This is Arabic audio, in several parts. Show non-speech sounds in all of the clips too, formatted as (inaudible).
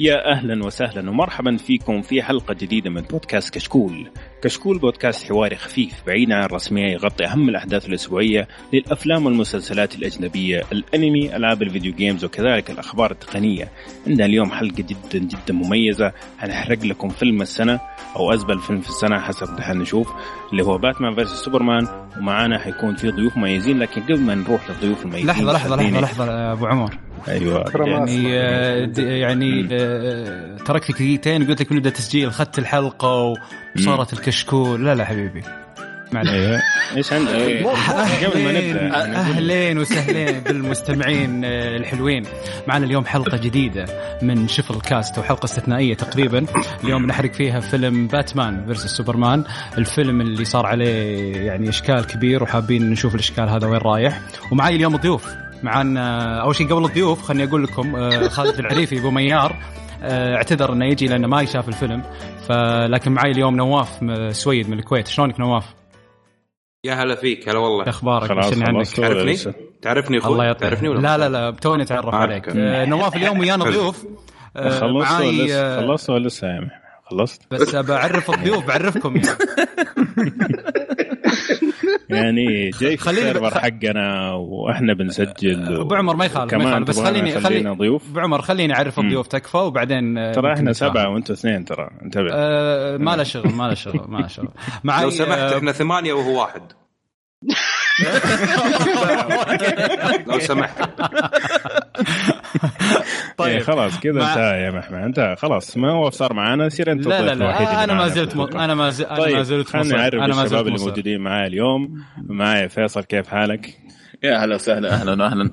يا أهلا وسهلا ومرحبا فيكم في حلقة جديدة من بودكاست كشكول. كشكول بودكاست حواري خفيف بعيد عن الرسمية يغطي أهم الأحداث الأسبوعية للأفلام والمسلسلات الأجنبية، الأنمي، ألعاب الفيديو games وكذلك الأخبار التقنية. عندنا اليوم حلقة جدا جدا مميزة حنحرق لكم فيلم السنة أو ازبل فيلم في السنة حسب دحين نشوف اللي هو باتمان versus سوبرمان ومعانا حيكون في ضيوف مميزين لكن قبل ما نروح للضيوف المميزين لحظة لحظة لحظة لحظة أبو عمر أيوه يعني آه، يعني آه، تركت دقيقتين وقلت لك نبدأ تسجيل. أخذت الحلقة وصارت الكشكول. لا لا حبيبي. معلش أيوه إيش عندك؟ قبل ما نبدأ. أهلين وسهلين بالمستمعين الحلوين. معنا اليوم حلقة جديدة من شفل كاست وحلقة استثنائية تقريبا. اليوم نحرق فيها فيلم باتمان versus سوبرمان. الفيلم اللي صار عليه يعني إشكال كبير وحابين نشوف الإشكال هذا وين رايح. ومعي اليوم ضيوف معنا أول شيء قبل الضيوف خليني أقول لكم آه، خالد العريفي ابو ميار. آه، اعتذر إنه يجي لأنه ما يشاف الفيلم فلكن معي اليوم نواف سويد من الكويت. شلونك نواف؟ يا هلا فيك هلا والله. أخبارك؟ وش عندك تعرفني؟ تعرفني أخوي؟ الله يطول تعرفني ولا لا لا لا توني اتعرف عليك. آه نواف اليوم ويانا ضيوف. آه خلصت ولا لسه؟ خلصت ولا لسه يا خلصت؟ بس بعرف الضيوف بعرفكم. يعني (laughs) يعني (laughs) جاي في السيرفر حقنا وإحنا بنسجل أبو عمر ما يخالف ما يخالف بس خليني خليني ضيوف. أبو عمر خليني أعرف الضيوف تكفى وبعدين آه، ترى إحنا سبعة وأنتم اثنين ترى انتبه. آه ما له شغل ما له شغل ما له شغل. (laughs) لو سمحت آه، إحنا ثمانية وهو واحد. (laughs) لو سمحت. (laughs) طيب. إيه خلاص كذا مع... انتهى يا محمد. انت خلاص ما هو صار معنا سير أنت لا لا لا أنا ما زلت. أنا ما زلت طيب. أنا ما زلت خليني اعرف أنا ما الشباب اللي موجودين معايا اليوم. معايا فيصل كيف حالك؟ يا أهلا وسهلا أهلا واهلا.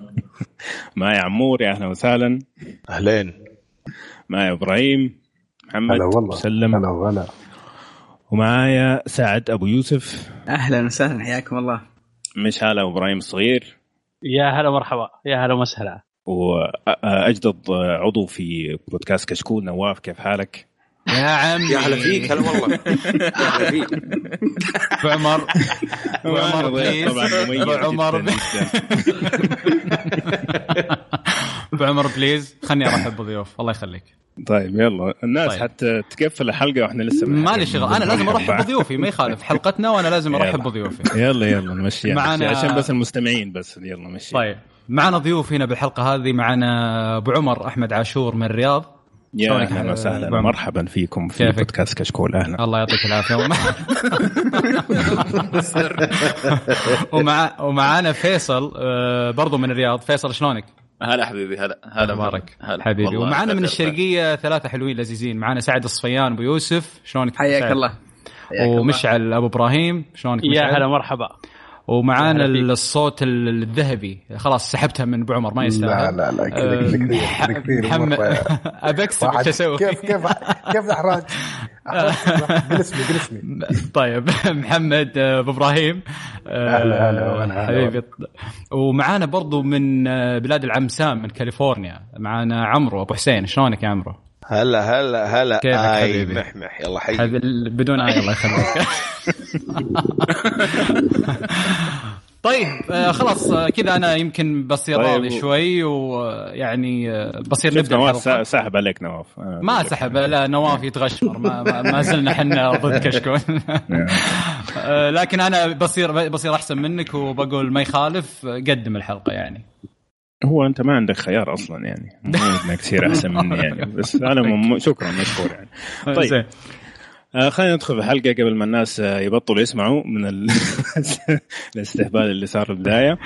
(laughs) معايا عمور يا أهلا وسهلا. أهلين. معايا إبراهيم محمد هلا والله. سلم هلا وغلا. ومعايا سعد أبو يوسف. أهلا وسهلا حياكم الله. مش هلا إبراهيم الصغير؟ يا هلا مرحبا يا هلا وسهلا وأجدد عضو في بودكاست كشكول. نواف كيف حالك؟ يا عم يا هلا فيك هلا والله. يا (laughs) هلا فيك. ابو عمر ابو عمر please ابو عمر عمر please (laughs) خلني أرحب بضيوف. الله يخليك. طيب يلا. الناس طيب. حتى تقفل الحلقة وإحنا لسه مالي شغل. أنا لازم أرحب بضيوفي ما يخالف. حلقتنا وأنا لازم أرحب بضيوفي. يلا يلا نمشي. معنا عشان بس المستمعين بس. يلا نمشي طيب. معنا ضيوف هنا بالحلقة هذه معنا أبو عمر أحمد عاشور من الرياض. يا أهلا وسهلا. مرحبا فيكم في كيفك؟ بودكاست كشكول أهلا. الله يعطيك العافية. (laughs) (laughs) ومع ومعانا فيصل آه، برضو من الرياض. فيصل شلونك؟ هلا حبيبي هلا. هلا مبارك هلا. حبيبي. ومعنا من الشرقية ثلاثة حلوين لذيذين. معنا سعد الصفيان أبو يوسف. شلونك؟ حياك الله. ومشعل أبو إبراهيم. شلونك يا هلا مرحبا. ومعانا الصوت الذهبي. خلاص سحبتها من ابو عمر ما يستاهل. لا لا لا كذا كثير محمد ابى اكسب إيش أسوي؟ كيف كيف كيف إحراج؟ جلسني جلسني (laughs) طيب محمد أبو إبراهيم. أهلا هلا حبيبي. ومعانا برضو من بلاد العم سام من كاليفورنيا. معانا عمرو أبو حسين. شلونك يا عمرو؟ هلا هلا هلا. كيفك آي حبيبي؟ محمح يلا حي. بدون آي الله يخليك. (laughs) طيب آه خلاص آه كذا أنا يمكن بصير طيب. راضي شوي ويعني آه بصير نبدأ نواف؟ سحب عليك نواف. ما سحب لا نواف يتغشمر. ما, ما, زلنا إحنا ضد (laughs) كشكول. (laughs) آه لكن أنا بصير بصير أحسن منك وبقول ما يخالف قدم الحلقة يعني. هو أنت ما عندك خيار أصلا يعني. مو (laughs) إنك تصير أحسن مني يعني. (laughs) بس أنا م... شكرا مشكور يعني. (laughs) طيب. آه خلينا ندخل في الحلقة قبل ما الناس آه يبطلوا يسمعوا من ال... الاستهبال اللي صار في البداية.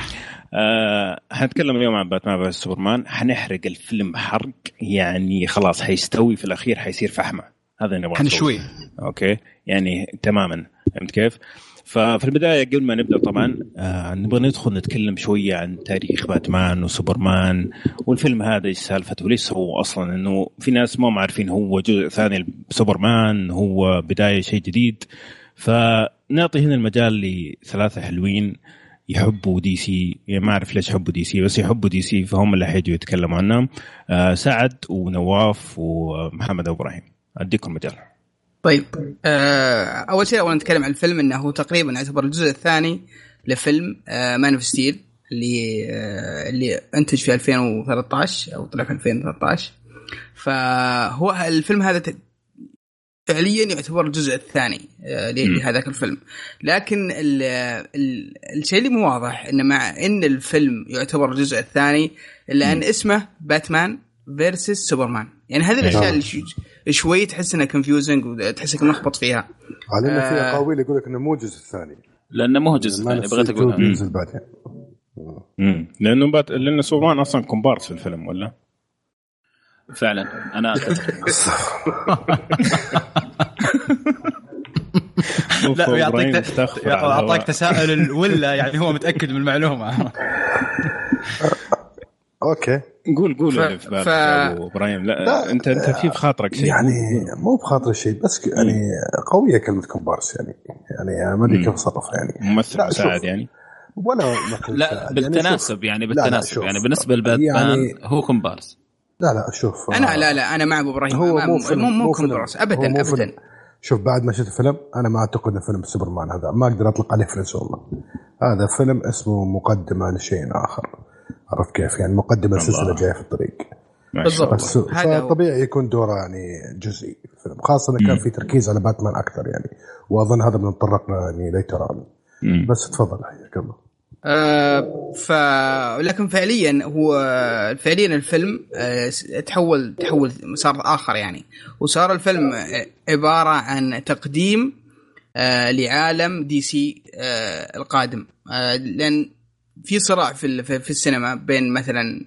آه حنتكلم اليوم عن باتمان versus سوبرمان. حنحرق الفيلم حرق. يعني خلاص حيستوي في الأخير حيصير فحمة. هذا اللي نبغى حنشوي أوكي. يعني تماما. فهمت كيف؟ ففي البداية قبل ما نبدأ طبعا آه نبغى ندخل نتكلم شوية عن تاريخ باتمان وسوبرمان والفيلم هذا إيش سالفته؟ وليش سووا أصلا؟ إنه في ناس ما عارفين هو جزء ثاني سوبرمان هو بداية شيء جديد. فنعطي هنا المجال لثلاثة حلوين يحبوا دي سي. يعني ما أعرف ليش يحبوا دي سي بس يحبوا دي سي فهم اللي حيجوا يتكلموا عنهم. آه سعد ونواف ومحمد إبراهيم. أديكم المجال. طيب آه أول شيء اول نتكلم عن الفيلم إنه هو تقريبا يعتبر الجزء الثاني لفيلم آه Man of Steel اللي آه اللي أنتج في 2013 أو طلع في 2013 فهو الفيلم هذا فعليا يعتبر الجزء الثاني آه، لهذاك الفيلم. لكن ال ال الشيء اللي مو واضح انه مع إن الفيلم يعتبر الجزء الثاني إلا أن اسمه باتمان versus سوبرمان يعني هذه الأشياء اللي شو- شوي تحس إنها confusing وتحسك ملخبط فيها. على إنه في آه. اقاويل يقول لك إنه مو الجزء الثاني لأنه مو هو جزء ما ثاني نفس بغيت أقول بينزل بعدين. امم لأنه بات... لأنه سوبرمان أصلا كومبارس في الفيلم ولا؟ فعلا. أنا لا يعطيك. اعطاك تساؤل ولا يعني هو متأكد من المعلومة؟ (laughs) أوكي قول قول ف- اللي في ف- إبراهيم لا, لا، انت أنت في في خاطرك شيء يعني مو بخاطر شيء بس يعني قوية كلمة كومبارس يعني يعني ما أدري كيف اصرفها يعني ممثل مساعد شوف. يعني ولا مثل لا مساعد. يعني بالتناسب يعني لا، بالتناسب شوف. يعني بالنسبة لباتمان يعني- هو كومبارس لا لا شوف أنا لا لا أنا مع أبو إبراهيم هو مو فيلم مو مو فيلم. كومبارس ابدا مو ابدا فيلم. شوف بعد ما شفت الفيلم أنا ما أعتقد إنه فيلم سوبرمان هذا ما أقدر أطلق عليه فرنس والله هذا فيلم اسمه مقدمة لشيء آخر عرفت كيف؟ يعني مقدمة لسلسله جاية في الطريق. بالضبط. فطبيعي يكون دوره يعني جزئي في الفيلم خاصة انه كان في تركيز على باتمان أكثر يعني. وأظن هذا بنتطرق له يعني later. بس تفضل حياك الله. آه ف لكن فعليا هو فعليا الفيلم آه تحول تحول مسار آخر يعني. وصار الفيلم عبارة عن تقديم آه لعالم دي سي آه القادم. آه لأن في صراع في في السينما بين مثلا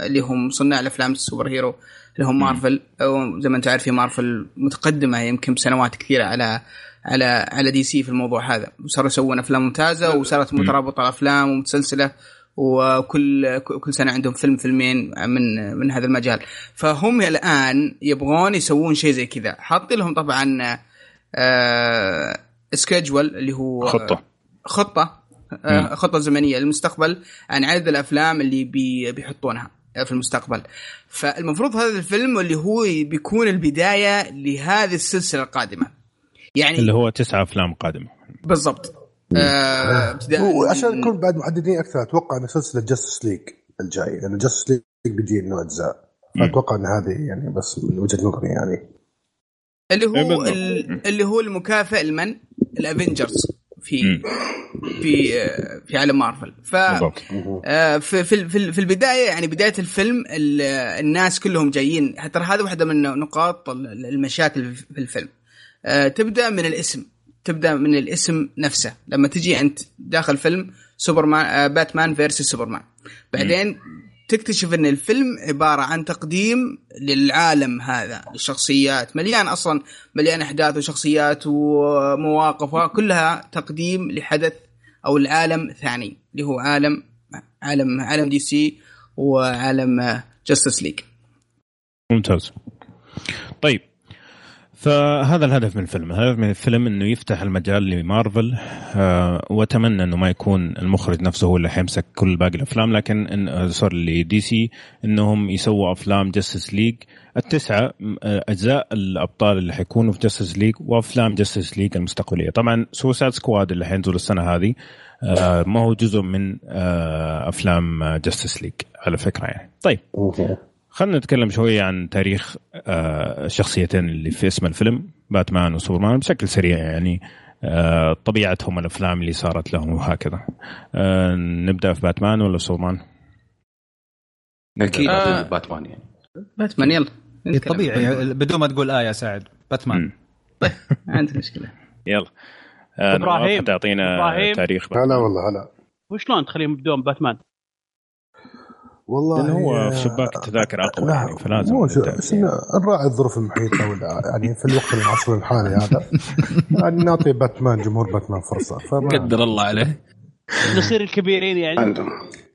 اللي هم صناع الأفلام ال superhero اللي هم مارفل أو زي ما أنت عارف مارفل متقدمة يمكن بسنوات كثيرة على على على دي سي في الموضوع هذا. وصاروا يسوون أفلام ممتازة وصارت مترابطة الأفلام ومتسلسلة وكل كل سنة عندهم فيلم فيلمين من من هذا المجال. فهم الآن يبغون يسوون شيء زي كذا. حاطين لهم طبعا آه schedule اللي هو. خطة. آه خطة زمنية للمستقبل عن عدد الأفلام اللي بي بيحطونها في المستقبل. فالمفروض هذا الفيلم اللي هو بيكون البداية لهذه السلسلة القادمة. يعني اللي هو تسعة أفلام قادمة. بالضبط. آه، من- نكون بعد محددين أكثر أتوقع إن سلسلة Justice League الجاي لأن Justice League بيجي انه أجزاء. فأتوقع إن هذه يعني بس من وجهة نظري يعني. اللي إيه هو. ال- اللي هو المكافئ لمن؟ ال Avengers في. في آه، في عالم مارفل. ف بالضبط. آه، في في في في البداية يعني بداية الفيلم ال- الناس كلهم جايين. ترى هذا واحدة من نقاط ال- المشاكل في الفيلم. آه، تبدأ من الاسم. تبدأ من الاسم نفسه. لما تجي أنت داخل فيلم سوبرمان باتمان versus سوبرمان. بعدين تكتشف إن الفيلم عبارة عن تقديم للعالم هذا الشخصيات مليان أصلا مليان أحداث وشخصيات ومواقف كلها تقديم لحدث أو العالم ثاني اللي هو عالم عالم عالم دي سي وعالم Justice League ممتاز. طيب فهذا الهدف من الفيلم. الهدف من الفيلم إنه يفتح المجال لمارفل آه وأتمنى إنه ما يكون المخرج نفسه هو اللي حيمسك كل باقي الأفلام لكن إن sorry لدي سي إنهم يسووا أفلام Justice League التسعة آه، أجزاء الأبطال اللي حيكونوا في Justice League وأفلام Justice League المستقبلية. طبعا Suicide Squad اللي حينزل السنة هذه آه ما هو جزء من آه أفلام Justice League على فكرة يعني. طيب. خلينا نتكلم شوية عن تاريخ آه، الشخصيتين اللي في اسم الفيلم باتمان وسوبرمان بشكل سريع يعني آه، طبيعتهم الأفلام اللي صارت لهم وهكذا آه، نبدأ في باتمان ولا سوبرمان أكيد آه. باتمان يعني باتمان يلا. طبيعي بدون ما تقول آية سعد باتمان مم. ما عندي مشكلة يلا. نواف تعطينا. تاريخ هلا والله هلا وشلون تخليهم يبدون باتمان؟ والله لأنه هو في شباك التذاكر أقوى لا، يعني فلازم مو بس نراعي الظروف المحيطة ولا يعني في الوقت العصر الحالي هذا. يعني نعطي باتمان جمهور باتمان فرصة. فما قدر الله عليه. نصير الكبيرين يعني. عندهم.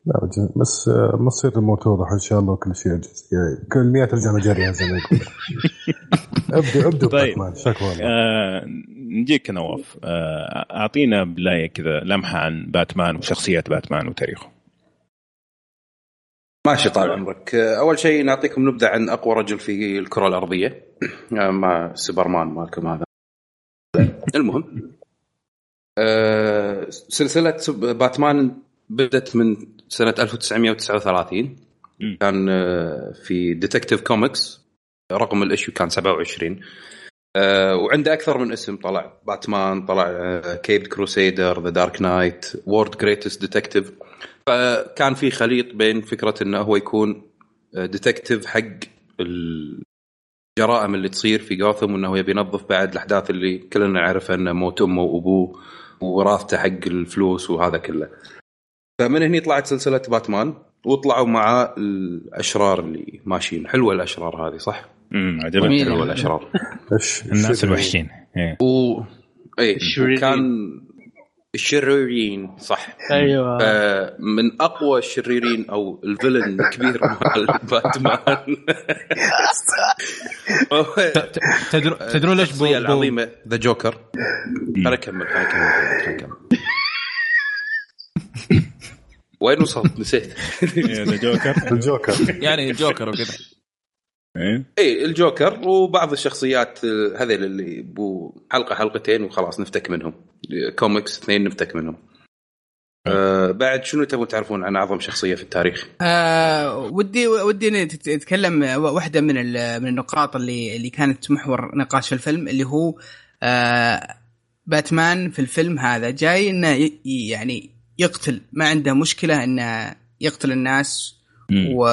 لا رجل بس آه، مصير الموت واضح إن شاء الله وكل شيء كل المياه ترجع مجاريها زي ما يقول. (laughs) ابدوا ابدوا طيب. باتمان شكوى آه، نجيك نواف. آه، أعطينا بداية كذا لمحة عن باتمان وشخصية باتمان وتاريخه. ماشي طال عمرك. أول شيء نعطيكم نبذة عن أقوى رجل في الكرة الأرضية. مع سوبرمان مالكم هذا. المهم آه، سلسلة باتمان بدت من سنة 1939 مم. كان آه، في Detective Comics رقم ال issue كان 27 آه، وعنده أكثر من اسم طلع باتمان طلع Caped Crusader The Dark Knight World's Greatest Detective فكان في خليط بين فكرة إنه هو يكون detective حق الجرائم اللي تصير في جوثم وإنه يبي ينظف بعد الأحداث اللي كلنا نعرفها إنه موت أمه وأبوه ووراثته حق الفلوس وهذا كله. فمن هني طلعت سلسلة باتمان وطلعوا مع الأشرار اللي ماشيين حلوة الأشرار هذه صح؟ امم عجبتني. حلوة الأشرار (laughs) الناس الوحشين إيه. و اي الشريرين. كان الشريرين صح. أيوه. آه، من أقوى الشريرين أو الفيلن الكبير (laughs) مال باتمان (laughs) تدرون تدرون ليش بو- العظيمة. ذا جوكر خليني أكمل خليني أكمل وين وصلت؟ نسيت. إيه، ذا جوكر الجوكر يعني جوكر وكذا. إيه. اي الجوكر وبعض الشخصيات آه، هذيل اللي بو حلقة حلقتين وخلاص نفتك منهم. كوميكس اثنين نفتك منهم آه بعد شنو تبون تعرفون عن أعظم شخصية في التاريخ؟ آه ودي ودي نت- نتكلم واحدة من ال- من النقاط اللي اللي كانت محور نقاش في الفيلم اللي هو آه باتمان في الفيلم هذا جاي إنه ي- يعني يقتل ما عنده مشكلة إنه يقتل الناس مم. و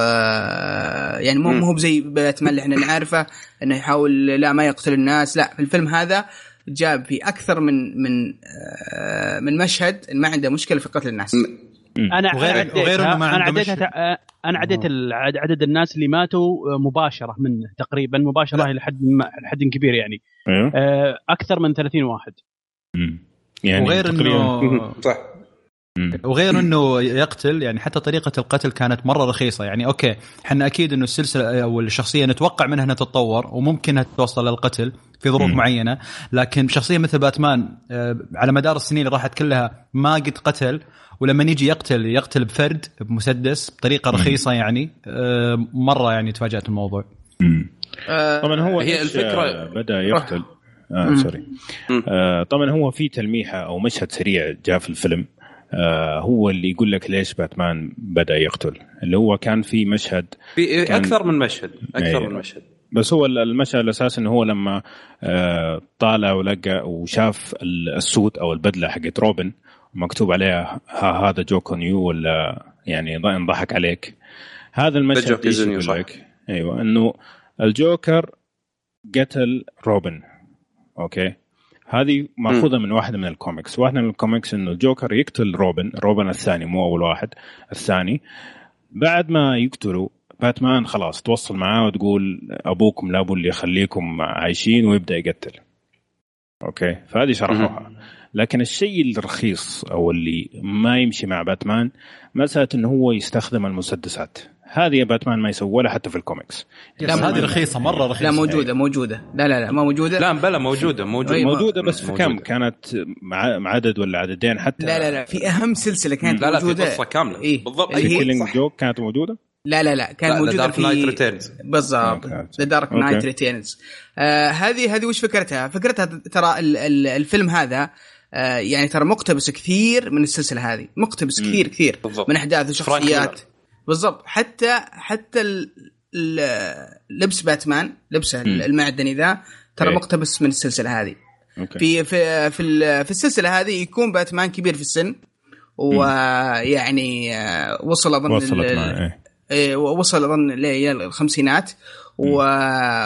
يعني مو. مو بزي باتمان اللي إحنا نعرفه إنه يحاول لا ما يقتل الناس لا في الفيلم هذا جاب في أكثر من من آه من مشهد ما عنده مشكلة في قتل الناس. أنا وغير- وغير إنه ما أنا عنده مشكلة. تع- أنا عديت عدد الناس اللي ماتوا مباشرة منه تقريبا مباشرة إلى حد ما- حد كبير يعني. أيوه. آه، أكثر من 30 واحد. مم. يعني وغير تقريباً- انه (laughs) صح. وغير إنه يقتل يعني حتى طريقة القتل كانت مرة رخيصة يعني أوكي إحنا أكيد إنه السلسلة أو الشخصية نتوقع منها إنها تتطور وممكن إنها توصل للقتل في ظروف مم. معينة لكن شخصية مثل باتمان آه، على مدار السنين اللي راحت كلها ما قد قتل ولما يجي يقتل يقتل بفرد بمسدس بطريقة رخيصة يعني آه، مرة يعني تفاجأت الموضوع. آه طبعا هو هي آه، بدأ يقتل آه. sorry. آه طبعا هو في تلميحة أو مشهد سريع جاء في الفيلم هو اللي يقول لك ليش باتمان بدأ يقتل. اللي هو كان في مشهد في كان- أكثر من مشهد أكثر أيوة. من مشهد. بس هو المشهد الاساسي إنه هو لما آه طالع ولقى وشاف ال- ال suit أو البدلة حقت روبن مكتوب عليها ها هذا joke on you ولا يعني انضحك عليك. هذا المشهد إيش يقول. لك أيوه إنه الجوكر قتل روبن. أوكي؟ هذه مأخوذة من واحدة من الكوميكس. واحدة من الكوميكس إنه الجوكر يقتل روبن روبن الثاني مو أول واحد الثاني. بعد ما يقتلوا باتمان خلاص توصل معاه وتقول أبوكم لا اللي يخليكم عايشين ويبدأ يقتل. أوكي؟ فهذه شرحوها. لكن الشيء الرخيص أو اللي ما يمشي مع باتمان مساله إنه هو يستخدم المسدسات. هذه باتمان ما يسوي ولا حتى في الكوميكس لا هذه رخيصة مرة رخيصة لا موجودة موجودة لا لا لا ما موجودة لا بلا موجودة موجودة أيوة. موجودة بس في كم. كانت مع مع عدد ولا عددين حتى لا لا لا في أهم سلسلة كانت لا لا في موجودة قصة كاملة إيه. بالضبط هي- كيلينج صح. جوك كانت موجودة لا لا لا كان لا، موجودة Dark في Knight Returns. بالضبط. ذا دارك. نايت ريتيرنز هذه هذه وش فكرتها؟ فكرتها ترى ال- ال- الفيلم هذا آه يعني ترى مقتبس كثير من السلسلة هذه مقتبس كثير كثير بالضبط. من أحداث وشخصيات. بالضبط حتى حتى ال- ال- لبس باتمان لبسه. المعدني ذا ترى إيه. مقتبس من السلسلة هذه أوكي في في في, ال- في السلسلة هذه يكون باتمان كبير في السن ويعني آه، وصل أظن وصلت إيه. إيه، وصل أظن للخمسينات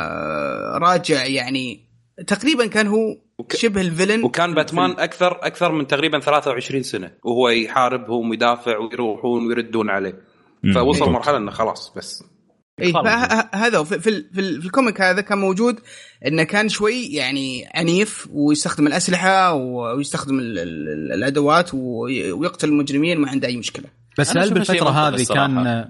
وراجع يعني تقريبا كان هو وك- شبه ال villain وكان باتمان أكثر أكثر من تقريبا 23 سنة وهو يحاربهم ويدافع ويروحون ويردون عليه. فوصل. مرحلة إنه خلاص بس. فه- هذا هو في, في, ال- في, ال- في ال comic هذا كان موجود إنه كان شوي يعني عنيف ويستخدم الأسلحة ويستخدم ال ال الأدوات وي- ويقتل المجرمين ما عنده أي مشكلة بس هل بالفترة هذه كان.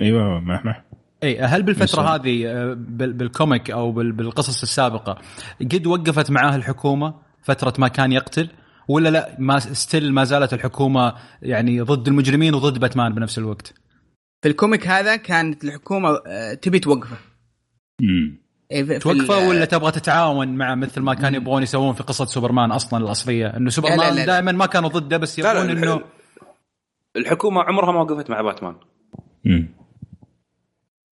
أيوه محمح إي هل بالفترة. هذه آه، بال- بال comic أو بال- بالقصص السابقة قد وقفت معاه الحكومة فترة ما كان يقتل ولا لا ما still ما زالت الحكومة يعني ضد المجرمين وضد باتمان بنفس الوقت. في ال comic هذا كانت الحكومة آه، تبي توقفه. مم. في- في توقفه ولا تبغى تتعاون مع مثل ما كانوا يبغون يسوون في قصة سوبرمان أصلا الأصلية؟ إنه سوبرمان. دائما ما كانوا ضده بس يبغون إنه الحكومة عمرها ما وقفت مع باتمان. امم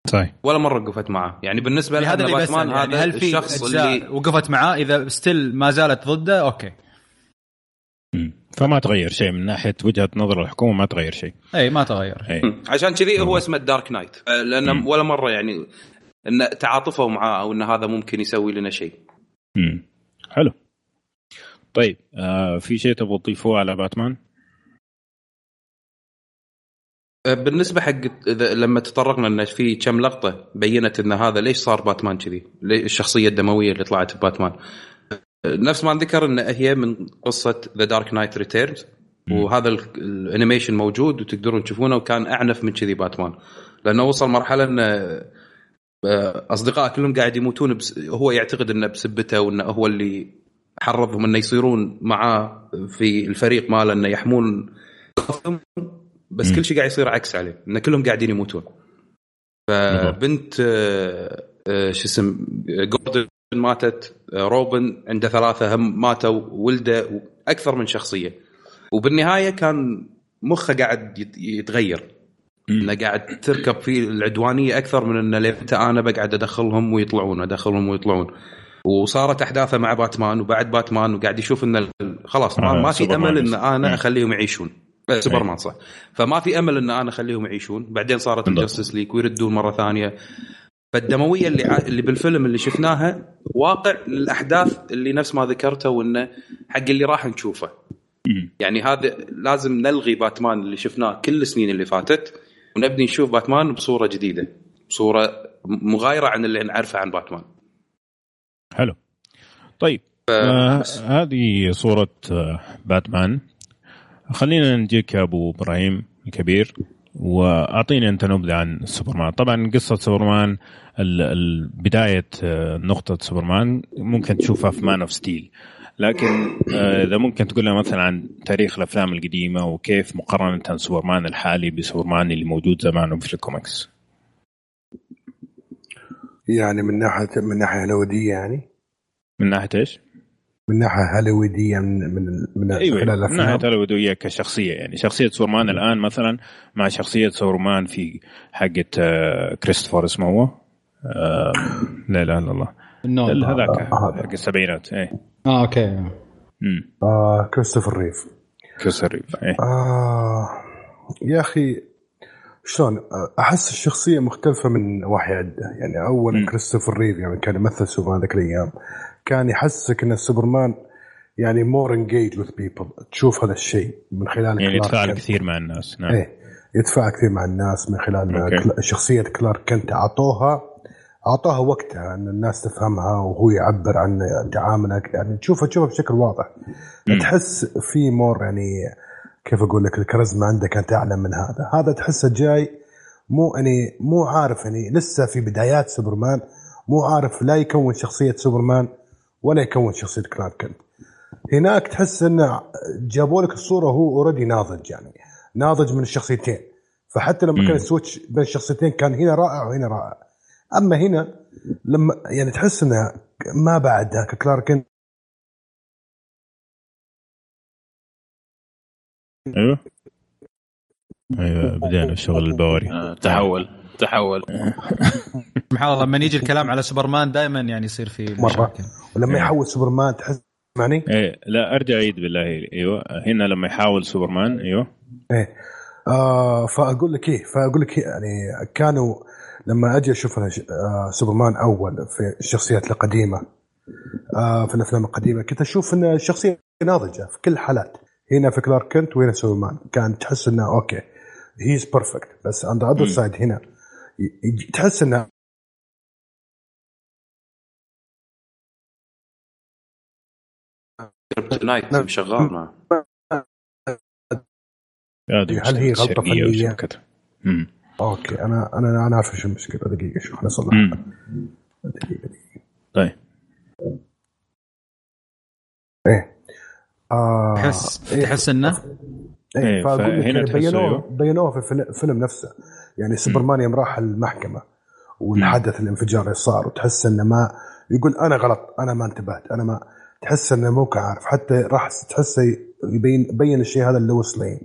صحيح. ولا مرة وقفت معه. يعني بالنسبة لي هذا اللي باتمان يعني هذا هل في الشخص اللي وقفت معاه إذا still ما زالت ضده أوكي. فما تغير شيء من ناحية وجهة نظر الحكومة ما تغير شيء أي ما تغير أي عشان كذي هو اسمه ال Dark Knight لأن مم. ولا مرة يعني إن تعاطفوا معاه أو إن هذا ممكن يسوي لنا شيء مم. حلو طيب آه في شيء تبغى تضيفوه على باتمان؟ بالنسبة حق إذا لما تطرقنا إن في كم لقطة بينت إن هذا ليش صار باتمان كذي؟ الشخصية الدموية اللي طلعت بباتمان؟ نفس ما ذكر إن هي من قصة The Dark Knight Returns وهذا ال- ال animation موجود وتقدرون تشوفونه وكان أعنف من كذي باتمان. لأنه وصل مرحلة إن آه، اصدقائه كلهم قاعد يموتون بس هو يعتقد إنه بسبته وإنه هو اللي حرضهم إنه يصيرون معاه في الفريق ماله إنه يحمون بس. كل شيء قاعد يصير عكس عليه إن كلهم قاعدين يموتون. فبنت آه، آه، شو اسم جوردن ماتت آه، روبن عنده ثلاثة هم ماتوا ولده أكثر من شخصية. وبالنهاية كان مخه قاعد يت- يتغير. إنه قاعد تركب فيه العدوانية أكثر من إنه لمتى أنا بقعد أدخلهم ويطلعون أدخلهم ويطلعون. وصارت أحداثه مع باتمان وبعد باتمان وقاعد يشوف ان خلاص ما, آه، ما في أمل إن. أنا. أخليهم يعيشون. آه، سوبرمان صح. فما في أمل إن أنا أخليهم يعيشون. بعدين صارت بالضبط. الجستس ليك ويردون مرة ثانية. فالدموية اللي ع- اللي بالفيلم اللي شفناها واقع للأحداث اللي نفس ما ذكرته وإنه حق اللي راح نشوفه. يعني هذا لازم نلغي باتمان اللي شفناه كل السنين اللي فاتت ونبني نشوف باتمان بصورة جديدة بصورة مغايرة عن اللي نعرفه عن باتمان. حلو. طيب آه هذه صورة آه باتمان. خلينا نجيك يا أبو إبراهيم الكبير. وأعطيني أنت نبذة عن سوبرمان. طبعا قصة سوبرمان بداية آه، نقطة سوبرمان ممكن تشوفها في Man of Steel لكن آه، إذا ممكن تقول لنا مثلا عن تاريخ الأفلام القديمة وكيف مقارنة سوبرمان الحالي بسوبرمان اللي موجود زمان في الكوميكس. يعني من ناحية من ناحية هوليوديه يعني؟ من ناحية إيش؟ من ناحية هوليوديه من من من أيوه خلال من ناحية هوليوديه كشخصية. يعني شخصية سوبرمان الآن مثلا مع شخصية سوبرمان في حقه آه، كريستوفر اسمه هو؟ آه، لا إله إلا الله. هذاك آه، هذا. حق السبعينات إيه. آه أوكي. امم آه كريستوفر ريف. كريستوفر ريف إيه. آه يا أخي شلون؟ آه، أحس الشخصية مختلفة من نواحي عده يعني اولا مم. كريستوفر ريف يعني كان يمثل سوبرمان ذاك الأيام. كان يحسسك إن سوبرمان يعني more engaged with people تشوف هذا الشيء من خلال يعني كلارك يتفاعل. كثير مع الناس نعم. إيه يتفاعل كثير مع الناس من خلال أوكي. كلا- شخصية كلارك كنت اعطوها أعطاها وقتها إن الناس تفهمها وهو يعبر عن تعامله يعني تشوفها تشوفها بشكل واضح. مم. تحس في مور يعني كيف أقول لك؟ الكاريزما عنده كانت أعلى من هذا. هذا تحسه جاي مو يعني مو عارف يعني لسه في بدايات سوبرمان مو عارف لا يكون شخصية سوبرمان. ولا يكون شخصية كلارك كينت هناك تحس انه جابوا لك الصورة وهو already ناضج يعني ناضج من الشخصيتين. فحتى لما. كان ال switch بين الشخصيتين كان هنا رائع وهنا رائع. أما هنا لما يعني تحس إنه ما بعد ذاك كلارك كنت أيوه. أيوه بدينا الشغل البوري آه، تحول. تحول. (laughs) سبحان الله لما يجي الكلام على سوبرمان دائما يعني يصير في مرة. مشاكل ولما إيه. يحول سوبرمان تحس معني؟ إيه لا أرجع عيد بالله. إيوه هنا لما يحاول سوبرمان إيوه. إيه. آه فأقول لك إيه فأقول لك إيه يعني كانوا لما أجي أشوف آه سوبرمان أول في الشخصيات القديمة آه في الأفلام القديمة كنت أشوف إن الشخصية ناضجة في كل الحالات. هنا في كلارك كينت وهنا سوبرمان. كان تحس إنه أوكي he is perfect بس on the other. side هنا تحس انه نايت شغال معه هذه هل هي؟ وشبكتها. مم. أوكي أنا أنا أنا عارف إيش المشكلة دقيقة شوف خليني أصلح مم. دقيقة دقيقة طيب إيه آه تحس إيه. تحس إنه إيه إيه، فاقول لك فهنا يعني تحسه بينوه أيوه. بينوه في الفيلم- نفسه يعني سوبرمان يوم راح المحكمة والحدث الانفجار اللي صار وتحس إنه ما يقول أنا غلط أنا ما انتبهت أنا ما تحس إنه مو عارف حتى راح تحسه يبين بين الشيء هذا لويس لين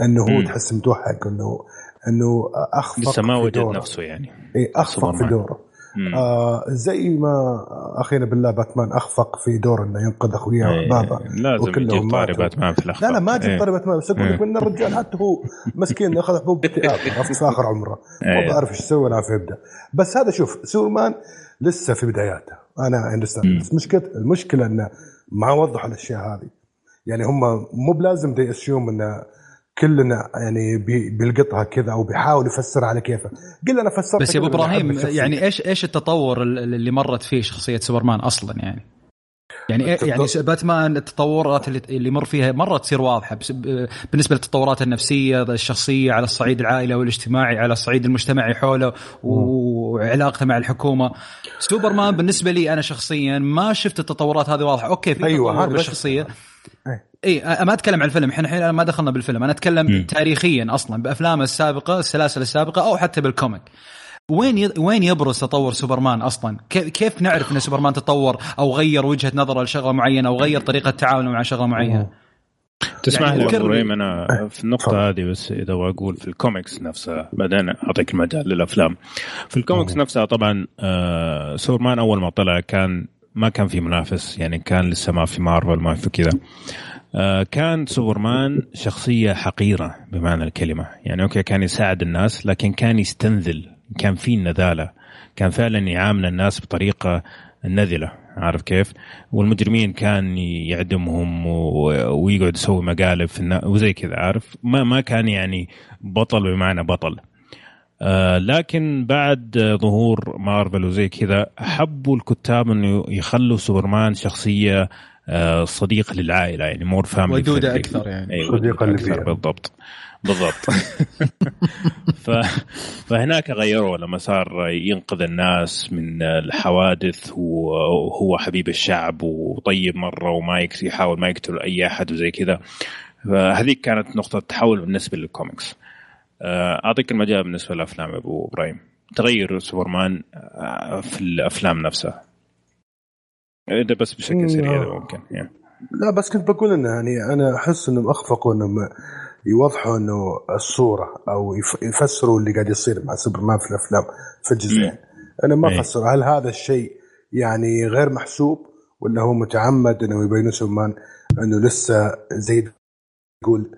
إنه هو. تحس متوهق انه إنه أخفق لسه ما وجد. نفسه يعني إيه أخفق في. دوره. آه زي ما أخينا بالله باتمان أخفق في دور إنه ينقذ أخوياه إيه، بابا لازم يجيب طاري. باتمان في الاخبار لا لا ما جبت إيه. طاري باتمان بس أقول لك إيه. إن الرجال حتى هو مسكين أخذ حبوب اكتئاب (laughs) في آخر عمره ما. بعرف إيش يسوي العافيه يبدأ بس هذا شوف سوبرمان لسه في بداياته أنا understand بس مشكلة المشكلة إنه ما وضحوا الأشياء هذه يعني هم مو بلازم دي assume إنه كلنا يعني بي- بيلقطها كذا أو بيحاول يفسرها على كيفه قل أنا فسرت بس يا أبو إبراهيم. يعني إيش إيش التطور ال- اللي مرت فيه شخصية سوبرمان أصلا يعني يعني إيه- يعني باتمان التطورات اللي اللي مر فيها مره تصير واضحة بس- بالنسبة للتطورات النفسية الشخصية على الصعيد العائلي والاجتماعي على الصعيد المجتمعي حوله وعلاقته مع الحكومة سوبرمان بالنسبة لي أنا شخصيا ما شفت التطورات هذه واضحة أوكي في أيوة، تطور بس- بالشخصية. اي أنا ما أتكلم عن الفيلم إحنا الحين ما دخلنا بالفيلم أنا أتكلم مم. تاريخيا أصلا بأفلامه السابقة السلاسل السابقة أو حتى بال comic وين ي... وين يبرز تطور سوبرمان أصلا؟ كيف كيف نعرف إن سوبرمان تطور أو غير وجهة نظره لشغلة معينة أو غير طريقة تعامله مع شغلة معينة؟ تسمح يعني لي ذكرني- إبراهيم أنا في النقطة هذه بس إذا أقول في الكوميكس نفسها بعدين أعطيك المجال للأفلام. في الكوميكس نفسها طبعا آه سوبرمان أول ما طلع كان ما كان في منافس يعني كان لسه ما في مارفل ما في كذا. آه كان سوبرمان شخصية حقيرة بمعنى الكلمة. يعني أوكي كان يساعد الناس لكن كان يستنذل كان في نذالة كان فعلا يعامل الناس بطريقة نذلة. عارف كيف؟ والمجرمين كان يعدمهم ويقعد يسوي مقالب في النا... وزي كذا عارف؟ ما ما كان يعني بطل بمعنى بطل. آه لكن بعد ظهور مارفل وزي كذا حبوا الكتاب إنه يخلوا سوبرمان شخصية آه صديق للعائلة يعني more family ودودة أكثر يعني. أي صديقة ودودة أكثر للبيئة. بالضبط. بالضبط. (laughs) ف... فهناك غيروا لما صار ينقذ الناس من الحوادث وهو حبيب الشعب وطيب مرة وما يحاول ما يقتل أي أحد وزي كذا. فهذيك كانت نقطة تحول بالنسبة للكوميكس آه، أعطيك المجال بالنسبة للافلام أبو إبراهيم. تغير سوبرمان آه، في الأفلام نفسها. ده بس بشكل سريع إذا ممكن يعني. لا بس كنت بقول إنه يعني أنا أحس إنهم أخفقوا إنهم يوضحوا إنه الصورة أو يف- يفسروا اللي قاعد يصير مع سوبرمان في الأفلام في الجزئين. أنا ما. فسر هل هذا الشيء يعني غير محسوب ولا هو متعمد إنه يبينوا سوبرمان إنه لسه زي يقول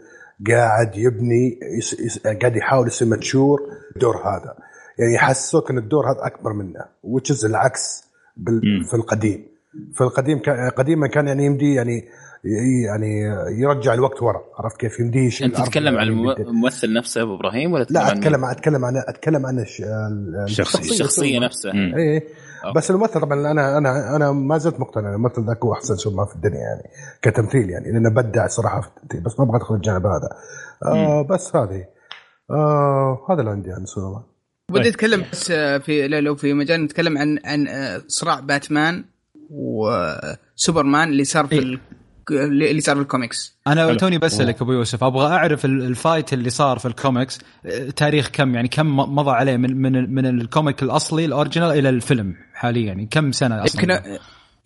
قاعد يبني يس يس قاعد يحاول يصير متشور الدور هذا يعني يحسسوك إن الدور هذا أكبر منه وتشز العكس. في القديم في القديم قديما كان يعني يمدي يعني يعني يرجع الوقت ورا. عرفت كيف؟ يمدي يشيل أنت تتكلم عن يعني الممثل نفسه أبو إبراهيم ولا لا تتكلم عن اتكلم أتكلم عن أتكلم عن الش- ال- الشخصية. الشخصية. نفسها. إيه. أوكي. بس الممثل طبعا أنا أنا أنا ما زلت مقتنع. الممثل ذاك هو أحسن سوبرمان في الدنيا يعني كتمثيل يعني لأنه بدع صراحة في التمثيل. بس ما أبغى أدخل الجانب هذا. آه بس هذه. آه هذا اللي عندي عن سوبرمان بدي أتكلم بس آه، في لو في مجال نتكلم عن عن آه، صراع باتمان وسوبرمان اللي صار في إيه. ال- اللي صار في الكوميكس أنا حلو. توني بسالك أبو يوسف. أبغى أعرف ال- ال fight اللي صار في الكوميكس آه، تاريخ كم؟ يعني كم مضى عليه من من من ال comic الأصلي ال original إلى الفيلم حاليا؟ يعني كم سنة أصلا؟ يمكن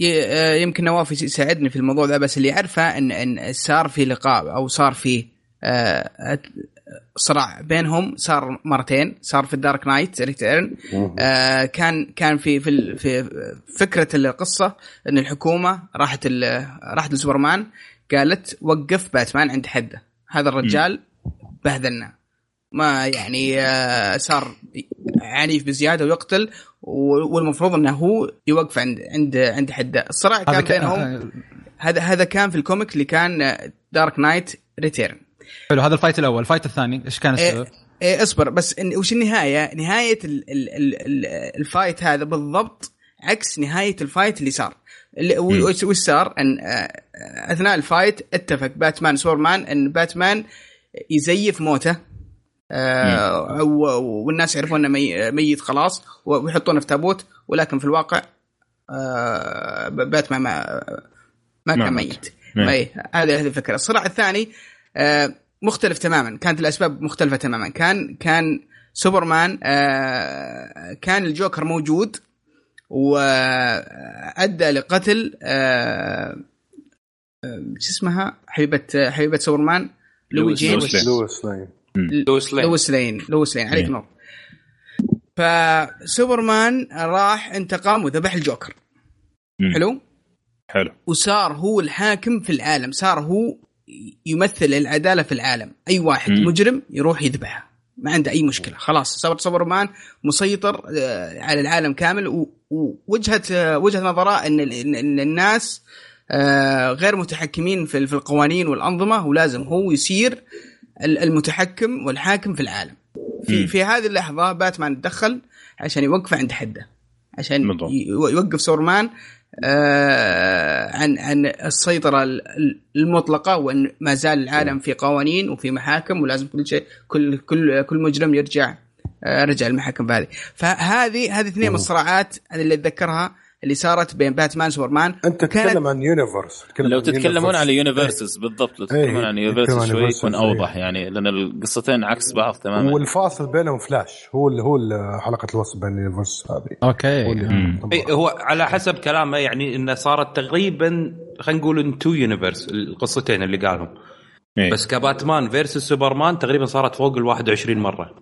آه، يمكن نواف يساعدني في الموضوع ذا بس اللي أعرفه ان إن صار في لقاء أو صار في آه، صراع بينهم صار مرتين صار في ال Dark Knight Return آه كان كان في في في فكرة القصة إن الحكومة راحت ال- راحت لسوبرمان قالت وقف باتمان عند حده. هذا الرجال بهذلنا. ما يعني آه صار عنيف بزيادة ويقتل والمفروض إنه هو يوقف عند عند عند حده. الصراع كان بينهم. آه، هذا هذا كان في ال comic اللي كان Dark Knight Return حلو هذا ال fight الأول ال fight الثاني إيش كان السبب؟ إيه, إيه اصبر بس إن وش النهاية؟ نهاية ال ال ال ال ال fight هذا بالضبط عكس نهاية ال fight اللي صار. اللي وش صار؟ إن آه، أثناء ال fight اتفق باتمان سوبرمان إن باتمان يزيف موته آه و- والناس يعرفون إنه مي- ميت خلاص ويحطونه في تابوت ولكن في الواقع آه باتمان ما ما كان. ميت. اي هذه هذه الفكرة الصراع الثاني آه مختلف تماما. كانت الأسباب مختلفة تماما. كان كان سوبرمان آه كان الجوكر موجود وأدى لقتل آه آه، شو اسمها؟ حبيبه حبيبة سوبرمان لوي لويس جيمس. لين. لويس لاين لويس لين. لويس لين. لويس لين عليك. نور فسوبرمان راح انتقم وذبح الجوكر. حلو؟ حلو. وصار هو الحاكم في العالم. صار هو يمثل العدالة في العالم. أي واحد مم. مجرم يروح يذبحه. ما عنده أي مشكلة. خلاص صار سوبرمان مسيطر آه، على العالم كامل. ووجهه آه، وجهة نظره إن ان الناس آه، غير متحكمين في القوانين والأنظمة ولازم هو يصير ال- المتحكم والحاكم في العالم. في. في هذه اللحظة باتمان تدخل عشان يوقفه عند حده. عشان يوقف سوبرمان آه، عن عن السيطرة ال- ال- المطلقة وإن ما زال العالم في قوانين وفي محاكم ولازم كل شيء كل كل كل مجرم يرجع آه، رجع المحاكم بهذه. فهذه هذه اثنين من الصراعات اللي اتذكرها اللي صارت بين باتمان وسوبرمان. أنت كانت- تتكلم عن يونيفرس لو تتكلمون يونيفرس. عن يونيفرسز بالضبط لو إيه، تتكلمون عن universes شوي يكون إيه. أوضح يعني لأن القصتين عكس بعض تماما. والفاصل بينهم فلاش هو اللي هو حلقة الوصل بين ال universe هذه. okay. هو. إيه، على حسب كلامه يعني إنه صارت تقريبا خلينا نقول إن two universe القصتين اللي قالهم. إيه. بس كباتمان versus سوبرمان تقريبا صارت فوق ال 21 مرة.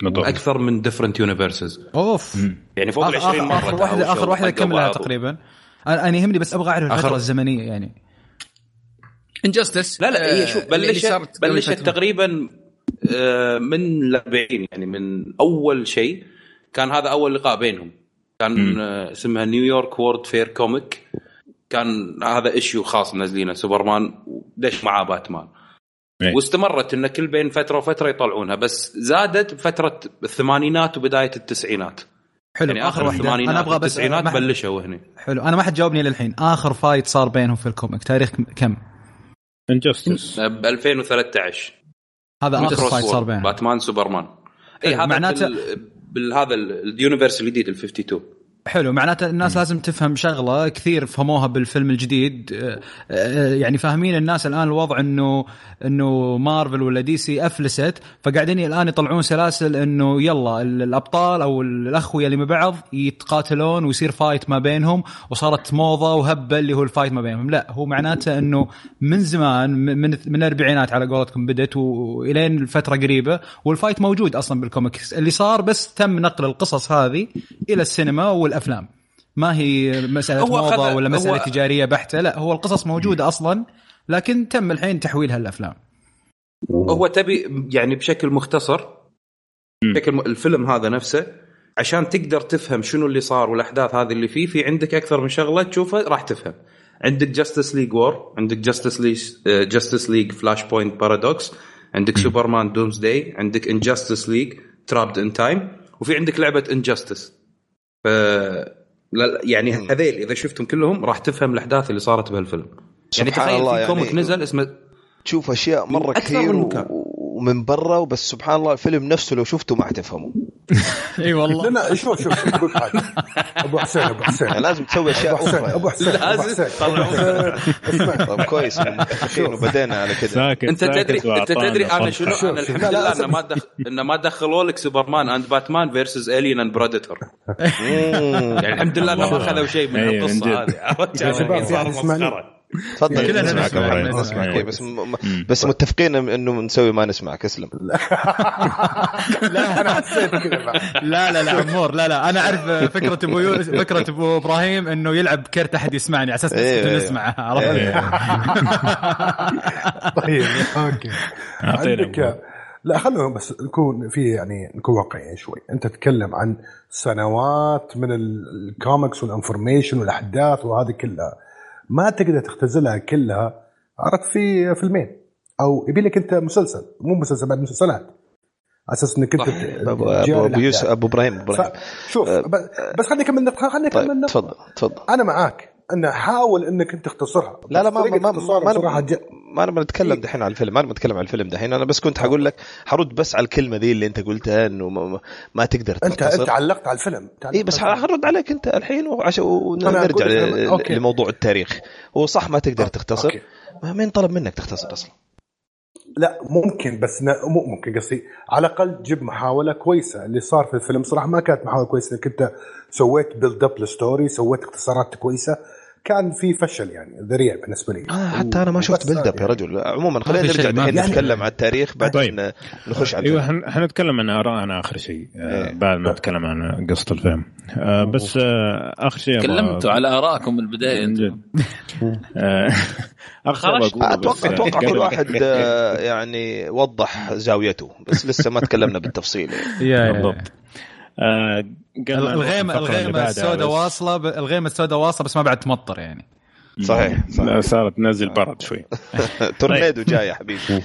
بالضبط. أكثر من different universes of. يعني فوق ال آخر, 20 مرة آخر واحدة آخر واحدة كملها بعض. تقريبا. أنا أنا يهمني بس أبغى أعرف الفترة الزمنية يعني. Injustice لا لا هي شوف بلشت بلشت تقريبا آه، من الأربعين يعني من أول شيء كان هذا أول لقاء بينهم. كان مم. آه، اسمها New York World's Fair comic كان هذا issue خاص منزلينه سوبرمان ودش معاه باتمان؟ إيه. واستمرت انه كل بين فترة وفترة يطلعونها بس زادت بفترة الثمانينات وبداية التسعينات. حلو يعني آخر آخر واحدة. أنا أبغى بس التسعينات ما حد- بلشوا هنا حلو أنا ما حد جاوبني للحين. آخر fight صار بينهم في ال comic تاريخ كم؟ Injustice ب 2013 هذا آخر fight صار بينهم. باتمان سوبرمان. اي حلو، هذا معناته- معناته بالهذا ال universe الجديد ال 52 حلو معناته الناس لازم تفهم شغلة كثير فهموها بالفيلم الجديد. آه، آه، يعني فاهمين الناس الآن الوضع إنه إنه مارفل ولا دي سي أفلست فقاعدين الآن يطلعون سلاسل إنه يلا ال- الأبطال أو الاخويا اللي مع بعض يتقاتلون ويصير fight ما بينهم وصارت موضة وهبة اللي هو ال fight ما بينهم. لا هو معناته إنه من زمان من من- الأربعينات على قولتكم بدت والين الفترة قريبة وال fight موجود أصلا بالكوميكس اللي صار بس تم نقل القصص هذه إلى السينما والافلام ما هي مسألة هو موضة ولا مسألة هو- تجارية بحتة. لا هو القصص موجودة أصلا لكن تم الحين تحويلها للأفلام. هو تبي يعني بشكل مختصر. بشكل م- الفيلم هذا نفسه عشان تقدر تفهم شنو اللي صار والأحداث هذه اللي فيه في عندك أكثر من شغلة تشوفها راح تفهم. عندك Justice League War عندك Justice League Justice League Flashpoint Paradox عندك Superman Doomsday عندك Justice League Trapped in Time وفي عندك لعبة Injustice ف يعني هذيل إذا شفتهم كلهم راح تفهم الأحداث اللي صارت بهالفيلم. يعني تخيل الله في يعني comic نزل اسمه تشوف أشياء مرة كثير من. ومن برا وبس سبحان الله الفيلم نفسه لو شفته ما حتفهمه (laughs) اي والله. لا لا شوف شوف شوف أقول حاجة. أبو حسين أبو حسين. لازم تسوي أشياء أبو حسين أبو حسين أبو لازم. طيب كويس متفقين وبدينا على كذا ساكت أنت تدري أنت تدري أنا. شنو؟ أنا. الحمد لله. إنه ما. إنه ما دخلوا لك Superman and Batman versus Alien and Predator يعني الحمد لله إنه ما اخذوا شيء من أيوة، القصة. هذه. عرفت؟ يا شباب، صار يعني اسمعني. تفضل كلنا نسمعك نسمع، أبو كلنا إبراهيم. نسمع. okay، بس م- بس متفقين إنه نسوي ما نسمعك اسلم (laughs) لا أنا حسيت كذا. لا لا لا عمور لا لا أنا أعرف فكرة أبو يو... فكرة أبو إبراهيم إنه يلعب كرت احد يسمعني على أساس إيه، نسكت إيه. عرفت؟ طيب okay عندك. لا خلونا بس نكون في يعني نكون واقعيين شوي أنت تتكلم عن سنوات من ال- ال comics وال information والأحداث وهذه كلها ما تقدر تختزلها كلها عرفت؟ في فيلمين. أو يبي لك أنت مسلسل مو مسلسل بعد مسلسلات. على أساس إنك أنت ابو أبو. يوسف أبو إبراهيم إبراهيم. شوف ب- بس خليني اكمل خليني اكمل طيب نقطه تفضل تفضل. أنا معاك. انه حاول إنك أنت تختصرها. لا لا ما ما ما اختصارها ما, بصراحة ما, ج- ما أنا بنتكلم إيه. دحين على الفيلم ما أنا بتكلم على الفيلم دحين. أنا بس كنت حقول لك حرد بس على الكلمة ذي اللي أنت قلتها إنه ما, ما- ما تقدر انت أنت تختصر. علقت على الفيلم. اي بس حرد عليك أنت الحين وعشان ونرجع. لموضوع التاريخ. هو صح ما تقدر تختصر؟ okay. ما مين طلب منك تختصر أصلا. لا ممكن بس مو ممكن قصدي على الأقل جيب محاولة كويسة. اللي صار في الفيلم صراحة ما كانت محاولة كويسة. إنك أنت سويت build up لل story سويت اختصارات كويسة. كان في فشل يعني ذريع بالنسبة لي. آه حتى أنا ما شفت build up يا يعني. رجل. عموما خلينا نرجع الحين نتكلم عن التاريخ بعدين طيب. نخش على أيوه حنتكلم عن ارائنا آخر شيء آه، إيه. بعد ما نتكلم عن قصة الفيلم. آه، بس آه، آخر شيء تكلمتوا على ارائكم من البداية. أنتم (laughs) آه، أتوقع أتوقع كل (laughs) واحد آه، يعني وضح زاويته بس لسه ما تكلمنا بالتفصيل. يعني. (laughs) يا بالضبط. الغيمة الغيمه السوداء. واصلة ب- الغيمة السوداء واصلة بس ما بعد تمطر يعني. صحيح صحيح. صارت تنزل برد شوي. (laughs) تورنيدو جاي يا حبيبي. (laughs)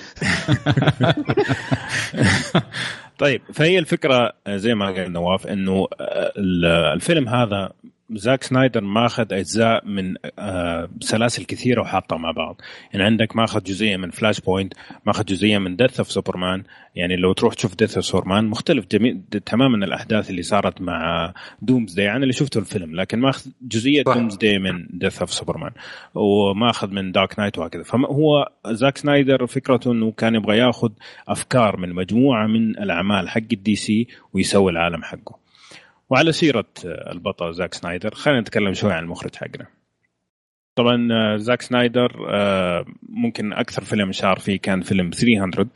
طيب فهي الفكرة زي ما قال نواف إنه ال- الفيلم هذا زاك سنايدر ماخذ أجزاء من آه، سلاسل كثيرة وحاطها مع بعض. يعني عندك ماخذ جزئية من Flashpoint ماخذ جزئية من Death of Superman يعني لو تروح تشوف Death of Superman مختلف جميع تماما الأحداث اللي صارت مع دومز داي أنا اللي شفته الفيلم لكن ماخذ جزئية. دومز داي من Death of Superman وماخذ من Dark Knight وهكذا. فهو زاك سنايدر فكرته إنه كان يبغى ياخذ أفكار من مجموعة من الأعمال حق ال DC ويسوي العالم حقه. وعلى سيرة آه، البطل زاك سنايدر. خلينا نتكلم شوي عن المخرج حقنا. طبعا آه، زاك سنايدر آه، ممكن أكثر فيلم شهر فيه كان فيلم 300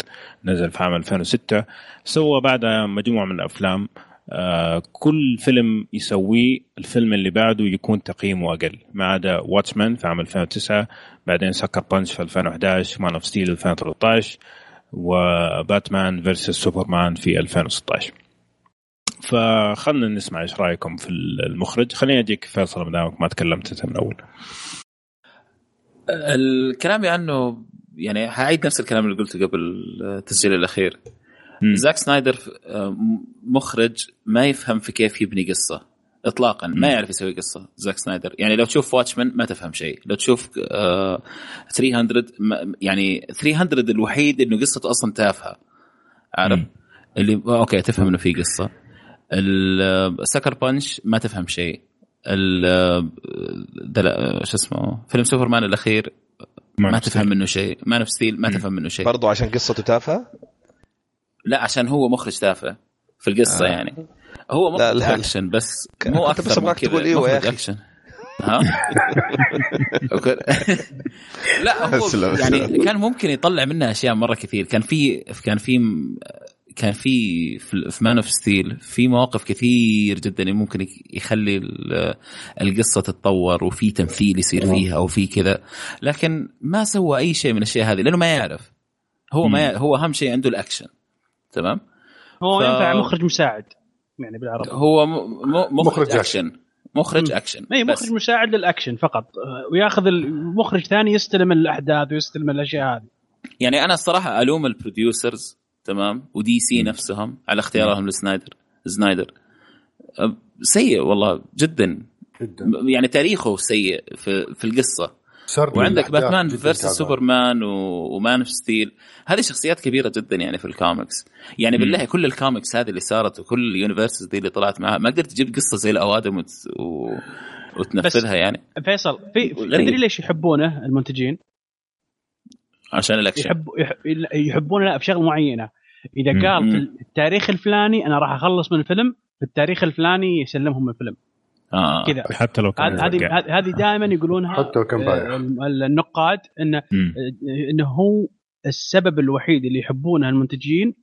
نزل في عام 2006 سوى بعدها مجموعة من الأفلام آه، كل فيلم يسويه الفيلم اللي بعده يكون تقييمه أقل. ما عدا Watchmen في عام 2009 بعدين Sucker Punch في 2011 Man of Steel 2013 و Batman versus Superman في 2016 فخلنا نسمع إيش رأيكم في المخرج. خليني أجيك فيصل ما دامك ما تكلمت أنت من الأول. الكلام عنه يعني هعيد نفس الكلام اللي قلته قبل التسجيل الأخير. مم. زاك سنايدر آه، مخرج ما يفهم في كيف يبني قصة. اطلاقا ما. يعرف يسوي قصة زاك سنايدر. يعني لو تشوف Watchmen ما تفهم شيء. لو تشوف آه 300 ما- يعني 300 الوحيد إنه قصته أصلا تافهة. عارف؟ مم. اللي okay تفهم إنه في قصة. ال Sucker Punch ما تفهم شيء. شو اسمه فيلم سوبرمان الأخير ما, نفس تفهم منه شيء. Man of Steel ما تفهم منه شيء. برضو عشان قصته تافهة؟ لا عشان هو مخرج تافه في القصة آه. يعني. هو مخرج لا، لا. اكشن بس مو بس أكثر من أبغاك كذا. تقول إيوه يا مخرج أخي. اكشن ها. (laughs) لا هو يعني. كان ممكن يطلع منها أشياء مرة كثير. كان في كان في كان في في في Man of Steel في مواقف كثير جدا ممكن يخلي ال- القصة تتطور وفي تمثيل يصير فيها أو في كذا. لكن ما سوى أي شيء من الأشياء هذه لأنه ما يعرف. هو ما يعرف هو أهم شيء عنده الأكشن. تمام؟ هو ف- ينفع مخرج مساعد يعني بالعربي. هو م- م- مخرج, مخرج أكشن. مخرج. أكشن. إي بس. مخرج مساعد للأكشن فقط. وياخذ المخرج ثاني يستلم الأحداث ويستلم الأشياء هذه. يعني أنا الصراحة ألوم ال producers تمام؟ و DC نفسهم على اختيارهم لسنايدر. سنايدر. سيء والله جدا. جدا. يعني تاريخه سيء في, في القصة. وعندك باتمان تعبان. سوبرمان و- و Man of Steel هذه شخصيات كبيرة جدا يعني في الكوميكس يعني بالله كل الكوميكس هذه اللي صارت وكل ال universes دي اللي طلعت معها ما قدرت تجيب قصة زي الأوادم وت... و... وتنفذها يعني. فيصل في. تدري ليش يحبونه المنتجين؟ عشان الأكشن يحب يح- يحبونه لا في شغله معينة إذا. قال في. التاريخ الفلاني أنا راح أخلص من الفيلم في التاريخ الفلاني يسلمهم الفيلم آه. كذا حتى لو كان هذه هذه دائما يقولونها حتى لو كان بايخ. آه، ال- النقاد انه. انه هو السبب الوحيد اللي يحبونه المنتجين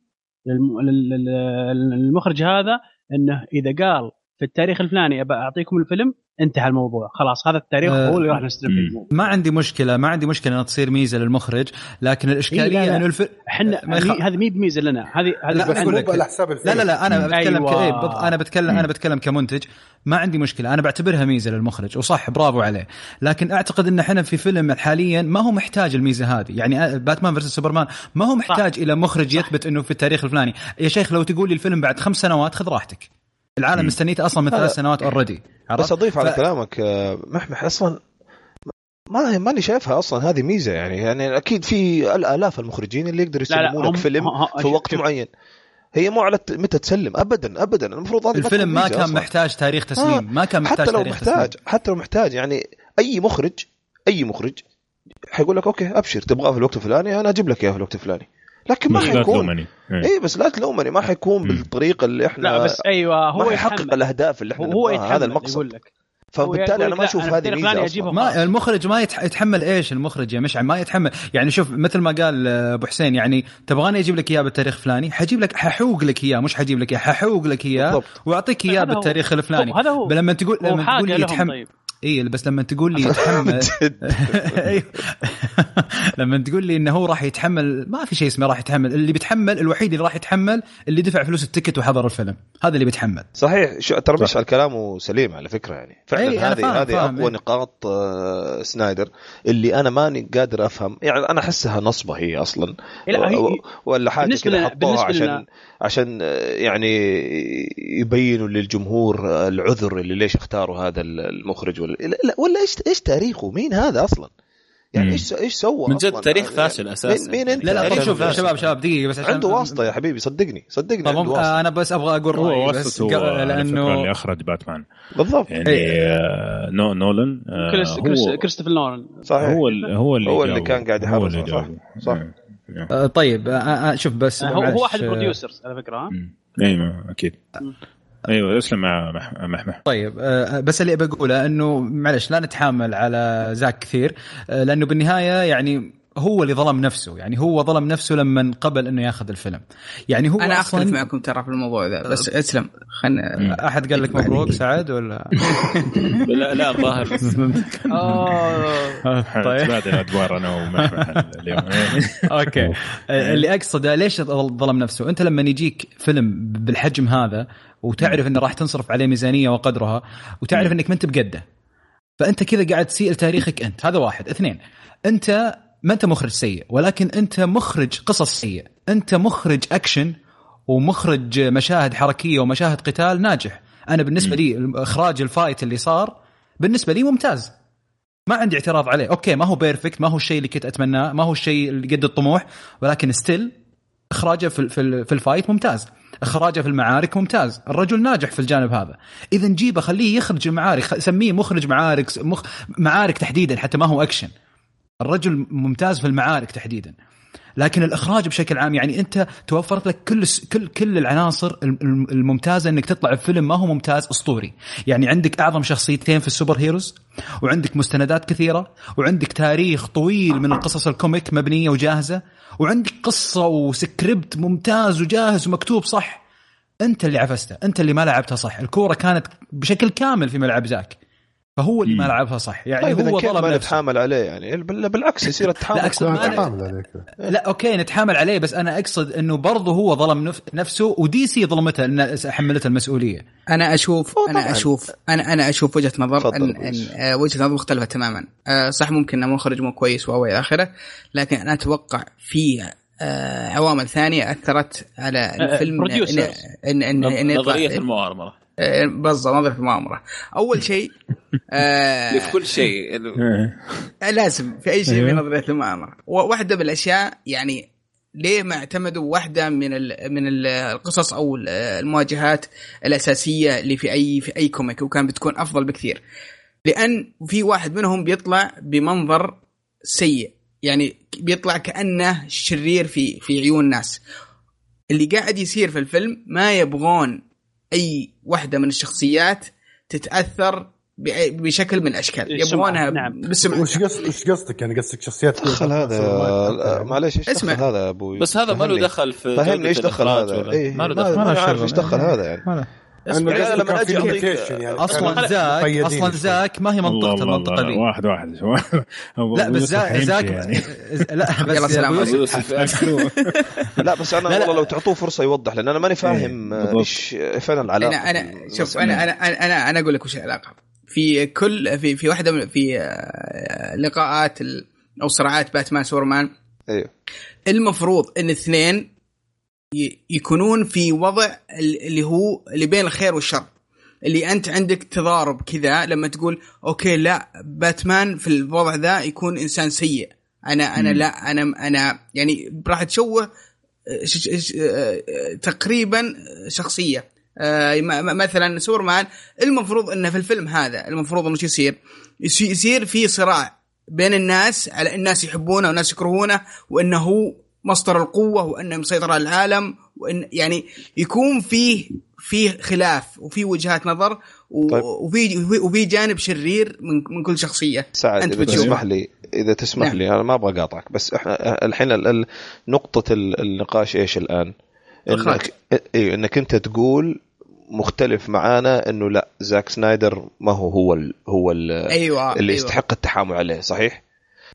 للم- لل- لل- للمخرج هذا إنه إذا قال في التاريخ الفلاني أبى أعطيكم الفيلم انتهى الموضوع خلاص هذا التاريخ آه، هو اللي راح نستلم. فيه ما عندي مشكلة ما عندي مشكلة إنها تصير ميزة للمخرج لكن إيه، لا، الاشكاليه لا. إنه الف... إحنا يخ- هذه مي بميزه لنا هذه هذه لا، مو. على حساب الفيلم لا لا لا أنا بتكلم أيوة. أيوة. ك... أنا بتكلم أنا بتكلم كمنتج ما عندي مشكلة أنا بعتبرها ميزة للمخرج وصح برافو عليه لكن أعتقد إن إحنا في فيلم حاليا ما هو محتاج الميزة هذه يعني Batman versus Superman ما هو محتاج إلى مخرج يثبت إنه في التاريخ الفلاني يا شيخ لو تقول لي الفيلم بعد خمس سنوات خذ راحتك العالم مستنيته أصلا من لا، ثلاث لا. سنوات already بس أضيف على كلامك آه، محمح أصلا ما ماني شايفها أصلا هذه ميزة يعني. يعني أكيد في الالاف المخرجين اللي يقدروا يسلموا لك فيلم في وقت. معين. هي مو على متى تسلم ابدا ابدا. المفروض هذه ما الفيلم ما كان أصلاً. محتاج تاريخ تسليم آه، ما كان محتاج حتى لو تاريخ محتاج تسليم حتى لو محتاج يعني أي مخرج أي مخرج حيقول لك أوكي أبشر تبغاه في الوقت الفلاني أنا أجيب لك إياه في الوقت الفلاني. لكن ما حيكون تلومني إيه. اي بس لا تلومني ما حيكون. بالطريقة اللي إحنا لا بس أيوه هو ما يتحمل. الأهداف اللي إحنا هو نبغاها يتحمل هذا يقول المقصد لك فبالتالي أنا ما أشوف هذه ميزة. ما المخرج ما يتح- يتحمل إيش المخرج يا مشعل ما يتحمل يعني شوف مثل ما قال آه، أبو حسين يعني تبغاني أجيب لك إياه بالتاريخ الفلاني حجيب لك ححوق لك إياه مش حجيب لك إياه ححوق لك إياه. وأعطيك إياه. بالتاريخ الفلاني هذا هو. لما تقول لما تقول لي يتحمل طيب. اي بس لما تقول لي (laughs) يتحمل (laughs) (laughs) أيوه. لما تقول لي إنه هو راح يتحمل ما في شيء اسمه راح يتحمل. اللي بيتحمل الوحيد اللي راح يتحمل اللي دفع فلوس ال ticket وحضر الفيلم. هذا اللي بيتحمل. صحيح. شو ترى مشعل كلامه سليم على فكرة يعني. فعلا إي، أنا هذه فاهم- هذه فاهم، أقوى إي. نقاط آه، سنايدر اللي أنا ماني قادر أفهم. يعني أنا أحسها نصبة هي أصلا. لا، هي- ولا حاجة كذا حطوها عشان عشان آه، يعني يبينوا للجمهور آه، العذر اللي ليش اختاروا هذا المخرج ولا لا لا، ولا إيش إيش تاريخه مين هذا أصلا يعني مم. إيش إيش سوى من جد أصلاً؟ تاريخ يعني فاشل أساساً. مين, مين أنت لا لا تاريخ طيب شوف فاشل. شباب شباب دقيقة بس عشان عنده واسطة يا حبيبي صدقني صدقني طب عنده واسطة أنا بس أبغى أقول هو رأيي بس لأنه اللي أخرج باتمان بالضبط يعني آه، نو نولان آه، كريس هو كريستوفر نولان صحيح هو هو اللي هو اللي. كان قاعد اللي صح. صح. آه، آه. آه، طيب آه، آه، شوف بس هو معلش، هو احد آه، ال producers على فكرة ها. أيوه أكيد أيوه أسلم مع مح- محمح طيب بس اللي بقوله إنه معلش لا نتحامل على زاك كثير لأنه بالنهاية يعني هو اللي ظلم نفسه. يعني هو ظلم نفسه لما قبل إنه ياخذ الفيلم. يعني هو أنا أصلاً اختلف معكم ترى في الموضوع ذا بس أسلم. خلنا أحد قال لك مبروك سعد ولا؟ (laughs) لا لا الظاهر. (laughs) طيب. تبادل أدوار أنا اليوم. (laughs) okay. آه، اللي أقصده ليش ظلم نفسه؟ أنت لما يجيك فيلم بالحجم هذا وتعرف إنه راح تنصرف عليه ميزانية وقدرها وتعرف إنك ما أنت بقده فأنت كذا قاعد تسيء لتاريخك أنت. هذا واحد. اثنين أنت ما أنت مخرج سيء ولكن أنت مخرج قصص سيء أنت مخرج أكشن ومخرج مشاهد حركية ومشاهد قتال ناجح. أنا بالنسبة لي إخراج ال fight اللي صار بالنسبة لي ممتاز. ما عندي اعتراض عليه. okay ما هو perfect ما هو الشيء اللي كنت أتمناه ما هو الشيء اللي قد الطموح ولكن still إخراجه في في في ال fight ممتاز. إخراجه في المعارك ممتاز. الرجل ناجح في الجانب هذا. إذا جيبه خليه يخرج المعارك سميه مخرج معارك مخ... معارك تحديدا حتى ما هو اكشن الرجل ممتاز في المعارك تحديدا. لكن الإخراج بشكل عام يعني أنت توفرت لك كل كل كل العناصر الم- الممتازة إنك تطلع بفيلم ما هو ممتاز أسطوري. يعني عندك أعظم شخصيتين في ال super heroes وعندك مستندات كثيرة وعندك تاريخ طويل من القصص ال comic مبنية وجاهزة وعندك قصة وسكريبت ممتاز وجاهز ومكتوب صح. أنت اللي عفسته أنت اللي ما لعبتها صح. الكورة كانت بشكل كامل في ملعب زاك. فهو اللي ما مم. لعبها صح يعني طيب هو ظلم ما نفسه نتحامل عليه يعني بال- بالعكس يصير (laughs) التحامل لا، أقصد كله ما عليك لا okay نتحامل عليه بس أنا أقصد إنه برضه هو ظلم نف- نفسه و DC ظلمته إن حملته المسؤولية أنا أشوف أنا. أشوف أنا أنا أشوف وجهة نظر كويس. إن آه، وجهة نظر مختلفة تماما آه، صح ممكن إنه مخرج مو كويس و إلى آخره لكن أنا أتوقع في آه، عوامل ثانية أثرت على الفيلم إن-. ان ان ان يطلع- نظرية المؤامرة آه، بالضبط نظريه المؤامره أول شيء (laughs) آه، في كل شيء آه، لازم في أي شيء في أيوه. نظريه المؤامره واحدة من الأشياء يعني ليه ما اعتمدوا واحدة من ال من ال- القصص أو ال- المواجهات الأساسية اللي في أي في أي كوميك وكان بتكون أفضل بكثير. لأن في واحد منهم بيطلع بمنظر سيء. يعني بيطلع كأنه شرير في في عيون الناس. اللي قاعد يصير في الفيلم ما يبغون أي واحدة من الشخصيات تتأثر بشكل من الأشكال. السمعة، يبغونها نعم. بالسمعه وش قصد وش قصدك؟ يعني قصدك شخصيات دخل هذا معليش إيش اسمع. دخل هذا أبوي؟ بس هذا ما له. دخل في فهمني إيش دخل هذا؟ إيه ما له ما دخل. ما ما له عارف شغل. إيش دخل هذا يعني. يعني قصده لما أعطيك- limitation يعني. أصلا زاك أصلا. زاك ما هي منطقته المنطقة دي. واحد واحد. (laughs) لا بس زاك زاك يعني. (laughs) لا بس يلا سلام يوسف- (laughs) لا بس أنا لا، لا. والله لو تعطوه فرصة يوضح لأن أنا ماني فاهم آه،. إيش فين العلاقة أنا أنا شوف أنا أنا أنا أنا, أنا أقول لك وش العلاقة. في كل في في واحدة من في آه، لقاءات أو صراعات باتمان سوبرمان. أيوه. المفروض إن الاثنين ي- يكونون في وضع ال- اللي هو اللي بين الخير والشر اللي أنت عندك تضارب كذا لما تقول okay لا باتمان في الوضع ذا يكون إنسان سيء أنا أنا مم. لا أنا أنا يعني راح تشوه ش- آه، تقريبا شخصية آه، م- م- مثلا سوبرمان المفروض إنه في الفيلم هذا المفروض إنه شو يصير؟ يصير في صراع بين الناس على الناس يحبونه والناس يكرهونه وإنه هو مصدر القوة وانه مسيطر على العالم وان يعني يكون فيه فيه خلاف وفي وجهات نظر و- طيب. وفي وفي- جانب شرير من من كل شخصية سعد إذا بتشوفه. تسمح لي إذا تسمح نعم. لي أنا ما أبغى أقاطعك بس إحنا الحين ال- ال- نقطة ال- النقاش إيش الآن؟ انك اي إنك أنت تقول مختلف معانا إنه لا زاك سنايدر ما هو هو ال هو ال أيوه اللي أيوة. يستحق التحامل عليه صحيح؟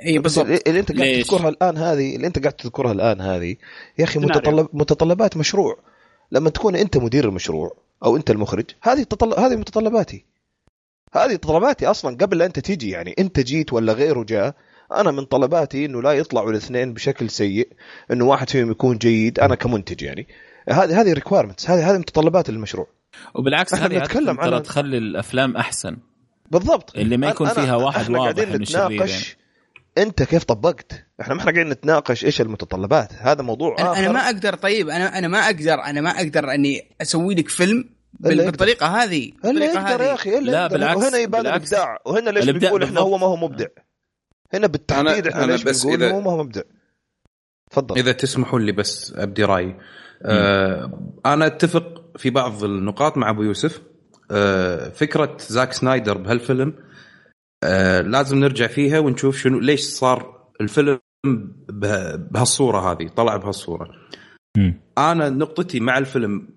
اي بس بالضبط. اللي أنت قاعد؟ تذكرها الآن هذه اللي أنت قاعد تذكرها الآن هذه يا أخي سيناريو. متطلب متطلبات مشروع. لما تكون أنت مدير المشروع أو أنت المخرج هذه تطلب هذه متطلباتي. هذه طلباتي أصلا قبل لا أنت تيجي. يعني أنت جيت ولا غيره جاء. أنا من طلباتي إنه لا يطلعوا الاثنين بشكل سيء إنه واحد فيهم يكون جيد أنا كمنتج يعني. هذه هذه ريكوايرمنتس هذه هذه متطلبات المشروع. وبالعكس هذه ترى على- تخلي الأفلام أحسن. بالضبط. اللي ما يكون أنا- فيها واحد إحنا واضح قاعدين شرير نتناقش أنت كيف طبقت؟ إحنا ما إحنا قاعدين نتناقش إيش المتطلبات. هذا موضوع أنا آخر. أنا ما أقدر طيب أنا أنا ما أقدر أنا ما أقدر أني أسوي لك فيلم. بالطريقة هذه. بالطريقة يقدر يا هذه. أخي لا، يقدر. بالعكس- وهنا يبان. الإبداع. وهنا ليش بنقول إحنا هو. ما هو مبدع؟ هنا بالتحديد أنا- إحنا أنا ليش بس بنقول إذا- هو ما هو مبدع؟ تفضل. إذا تسمحوا لي بس أبدي رأيي. آه أنا أتفق في بعض النقاط مع أبو يوسف. آه فكرة زاك سنايدر بهالفيلم آه لازم نرجع فيها ونشوف شنو ليش صار الفيلم به- بهالصورة هذه طلع بهالصورة. أنا نقطتي مع الفيلم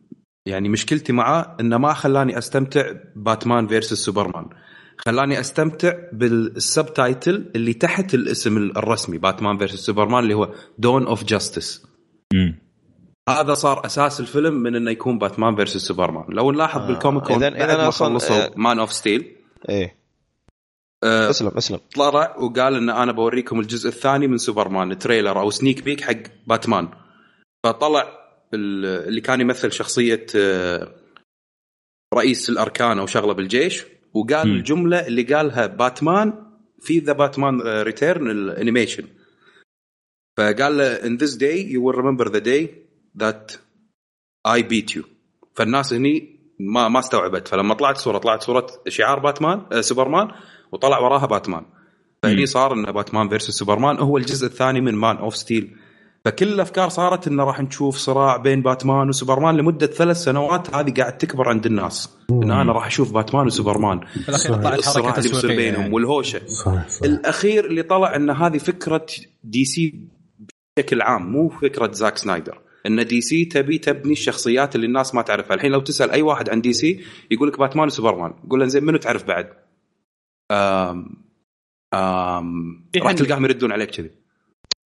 يعني مشكلتي معاه إنه ما خلاني أستمتع Batman versus Superman. خلاني أستمتع بال subtitle اللي تحت الاسم الرسمي Batman versus Superman اللي هو Dawn of Justice. هذا صار أساس الفيلم من إنه يكون Batman versus Superman. لو نلاحظ آه، بال Comic Con خلصوا آه، Man of Steel إيه. آه، اسلم اسلم. طلع وقال إن أنا بوريكم الجزء الثاني من سوبرمان trailer أو sneak peek حق باتمان. فطلع ال- اللي كان يمثل شخصية آه، رئيس الأركان أو شغلة بالجيش وقال مم. الجملة اللي قالها باتمان في The Batman Return ال animation. فقال له in this day you will remember the day that I beat you. فالناس هني ما ما استوعبت. فلما طلعت صورة طلعت صورة شعار باتمان آه سوبرمان وطلع وراها باتمان. فهني صار ان Batman versus Superman. هو الجزء الثاني من Man of Steel فكل الأفكار صارت إنه راح نشوف صراع بين باتمان وسوبرمان لمدة ثلاث سنوات. هذه قاعد تكبر عند الناس. إن أنا راح أشوف باتمان وسوبرمان. الصراع اللي بيصير بينهم يعني. والهوشة. صحيح صحيح الأخير اللي طلع إن هذه فكرة DC بشكل عام مو فكرة زاك سنايدر. إن DC تبي تبني الشخصيات اللي الناس ما تعرفها. الحين لو تسأل أي واحد عن DC يقول لك باتمان وسوبرمان. قول له زين منو تعرف بعد؟ آم آم راح. تلقاهم يردون عليك كذي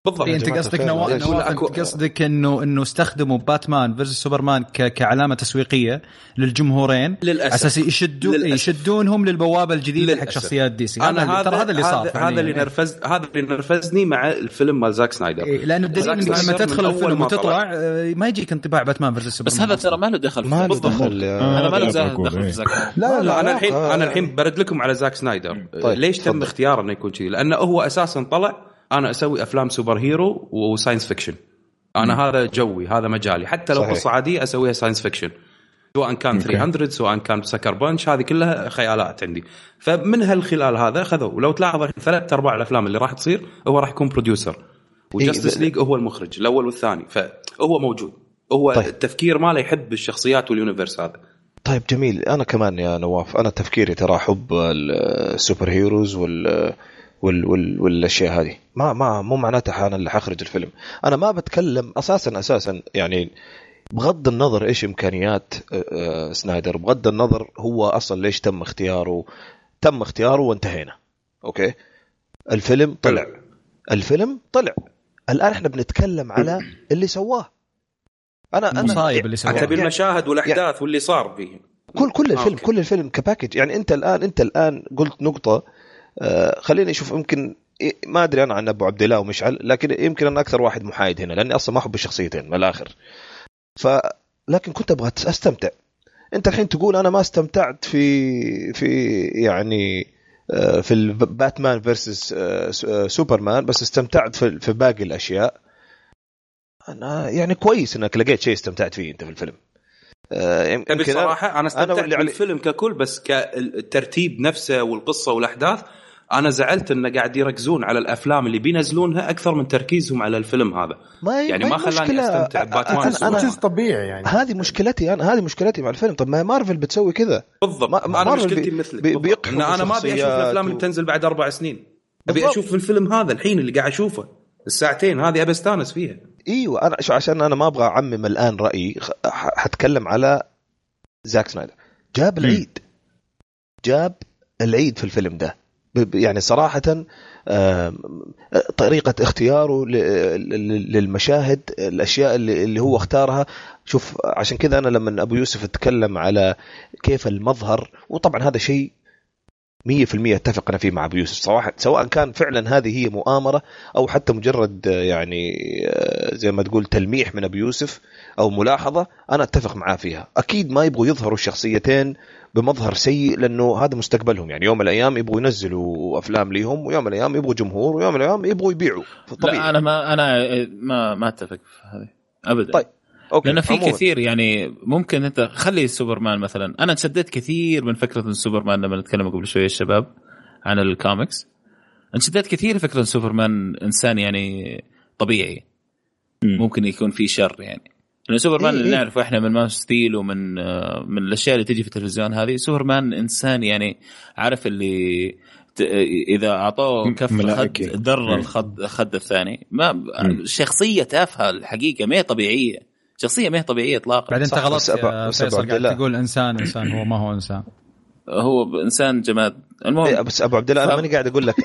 بالضبط إيه، أنت قصدك نواف انت أكو- قصدك انه إنه استخدموا Batman versus Superman ك- كعلامة تسويقية للجمهورين للأسف أساس يشدوا للأسف. يشدونهم للبوابة الجديدة حق. شخصيات DC أنا هذا ترى هذا اللي صار هذا, هذا اللي فعلياً. نرفز هذا اللي نرفزني مع الفيلم مال زاك سنايدر إيه، لأنه الدليل انك لما تدخل الفيلم وتطلع آه، ما يجيك انطباع Batman versus Superman بس هذا. ترى ما له دخل ما له بالضبط. دخل هذا ما له دخل في إيه. زاك لا لا أنا الحين. أنا الحين برد لكم على زاك سنايدر طيب، ليش تم. اختياره إنه يكون كذي؟ لأنه هو أساسا طلع أنا أسوي أفلام super hero و science fiction أنا هذا جوي هذا مجالي. حتى لو. قصة عادية أسويها science fiction سواء كان 300 سواء كان Sucker Punch هذه كلها خيالات عندي. فمن هالخلال هذا اخذوا ولو تلاحظ الحين ثلاث أرباع الأفلام اللي راح تصير هو راح يكون producer و Justice إيه، League هو المخرج الأول والثاني. فهو موجود. هو. طيب. التفكير ماله يحب الشخصيات وال universe هذا. طيب جميل. أنا كمان يا نواف أنا تفكيري ترى حب ال super heroes وال وال وال والأشياء هذه. ما ما مو معناتها أنا اللي حخرج الفيلم. أنا ما بتكلم أساسا أساسا يعني بغض النظر إيش إمكانيات آه، آه، سنايدر بغض النظر هو أصلا ليش تم اختياره. تم اختياره وانتهينا. okay؟ الفيلم طلع. الفيلم طلع. الآن إحنا بنتكلم على اللي سواه. أنا أنا المصايب اللي تبي يعني- المشاهد والأحداث واللي صار فيه. كل كل الفيلم okay. كل الفيلم ك package. يعني أنت الان أنت الآن قلت نقطة آه خليني أشوف يمكن إيه، ما أدري أنا عن أبو عبد الله ومشعل لكن يمكن أنا أكثر واحد محايد هنا لأني أصلا ما أحب الشخصيتين من الآخر. ف لكن كنت أبغى أستمتع. أنت الحين تقول أنا ما استمتعت في في يعني آه، في ال Batman versus Superman بس استمتعت في في باقي الأشياء. أنا يعني كويس إنك لقيت شيء استمتعت فيه أنت في الفيلم. آه، تبي يمكن أنا- الصراحه أنا استمتعت علي- بالفيلم ككل بس كالترتيب نفسه والقصة والأحداث أنا زعلت انه قاعد يركزون على الأفلام اللي بينزلونها أكثر من تركيزهم على الفيلم هذا. ما يعني ما خلاني مشكلة. أستمتع بباتمان أنا- طبيعي يعني. هذه مشكلتي أنا هذه مشكلتي مع الفيلم. طب ما مارفل بتسوي كذا؟ بالضبط. ما- أنا مارفل مشكلتي بي- مثلك. بي- إن أنا ما أبي أشوف الأفلام و- اللي بتنزل بعد أربع سنين. أبي. أشوف الفيلم هذا الحين اللي قاعد أشوفه. الساعتين هذه أبي أستانس فيها. إيوه أنا شو عشان أنا ما أبغى أعمم الآن رأيي حتكلم على زاك سنايدر. جاب العيد. جاب العيد في الفيلم ده. يعني صراحة طريقة اختياره للمشاهد الأشياء اللي هو اختارها. شوف عشان كذا أنا لما أبو يوسف اتكلم على كيف المظهر وطبعا هذا شيء 100% اتفق أنا فيه مع أبو يوسف. صراحة سواء كان فعلا هذه هي مؤامرة أو حتى مجرد يعني آه، زي ما تقول تلميح من أبو يوسف أو ملاحظة أنا أتفق معاه فيها. أكيد ما يبغوا يظهروا الشخصيتين بمظهر سيء لأنه هذا مستقبلهم. يعني يوم من الأيام يبغوا ينزلوا أفلام ليهم ويوم من الأيام يبغوا جمهور ويوم من الأيام يبغوا يبيعوا. طبيعي. لا أنا ما أنا ما ما أتفق في هذه. ابدا. طيب. okay لأن في عموماً. كثير يعني ممكن أنت خلي سوبرمان مثلا. أنا انشديت كثير من فكرة إن سوبرمان لما نتكلم قبل شوية الشباب عن الكوميكس. انشديت كثير فكرة إن سوبرمان إنسان يعني طبيعي. ممكن يكون في شر يعني. لأن سوبرمان إيه اللي إيه. نعرفه إحنا من Man Steel ومن آه، من الأشياء اللي تجي في التلفزيون هذه سوبرمان إنسان يعني عارف اللي ت- إذا أعطوه كف خد ملائكي. در مم. الخد الخد الثاني ما شخصية تافهة الحقيقة ما هي طبيعية شخصية ما هي طبيعية اطلاقا بعدين انت صح، غلط بس أبا- يا بس أبا فيصل عبد قاعد. تقول إنسان إنسان هو ما هو إنسان هو إنسان جماد. إيه، المهم بس أبو عبد الله أنا ف- ماني قاعد أقول لك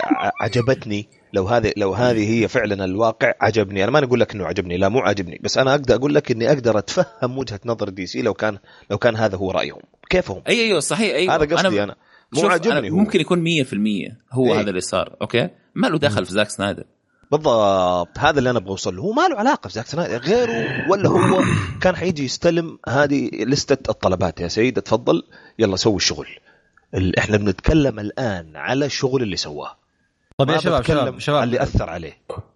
عجبتني. لو هذه لو هذه هي فعلا الواقع عجبني. أنا ما أقول لك إنه عجبني لا مو عجبني بس أنا أقدر أقول لك إني أقدر أتفهم وجهة نظر دي سي لو كان لو كان هذا هو رأيهم. كيفهم؟ أي أيوه صحيح أيوه. هذا قصدي أنا مو شوف، عاجبني أنا هو. ممكن يكون 100% هو إيه. هذا اللي صار okay؟ ما له دخل في زاك سنايدر. بالضبط. هذا اللي أنا أبغى أوصل له. هو ما له علاقة في زاك سنايدر غيره ولا هو كان حيجي يستلم هذه لستة الطلبات. يا سيد اتفضل يلا سوي الشغل. ال- إحنا بنتكلم الآن على الشغل اللي سواه. طيب يا شباب شباب شباب. اللي أثر عليه؟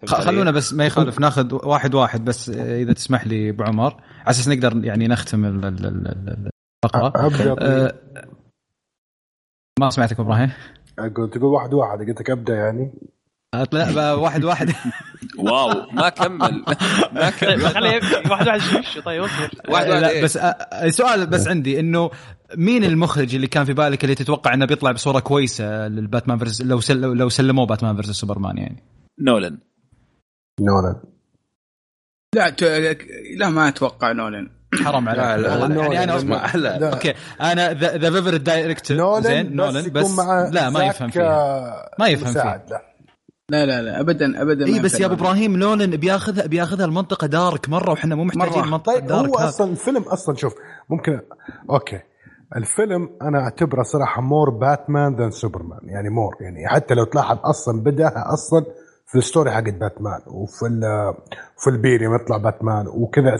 خلونا بس ما يخالف ناخذ واحد واحد بس إذا تسمح لي أبو عمر. على أساس نقدر يعني نختم ال- ال- ال- ال- الفقره أبدأ آه، ما سمعتك إبراهيم؟ أقول تقول واحد واحد قلت لك أبدأ يعني. لا واحد واحد. (laughs) واو ما كمل. ما طيب كمل. خليه واحد واحد طيب واحد واحد إيه؟ بس آه، سؤال بس عندي إنه مين المخرج اللي كان في بالك اللي تتوقع إنه بيطلع بصورة كويسة للباتمان versus لو سل لو سلموه باتمان versus سوبرمان يعني؟ نولن. نولان لا ت... لا ما أتوقع نولن. حرام عليك. لا، لا، يعني أنا أصبر. لا. okay. أنا the favorite director زين يكون بس مع لا ما زاك، يفهم فيها. آه، ما يفهم مساعد لا لا لا ابدا ابدا اي إيه، بس يا أبو. إبراهيم نولان بياخذها بياخذها المنطقة dark مرة وإحنا مو محتاجين مرة. منطقة طيب dark هو هذا. أصلا الفيلم أصلا شوف ممكن okay الفيلم أنا أعتبره صراحة more Batman than Superman يعني more يعني حتى لو تلاحظ أصلا بدأها أصلا في ال story حقت باتمان وفي ال- في البيريم يطلع باتمان وكذا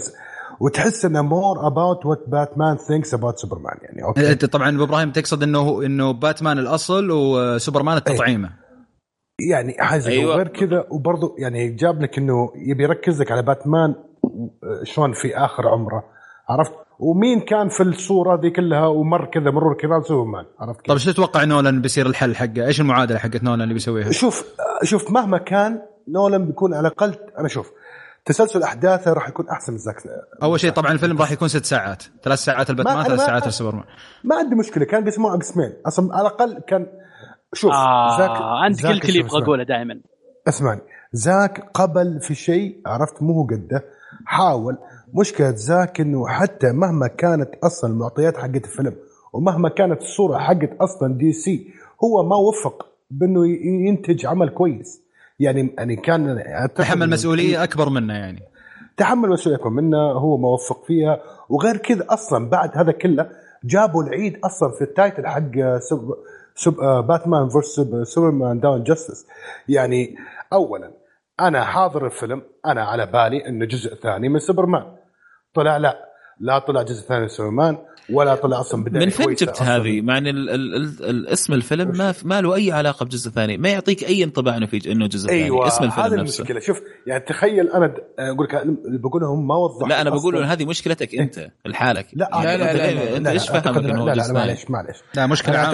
وتحس إنه more about what Batman thinks about Superman يعني okay انت طبعا أبو إبراهيم تقصد إنه إنه باتمان الأصل وسوبرمان التطعيمة يعني حاجة أيوة. غير كذا وبرضه يعني جاب لك إنه يبي يركز لك على باتمان شلون في آخر عمره عرفت ومين كان في الصورة دي كلها ومر كذا مرور كرام سوبرمان عرفت طيب كيف؟ إيش تتوقع نولان بيصير الحل حقه؟ إيش المعادلة حقت نولان اللي بيسويها؟ شوف شوف مهما كان نولان بيكون على الأقل أنا شوف تسلسل أحداثه راح يكون أحسن من زاك أول شيء طبعا الفيلم راح يكون ست ساعات، ثلاث ساعات الباتمان، ما- ثلاث ساعات السوبرمان. ما عندي مشكلة كان قسموه قسمين أصلا على الأقل كان شوف آه عندك زاك الكل يبغى اسمه- أقوله دائما. اسمعني. زاك قبل في شيء عرفت؟ مو هو قده. حاول. مشكلة زاك إنه حتى مهما كانت أصلا المعطيات حقت الفيلم ومهما كانت الصورة حقت أصلا دي سي هو ما وفق بإنه ينتج عمل كويس. يعني يعني كان تحمل مسؤولية أكبر منه يعني. تحمل مسؤوليتكم منه هو ما وفق فيها. وغير كذا أصلا بعد هذا كله جابوا العيد أصلا في ال title حق آه، Batman versus Superman Dawn Justice يعني اولا أنا حاضر الفيلم أنا على بالي إنه جزء ثاني من سوبرمان طلع لا لا طلع جزء ثاني من سوبرمان ولا طلع أصلا بداية من فين جبت. هذه؟ مع إن ال ال ال الاسم الفيلم ما ما له أي علاقة بجزء ثاني، ما يعطيك أي انطباع إنه في إنه جزء ثاني، أيوه اسم الفيلم هذه نفسه المشكلة شوف يعني تخيل أنا أقول لك اللي بقولهم ما وضحوا لا أنا بقول هذه مشكلتك أنت لحالك لا لا، أنت لا، لا، ليه- لا، أنت لا، إيش لا، فاهمك انه لا لا جزء لا ثاني؟ معلش معلش لا مشكلة عامة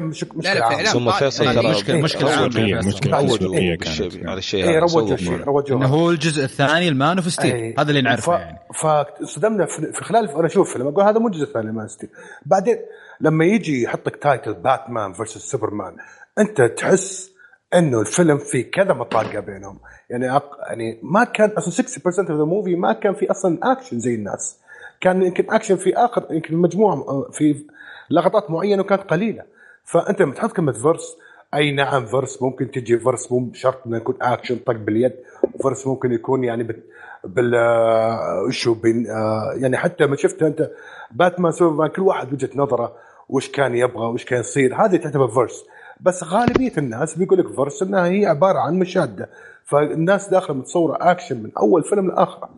مشكله. اعلام ثم فيصل طارق. ترى مشكلة- مشكلة روجوا على. الشيء-. روجوا انه هو الجزء الثاني ال Man of Steel أي. هذا اللي نعرفه. يعني فصدمنا في خلال أنا أشوف فيلم أقول هذا مو الجزء الثاني Man Steel بعدين لما يجي يحط لك title Batman versus Superman أنت تحس إنه الفيلم في كذا مطاقه بينهم. يعني أق... يعني ما كان أصلا 60% من ال movie ما كان في أصلا اكشن زي الناس. كان يمكن اكشن في آخر يمكن مجموعة في لقطات معينة وكانت قليلة. فأنت لما تحط كلمة versus أي نعم versus ممكن تجي versus مو شرط إنه يكون اكشن طق باليد. versus ممكن يكون يعني بال بال آه، آه، يعني حتى ما شفت أنت باتمان سوبرمان كل واحد وجهة نظره وش كان يبغى وش كان يصير هذه تعتبر versus بس غالبية الناس بيقول لك versus إنها هي عبارة عن مشادة. فالناس داخله متصورة اكشن من أول فيلم لاخره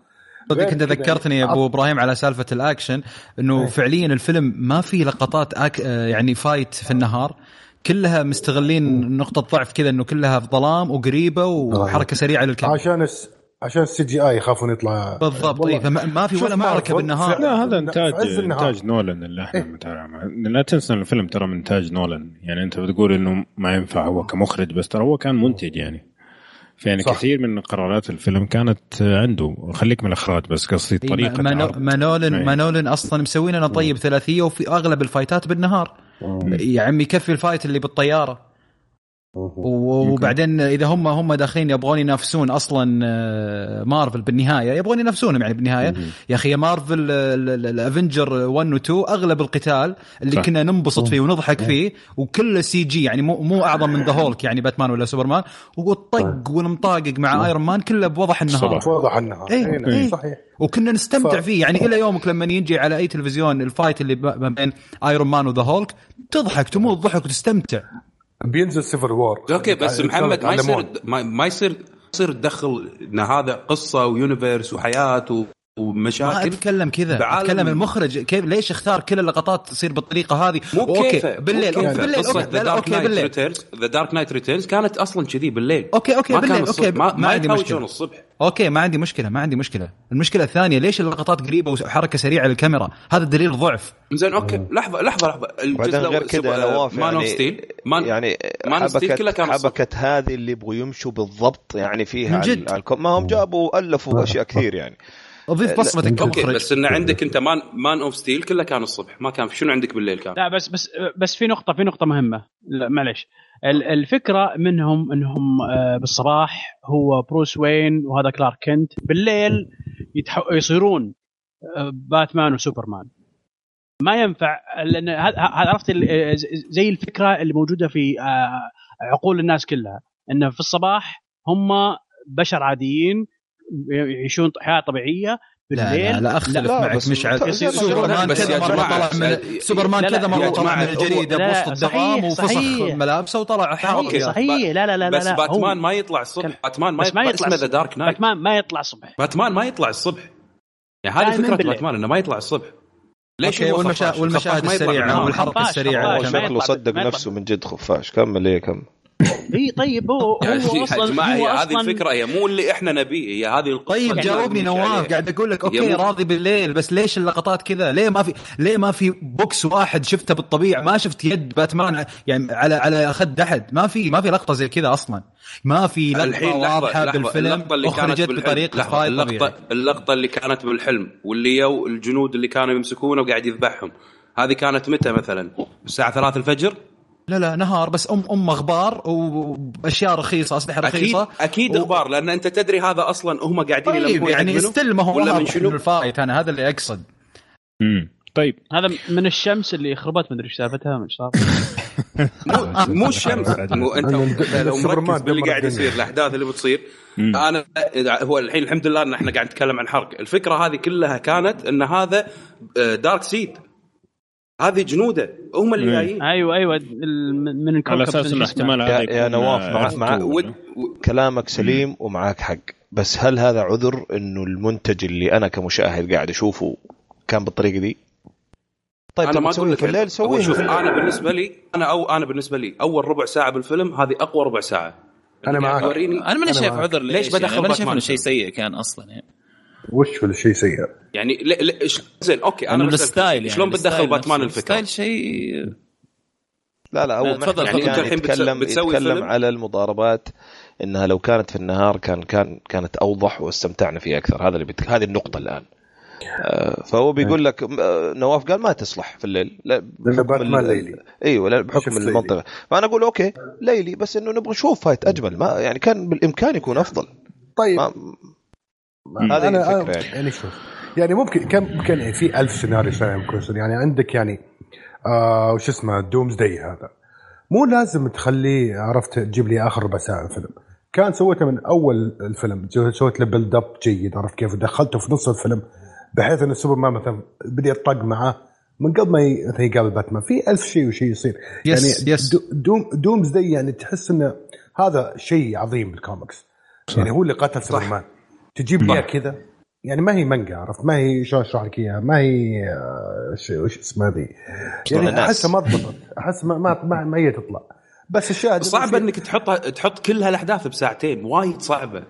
صدق أنت ذكرتني يا أبو إبراهيم على سالفة الاكشن إنه فعليا الفيلم ما في لقطات أك... آه، يعني fight في النهار. كلها مستغلين نقطة ضعف كذا إنه كلها في ظلام وقريبة وحركة سريعة للكاميرا. عشان الس... عشان ال CGI يخافون يطلع. بالضبط. اي فما ما في ولا معركة بالنهار. لا هذا في انتاج. إنتاج نولان اللي إحنا متابع لا تنسى الفيلم ترى من إنتاج نولان يعني أنت بتقول إنه ما ينفع هو كمخرج بس ترى هو كان منتج يعني. فيعني صح. كثير من قرارات الفيلم كانت عنده. خليك من الأخراج بس قصدي إي، طريقة ما- ما- نولن إي. ما نولن أصلا مسوين لنا طيب ثلاثية وفي أغلب الفايتات بالنهار. يا عمي يكفي ال fight اللي بالطيارة. وبعدين إذا هم هم داخلين يبغون ينافسون أصلا آه، مارفل بالنهاية. يبغون ينافسونهم يعني بالنهاية. يا أخي مارفل ال Avenger 1 و 2 أغلب القتال اللي صح. كنا ننبسط فيه ونضحك فيه وكله CG يعني مو مو أعظم من ذا هولك يعني باتمان ولا سوبرمان والطق والمطاقق مع ايرون مان كله بوضح النهار صباح. واضح النهار إيه، إيه، إيه. صحيح. وكنا نستمتع فيه. يعني إلى يومك لما يجي على أي تلفزيون ال fight اللي ما بين ايرون مان وذا هولك تضحك تموت ضحك وتستمتع. بينزل Civil War أوكي بس محمد ما يصير. ما, ما يصير يصير تدخل إن هذا قصة و universe وحياة و- ما ومشاكل أتكلم كذا بعالم- أتكلم المخرج كيف ليش اختار كل اللقطات تصير بالطريقة هذه؟ مو أوكي بالليل مو أوكي بكيفه. بالليل أوكي ذا Dark Knight بالليل. Returns The Dark Knight Returns كانت أصلا كذي بالليل. أوكي أوكي ما كان بالليل الصبح. أوكي. ما, ما عندي مشكلة. الصبح أوكي ما عندي مشكلة ما عندي مشكلة. المشكلة الثانية ليش اللقطات قريبة وحركة سريعة للكاميرا؟ هذا دليل ضعف. زين أوكي. لحظة لحظة لحظة. وبعدين غير كذا نواف Man of يعني Steel Man يعني Man of Steel كلها حبكت كان الصبح. حبكت هذه اللي يبغوا يمشوا بالضبط يعني فيها ما هم جابوا ال flaw أشياء كثير يعني. أضيف بصمتك أوكي بس إن عندك أنت Man Man of Steel كله كان الصبح ما كان شنو عندك بالليل كان؟ لا بس بس بس في نقطة في نقطة مهمة. ال- الفكرة منهم إنهم آه، بالصباح هو بروس وين وهذا كلارك كنت. بالليل يتح... يصيرون آه، باتمان وسوبرمان. ما ينفع لأن هذا هذا عرفت ال- آه، زي الفكرة اللي موجودة في عقول الناس كلها. انه في الصباح هم بشر عاديين يعيشون حياة طبيعية لا بالليل لا لا أختلف لا، معك مشعل يصير- سوبرمان بس كذا يا مره طلع من سوبرمان لا، لا، كذا مرة طلع من الجريدة لا، بوسط الدوام وفسخ. ملابسه وطلع صحيح صحيح لا لا لا لا بس لا باتمان ما يطلع الصبح باتمان ما يطلع اسمه ذا الصبح. Dark Knight باتمان ما يطلع الصبح باتمان ما يطلع الصبح يعني هذه فكرة. باتمان إنه ما يطلع الصبح ليش أوكي هو؟ والمشاهد السريعه. والحركه السريعه. شكله صدق. نفسه من جد خفاش كمل إيه كمل إي طيب هو (laughs) يعني هو يا أصلا جماعة هي هذه الفكرة هي مو اللي إحنا نبيه هي هذه القصة طيب جاوبني نواف. قاعد أقول لك أوكي راضي بالليل بس ليش اللقطات كذا؟ ليه ما في ليه ما في box واحد شفته بالطبيعة؟ ما شفت يد باتمان يعني على على خد أحد. ما في ما في لقطة زي كذا أصلا. ما في لقطة الحين واضحة بالفيلم اللقطة اللي كانت بطريقه لحظة، اللقطه اللقطة اللي كانت بالحلم واللي you الجنود اللي كانوا يمسكونه وقاعد يذبحهم. هذه كانت متى مثلا؟ الساعة 3 الفجر؟ لا لا نهار بس ام أم غبار وأشياء رخيصة أسلحة أكيد رخيصة. أكيد و- غبار لأن أنت تدري هذا أصلا هم قاعدين طيب يعني ما هو ولا من شنو؟ الفايت أنا هذا اللي أقصد. امم طيب هذا من الشمس اللي خربت مدري إيش سالفتها مش صار. مو (laughs) مو الشمس. (laughs) مو أنت لو مركز باللي قاعد. يصير الأحداث اللي بتصير. أنا هو الحين الحمد لله إن إحنا قاعد نتكلم عن حرق. الفكرة هذه كلها كانت إن هذا دارك سيد هذه جنوده هم اللي مم. جايين أيوه أيوه ال- من الكوكب على أساس انه؟ احتمال هذا يا- يا نواف، مع- عرفته مع-؟ ود- و- كلامك سليم ومعاك حق بس هل هذا عذر إنه المنتج اللي أنا كمشاهد قاعد أشوفه كان بالطريقة دي؟ طيب أنا ما أقول لك في الليل أقول سويه شوف. أنا بالنسبة لي أنا أو أنا بالنسبة لي أول ربع ساعة بالفيلم هذه أقوى ربع ساعة أنا معاك. توريني أنا ماني شايف معك. عذر ليش بدخل يعني أنا شايف إنه شيء؟ سيء كان أصلا يعني وش في الشيء سيء يعني ل... ل... إيش- زين أوكي أنا بسألك ال style يعني شلون بتدخل باتمان. الفكرة؟ ال style شيء لا لا لا، اول تفضل، يعني أنت الحين بتسوي يتكلم فيلم؟ على المضاربات إنها لو كانت في النهار كان كان كانت أوضح واستمتعنا فيه أكثر هذا اللي بت... هذه النقطة الآن آه، فهو بيقول لك آه، نواف قال ما تصلح في الليل لا باتمان ليلي. إيوه لا بحكم. المنطقة فأنا أقول أوكي ليلي بس إنه نبغى نشوف fight أجمل ما يعني كان بالإمكان يكون أفضل طيب ما هذه أنا الفكرة يعني. يعني. شوف يعني ممكن كم ممكن يعني في ألف سيناريو ممكن يصير يعني عندك يعني آه وش اسمه Doomsday هذا. مو لازم تخليه عرفت تجيب لي آخر ربع ساعه الفيلم. كان سويته من أول الفيلم. جو- سويت له build up جيد عرفت كيف؟ دخلته في نص الفيلم بحيث إن سوبرمان مثلا بدأ يطق معاه من قبل ما ي- مثلا يقابل باتمان. في ألف شيء وشيء يصير. يس- يعني yes. دو دوم Doomsday يعني تحس إنه هذا شيء عظيم بالكوميكس يعني هو اللي قتل سوبرمان تجيب لي كذا؟ يعني ما هي مانجا عرفت؟ ما هي شلون اشرح لك إياها؟ ما هي آه، ش- وش اسمها ذي يعني. أحسها ما ضبطت أحس ما ما ما, ما هي تطلع. بس الشاهد صعب إنك تحط تحط كل هالأحداث بساعتين وايد صعبة.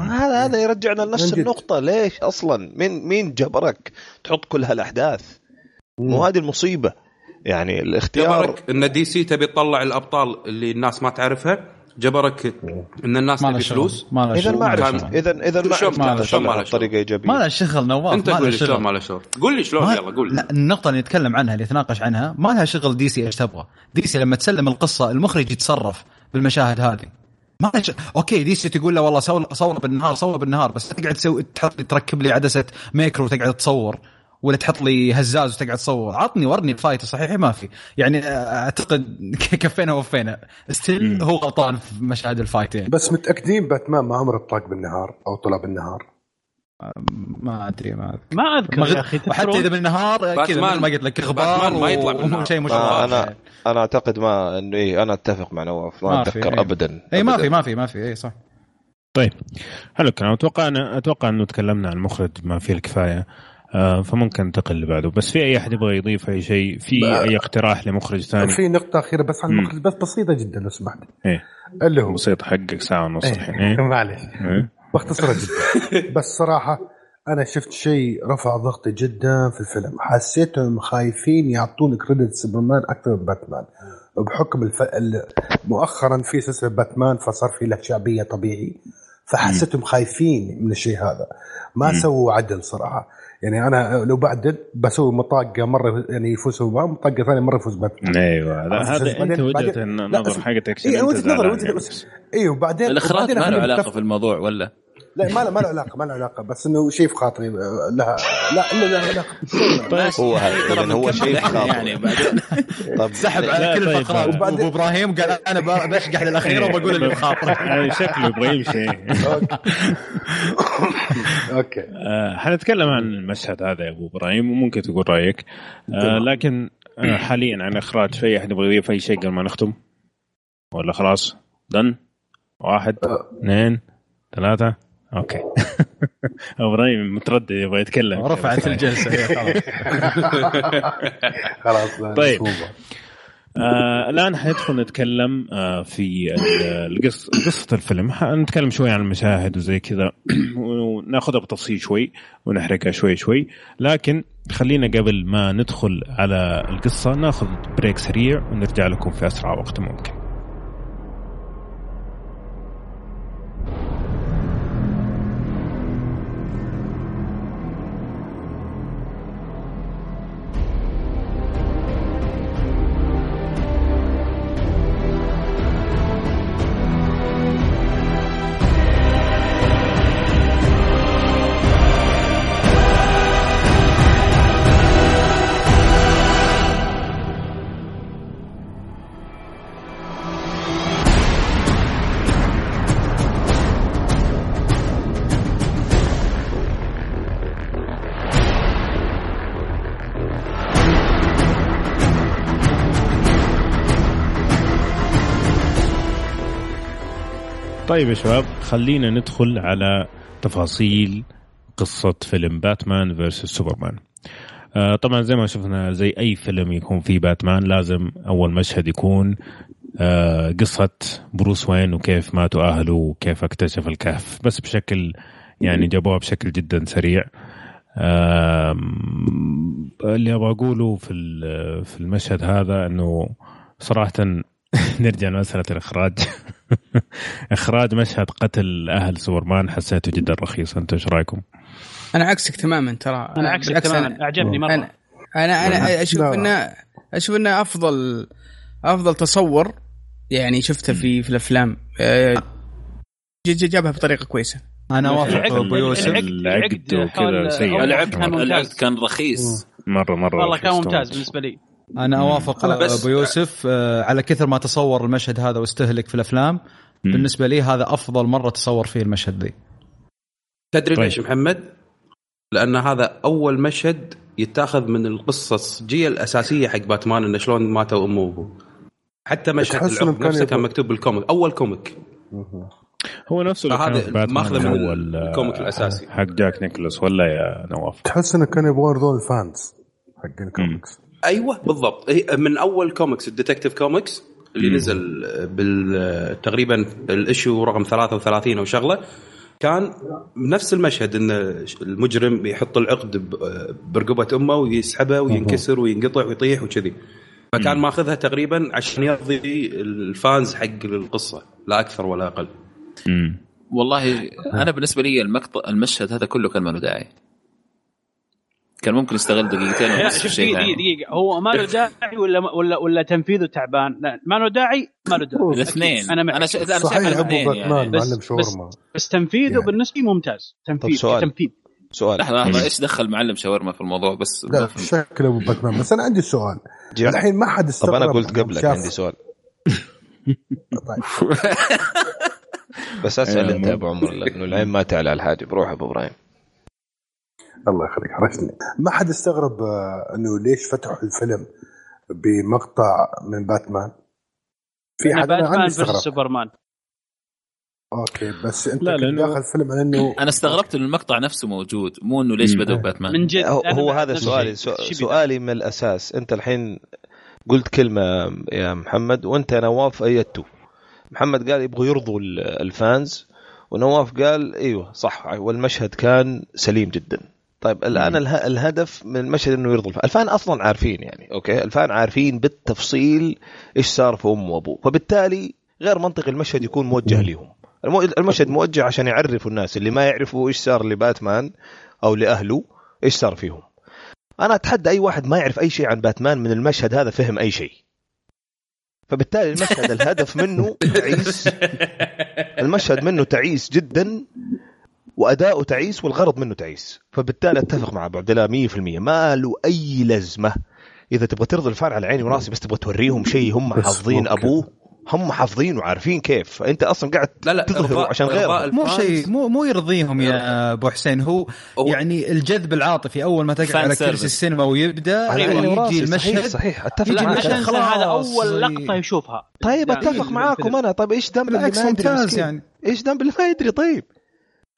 هذا هذا يرجعنا لنفس. النقطة. ليش أصلا؟ مين مين جبرك تحط كل هالأحداث؟ مو هذه المصيبة. يعني الاختيار جبرك إن DC تبي تطلع الأبطال اللي الناس ما تعرفها جبرك إن الناس تبي فلوس؟ ما شغل. ما أعرف كان- إذا إذا ما شلون- عرفت شلون ما له؟ بطريقة إيجابية ما له شغل نواف أنت قول لي شلون ما له شغل. قول لي شلون ما- يلا قول لا النقطة اللي نتكلم عنها اللي نتناقش عنها ما لها شغل DC إيش تبغى، DC لما تسلم القصة المخرج يتصرف بالمشاهد هذه. ما لها شغل. أوكي DC تقول له والله صور صور بالنهار صور بالنهار بس تقعد تسوي تحط لي تركب لي عدسة ميكرو وتقعد تصور. ولا تحط لي هزاز وتقعد تصور. عطني ورني ال fight صحيح ما في. يعني أعتقد (laughs) كفينا ووفينا. still هو غلطان في مشاهد ال fight يعني بس متأكدين باتمان ما عمره طاق بالنهار أو طلع بالنهار؟ ما أدري ما أذكر. ما أذكر يا أخي وحتى إذا؟ بالنهار كذا ما قلت لك غبار باتمان ما يطلع و- بالنهار. شيء مش أنا يعني. أنا أعتقد ما إنه إيه أنا أتفق مع نواف ما ما في، أتذكر إيه. أبدا اي ما. في ما في ما في اي صح. طيب. حلو الكلام. أتوقع أنا أتوقع إنه تكلمنا عن المخرج ما فيه الكفاية. آه فممكن ننتقل اللي بعده بس في أي أحد يبغى يضيف أي شيء؟ في أي اقتراح لمخرج ثاني؟ في نقطة أخيرة بس عن. المخرج بس بسيطة جدا لو سمحت. إيه. اللي هو بسيط حقك ساعة ونص الحين. إيه. إيه معلش إيه. باختصار جدا. (laughs) بس صراحة أنا شفت شيء رفع ضغطي جدا في الفيلم. حسيتهم خايفين يعطون كريدت سوبرمان أكثر من باتمان بحكم الف... ال- مؤخرا في سلسلة باتمان فصار في له شعبية طبيعي. فحسيتهم خايفين من الشيء هذا. ما سووا عدل صراحة. يعني أنا لو بعدل بسوي مطاقة مرة يعني يفوز سوبرمان مطاقة ثانية مرة يفوز باتمان أيوه لا هذا بعدين- أنت وجهة بعدين- النظر حقتك إيه، نظري، زعلان وجهة يعني. بس إيوه وبعدين الأخراج ما له علاقة. في الموضوع ولا؟ لا ما له ما له علاقة ما له علاقة بس إنه شيء في خاطري آه، لها لا إلا لها علاقة طيب هو هذا إذن هو شيء في إحنا خاطره. يعني بعدين طب. سحب على كل طيب، الفقرات. وبعدين- ابو إبراهيم قال أنا ب- بشقح للاخيره وبقول اللي بخاطري آه، شكله يبغى يمشي. (laughs) أوكي. آه، حنتكلم عن المشهد هذا يا أبو إبراهيم وممكن تقول رأيك. آه، لكن حاليا عن إخراج في احد يبغى يضيف أي شيء قبل ما نختم؟ ولا خلاص؟ done؟ واحد اثنين ثلاثة. أوكي. (laughs) إبراهيم متردد يبغى يتكلم. رفعت الجلسة. خلاص. (laughs) خلاص طيب. آه الآن حندخل نتكلم آه في ال- القص قصة الفيلم. حنتكلم شوي عن المشاهد وزي كذا. (clears throat) وناخذها بتفصيل شوي ونحرقها شوي شوي. لكن خلينا قبل ما ندخل على القصة ناخذ بريك سريع ونرجع لكم في أسرع وقت ممكن. طيب يا شباب خلينا ندخل على تفاصيل قصة فيلم باتمان versus سوبرمان. آه، طبعا زي ما شفنا زي أي فيلم يكون فيه باتمان لازم أول مشهد يكون آه، قصة بروس وين وكيف ماتوا أهله وكيف اكتشف الكهف. بس بشكل يعني جابوها بشكل جدا سريع. آم، اللي أبغى أقوله في في المشهد هذا إنه صراحة (laughs) نرجع لمسألة الإخراج. (laughs) إخراج مشهد قتل أهل سوبرمان حسيته جدا رخيص. أنتم إيش رأيكم؟ أنا عكسك تماما ترى. أنا عكسك تماما. أنا- أعجبني مرة. أنا أنا أنا أشوف لا. انه أشوف إنه افضل أفضل تصور يعني شفته في في الأفلام. آه، جابها بطريقة كويسة. أنا اوافق العقد- أبو يوسف. العقد- وكذا سيء. العقد كان رخيص. مره مرة والله كان ممتاز. بالنسبة لي. أنا أوافق بس- أبو يوسف آه، على كثر ما تصور المشهد هذا واستهلك في الأفلام بالنسبة لي هذا أفضل مرة تصور فيه المشهد ذي تدري طيب. ليش محمد؟ لأن هذا أول مشهد يتاخذ من القصة الصجية الأساسية حق باتمان إنه شلون ماتوا أمه وأبوه. حتى مشهد العقد كان نفسه كان مكتوب بالكوميك أول كوميك هو نفسه اللي كان باتمان ماخذه من آه، الكوميك الأساسي. حق جاك نيكولاس ولا يا نواف؟ تحس إنه كانوا يبغون يرضون ال fans حق الكوميكس أيوه بالضبط. من أول كوميكس ال Detective Comics اللي مم. نزل بال تقريبا ال issue رقم 33 أو شغلة. كان نفس المشهد إن المجرم بيحط العقد ب- برقبة أمه ويسحبه وينكسر وينقطع ويطيح وكذي. فكان ماخذها تقريبا عشان يرضي ال fans حق القصة لا أكثر ولا أقل. مم. والله أنا بالنسبة لي المقطع المشهد هذا كله كان ما له داعي. كان ممكن يستغل دقيقتين ونص (laughs) في شوف شيء دقيقة دقيقة. هو ما له (laughs) داعي ولا ولا ولا تنفيذه تعبان؟ لا ما له داعي ما له داعي. (laughs) الاثنين. أنا. أنا شايف الاثنين باتمان يعني. بس- معلم بس- شاورما. بس تنفيذه يعني. بالنسبة لي ممتاز. طب تنفيذ سؤال. تنفيذ. سؤال. لحظة لحظة. إيش دخل معلم شاورما في الموضوع؟ بس لا فهمت. شكل أبو باتمان بس أنا عندي سؤال. الحين ما حد طب استغرب أنا قلت قبلك عندي سؤال. طيب. بس أسأل أنت يا أبو عمر لأنه العين ما تعلى على الحاجب. روح أبو إبراهيم. الله يخليك حرجني ما حد استغرب آه، إنه ليش فتحوا الفيلم بمقطع من باتمان؟ في حد باتمان استغرب. سوبرمان. أوكي بس أنت لا، كنت لأنه- داخل الفيلم على إنه أنا استغربت ان المقطع نفسه موجود مو إنه ليش مم. بدأوا باتمان. من جد هو, هو هذا سؤالي سؤالي من الأساس. أنت الحين قلت كلمة يا محمد وأنت يا نواف ايدته محمد قال يبغوا يرضوا ال- ال fans ونواف قال إيوه صح والمشهد كان سليم جدا. طيب الآن اله- الهدف من المشهد إنه يرضوا ال fan ال fan أصلا عارفين يعني أوكي؟ ال fan عارفين بالتفصيل إيش صار في أمه وأبوه. فبالتالي غير منطقي المشهد يكون موجه لهم المشهد موجه عشان يعرفوا الناس اللي ما يعرفوا إيش صار لباتمان أو لأهله إيش صار فيهم. أنا أتحدى أي واحد ما يعرف أي شيء عن باتمان من المشهد هذا فهم أي شيء. فبالتالي المشهد الهدف منه تعيس. (laughs) المشهد منه تعيس جدا. واداؤه تعيس والغرض منه تعيس. فبالتالي أتفق مع ابو عبد الله 100% ما له أي لازمة. إذا تبغى ترضي الفان على عيني وراسي بس تبغى توريهم شيء هم حافظين. أبوه. هم حافظين وعارفين كيف. فانت أصلا قاعد لا لا إرضاء- عشان غيرهم. مو. شيء مو مو يرضيهم يا أبو حسين. هو هو- يعني الجذب العاطفي أول ما تقعد على. كرسي السينما ويبدأ يعني يجي صحيح المشهد صحيح أتفق يجي المشهد عشان هذا. أول لقطة يشوفها. طيب يعني أتفق معاكم أنا. طيب إيش ذنب اللي بالعكس ما يدري؟ يعني. إيش ذنب اللي ما يدري؟ طيب.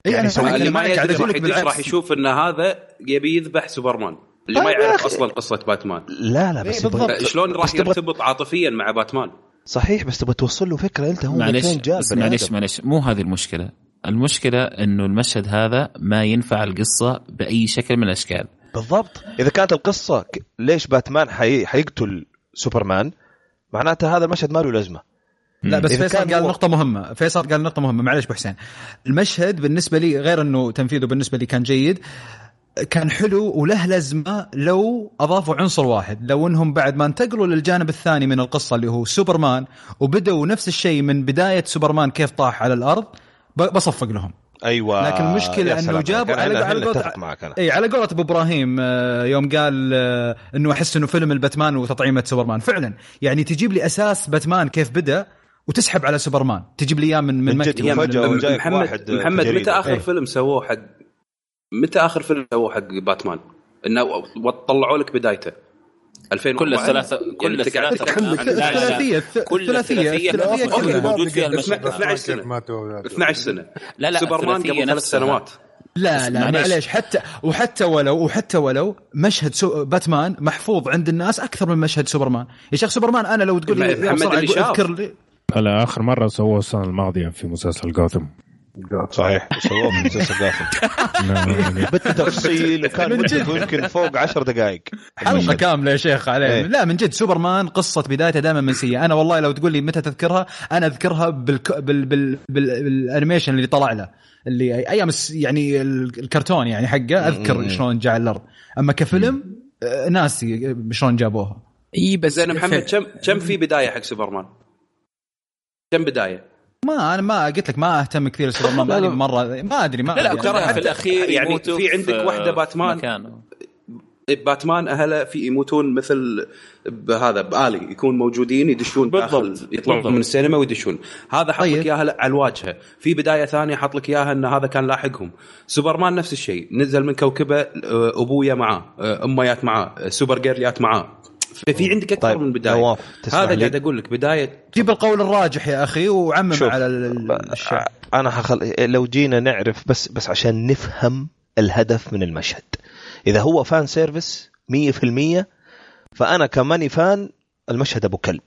اي يعني أنا اللي ما يدري راح لك يدش راح. يشوف إن هذا يبي يذبح سوبرمان اللي ما طيب يا يعرف. أصلا قصة باتمان لا لا بس إيه، بالضبط. يبغى- شلون راح بس يرتبط عاطفيا مع باتمان صحيح بس تبغى توصل له فكرة أنت هو من معلش بس معلش؟ معلش مو هذه المشكلة المشكلة إنه المشهد هذا ما ينفع القصة بأي شكل من الأشكال بالضبط إذا كانت القصة ليش باتمان حي... حيقتل سوبرمان معناته هذا المشهد ما له لازمة لا بس فيصل قال هو- نقطة مهمة، فيصل قال نقطة مهمة. معلش أبو حسين. المشهد بالنسبة لي غير إنه تنفيذه بالنسبة لي كان جيد كان حلو وله لازمة لو أضافوا عنصر واحد، لو إنهم بعد ما انتقلوا للجانب الثاني من القصة اللي هو سوبرمان وبدأوا نفس الشيء من بداية سوبرمان كيف طاح على الأرض ب- بصفق لهم. أيوه. لكن إنه سلام. جابوا. على- أنا على قولة- إي على قولة أبو إبراهيم آه، يوم قال آه، إنه أحس إنه فيلم الباتمان وتطعيمة سوبرمان، فعلا. يعني تجيب لي أساس باتمان كيف بدأ وتسحب على سوبرمان، تجيب لي إياه من من مكتب. وفجأة محمد واحد محمد. متى آخر إيه. فيلم سووه حق متى آخر فيلم سووه حق باتمان؟ إنه طلعوا لك بدايته 2000 كل الثلاثه كل الثلاثة الثلاثية كل الثلاثية الثلاثية أوكي. كلها. موجود فيها المشهد 12 كيف سنة ماتوا 12 سنة لا لا سوبرمان قبل ثلاث. سنوات لا لا معليش. حتى وحتى ولو وحتى ولو مشهد سوبر باتمان محفوظ عند الناس أكثر من مشهد سوبرمان يا شيخ سوبرمان أنا لو تقول لي محمد اللي شاف. اذكر لي هلا آخر مرة سووه السنة الماضية في مسلسل جوثم صحيح سووه في مسلسل داخل (laughs) (laughs) بالتفصيل وكان مدته يمكن فوق عشر دقائق. (laughs) حلقه كامله يا شيخ عليه. إيه. لا من جد سوبرمان قصة بدايته دائما منسية. أنا والله لو تقول لي متى تذكرها أنا أذكرها بالك... بال... بال... بال... بال animation اللي طلع له. اللي أيام يعني ال- الكرتون يعني حقه أذكر شلون جاء على الأرض. أما كفيلم آه، ناسي شلون جابوها. إي بس زين محمد كم كم في بداية حق سوبرمان؟ كم بداية؟ ما أنا ما قلت لك ما أهتم كثير سوبرمان ماني مرة ما أدري ما لا، لا، أدري. ترى في حتى الأخير يعني في عندك واحدة باتمان. مكانه باتمان أهله في يموتون مثل بهذا بآلي يكون موجودين يدشون داخل بالضبط. يطلعون بالضبط. من السينما ويدشون هذا حط طيب. لك إياها على الواجهة في بداية ثانية حط لك إياها إن هذا كان لاحقهم سوبرمان نفس الشيء نزل من كوكبه آه، أبويا معاه آه، أميات معاه آه، سوبر جيرليات معاه في عندك أكثر طيب، من بداية. هذا؟ قاعد أقول لك بداية جيب القول الراجح يا أخي وعمم شوف، على ال- الشعب أنا حخل... لو جينا نعرف بس بس عشان نفهم الهدف من المشهد. إذا هو fan service 100% فأنا كماني fan المشهد أبو كلب.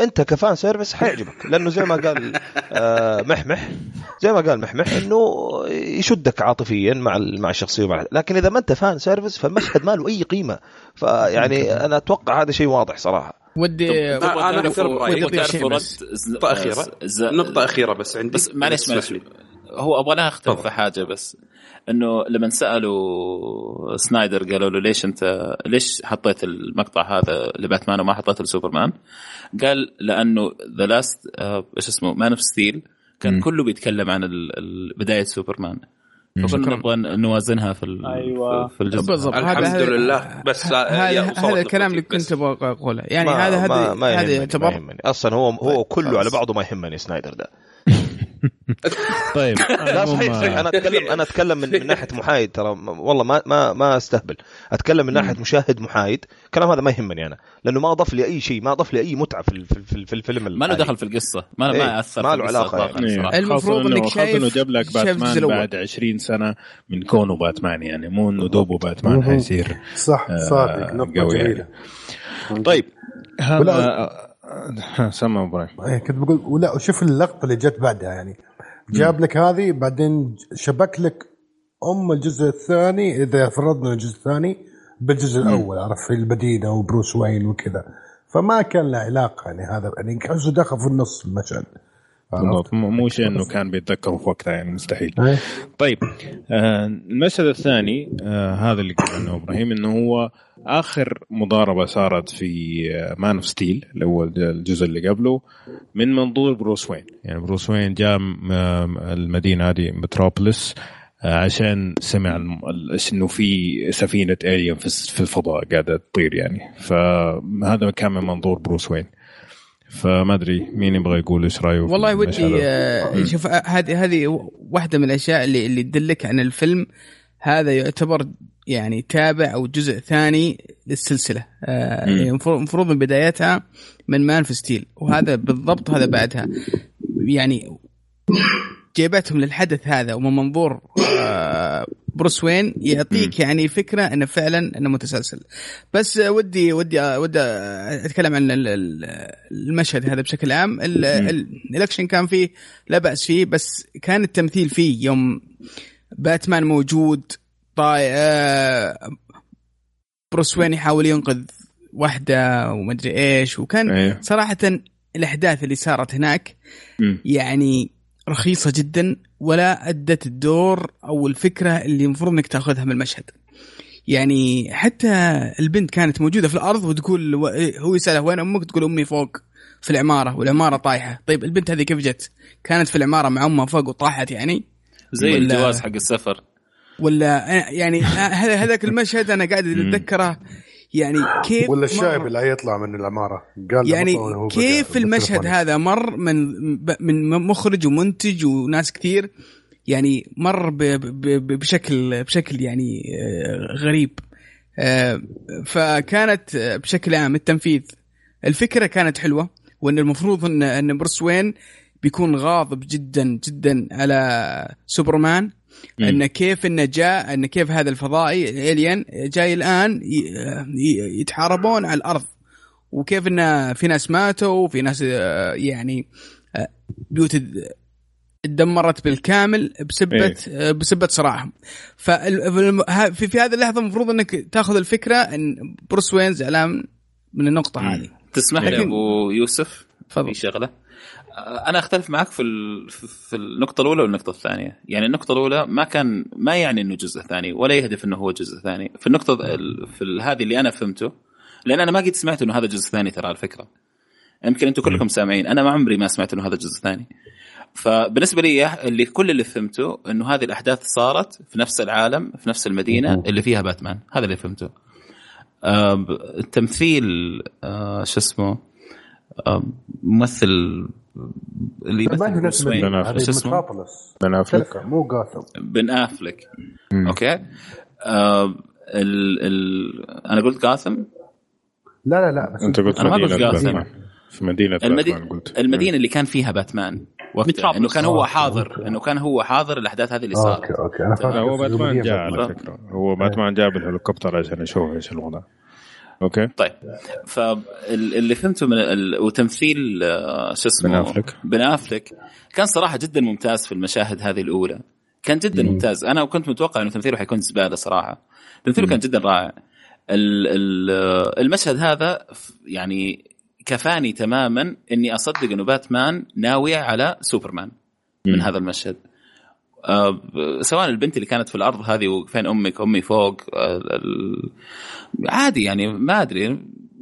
انت ك fan service حيعجبك. لأنه زي ما قال (laughs) آه محمح زي ما قال محمح إنه يشدك عاطفيا مع مع الشخصية ومع لكن إذا ما أنت fan service فالمشهد ما له أي قيمة. فيعني (laughs) أنا أتوقع هذا شيء واضح صراحة. ودي بس. ز- نقطه اخيره نقطة أخيرة بس عندي. بس معلش. هو أبغى أنا أختلف. في حاجة بس. إنه لما سألوا سنايدر قالوا له ليش انت ليش حطيت المقطع هذا لباتمان وما حطيته لسوبرمان؟ قال لأنه the last إيش اسمه Man of Steel كان مم. كله بيتكلم عن بداية سوبرمان فكنا نبغى نوازنها في أيوة. في الجزء بالضبط الحمد هذا- لله بس هذا الكلام اللي. كنت أبغى أقوله يعني هذا هذا هذا يعتبر أصلا هو هو كله خلاص. على بعضه ما يهمني سنايدر ده (laughs) طيب لا صحيح صحيح. أنا اتكلم أنا أتكلم من, من ناحية محايد ترى والله ما ما ما أستهبل. أتكلم من ناحية مشاهد محايد. الكلام هذا ما يهمني أنا لأنه ما أضاف لي أي شيء ما أضاف لي أي متعة في ال- في, في الفيلم ما له الحالي. دخل في القصة. ما إيه، ما أثر ما له علاقة إطلاقاً إيه،. المفروض خاصة شايف- انه جاب لك باتمان. بعد 20 سنة من كونه باتمان يعني. مو إنه دوبه باتمان حيصير صح آه، صادق نقطة قوي يعني. جميلة. طيب هذا (laughs) سمع إبراهيم. إيه، كنت بقول ولا وشوف اللقطة اللي جت بعدها يعني جاب لك هذه بعدين شبك لك أم الجزء الثاني إذا فرضنا الجزء الثاني بالجزء الأول عرفت في المدينة وبروس وين وكذا. فما كان له علاقة يعني هذا يعني كأنه دخل في النص المشهد؟ بالضبط. مو شيء إنه (laughs) كان بيتذكره في وقتها يعني مستحيل. إيه. طيب آه المشهد الثاني آه هذا اللي قلنا عنه إبراهيم إنه هو آخر مضاربة صارت في Man of Steel اللي هو الجزء اللي قبله من منظور بروس وين. يعني بروس وين جاء المدينة هذه متروبوليس آه، عشان سمع إنه في سفينة alien في الفضاء قاعدة تطير يعني. فهذا كان من منظور بروس وين. فما أدري مين يبغى يقول إيش رأيه في والله ودي؟ آه، شوف آه، هذه هذه واحدة من الأشياء اللي اللي تدلك عن الفيلم. هذا يعتبر يعني تابع أو جزء ثاني للسلسلة. آه، مم. يعني المفروض المفروض من بدايتها من Man of Steel. وهذا بالضبط هذا بعدها. يعني جيبتهم للحدث هذا ومن منظور آه، بروس وين يعطيك يعني فكرة إنه فعلا إنه متسلسل. بس آه، ودي ودي آه، ودي آه، أتكلم عن ال- ال- المشهد هذا بشكل عام. ال- ال- الأكشن كان فيه لا بأس فيه بس كان التمثيل فيه يوم باتمان موجود طاي آه، بروس وين يحاول ينقذ واحدة ومدري إيش وكان أيوه صراحة الأحداث اللي صارت هناك مم. يعني رخيصة جدا ولا أدت الدور أو الفكرة اللي المفروض إنك تأخذها من المشهد. يعني حتى البنت كانت موجودة في الأرض وتقول هو يسألها وين أمك؟ تقول أمي فوق في العمارة والعمارة طايحة، طيب البنت هذه كيف جت؟ كانت في العمارة مع أمها فوق وطاحت يعني زي الجواز حق السفر ولا يعني هذا هذاك المشهد أنا قاعد أتذكره. يعني كيف ولا الشايب مر- اللي هيطلع من العمارة. قال له يعني كيف المشهد. هذا مر من من مخرج ومنتج وناس كثير؟ يعني مر ب- ب- ب- بشكل بشكل يعني آه، غريب. آه، فكانت آه، بشكل عام التنفيذ. الفكرة كانت حلوة وإن المفروض ان إن بروس وين بيكون غاضب جدا جدا على سوبرمان. أن كيف انه جاء أن كيف هذا الفضائي الالين جاي الآن يتحاربون على الأرض. وكيف إن في ناس ماتوا وفي ناس آه، يعني آه، بيوت اتدمرت بالكامل بسبه آه، بسبة صراعهم. ففي في هذه اللحظة المفروض إنك تأخذ الفكرة إن بروس وين زعلان من النقطة. هذه. تسمح لي أبو يوسف؟ تفضل. في شغلة؟ آه، أنا أختلف معك في ال- في النقطة الأولى والنقطة الثانية. يعني النقطة الأولى ما كان ما يعني إنه جزء ثاني ولا يهدف إنه هو جزء ثاني. في النقطة ال- في هذه اللي أنا فهمته لأن أنا ما قد سمعت إنه هذا جزء ثاني ترى على فكرة. يمكن أنتم كلكم سامعين. أنا ما عمري ما سمعت إنه هذا جزء ثاني. فبالنسبة لي اللي كل اللي فهمته إنه هذه الأحداث صارت في نفس العالم في نفس المدينة اللي فيها باتمان. هذا اللي فهمته. التمثيل آه، شو اسمه؟ ممثل اللي يمثل. المدينة، هذه شو اسمه بن أفلك مو جاثم بن أفلك مم. أوكي آه، ال ال أنا قلت جاثم لا لا لا بس أنت قلت أنا ما قلت مدينه. باتمان. في مدينة المدينة باتمان قلت المدينة اللي كان فيها باتمان وقتها. إنه كان هو okay، حاضر okay. إنه كان هو حاضر الأحداث هذه اللي okay صارت okay أنا فاهم هو باتمان المدينة جاء. على فكرة هو باتمان جاء بالهليكوبتر عشان يشوف إيش الوضع okay. طيب. فاللي فهمته من ال... وتمثيل آه، شو اسمه؟ بن أفلك. بن أفلك. كان صراحة جدا ممتاز في المشاهد هذه الأولى. كان جدا ممتاز. أنا كنت متوقع إنه تمثيله حيكون زبالة صراحة. تمثيله كان جدا رائع. ال... ال... آه، المشهد هذا يعني كفاني تماما إني أصدق إنه باتمان ناوي على سوبرمان من مم. هذا المشهد. آه، سواء البنت اللي كانت في الأرض هذه وفين أمك أمي فوق آه، ال- عادي يعني ما أدري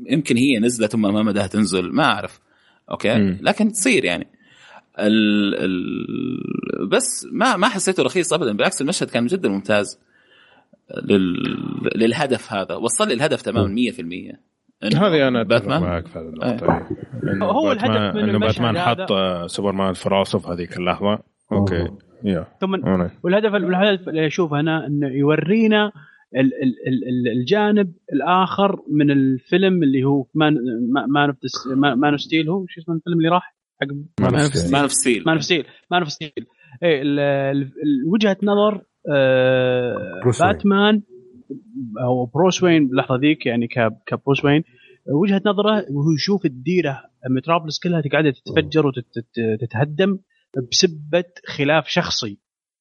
يمكن هي نزلت ثم ما مداها تنزل ما أعرف. okay؟ مم. لكن تصير يعني. ال ال بس ما ما حسيته رخيص ابدا بالعكس المشهد كان جدا ممتاز لل للهدف هذا. وصل لي الهدف تماما 100% إنه هذه أنا باتمان؟ معك في هذه النقطة. إنه هو باتمان- الهدف من إنه المشهد باتمان حط آه، سوبرمان في راسه في هذيك اللحظة. okay. ثم والهدف والهدف اللي أشوفه أنا إنه يورينا ال- ال- ال- ال- الجانب الآخر من الفيلم اللي هو Man Man of Man of Steel هو شو اسمه الفيلم اللي راح؟ حق. Man of Steel Man of Steel Man of Steel ال- ال- ال- وجهة نظر آه،. باتمان أو بروس وين باللحظة ذيك يعني ك- كبروس وين. وجهة نظره وهو يشوف الديرة متروبوليس كلها قاعدة تتفجر وتتهدم بسبة خلاف شخصي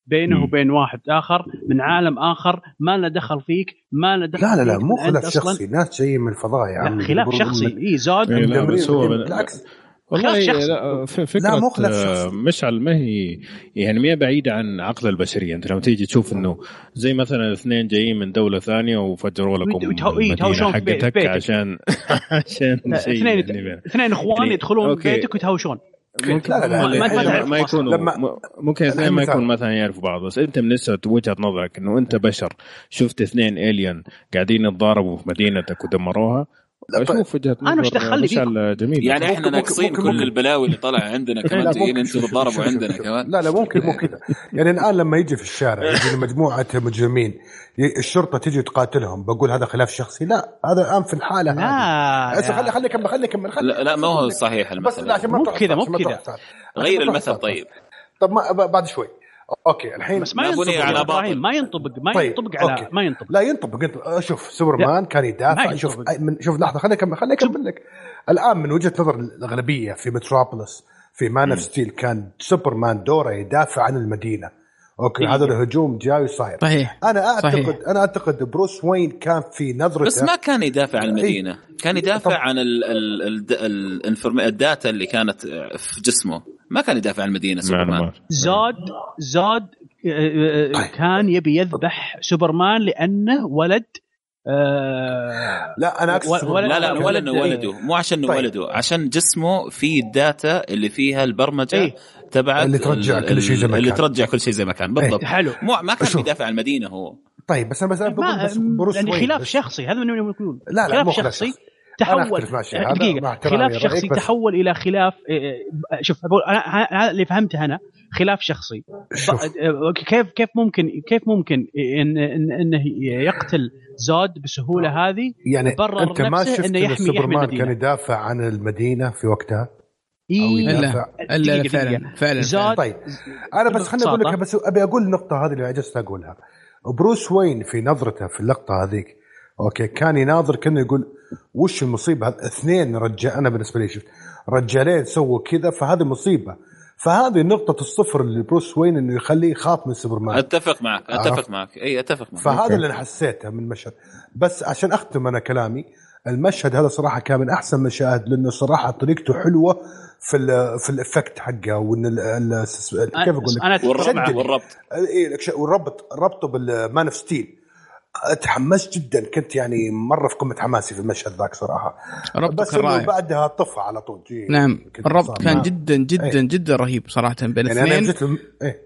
بينه. وبين واحد آخر من عالم آخر ما له دخل فيك ما له دخل لا لا لا مو خلاف شخصي ناس جايين من الفضاء يا لا عمي خلاف شخصي إي زاد إيه، لا بس هو بالعكس والله خلاف شخصي. لا ف- فكرة لا، مو خلاف آه، شخصي. مشعل ما هي يعني ما هي بعيدة عن عقل البشرية أنت لما تيجي تشوف إنه زي مثلا اثنين جايين من دولة ثانية وفجروا لكم بيت- حقتك. عشان (laughs) عشان شيء اثنين يعني اثنين إخوان يدخلون. بيتك ويتهاوشون ممكن لا، لا، لا، ما- ما- يكونوا لما- ممكن اثنين ما. يكون مثلا يعرفوا بعض بس انت من نسبة وجهة نظرك إنه أنت بشر شفت اثنين الين قاعدين يتضاربوا في مدينتك ودمروها. أشوف وجهة أنا وش نظر دخلني مشعل جميل يعني إحنا ممكن- ناقصين ممكن- كل ممكن. البلاوي اللي طالعه عندنا كمان. لا، جايين. أنتم شوف- عندنا. كمان. لا لا ممكن مو كذا يعني الآن لما يجي في الشارع يجي مجموعة مجرمين الشرطة تجي تقاتلهم بقول هذا خلاف شخصي. لا هذا الآن في الحالة هذه. لا. خلي خلي كمل خلي كمل خلي لا, لا ما هو صحيح بس المثل لا عشان ما مو تروح كذا، مو كذا. غير المثل. طيب. طب ما بعد شوي. أوكي الحين بس ما ينطبق على إبراهيم. ما ينطبق ما طيب، ينطبق على أوكي. ما ينطبق. لا ينطبق. ينطبق آه، شوف سوبرمان كان يدافع شوف من شوف لحظة خليني أكمل خليني أكمل لك. الآن من وجهة نظر الأغلبية في متروبوليس في Man of Steel كان سوبرمان دوره يدافع عن المدينة. okay إيه. هذا الهجوم جاي وصاير. صحيح. أنا أعتقد صحيح. أنا أعتقد بروس وين كان في نظرته. بس ما كان يدافع عن المدينة. كان يدافع طب- عن ال ال ال ال ال data اللي كانت في جسمه. ما كان يدافع عن المدينة سوبرمان Zod Zod آه، آه، كان يبي يذبح سوبرمان لأنه ولد آه، لا أنا أقصد و- سوبرمان ولا- لا لا ولا انه. ولده مو عشان انه طيب. ولده عشان جسمه فيه الداتا اللي فيها البرمجة إيه. تبع اللي ترجع كل شيء زي ما اللي كان. ترجع كل شيء زي ما كان بالضبط حلو مو ما كان شوف. بيدافع عن المدينة هو طيب بس أنا بس بقول بس بروس يعني خلاف بس. شخصي هذا من يقولون لا لا خلاف مو خلاف شخصي شخصي تحول مع دقيقة خلاف شخصي بس- تحول إلى خلاف آه، شوف بقول أنا اللي فهمته أنا خلاف شخصي شوف كيف كيف ممكن كيف ممكن إن إن- إنه يقتل Zod بالسهوله هذه يعني برر أنت ما نفسه شفت إنه ان يحمي- يحمي سوبرمان المدينة. كان يدافع عن المدينة في وقتها إيه إلا. إلا فعلا. فعلا Zod طيب أنا بس خليني أقول لك. بس أبي أقول النقطة هذه اللي عجزت أقولها بروس وين في نظرته في اللقطة هذيك okay. كان يناظر كأنه يقول وش المصيبة؟ هذ- اثنين رجال أنا بالنسبة لي شفت. رجالين سووا كذا فهذه مصيبة. فهذه نقطة الصفر اللي بروس وين إنه يخليه يخاف من سوبرمان. أتفق معك أتفق. معك. إي أتفق معك. فهذا اللي أنا حسيته من المشهد. بس عشان أختم أنا كلامي المشهد هذا صراحة كان من أحسن مشاهد لأنه صراحة طريقته حلوة في ال في ال effect حقه وإن ال- ال- كيف أقول لك؟ والربط معك. والربط. إيه والربط ربطه بال Man of Steel تحمست جدا. كنت يعني مرة في قمة حماسي في المشهد ذاك صراحة. بس كان إنه رائع. بعدها طفى على طول. جي نعم. الربط كان معه. جدا جدا إيه. جدا رهيب صراحة. بين يعني الاثنين جيت له إيه.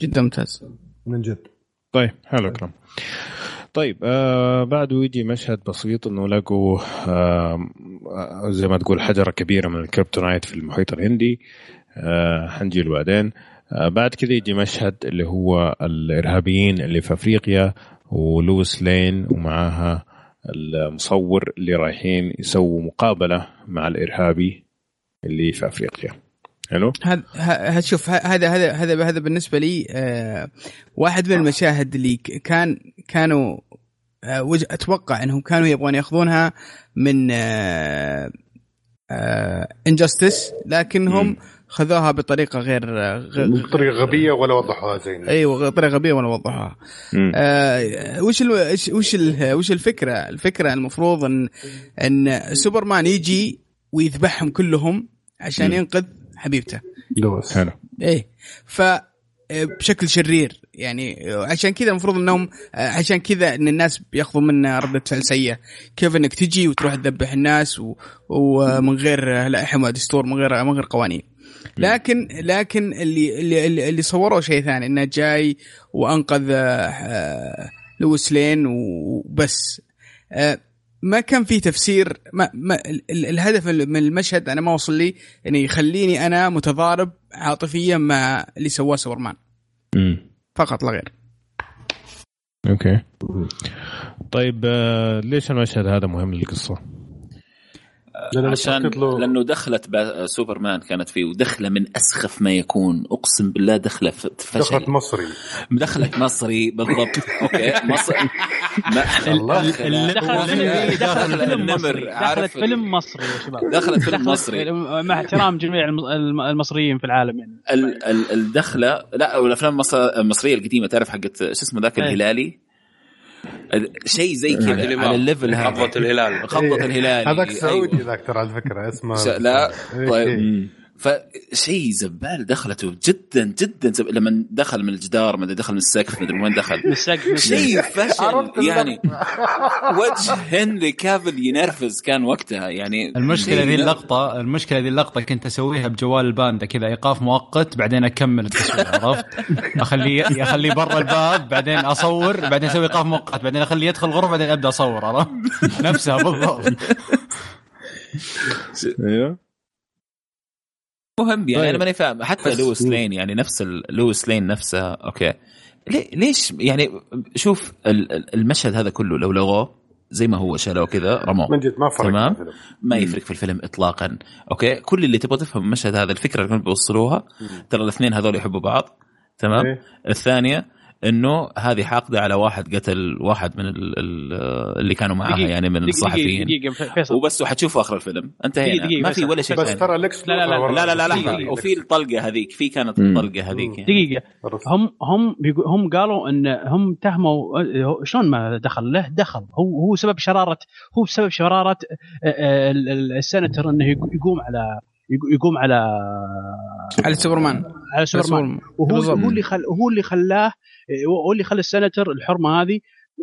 جدا ممتاز. من جد. طيب حلو الكلام. طيب آه بعده يجي مشهد بسيط إنه لقوا آه زي ما تقول حجرة كبيرة من ال kryptonite في المحيط الهندي. آه حنجي له بعدين بعد كذا يجي مشهد اللي هو الإرهابيين اللي في أفريقيا ولويس لين ومعاها المصور اللي رايحين يسووا مقابلة مع الإرهابي اللي في أفريقيا حلو هذا شوف هذا هذا هذا هذا بالنسبة لي آه واحد من المشاهد اللي كان كانوا آه أتوقع إنهم كانوا يبغون يأخذونها من آه آه انجستس لكنهم مم. خذوها بطريقة غير غير بطريقة غبية ولا وضحوها زين. أيوه بطريقه غبية ولا وضحوها. آه وش ال وش وش, ال وش الفكرة؟ الفكرة المفروض ان إن سوبرمان يجي ويذبحهم كلهم عشان. ينقذ حبيبته. لويس حلو. إيه. ف بشكل شرير. يعني عشان كذا المفروض إنهم عشان كذا إن الناس بياخذوا منا رده فعل سيئة. كيف إنك تجي وتروح تذبح الناس و... ومن غير لائحة ودستور من غير من غير قوانين. لكن لكن اللي اللي اللي, اللي صوروه شيء ثاني إنه جاي وأنقذ آه، لويس لين وبس. آه، ما كان في تفسير ما, ما ال- ال- الهدف من المشهد أنا ما وصل لي انه يخليني أنا متضارب عاطفيا مع اللي سواه سوبرمان. فقط لا غير. okay. طيب آه ليش المشهد هذا مهم للقصة؟ عشان لأنه دخلت با- سوبرمان كانت فيه ودخلة من أسخف ما يكون. أقسم بالله دخلة ف- فشل دخلت مصري. دخلت مصري بالضبط. okay. مصر ما الله. دخلت فيلم مصري. دخلت فيلم مصري يا شباب. دخلت فيلم مصري. مع احترام جميع الم- الم- المصريين في العالم يعني. ال- ال- الدخله لا والأفلام المصر- المصرية القديمة تعرف حقت شو اسمه ذاك إيه. الهلالي؟ ال- شيء زي كذا. على ال level هذا. خضة الهلال. خضة الهلال. هذاك سعودي ذاك ترى على فكرة اسمه لا. طيب إيه. فشيء زبال دخلته جدا جدا زبال لما دخل من الجدار ما دخل من السقف ما أدري من وين دخل من السقف. شيء فشل عرفت يعني وجه هنري كافل ينرفز كان وقتها يعني المشكلة ذي اللقطة المشكلة ذي اللقطة كنت أسويها بجوال الباندا كذا إيقاف مؤقت بعدين أكمل التصوير عرفت؟ أخليه أخليه برا الباب بعدين أصور بعدين أسوي إيقاف مؤقت بعدين أخليه يدخل الغرفه بعدين أبدأ أصور عرفت؟ (laughs) نفسها بالضبط (laughs) أيوه مهم يعني طيب. أنا ماني فاهم. حتى لويس لين يعني نفس ال- لويس لين نفسها أوكي. ليه- ليش يعني شوف ال- ال- المشهد هذا كله لو لغوه زي ما هو شالوه كذا رموه. من جد ما فرق تمام. في الفيلم. ما يفرق في الفيلم اطلاقا. أوكي؟ كل اللي تبغى تفهم المشهد هذا الفكرة اللي كانوا بيوصلوها ترى الاثنين هذول يحبوا بعض. تمام؟ إيه. الثانية إنه هذه حاقدة على واحد قتل واحد من ال- ال- اللي كانوا معاها دقيقة- يعني من الصحفيين. وبس وحتشوفوا آخر الفيلم. انتهينا. دقيقة- دقيقة ما في ولا شيء بس ثاني. ترى ليكس لا- لا- لا- لا لا لا. وفي الطلقة هذيك في كانت. الطلقة هذيك. يعني. دقيقة. هم هم هم قالوا إن هم تهموا شلون ما دخل؟ له دخل. هو هو سبب شرارة هو سبب شرارة أه، ال- ال- السنتر إنه يقو- يقوم على يقو- يقوم على على سوبرمان. على سوبرمان. وهو. هو اللي خل هو اللي خلاه هو اللي خلى السنتر الحرمة هذه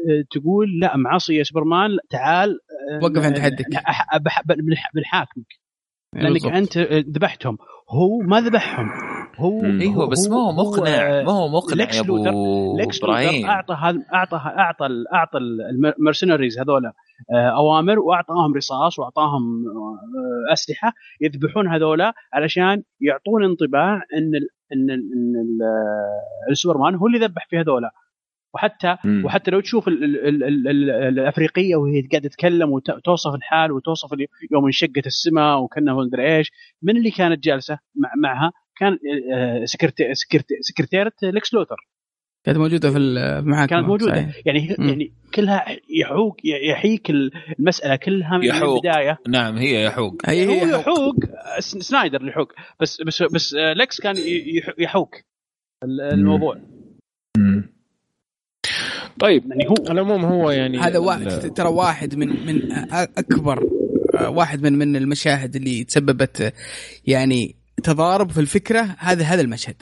أه، تقول لا معصيه سوبرمان تعال أه، وقف عند حدك. بنحاكمك لأنك بالضبط. أنت ذبحتهم هو ما ذبحهم هو. أيوه بس ما هو مقنع ما هو مقنع ليكس يا أبو لوثر إبراهيم أعطى هذا أعطى أعطى ال- أعطى ال mercenaries هذولا آه، أوامر وأعطاهم رصاص وأعطاهم أسلحة يذبحون هذولا علشان يعطون انطباع إن إن إن آه، السوبرمان هو اللي ذبح في هذولا. وحتى مم. وحتى لو تشوف ال ال ال ال ال الأفريقية وهي قاعدة تتكلم وتوصف الحال وتوصف يوم انشقت السماء وكأنها مدري إيش من اللي كانت جالسة مع معها؟ كان آه، سكرتي سكرتي سكرتيرة ليكس لوثر كانت موجودة في المحاكمه كانت موجودة صحيح. يعني مم. يعني كلها يحوق يحيك المسألة كلها من يحوق. البداية نعم هي يحوق هي هو يحوق س- سنايدر اللي يحوق بس بس بس آه، ليكس كان ي- يح- يحوق ال- الموضوع مم. طيب يعني هو على العموم هو يعني هذا واحد ترى واحد من من أكبر آه، واحد من من المشاهد اللي تسببت آه، يعني تضارب في الفكرة هذا هذا المشهد.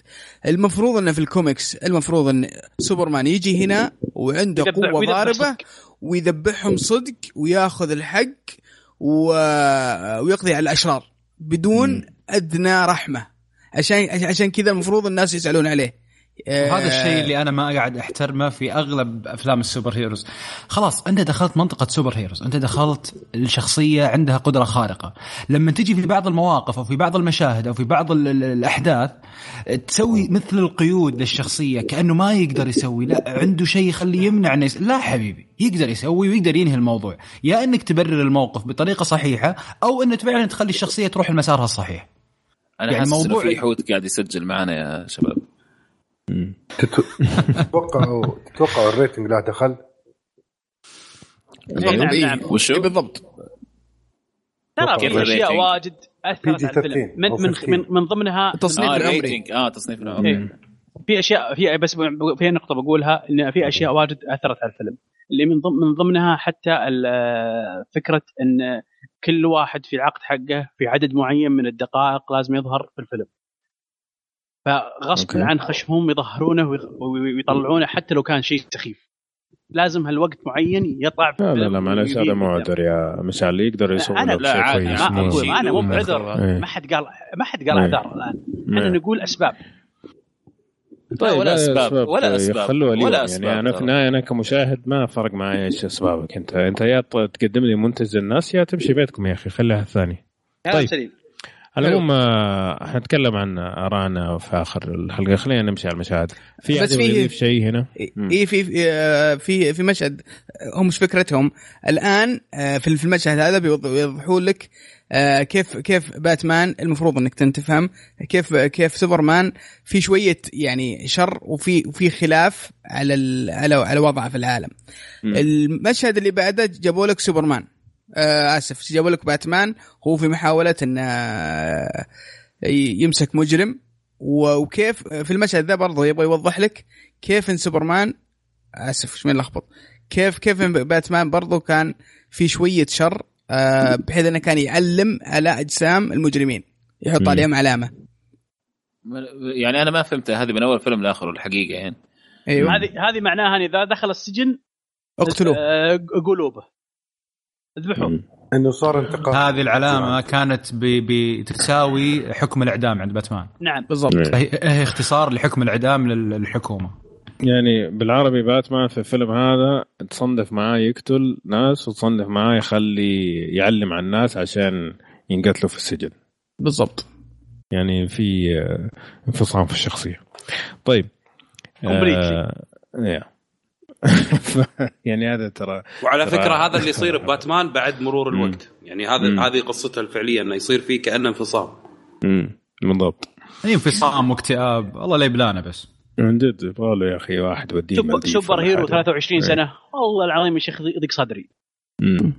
المفروض إنه في الكوميكس المفروض إن سوبرمان يجي هنا وعنده قوة ضاربة. ويذبحهم صدق وياخذ الحق و... ويقضي على الأشرار بدون أدنى رحمة. عشان عشان كذا المفروض الناس يسألون عليه. وهذا الشيء آه، اللي أنا ما قاعد أحترمه في أغلب أفلام ال superheroes. خلاص أنت دخلت منطقة superheroes. أنت دخلت الشخصية عندها قدرة خارقة. لما تجي في بعض المواقف أو في بعض المشاهد أو في بعض ال- ال- الأحداث تسوي مثل القيود للشخصية كأنه ما يقدر يسوي لا عنده شيء يخليه يمنع إنه. لا حبيبي يقدر يسوي ويقدر ينهي الموضوع. يا إنك تبرر الموقف بطريقة صحيحة أو انك فعلا تخلي الشخصية تروح لمسارها الصحيح. أنا يعني حاسس إنه موضوع- في حوت قاعد يسجل معنا يا شباب. تتوقعوا تتوقعوا الريتنج له دخل؟ نعم، بالضبط، إيه. نعم. وشو؟ إيه بالضبط ترى في أشياء؟ واجد أثرت على الفيلم PG-13 من من 15. من, من ضمنها التصنيف آه العمري الريتنج آه تصنيف العمري إيه. في اشياء في بس في نقطة بقولها إن في أشياء واجد أثرت على الفيلم اللي من ضمن من ضمنها حتى فكرة إن كل واحد في العقد حقه في عدد معين من الدقائق لازم يظهر في الفيلم فغصب. عن خشمهم يظهرونه ويطلعونه حتى لو كان شيء سخيف لازم هالوقت معين يطلع في لا لا لا معلش هذا مو. عذر يا مشعل يقدر يسوي أنا- له لا، شيء عادي، ما مو- أقول أنا مو بعذر إيه. ما حد قال ما حد قال إيه. اعذار الان إحنا إيه. نقول أسباب طيب ولا أسباب ولا يخلوها اليوم ولا يعني أسباب أنا في. النهاية أنا كمشاهد ما فرق معي إيش أسبابك أنت أنت يا تقدم لي منتج للناس يا تمشي بيتكم يا أخي خليها الثاني كلام طيب. سليم على العموم آه، حنتكلم عن ارائنا في آخر الحلقة. خلينا نمشي على المشاهد. في بس يضيف شيء هنا. اي في في آه، في في مشهد آه، هم مش فكرتهم. الآن في في المشهد هذا بيوض- بيوضحوا لك كيف كيف باتمان المفروض إنك تفهم كيف كيف سوبرمان في شوية يعني شر وفي وفي خلاف على على على وضعه في العالم. المشهد اللي بعده جابوا لك سوبرمان. آه آسف جابوا لك باتمان هو في محاولة إنه آه، يمسك مجرم وكيف في المشهد ذا برضه يبغى يوضح لك كيف إن سوبرمان آسف إيش من لخبط؟ كيف كيف إن باتمان برضه كان في شوية شر آه بحيث إنه كان يعلم على أجسام المجرمين يحط. عليهم علامة. يعني أنا ما فهمت هذه من أول فيلم لاخره الحقيقة يعني. أيوه. هذه هذه معناها إن إذا دخل السجن اقتلوه. آه، قلوبه اذبحوه مم. إنه صار انتقام. هذه العلامة كانت بتساوي حكم الإعدام عند باتمان. نعم. بالضبط. فهي هي اختصار لحكم الإعدام لل- للحكومة. يعني بالعربي باتمان في الفيلم هذا تصنف معاه يقتل ناس وتصنف معاه يخلي يعلم على الناس عشان ينقتلوا في السجن. بالضبط. يعني في آه، انفصام في الشخصية. طيب. يا. يعني هذا ترى وعلى ترى- فكرة هذا اللي يصير بباتمان بعد مرور مم. الوقت. يعني هذا. هذه قصته الفعلية إنه يصير فيه كأنه انفصام. مم، بالضبط. انفصام واكتئاب. الله لا يبلانا بس. من جد يبغى له يا أخي واحد وديه super, hero حاجة. 23 إيه. سنة. والله العظيم يا شيخ يضيق صدري. مم.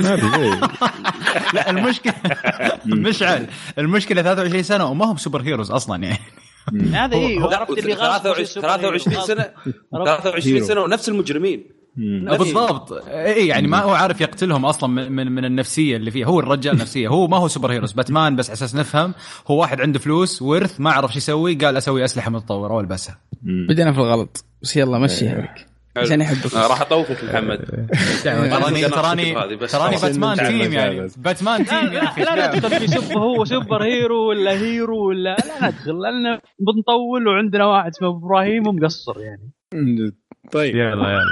هذه زي (laughs) لا المشكلة مشعل المشكلة 23 سنة وما هم superheroes أصلا يعني. هذا لا، عرفت اللي غاصب 23 superhero. 23 سنة عرفت؟ 23 hero. سنة ونفس المجرمين. مم. بالضبط. اي يعني ما هو عارف يقتلهم أصلا من, من من النفسية اللي فيه هو الرجال نفسيه هو ما هو superheroes. باتمان بس على أساس نفهم. هو واحد عنده فلوس ورث ما عرف شو يسوي قال أسوي أسلحة متطورة والبسها. بدينا في الغلط. بس يلا مشيها لك عشان يحبك راح أطوفك محمد. (laughs) تراني أنا تراني تراني خلاص. باتمان ننتهي team يعني. باتمان team لا يا لا أخي لا ندخل في سب هو superhero ولا hero ولا لا ندخل لأن بنطول وعندنا واحد اسمه إبراهيم ومقصر يعني. طيب. يلا يلا.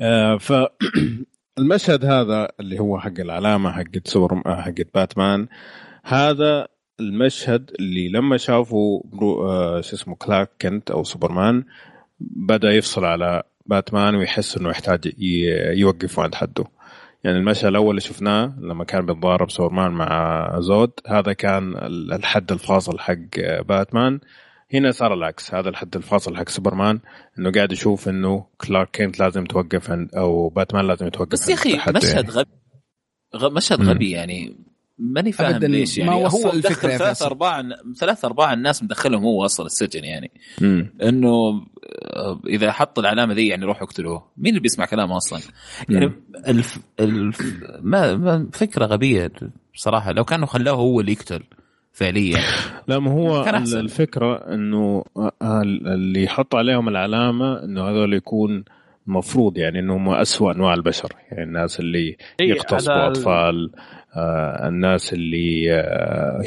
آه ف (clears throat) المشهد هذا اللي هو حق العلامة حقت سوبر حقت باتمان هذا المشهد اللي لما شافوا آه شو اسمه كلارك كنت أو سوبرمان بدأ يفصل على باتمان ويحس إنه يحتاج ي- يوقفه عند حده يعني المشهد الأول اللي شفناه لما كان بيتضارب سوبرمان مع زود هذا كان ال- الحد الفاصل حق باتمان هنا صار العكس هذا الحد الفاصل حق سوبرمان إنه قاعد يشوف إنه كلارك كينت لازم توقف عند أو باتمان لازم يتوقف بس يا أخي مشهد يعني. غبي غ- مشهد. غبي يعني ماني فاهم أبداً ليش يعني. ما هو وصل مدخل يا ثلاث. أرباع ثلاث أرباع الناس مدخلهم هو أصلا السجن يعني. إنه آه، إذا حط العلامة ذي يعني روحوا اقتلوه. مين اللي بيسمع كلامه أصلا؟ يعني الف... الف... ما... ما فكرة غبية بصراحه لو كانوا خلوه هو اللي يقتل فعليا. (laughs) لا ما هو. الفكرة إنه اللي يحط عليهم العلامة إنه هذول يكون مفروض يعني انه هم اسوء أنواع البشر. يعني الناس اللي إيه، يغتصبوا أطفال. آه الناس اللي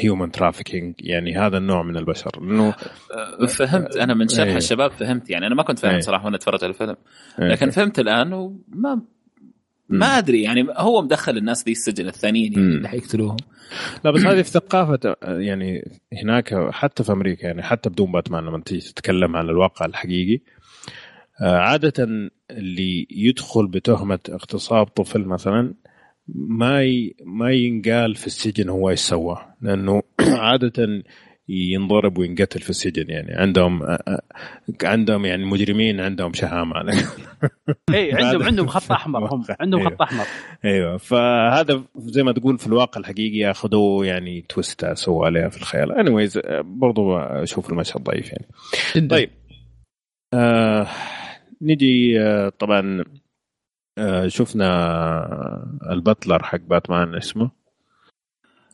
هيومن ترافيكينج يعني هذا النوع من البشر انه آه، فهمت أنا من شرح إيه. الشباب فهمت يعني أنا ما كنت فاهم إيه. صراحة وأنا أتفرج على الفيلم إيه. لكن فهمت الآن وما ما أدري يعني هو مدخل الناس ذي السجن الثانيين يعني. اللي حيقتلوهم لا بس هذه في ثقافة يعني هناك حتى في أمريكا يعني حتى بدون باتمان لما تيجي تتكلم عن الواقع الحقيقي آه، عادة اللي يدخل بتهمة اغتصاب طفل مثلا ما ي... ما ينقال في السجن هو إيش سوى. لأنه (clears throat) عادة ينضرب وينقتل في السجن يعني. عندهم عندهم يعني مجرمين عندهم شهامة (laughs) اي عندهم عندهم خط أحمر هم. (laughs) عندهم أيوه. خط أحمر. أيوه. فهذا زي ما تقول في الواقع الحقيقي اخذوه يعني twist سووا عليها في الخيال. anyways برضو أشوف المشهد ضعيف يعني. طيب. آه نجي آه طبعا شفنا ال butler حق باتمان اسمه؟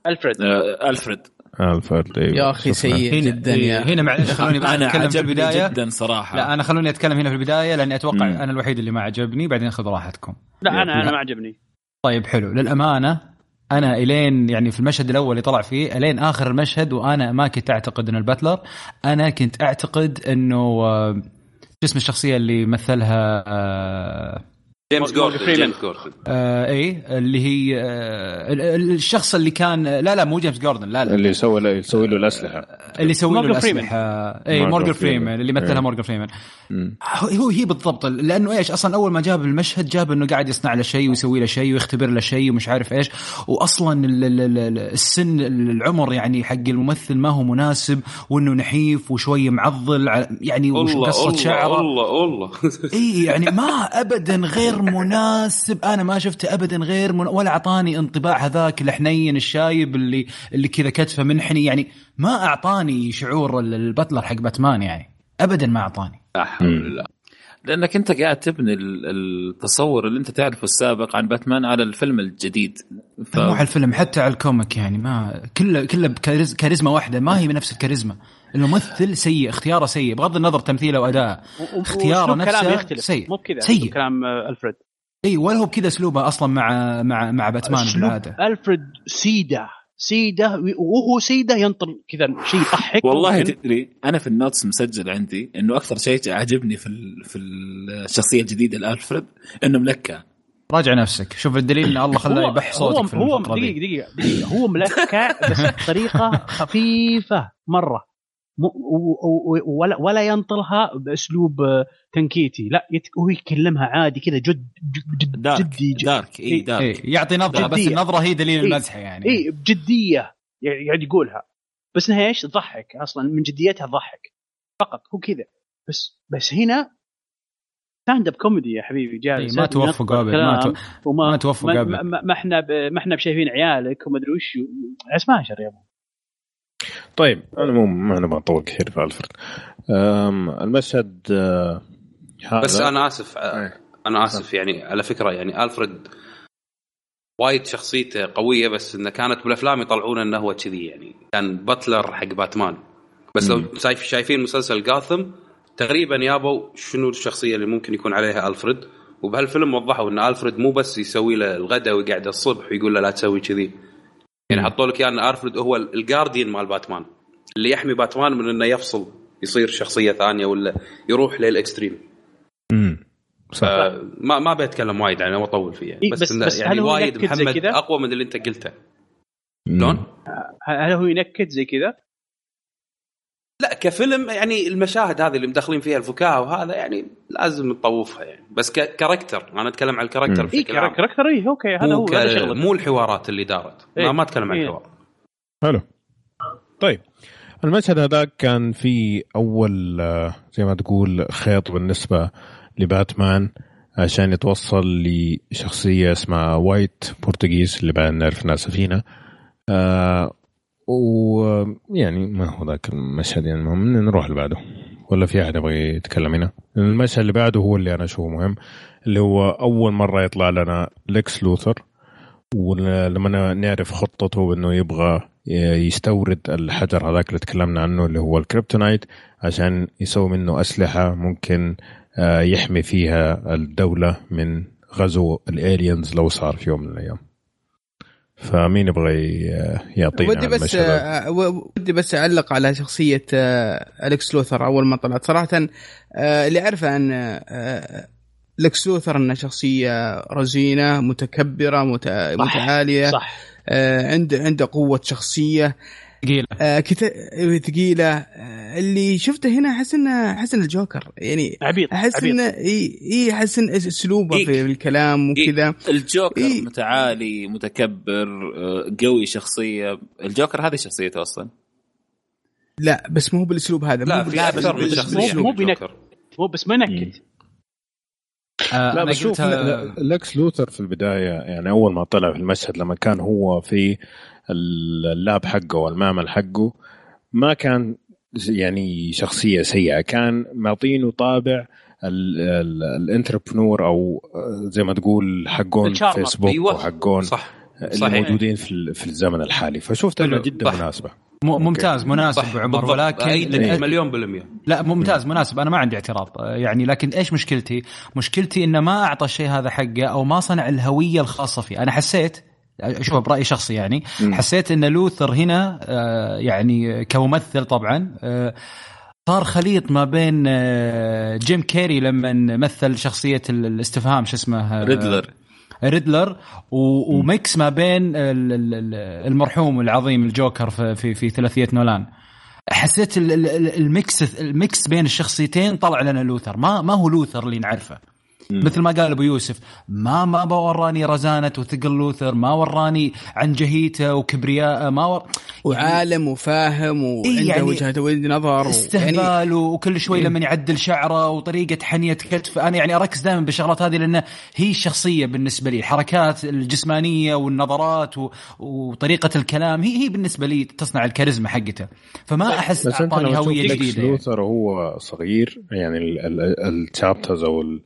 ألفريد. آه، ألفريد. الفرد أيوة. يا أخي. سيء جدا يا هنا معلش (laughs) خلوني أنا اتكلم في عجبني البدايه جدا صراحة. لا أنا خلوني أتكلم هنا في البداية لأني أتوقع مم. أنا الوحيد اللي ما عجبني بعدين خذ راحتكم. لا أنا أنا ما عجبني. طيب حلو. للأمانة أنا إلين يعني في المشهد الأول اللي طلع فيه إلين آخر المشهد وأنا ما كنت أعتقد انه ال butler أنا كنت أعتقد إنه آه، شو اسم الشخصية اللي مثلها آه جيمس جوردن. جيمس جوردن آه اي اللي هي آه ال- ال- الشخص اللي كان لا لا مو جيمس جوردن لا لا اللي يسوي له يسوي له الأسلحة اللي يسوي له. الأسلحة اي مورجان فريمان. اللي مثلها إيه. مورجان فريمان. هو هي بالضبط لأنه إيش؟ أصلا أول ما جاب المشهد جاب إنه قاعد يصنع له شيء ويسوي له شيء ويختبر له شيء ومش عارف إيش. واصلا ال- ال- ال- ال- السن العمر يعني حق الممثل ما هو مناسب وإنه نحيف وشويه معضل يعني وش الله قصة الله شعره. الله الله (laughs) إي يعني ما ابدا غير مناسب. أنا ما شفته ابدا غير من ولا أعطاني انطباع هذاك الحنين الشايب اللي اللي كذا كتفه منحني. يعني ما أعطاني شعور ال- ال butler حق باتمان يعني. ابدا ما أعطاني. لا حول الله. لأنك أنت قاعد تبني ال- التصور اللي أنت تعرفه السابق عن باتمان على الفيلم الجديد. ف... مو على الفيلم حتى على ال comic يعني ما كله كله بكاريز- كاريزما واحدة ما هي بنفس الكاريزما. الممثل سيء اختياره سيء بغض النظر تمثيله وأداءه. اختياره نفسه سيء. مو بكذا سيء. كلام آه، ألفريد. إي ولا هو بكذا أسلوبه أصلا مع مع مع باتمان بالعادة. ألفريد سيده سيدة وهو سيدة ينطر كذا شيء يضحك. والله ممكن. تدري أنا في النوتس مسجل عندي إنه أكثر شيء عجبني في ال... في الشخصيه الجديده لألفريد إنه ملكة. راجع نفسك. شوف الدليل إن الله خلاه هو يبح هو صوتك في هو الفقرة دقيقة دي. دقيقة دقيقة. هو ملكع بس مو و- و- ولا ولا ينطلها بأسلوب آه، تنكيتي. لا هو يكلمها عادي كذا جد جد جد dark جدي جد dark إي إيه. dark إيه يعطي نظرة بس. النظرة هي دليل إيه. المزحه يعني. إي بجدية يعني قاعد يقولها. بس إنها إيش؟ تضحك أصلا من جديتها تضحك. فقط هو كذا. بس بس هنا stand up comedy يا حبيبي إيه، جالس ما توفقوا ابد ما تو- وما ما توفقوا ما, ابد ما, ما إحنا ب- ما إحنا بشايفين عيالك وما أدري وش اسمها شر يا ابو طيب. أنا مو ما نبغى نطول كثير في ألفرد. المشهد آه، هذا؟ بس أنا آسف إيه. أنا آسف يعني على فكرة يعني الفريد وايد شخصيته قوية بس انه كانت بالأفلام يطلعون إنه هو كذي يعني. كان باتلر حق باتمان. بس. لو شايف شايفين مسلسل جاثم تقريبا يابوا شنو الشخصية اللي ممكن يكون عليها الفريد وبهالفيلم وضحوا إن الفريد مو بس يسوي له الغداء ويقعد الصبح ويقول له لا تسوي كذي. يعني حطوا لك إن الفريد هو الجارديان مال باتمان اللي يحمي باتمان من إنه يفصل يصير شخصية ثانية ولا يروح لل extreme مم. صح ما ما بتكلم وايد يعني ما أطول فيه يعني إيه، بس, بس- بس يعني وايد محمد؟ أقوى من اللي أنت قلته. شلون؟ هل هو ينكد زي كذا؟ لا كفيلم يعني المشاهد هذه اللي مدخلين فيها الفكاهة وهذا يعني لازم نطوفها يعني. بس ك- character أنا أتكلم عن ال character بشكل عام. كاركتر إي أوكي هذا مو, هو هذا مو الحوارات اللي دارت. ما, إيه. ما أتكلم عن إيه. الحوار. حلو. طيب. المشهد هذاك كان في أول آه، زي ما تقول خيط بالنسبة لباتمان عشان يتوصل لشخصية اسمها White Portuguese اللي بعدين نعرف سفينه آه ويعني ما هو ذاك المشهد يعني المهم نروح اللي بعده. ولا في أحد يبغى يتكلم هنا؟ المشهد اللي بعده هو اللي أنا أشوفه مهم اللي هو أول مرة يطلع لنا ليكس لوثر. ولما نعرف خطته بأنه يبغى يستورد الحجر هذاك اللي تكلمنا عنه اللي هو الكريبتونايت عشان يسوي منه أسلحة ممكن آه، يحمي فيها الدولة من غزو ال aliens لو صار في يوم من الأيام. فمين يبغى يعطينا ودي بس ودي بس أعلق على شخصية لكس لوثر أول ما طلعت. صراحة اللي أعرفه عن آه، الكس لوثر انه شخصية رزينة متكبرة مت- متعالية صح. عنده عنده قوة شخصية. ثقيله آه، كتا- ثقيله آه، اللي شفته هنا أحس انه أحس إنه الجوكر. يعني عبيط أحس. انه اي إي أحس إن أسلوبه إيه. في الكلام وكذا. الجوكر إيه. متعالي متكبر آه، قوي شخصية. الجوكر هذه شخصيته أصلا؟ لا بس مو بالأسلوب هذا لا مو في أكثر من شخصية. مو- مو جوكر. هو بس ما ينكت آه لا بس شوف لكس لوثر في البداية يعني أول ما طلع في المشهد لما كان هو في ال lab حقه والمعمل حقه ما كان يعني شخصية سيئة كان معطينه طابع ال entrepreneur أو زي ما تقول حقون. فيسبوك أيوة. وحقون صح اللي صحيح. موجودين في في الزمن الحالي فشفت أنه. جدا صح. مناسبة ممتاز مناسب صح عمر. ولكن مليون بالمية لا ممتاز مناسب أنا ما عندي اعتراض آه، يعني لكن إيش مشكلتي؟ مشكلتي إنه ما أعطى الشيء هذا حقه أو ما صنع الهوية الخاصة فيه، أنا حسيت اشوفها برأيي شخصي يعني. مم. حسيت إن لوثر هنا آه، يعني كممثل طبعا آه، صار خليط ما بين آه، جيم كيري لما مثل شخصية ال- الاستفهام شو اسمه ريدلر. ريدلر و mix ما بين ال- ال- ال- المرحوم العظيم الجوكر في في, ثلاثية نولان. حسيت ال- ال- ال- ال mix ال mix بين الشخصيتين طلع لنا لوثر. ما ما هو لوثر اللي نعرفه. مثل ما قال أبو يوسف ما ما وراني رزانة وثقل لوثر ما وراني عنجهيته وكبرياءه ما ور... وعالم وفاهم وعنده إيه يعني وجهة نظر و- يعني استهبال وكل شوي لما يعدل شعره وطريقة حنية كتف. أنا يعني أركز دائما بالشغلات هذه لأن هي الشخصية بالنسبة لي الحركات الجسمانية والنظرات و... وطريقة الكلام هي هي بالنسبة لي تصنع الكاريزما حقته. فما أحس أعطاني هوية جديدة. يعني. لوثر وهو صغير يعني الشابترز أو ال- ال-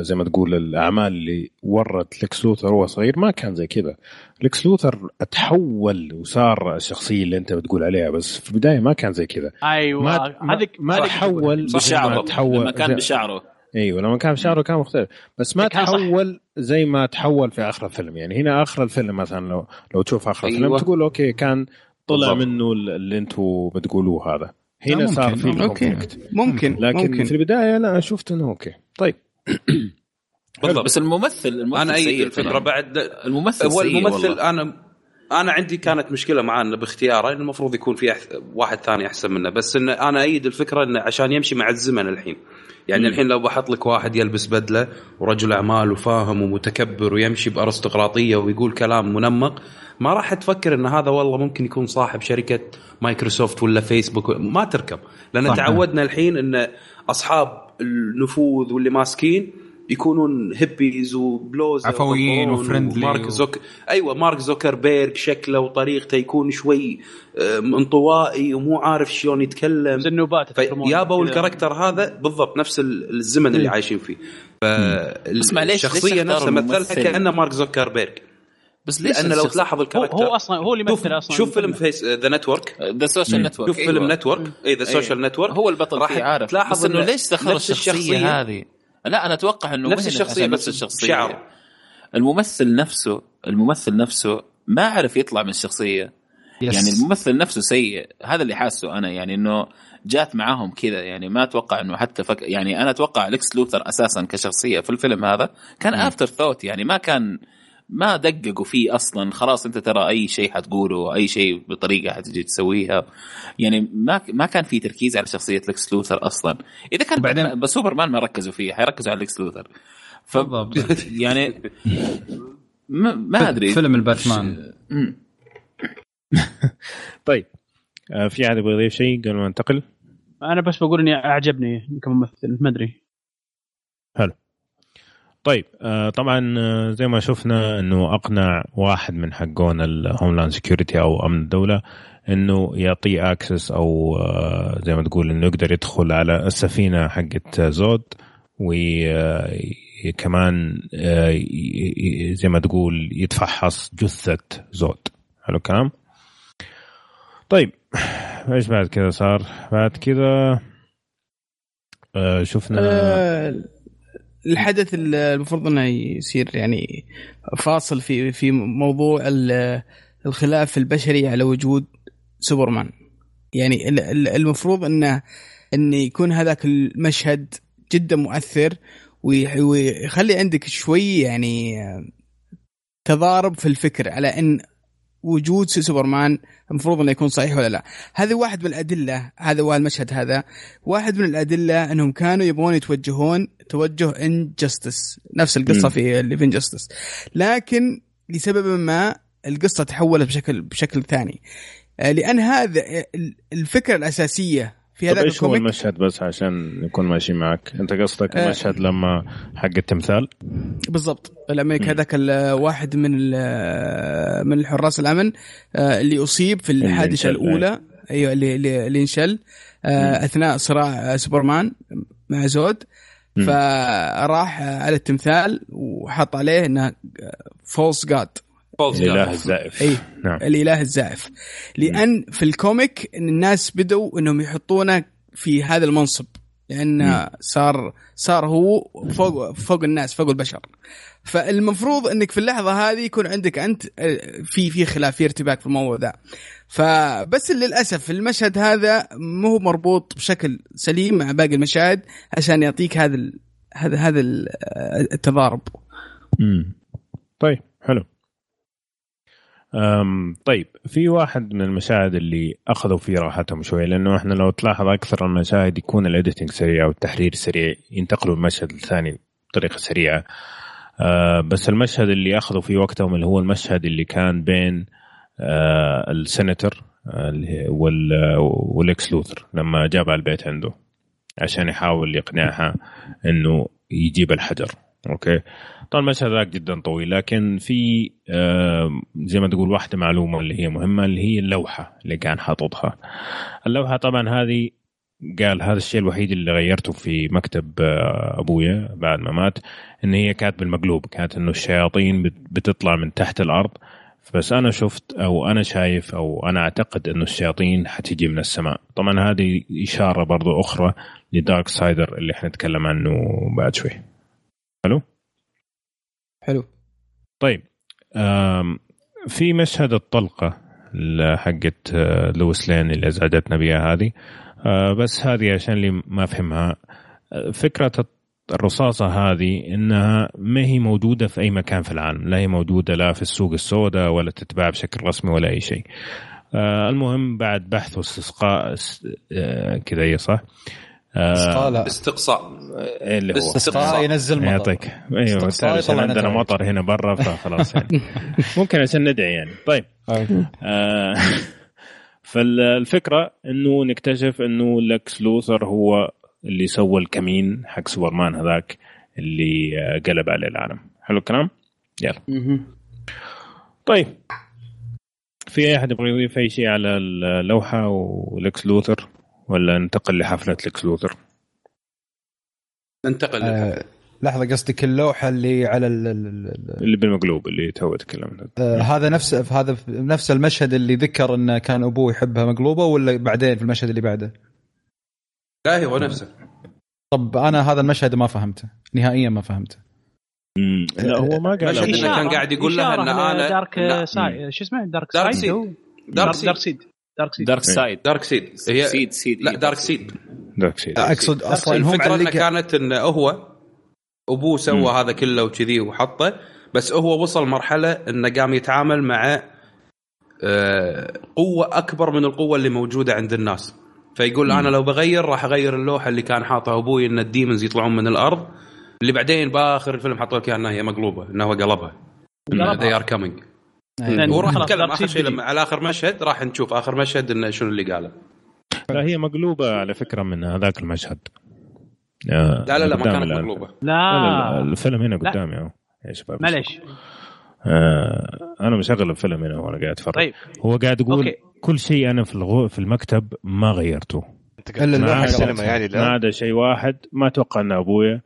زي ما تقول الأعمال اللي ورت لكس لوثر وهو صغير ما كان زي كذا. لكس لوثر تحول وصار الشخصية اللي أنت بتقول عليها بس في البداية ما كان زي كذا. أيوه ما ما, هذيك ما هذيك تحول ما بشعره تحول لما كان زي- بشعره. أيوه لما كان شعره كان مختلف. بس ما. تحول زي ما تحول في آخر الفيلم. يعني هنا آخر الفيلم مثلا لو لو تشوف آخر أيوة. الفيلم تقول okay كان طلع بالضبط. منه اللي أنتم بتقولوه هذا. هنا ممكن. صار في okay ال conflict ممكن لكن ممكن. في البداية لا شفت إنه okay. طيب. (coughs) بالضبط بس الممثل الممثل أنا سيء الفكرة. بعد الممثل هو الممثل والله. أنا أنا عندي كانت مشكلة معاه إنه باختياره المفروض يكون في واحد ثاني أحسن منه بس انه أنا ايد الفكرة إنه عشان يمشي مع الزمن الحين يعني الحين لو بحط لك واحد يلبس بدلة ورجل أعمال وفاهم ومتكبر ويمشي بأرستقراطية ويقول كلام منمق ما راح تفكر إن هذا والله ممكن يكون صاحب شركة مايكروسوفت ولا فيسبوك ما تركب لأن صح. تعودنا الحين إن أصحاب النفوذ واللي ماسكين يكونون هيبيز وبلوز عفويين و friendly مارك و- زوك أيوه مارك زوكربيرج شكله وطريقته يكون شوي آه، انطوائي ومو عارف شلون يتكلم. النوبات فيابوا ال character هذا بالضبط نفس ال- الزمن اللي عايشين فيه. بس معليش، ليش الشخصية اختاروا نفسها مثلها؟ كأنه مارك زوكربيرج بس ليش لأن لو تلاحظ هو, ال character هو أصلا هو اللي يمثل أصلا شوف فيلم فيس the network The Social Network شوف فيلم network اي The Social Network هو البطل راح فيه عارف. تلاحظ بس إنه ليش نفس الشخصية, الشخصية. هذه؟ لا أنا أتوقع إنه نفس الشخصية نفس الشخصية. شعر. الممثل نفسه الممثل نفسه ما عرف يطلع من الشخصية. yes. يعني الممثل نفسه سيء. هذا اللي حاسه أنا. يعني إنه جات معاهم كذا. يعني ما أتوقع إنه حتى فك يعني أنا أتوقع ليكس لوثر أساسا كشخصية في الفيلم هذا كان afterthought يعني ما كان ما دققوا فيه أصلا. خلاص أنت ترى أي شيء حتقوله أي شيء بطريقة حتجي تسويها. يعني ما ما كان في تركيز على شخصية لكس لوثر أصلا. إذا كان بعدين بس سوبرمان ما ركزوا فيه حيركزوا على لكس لوثر. ف بالضبط. (laughs) يعني ما, ما أدري. فيلم الباتمان. (laughs) طيب. آه، في أحد يبغى يضيف شيء قبل ما ننتقل؟ أنا بس بقول إني أعجبني كممثل ما أدري. طيب آه، طبعا آه، زي ما شفنا إنه أقنع واحد من حقون ال Homeland Security أو أمن الدولة إنه يعطيه access أو آه، زي ما تقول إنه يقدر يدخل على السفينة حقت زود وكمان زي ما تقول يتفحص جثة زود حلو الكلام؟ طيب إيش بعد كذا صار؟ بعد كذا شفنا الحدث المفروض إنه يصير يعني فاصل في في موضوع ال- الخلاف البشري على وجود سوبرمان. يعني ال- ال- المفروض انه إن يكون هذاك المشهد جدا مؤثر ويخلي عندك شوي يعني تضارب في الفكر على إن وجود سوبرمان المفروض إنه يكون صحيح ولا لا. هذا واحد من الأدلة هذا هو المشهد هذا. واحد من الأدلة إنهم كانوا يبغون يتوجهون توجه Injustice نفس القصة مم. في اللي في Injustice لكن لسبب ما القصة تحولت بشكل بشكل ثاني. آه، لأن هذا الفكرة الأساسية في هذا إيش هو المشهد بس عشان نكون ماشيين معك؟ أنت قصدك آه. المشهد لما حق التمثال؟ بالضبط. لما. هذاك الواحد من من الحراس الأمن آه، اللي أصيب في الحادثة الأولى. أيوه اللي اللي اللي انشل. آه، أثناء صراع سوبرمان مع زود. فراح على التمثال وحط عليه إنه false god. الإله الزائف. اي نعم. الإله الزائف. لأن في ال comic إن الناس بدوا إنهم يحطونه في هذا المنصب. لأن. صار صار هو فوق فوق الناس فوق البشر. فالمفروض إنك في اللحظة هذه يكون عندك أنت آه، في في خلاف في ارتباك في الموضوع ذا. فبس للأسف المشهد هذا مو هو مربوط بشكل سليم مع باقي المشاهد عشان يعطيك هذا ال- هذا هذا آه، التضارب. مم. طيب حلو. طيب في واحد من المشاهد اللي أخذوا فيه راحتهم شوي لأنه إحنا لو تلاحظ أكثر المشاهد يكون الاديتنج سريع والتحرير سريع ينتقلوا المشهد الثاني بطريقة سريعة. أه بس المشهد اللي أخذوا فيه وقتهم اللي هو المشهد اللي كان بين أه السنتر آه، هي- وال- وليكس لوثر لما جابها البيت عنده عشان يحاول يقنعها إنه يجيب الحجر أوكي؟ طبعا المشهد ذاك جدا طويل لكن في زي ما تقول واحدة معلومة اللي هي مهمة اللي هي اللوحة اللي كان حاططها. اللوحة طبعا هذه قال هذا الشيء الوحيد اللي غيرته في مكتب آه، أبويا بعد ما مات إن هي كانت بالمقلوب كانت إنه الشياطين بت- بتطلع من تحت الأرض. بس أنا شفت أو أنا شايف أو أنا أعتقد إنه الشياطين حتيجي من السماء. طبعا هذه إشارة برضو أخرى لدارك سايدر اللي حنتكلم عنه بعد شوي. حلو حلو. طيب في مشهد الطلقة ل- حقت آه، لويس لين اللي أزعجتنا بها هذه. آه، بس هذه عشان اللي ما فهمها. آه، فكرة الرصاصة هذه إنها ما هي موجودة في أي مكان في العالم. لا هي موجودة لا في السوق السوداء ولا تتباع بشكل رسمي ولا أي شيء. المهم بعد بحث واستسقاء اس- كذا هي صح؟ آه، استقصاء. إيه اللي هو؟ استقصاء. ينزل مطر. يعطيك. أيوه عشان يطلع عندنا. مطر. هنا برا فخلاص يعني. (laughs) ممكن عشان ندعي يعني. طيب. آه (laughs) فالفكرة إنه نكتشف إنه لكس لوثر هو اللي سوى الكمين حق سوبرمان هذاك اللي آه، قلب عليه العالم. حلو الكلام؟ يلا. طيب. في أي أحد يبغى يضيف أي شيء على اللوحة ولكس لوثر؟ ولا ننتقل لحفلة لكس لوثر؟ ننتقل آه، لحظة قصدك اللوحة اللي على ال ال ال اللي بالمقلوب اللي تو تكلمنا آه هذا نفس هذا نفس المشهد اللي ذكر انه كان أبوه يحبها مقلوبة ولا بعدين في المشهد اللي بعده؟ لا هو نفسه طب أنا هذا المشهد ما فهمته نهائيا ما فهمته مم. لا هو ما قال مشهد كان قاعد يقول لها إن أنا- دارك. سايد شو اسمه دارك دارك سايد سيد. دارك دارك سيد سيد دارك سيد دارك سايد دارك سيد هي سيد سيد لا دارك سيد دارك سيد أقصد أصلا هم الفكرة انه معلق كانت انه هو أبوه سوى. هذا كله وكذي وحطه بس هو وصل مرحلة إنه قام يتعامل مع آه، قوة أكبر من القوة اللي موجودة عند الناس. فيقول أنا لو بغير راح أغير اللوحة اللي كان حاطها أبوي إن ال demons يطلعون من الأرض اللي بعدين بآخر الفيلم حطوا لك إياها انها هي مقلوبة انه هو قلبها. they are coming يعني وراح خلاص نتكلم آخر شيء. لما على آخر مشهد راح نشوف آخر مشهد إنه شنو اللي قاله. لا هي مقلوبة على فكرة من هذاك المشهد. آه، لا لا لا ما كانت. مقلوبة. لا لا، لا. الفيلم هنا لا. قدامي أهو. يا شباب معليش. آه أنا مشغل الفيلم هنا وأنا قاعد أتفرج. طيب. هو قاعد يقول أوكي. كل شيء أنا في الغو في المكتب ما غيرته. لوحة السينما قلبتها. يعني ما لا عدا شيء واحد. ما أتوقع إن أبويا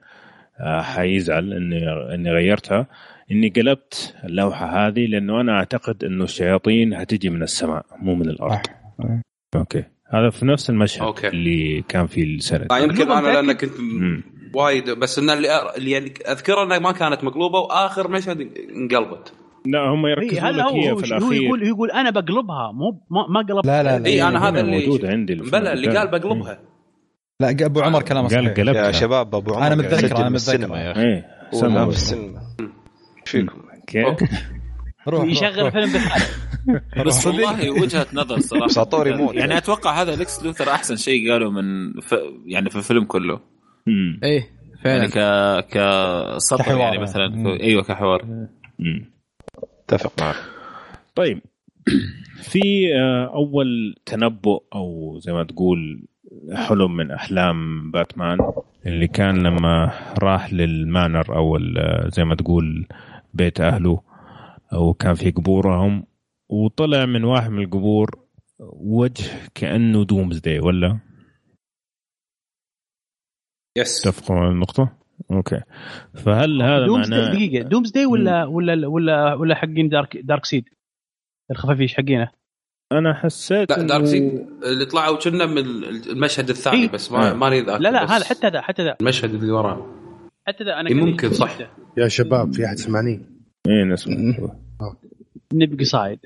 آه، حيزعل اني إني غيرتها. إني قلبت اللوحة هذه لأنه أنا أعتقد إنه الشياطين هتجي من السماء مو من الأرض. صح. أوكي. هذا في نفس المشهد أوكي. اللي كان فيه السند آه، يمكن أنا لأن؟ كنت. وايد بس إن اللي اللي أذكره إنها ما كانت مقلوبة وآخر مشهد انقلبت. لا هم إيه، يركزون لك هو هي هو, في هو الأخير. يقول يقول أنا بقلبها مو ما, ما قلب لا لا لا اي أنا هذا اللي موجود عندي بلا اللي قال بقلبها. لا أبو عمر كلامه صحيح. قلبتها. يا شباب أبو عمر أنا قاعد متذكر، من متذكر. السينما يا أخي. هو في بس. السينما. فيكم؟ أوكي. روح يشغل فيلم بحاله. (laughs) بس والله وجهة نظر صراحة ساطور يموت. يعني أتوقع هذا ليكس لوثر أحسن شيء قاله من ف... يعني في الفيلم كله مم. إيه يعني فعلا ك كسطر يعني يعني. مثلا مم. أيوه كحوار. اتفق معك طيب (clears throat) في آه، أول تنبؤ أو زي ما تقول حلم من أحلام باتمان اللي كان لما راح لل manor أو ال- زي ما تقول بيت أهله أو كان في قبورهم وطلع من واحد من القبور وجه كأنه دومز داي ولا؟ yes تتفقوا على النقطة؟ أوكي. فهل هذا دومز داي معناه دقيقة. دومز داي ولا ولا ولا ولا حقين دارك دارك سيد؟ الخفافيش حقينه؟ أنا حسيت لا دارك سيد اللي طلعوا كنا من المشهد الثاني إيه. بس ما آه. ماني ذاكر لا لا هذا حتى ذا حتى ذا المشهد اللي وراه حتى ذا أنا إيه، ممكن، صح. يا شباب في أحد سمعني إيه نسمع نبقى صايد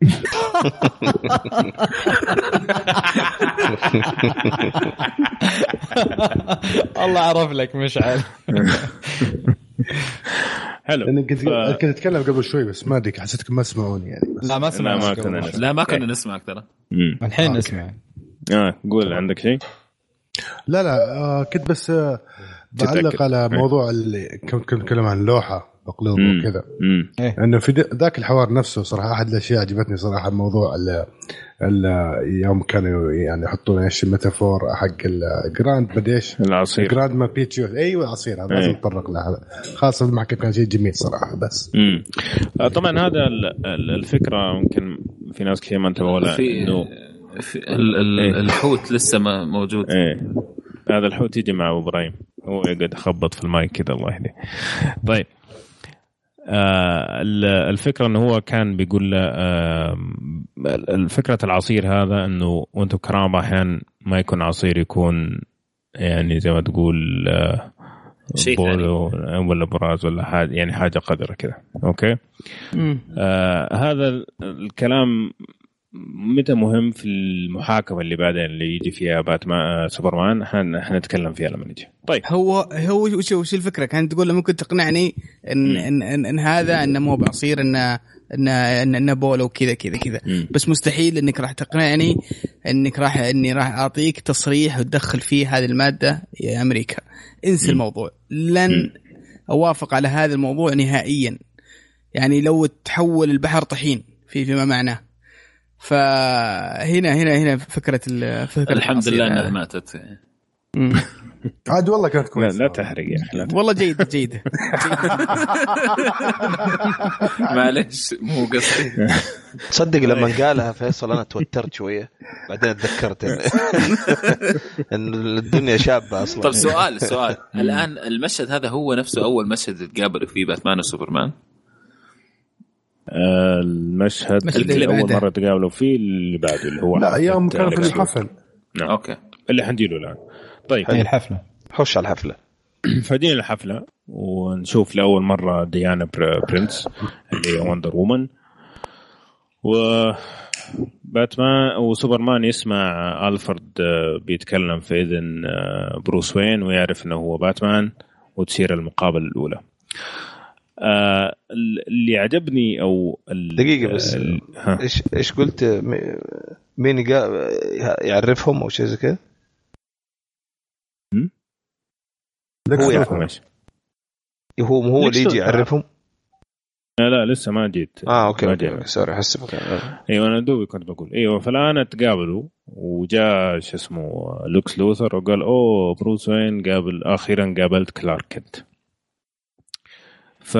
(laughs) الله عرف لك مشعل (laughs) حلو لأن كنت ف- كنت أتكلم قبل شوي بس ما أدري حسيتكم ما تسمعوني يعني بس لا ما لا سمعنا ما كنا نسمع. لا ما كنا نسمعك ترى. الحين أوكي. نسمع آه قول عندك شيء؟ لا لا آه كنت بس آه. بعلق على إيه. موضوع اللي كنت نتكلم عن لوحة مقلوبه مم. وكذا مم. انه في ذاك الحوار نفسه صراحة أحد الأشياء عجبتني صراحة موضوع ال ال يوم كانوا يعني يحطون إيش ال metaphor حق ال grandma مدري إيش العصير grandma's peach tea أيوه العصير هذا لازم إيه. نتطرق له خاصة المحكم كان شيء جميل صراحة بس مم. آه، طبعا هذا ال- ال- الفكرة ممكن في ناس كثير ما انتبهوا لها في, إنه. إيه. الحوت لسه ما موجود إيه هذا الحوت يجي مع ابو إبراهيم. هو يقعد يخبط في المايك كذا الله يهديه. طيب. آه ال- الفكرة إنه هو كان بيقول له آه الفكرة العصير هذا إنه وأنتم كرامة أحيانا ما يكون عصير يكون يعني زي ما تقول آه شيء بول ثاني. ولا براز ولا حاجة يعني حاجة قذره كذا أوكي؟ مم. آه هذا ال- الكلام متى مهم في المحاكمة اللي بعدين اللي يجي فيها باتمان آه سوبرمان؟ إحنا حنتكلم فيها لما نجي. طيب. هو هو وش وش الفكرة؟ كانت تقول ممكن تقنعني ان مم. ان, إن, إن هذا إنه مو بعصير انه انه إنه بولو وكذا كذا كذا. بس مستحيل إنك راح تقنعني إنك راح إني راح أعطيك تصريح وتدخل فيه هذه المادة يا أمريكا. انسى. الموضوع. لن. أوافق على هذا الموضوع نهائيا. يعني لو تحول البحر طحين في فيما معناه. فهنا هنا هنا فكرة ال- فكرة الحمد لله. إنها ماتت. (laughs) عاد والله كانت لا, كويسة. لا تحرق يا أخي لا تحرق. والله جيدة جيدة. (laughs) معلش مو قصدي. تصدق لما قالها فيصل أنا توترت شوية. بعدين تذكرت (laughs) ان الدنيا شابة أصلا. طب سؤال سؤال. الآن المشهد هذا هو نفسه أول مشهد تقابلوا فيه باتمان وسوبرمان؟ المشهد المشهد اللي, أول بعده. مرة تقابلوا فيه اللي بعده اللي هو لا أيام كانوا في. الحفل. نعم. أوكي. اللي حنجيله الآن. طيب. هي الحفلة. خش على الحفلة. (clears throat) فدينا الحفلة ونشوف لأول مرة ديانا بر- برنس اللي هي وندر وومن و باتمان وسوبرمان يسمع ألفرد آه، بيتكلم في إذن آه، بروس وين ويعرف إنه هو باتمان وتصير المقابلة الأولى. آه اللي عجبني أو دقيقة بس. إيش إيش قلت مين يعرفهم أو شيء زي كذا؟ هو. يعرفهم إيش هو هو اللي يجي يعرفهم لا لا لسه ما جيت آه أوكي ما أوكي. أوكي. sorry احسبك أيوه أنا دوبي كنت بقول أيوه فالان تقابلوا وجاء شو اسمه ليكس لوثر وقال أوه بروس وين قابل أخيرا قابلت كلارك كنت ف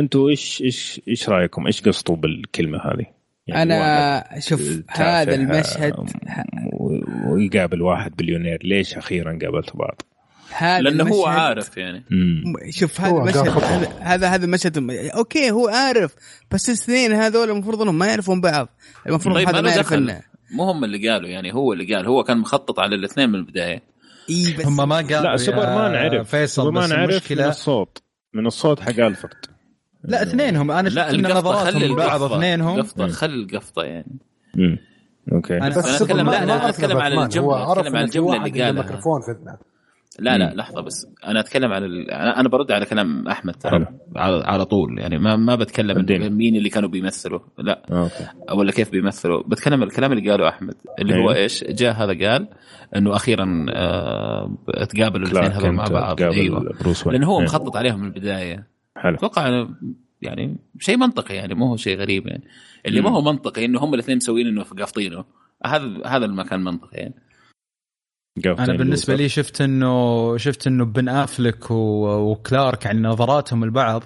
أنتوا إيش إيش إيش رايكم؟ إيش قصدوا بالكلمة هذه؟ يعني أنا شوف هذا المشهد ويقابل واحد بليونير ليش أخيرا قابلتوا بعض؟ هذا لأنه هو عارف يعني مم. شوف هذا المشهد. هذا- هذا المشهد أوكي هو عارف بس الاثنين هذول المفروض إنهم ما يعرفون بعض المفروض طيب هذا ما يعرف مو هم اللي قالوا يعني هو اللي قال هو كان مخطط على الاثنين من البداية إي بس هم ما قالوا لا سوبرمان عرف فيصل سوبرمان عرف الصوت من الصوت حق الفرد لا اثنينهم. أنا شفت لا القفطة خلي القفطة. اثنينهم. قفطة. خلي القفطة يعني. مم. أوكي. أنا أتكلم- سوبرمان لا، أتكلم إنه على عرف أتكلم على واحد اللي قالها. ميكروفون في اذنه لا لا. لحظة بس. أنا أتكلم على ال... أنا أنا برد على كلام أحمد ترى. على... على طول. يعني ما ما بتكلم مين اللي كانوا بيمثلوا. لا. أوكي. ولا كيف بيمثلوا. بتكلم الكلام اللي قاله أحمد اللي هو أيوه. إيش؟ جاء هذا قال إنه أخيرا آه تقابلوا الاثنين هذول مع بعض. أيوه. لأنه هو إيه. مخطط عليهم من البداية. حلو. أتوقع يعني شيء منطقي يعني مو هو شيء غريب يعني. اللي ما. هو منطقي إنه هم الاثنين مسوين إنه قافطينه. هذا هذا المكان منطقي يعني. أنا بالنسبة لي شفت انه شفت إنه بن أفلك وكلارك يعني نظراتهم لبعض.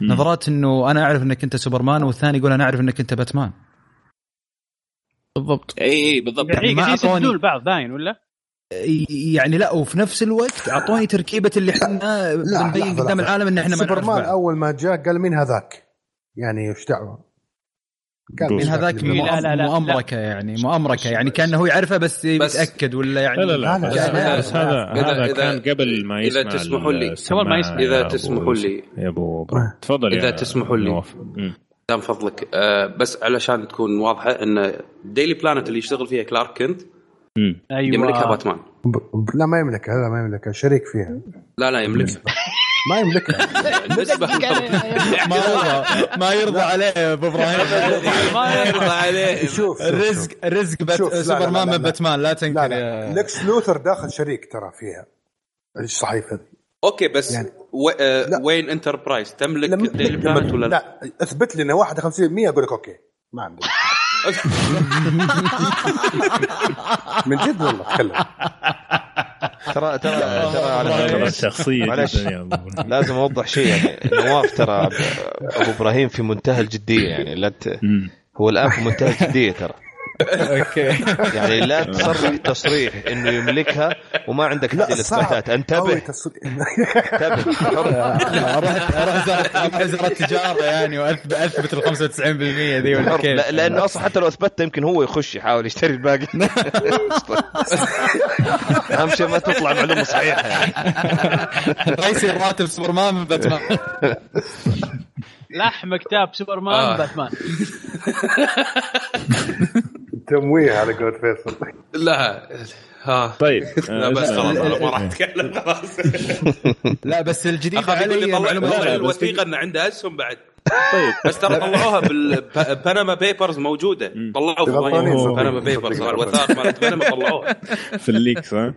نظرات إنه أنا أعرف إنك أنت سوبرمان والثاني يقول أنا أعرف إنك أنت باتمان بالضبط إي إي بالضبط يعني ما يعني يسدون البعض باين ولا؟ يعني لا وفي نفس الوقت أعطوني تركيبة اللي إحنا بنبين لحظة، قدام. العالم إن إحنا ما نعرف سوبرمان بعض. أول ما جاء قال مين هذاك؟ يعني إيش دعوة؟ من هذاك لا، لا، لا، مؤامركة يعني مؤامركة يعني كأنه هو يعرفه بس يتاكد ولا يعني لا لا لا لا، بس, لا، بس لا. هذا هذا إذا- كان قبل ما يسمع تسمحوا لي. قبل ما يسمع. أبو- تسمحوا لي. يا أبو برا. تفضل إذا يا تسمحوا لي. دام فضلك آه بس علشان تكون واضحة إن ديلي بلانت اللي يشتغل فيها كلارك كنت أيوه يملكها باتمان. ب- لا ما يملكها لا ما يملكها شريك فيها لا لا يملكها ما يملكها. (laughs) بالنسبة ما يرضى ما يرضى عليه أبو إبراهيم. (laughs) ما يرضى عليه. شوف الرزق الرزق سوبرمان لا، لا. من باتمان لا تنكر لكس لوثر داخل شريك ترى فيها. الصحيفه ذي أوكي بس يعني- و... آه. Wayne Enterprises تملك Daily Planet ولا لا؟ لا اثبت لي إنه 51% أقول لك أوكي ما عندي. (laughs) من جد والله اتكلم ترى ترى ترى على فكرة شخصية معلش. لازم أوضح شيء يعني نواف ترى أبو إبراهيم في منتهى الجدية يعني لا. هو الآن في منتهى الجدية ترى أوكي. (laughs) يعني لا تصرح تصريح إنه يملكها وما عندك هذه الاثباتات انتبه. انتبه. أروح أروح وزاره التجارة يعني واثبت اثبت ال 95% ذي ولا. كيف لأنه أصلا حتى لو اثبتت يمكن هو يخش يحاول يشتري الباقي. (laughs) (laughs) أهم شيء ما تطلع معلومة صحيحة يعني. رئيسي الراتب سوبرمان من باتمان. لحم كتاب سوبرمان آه. باتمان. تمويه على قول فيصل. لا ها. طيب. (laughs) لا بس. خلاص أنا ما راح أتكلم خلاص. (laughs) لا بس الجديد اخاف يقول لي علي طلع الوثيقه أن عنده أسهم بعد. طيب. بس ترى طلعوها بال Panama Papers موجودة. طلعوا. Panama Papers الوثائق مالت بنما طلعوها. (laughs) في ال leaks ها.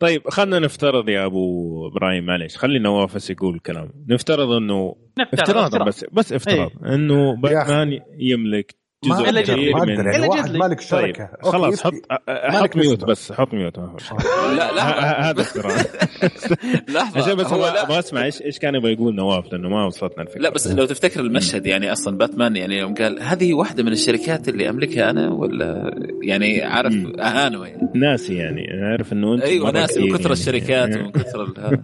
طيب خلينا نفترض يا أبو إبراهيم معليش. خلي نواف بس يقول كلام. نفترض إنه افتراضا افتراض. بس بس افتراض. إنه باتمان يملك جزء أقدر، كبير ما من أقدر يعني إلا واحد. مالك طيب شركة أوكي، خلاص حط. حط mute. بس حط mute. (laughs) لا لا هذا (laughs) لحظة عشان بس هو أبغى أسمع إيش إيش كان يبغى يقول نواف لأنه ما وصلتنا الفكرة لا بس لو تفتكر المشهد يعني أصلا باتمان يعني يوم قال هذه واحدة من الشركات اللي أملكها أنا ولا يعني عارف. اهانه يعني ناسي يعني عارف إنه أنت أيوه ناسي من كثر يعني. الشركات ومن كثر. (laughs)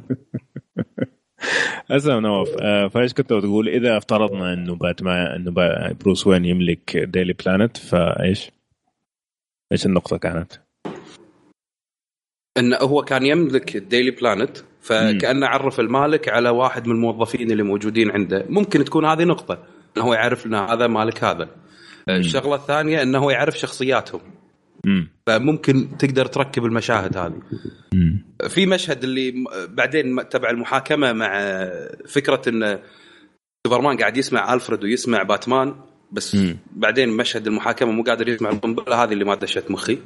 اسلم نواف آه، فايش كنت بتقول؟ إذا افترضنا إنه باتمان إنه بروس وين يملك Daily Planet فإيش؟ إيش النقطة كانت؟ انه هو كان يملك ال Daily Planet فكأنه عرف المالك على واحد من الموظفين اللي موجودين عنده. ممكن تكون هذه نقطة إنه هو يعرف إن هذا مالك هذا. الشغلة الثانية إنه هو يعرف شخصياتهم. فممكن تقدر تركب المشاهد هذه. في مشهد اللي بعدين تبع المحاكمة مع فكرة إن سوبرمان قاعد يسمع ألفريد ويسمع باتمان بس مم. بعدين مشهد المحاكمة مو قادر يسمع القنبلة هذه اللي ما دشت مخي.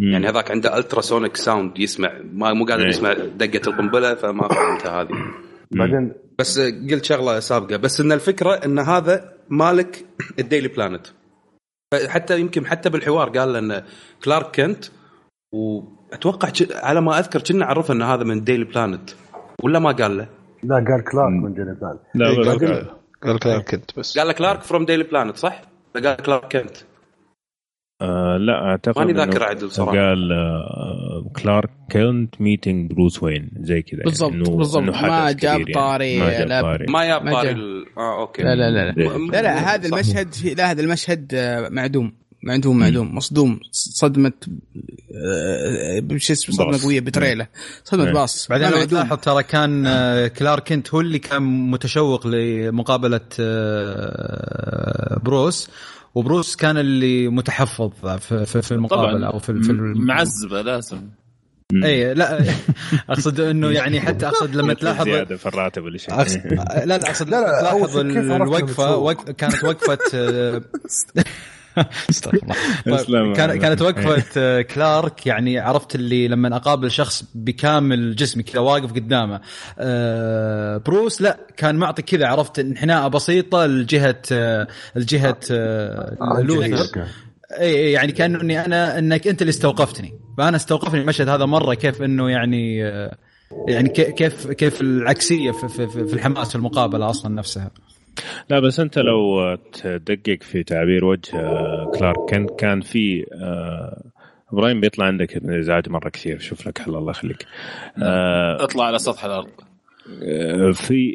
مم. يعني هذاك عنده ultrasonic sound يسمع ما مو قادر إيه. يسمع دقة القنبلة فما فهمتها هذه. بعدين بس قلت شغلة سابقة بس إن الفكرة إن هذا مالك ال Daily Planet. حتى يمكن حتى بالحوار قال ان كلارك كنت وأتوقع على ما أذكر كنا عرفه إن هذا من Daily Planet ولا ما قال له؟ لا قال كلارك من Daily Planet لا إيه، قال كلارك كنت بس قال Clark from Daily Planet صح؟ قال كلارك كنت آه لا أعتقد ماني ذاكر عدل صراحة. قال آه Clark Kent meeting Bruce Wayne زي كذا بالضبط يعني بالضبط. ما جاب طاري ما جاب طاري. ما جاب. طاري آه أوكي. لا لا لا لا, لا, لا هذا المشهد في لا هذا المشهد آه، معدوم. معدوم معدوم. مصدوم. صدمة بش اسمه صدمة قوية بتريله صدمة إيه. باص. بعدين لو تلاحظ ترى كان آه، كلارك كنت هو اللي كان متشوق لمقابلة آه، بروس وبروس كان اللي متحفظ في, في, في المقابله أو في, في معزبة لازم. اي لا. (laughs) أقصد إنه يعني حتى أقصد لما (laughs) تلاحظ زياده في الراتب ولا شيء. لا لا اقصد لا لا تلاحظ الوقفه كانت وقفة (laughs) (laughs) استغفر الله. طيب كانت وقفة آه، كلارك يعني عرفت اللي لما أقابل شخص بكامل جسمي كذا واقف قدامه. آه، بروس لا كان معطي كذا عرفت انحناءة بسيطة لجهة لجهة لوثر اي يعني كانه اني أنا إنك أنت اللي استوقفتني. فأنا استوقفني المشهد هذا مرة كيف إنه يعني يعني كيف كيف العكسية في, في, في الحماس في المقابله أصلا نفسها. لا بس أنت لو تدقق في تعبير وجه كلارك كان كان في آه، إبراهيم بيطلع عندك إزعاج مرة كثير. شوف لك حل الله يخليك. آه اطلع على سطح الأرض. آه، في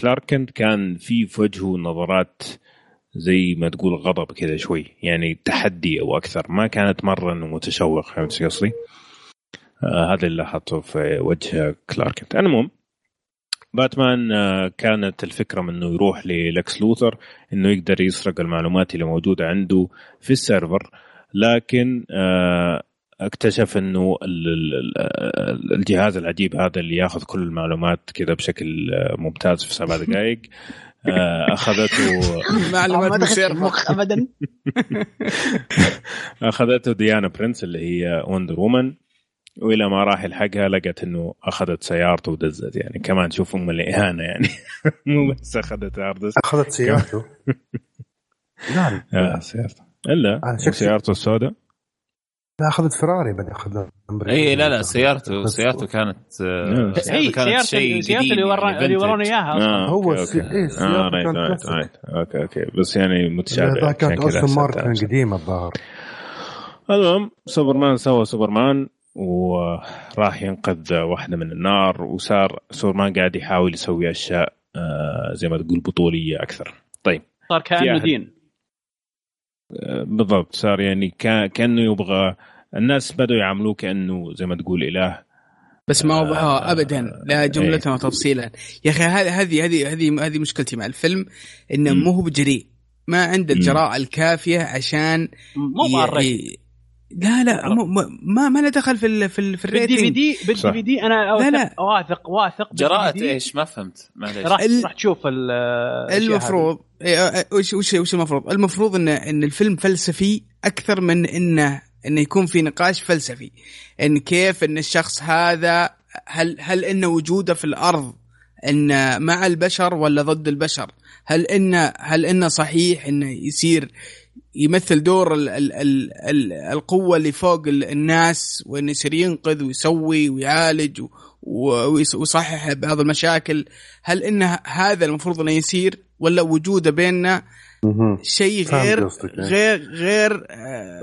كلارك كنت كان في في وجهه نظرات زي ما تقول غضب كذا شوي يعني تحدي أو أكثر. ما كانت مرة إنه متشوق فهمت قصدي؟ هذا اللي لاحظته في وجه كلارك. المهم باتمان آه، كانت الفكرة من إنه يروح للكس لوثر إنه يقدر يسرق المعلومات اللي موجودة عنده في السيرفر. لكن آه، اكتشف إنه الجهاز العجيب هذا اللي ياخذ كل المعلومات كذا بشكل آه، ممتاز في سبع دقائق أخذته (laughs) معلومات مخ ابدا (laughs) أخذته ديانا برنس اللي هي Wonder Woman. وإلى ما راح يلحقها لقت إنه أخذت سيارته ودزت. يعني كمان شوف أم الإهانة يعني. (laughs) مو بس أخذت hard أخذت سيارته. لا (laughs) لا سيارته. إلا سيارته السوداء؟ لا أخذت فراري بعد اخذ إي لا لا سيارته سيارته كانت هي كانت شيء سيارته اللي ورا اللي ورونا إياها آه هو سيارته كانت أوكي أوكي. بس يعني متشابه كانت أصلا ماركه قديمة الظاهر. المهم سوبرمان سوى سوبرمان. وراح ينقذ واحدة من النار وصار سوبرمان قاعد يحاول يسوي أشياء آه، زي ما تقول بطولية أكثر. طيب. صار كأنه دين. آه، بالضبط. صار يعني كأنه يبغى الناس بدأوا يعاملوه كأنه زي ما تقول إله. بس ما وضحوها آه ابدا. لا جملة إيه. وتفصيلا يا أخي هذه هذه هذه هذه هذه مشكلتي مع الفيلم إنه مو هو بجريء. ما عنده الجراءه الكافية عشان مو ي... لا لا ما ما له دخل في في, في ال rating بال DVD بال DV D أنا لا لا. واثق واثق جراءة إيش؟ ما فهمت معليش. راح راح تشوف المفروض إيه، وش وش وش المفروض؟ المفروض إن إن الفيلم فلسفي أكثر من إنه انه يكون في نقاش فلسفي. إن كيف إن الشخص هذا هل هل انه وجوده في الأرض إن مع البشر ولا ضد البشر؟ هل انه هل إنه صحيح إنه يصير يمثل دور ال ال ال ال القوة اللي فوق الناس وإنه يصير ينقذ ويسوي ويعالج ويصحح بعض المشاكل. هل إن هذا المفروض إنه يصير ولا وجوده بيننا شيء غير غير غير آه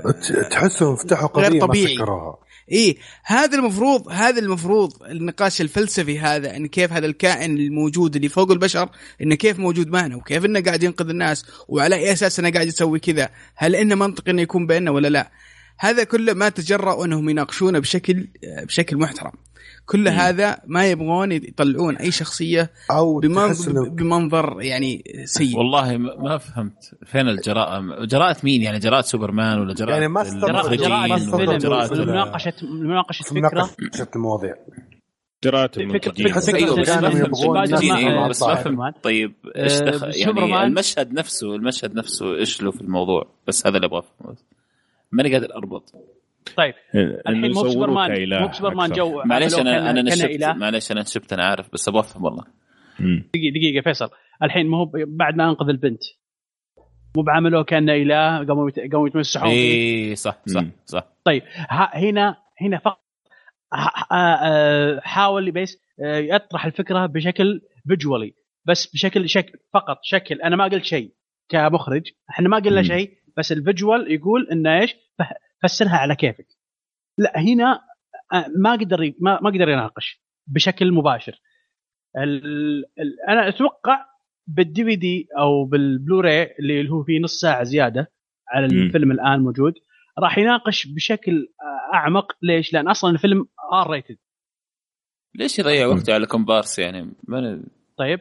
تحسهم فتحوا قضية غير طبيعي. ما إيه هذا المفروض هذا المفروض النقاش الفلسفي هذا إن كيف هذا الكائن الموجود اللي فوق البشر إنه كيف موجود معنا وكيف إنه قاعد ينقذ الناس وعلى أي أساس إنه قاعد يسوي كذا هل إنه منطقي إنه يكون بيننا ولا لا؟ هذا كله ما تجرأوا إنهم يناقشونه بشكل بشكل محترم. كل هذا ما يبغون يطلعون أي شخصية أو بمنظر, بمنظر يعني سيء. والله ما فهمت. فين الجراءة؟ جراءة مين يعني؟ جراءة سوبرمان ولا جراءة يعني ما جراءة جراءة مناقشه مناقشه فكرة. مناقشه المواضيع. جراءة المنتجين. بس ما فهمت طيب إيش دخل؟ يعني المشهد نفسه المشهد نفسه إيش له في الموضوع؟ بس هذا اللي أبغى ماني قادر أربط. طيب الحين مو سوبرمان مو سوبرمان جو معليش أنا أنا نشبت معليش أنا نشبت أنا عارف بس أبغى افهم والله. دقيقه دقيقة فيصل. الحين ما هو بعد ما أنقذ البنت. مو بعملوه كأنه اله قاموا قاموا يتمسحون. اي صح صح صح. طيب هنا هنا فقط حاول بس يطرح الفكرة بشكل فيجوالي. بس بشكل شكل فقط شكل. أنا ما قلت شيء كمخرج. إحنا ما قلنا شيء بس الفيجوال يقول إنه إيش؟ فسرها على كيفك لا هنا ما قدر ما, ما قدر يناقش بشكل مباشر ال ال أنا أتوقع بال DVD أو بالبلوراي اللي هو فيه نص ساعة زيادة على الفيلم م. الآن موجود راح يناقش بشكل أعمق ليش؟ لأن أصلا الفيلم R rated ليش يضيع وقته على كومبارس يعني؟ من... طيب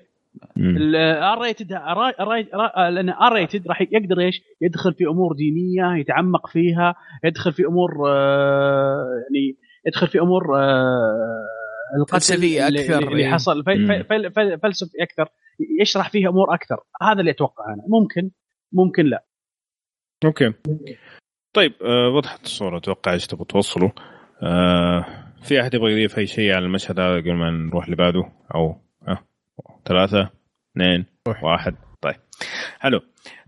ال R rated لأن R rated راح يقدر إيش؟ يدخل في أمور دينية يتعمق فيها يدخل في أمور آه يعني يدخل في أمور آه القتل أكثر اللي إيه. حصل فلسفي أكثر يشرح فيها أمور أكثر. هذا اللي أتوقع أنا. ممكن ممكن لا. أوكي. طيب آه وضحت الصورة أتوقع إيش تبغى توصلوا. آه في أحد يبغى يضيف أي شيء على المشهد هذا قبل ما نروح اللي بعده أو آه ثلاثة اثنين واحد. طيب. حلو.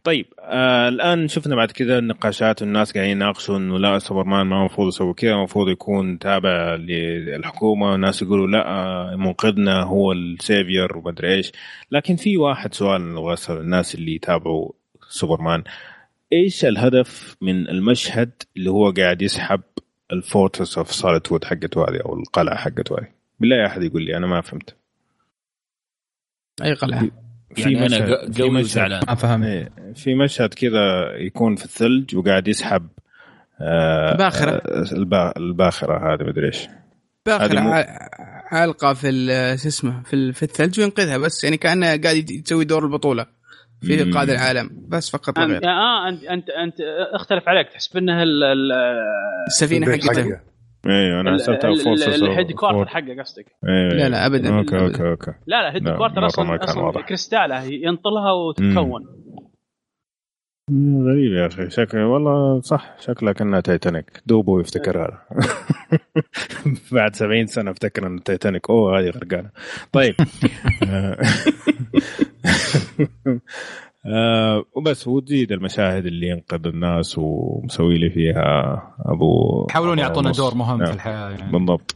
طيب آه الآن شفنا بعد كذا النقاشات والناس قاعدين يناقشوا انه لا سوبرمان ما المفروض يسوي كذا المفروض يكون تابع للحكومة. والناس يقولوا لا آه، منقذنا هو ال savior ومدري إيش. لكن في واحد سؤال نبغى اسال الناس اللي يتابعوا سوبرمان. إيش الهدف من المشهد اللي هو قاعد يسحب ال Fortress of Solitude حقته هذه أو القلعة حقته هذه؟ بالله أحد يقول لي أنا ما فهمت. أي قلعة. في يعني مشهد قوي زعلان ما فهم إيه في مشهد كذا يكون في الثلج وقاعد يسحب آه الباخرة. آه الباخرة هذه مدري إيش. باخرة مو... عالقة في شو اسمه في, في الثلج وينقذها بس يعني كأنه قاعد يسوي دور البطولة في قائد العالم بس فقط وغير. آه انت انت انت اختلف عليك تحسب انها السفينة حقته أيوه أنا حسبتها ال headquarter حقه قصدك؟ أيوة. لا لا ابدا. okay okay okay. لا لا headquarter أصلا أصلا كريستاله ينطلها وتتكون. غريب يا أخي. شكل والله صح شكلها كأنها تايتانيك. دوبو يفتكرها (laughs) بعد 70 سنة أفتكر ان تايتانيك. أوه هذه غرقانة. طيب. (laughs) آه وبس وتزيد المشاهد اللي ينقذ الناس ومسوي لي فيها أبو يحاولون يعطونا دور مهم في نعم. الحياة يعني. بالضبط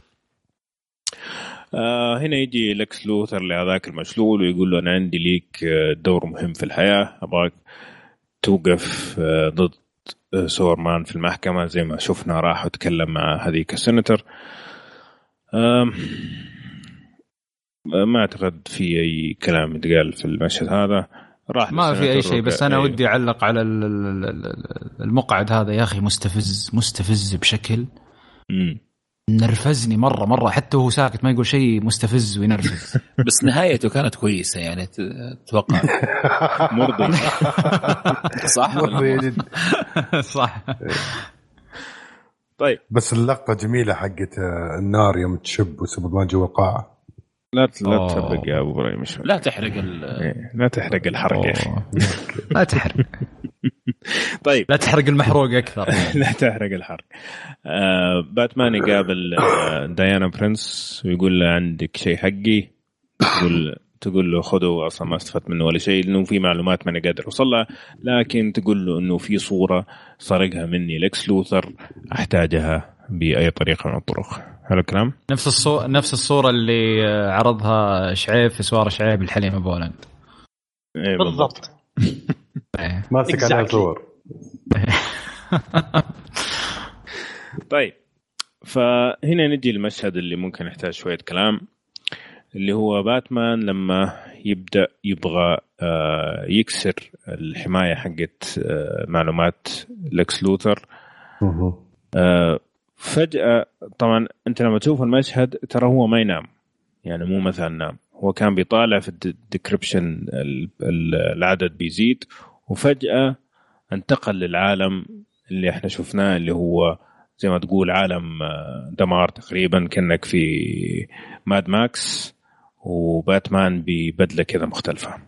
آه هنا يجي لكس لوثر لهذاك المشلول ويقول له أنا عندي ليك آه، دور مهم في الحياة أبغاك توقف آه، ضد آه، سوبرمان في المحكمة زي ما شفنا راح وتكلم مع هذيك السنتر ما أعتقد في أي كلام يتقال في المشهد هذا راح ما في أي شيء بس أنا أيه. ودي أعلق على المقطع هذا. يا أخي مستفز مستفز بشكل مم. نرفزني مرة مرة. حتى وهو ساكت ما يقول شيء مستفز وينرفز. (laughs) بس نهايته كانت كويسة يعني أتوقع. مرضي. (laughs) صح مرضي جدا. (laughs) صح. طيب. بس اللقطة جميلة حقت النار يوم تشب وسوبرمان جوا القاعه لا لا تسبق يا أبو إبراهيم لا تحرق ال إيه، لا تحرق الحرق يا أخي. (laughs) لا تحرق. (laughs) طيب. لا تحرق المحروق أكثر. (laughs) لا تحرق الحرق. آه باتمان يقابل آه ديانا برنس ويقول له عندك شيء حقي. تقول تقول له خذه أصلا ما استفدت منه ولا شيء لأنه في معلومات ماني قادر أوصل لها. لكن تقول له إنه في صورة سرقها مني لكس لوثر أحتاجها بأي طريقة من الطرق. هذا الكلام نفس الصورة نفس الصورة اللي عرضها شعيب في سوار شعيب الحليمة بولند إيه بالضبط. (laughs) ماسك عليها صور. (laughs) طيب فهنا نجي المشهد اللي ممكن يحتاج شوية كلام اللي هو باتمان لما يبدأ يبغى آه، يكسر الحماية حقت آه، معلومات لكس لوثر. آه فجأة طبعا أنت لما تشوف المشهد ترى هو ما ينام. يعني مو مثلا نام. هو كان بيطالع في ال decryption العدد بيزيد وفجأة انتقل للعالم اللي إحنا شفناه اللي هو زي ما تقول عالم آه، دمار تقريبا كأنك في ماد ماكس وباتمان ببدلة كذا مختلفة.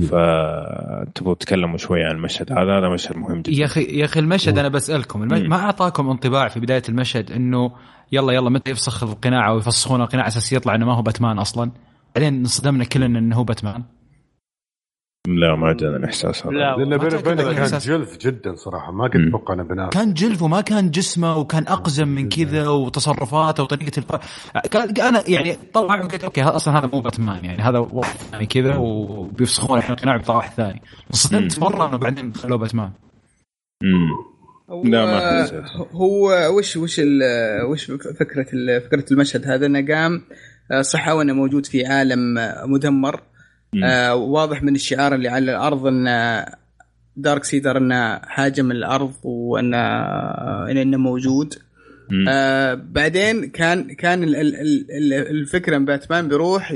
فتبغوا تتكلموا شوي عن المشهد هذا؟ هذا مشهد مهم جدا. يا أخي يا أخي المشهد أنا بسألكم المشهد ما أعطاكم انطباع في بداية المشهد إنه يلا يلا متى يفسخ القناع أو يفسخون القناع أساس يطلع إنه ما هو باتمان أصلا؟ بعدين انصدمنا كلنا إنه هو باتمان. لا ما جانا الإحساس هذا. لا لأن بيني وبينك كان جلف جدا صراحة ما كنت أتوقع أنه بناء. كان جلف وما كان جسمه وكان أقزم من كذا وتصرفاته وطريقة الف... كان أنا يعني طلع قلت أوكي أصلا هذا مو باتمان يعني هذا يعني كذا وبيفسخون الحين القناع بيطلع واحد ثاني. صدمت مره انه بعدين خلوه باتمان. امم لا ما هو وش وش وش فكرة فكرة المشهد هذا؟ إنه قام صح إنه موجود في عالم مدمر. آه واضح من الشعار اللي على الأرض أن دارك سيدر انه هاجم الأرض وانه إنه موجود. آه بعدين كان كان الفكرة من باتمان بيروح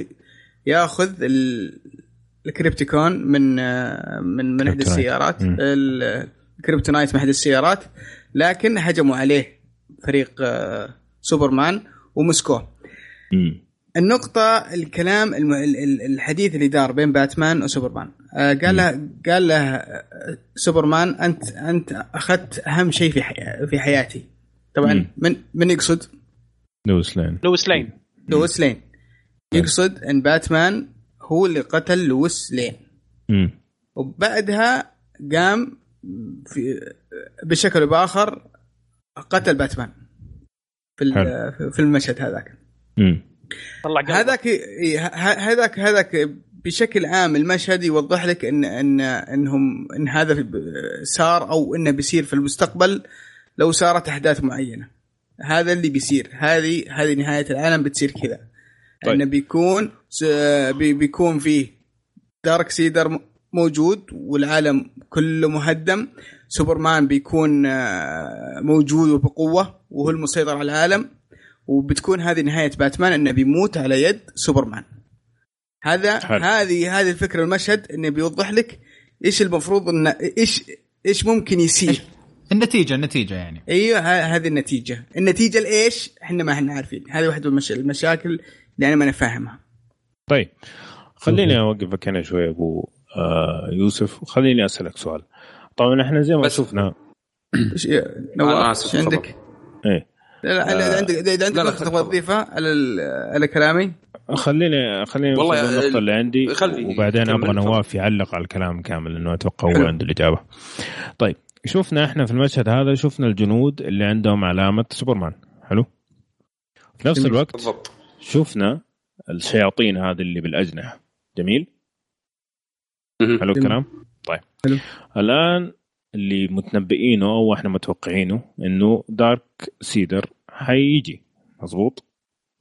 ياخذ ال kryptonite من آه، من من إحدى السيارات. ال kryptonite من إحدى السيارات. لكن هجموا عليه فريق آه، سوبرمان ومسكوه النقطة الكلام الحديث اللي دار بين باتمان وسوبرمان. آه، قال له قال له سوبرمان أنت أنت أخذت أهم شيء في في حياتي. طبعا من من يقصد؟ لويس لين. لويس لين. لويس لين. يقصد إن باتمان هو اللي قتل لويس لين. وبعدها قام في بشكل أو بآخر قتل باتمان في في المشهد هذاك. طلع هذاك هذاك هذاك بشكل عام المشهد يوضح لك إن إن إنهم إن هذا صار أو إنه بيصير في المستقبل لو صارت أحداث معينة. هذا اللي بيصير. هذه هذه نهاية العالم بتصير كذا. طيب. إنه بيكون بيكون فيه دارك سيدر موجود والعالم كله مهدم. سوبرمان بيكون آه، موجود وبقوة وهو المسيطر على العالم. وبتكون هذه نهاية باتمان إنه بيموت على يد سوبرمان. هذا هذه هذه الفكرة المشهد إنه بيوضح لك إيش المفروض انه إيش إيش ممكن يصير. النتيجه النتيجة يعني. أيوه هذه النتيجة. النتيجة لإيش؟ إحنا ما إحنا عارفين. هذه واحدة من المشاكل اللي أنا ما فاهمها. طيب. خليني اوقفك هنا شوي أبو آه يوسف. وخليني أسألك سؤال. طبعا إحنا زي ما شفنا إيش عندك؟ إيه. إذا عندك اذا عندك نقطة تبغى تضيفها على على كلامي خليني خليني والله النقطه اللي عندي وبعدين أبغى نواف يعلق على الكلام كامل لأنه أتوقع هو عنده الإجابة. طيب شفنا إحنا في المشهد هذا شفنا الجنود اللي عندهم علامة سوبرمان حلو؟ في نفس الوقت بالضبط شفنا الشياطين هذه اللي بالأجنحة جميل؟ حلو الكلام؟ طيب حلو. الآن اللي متنبئينه أو إحنا متوقعينه إنه دارك سيدر حيجي مظبوط؟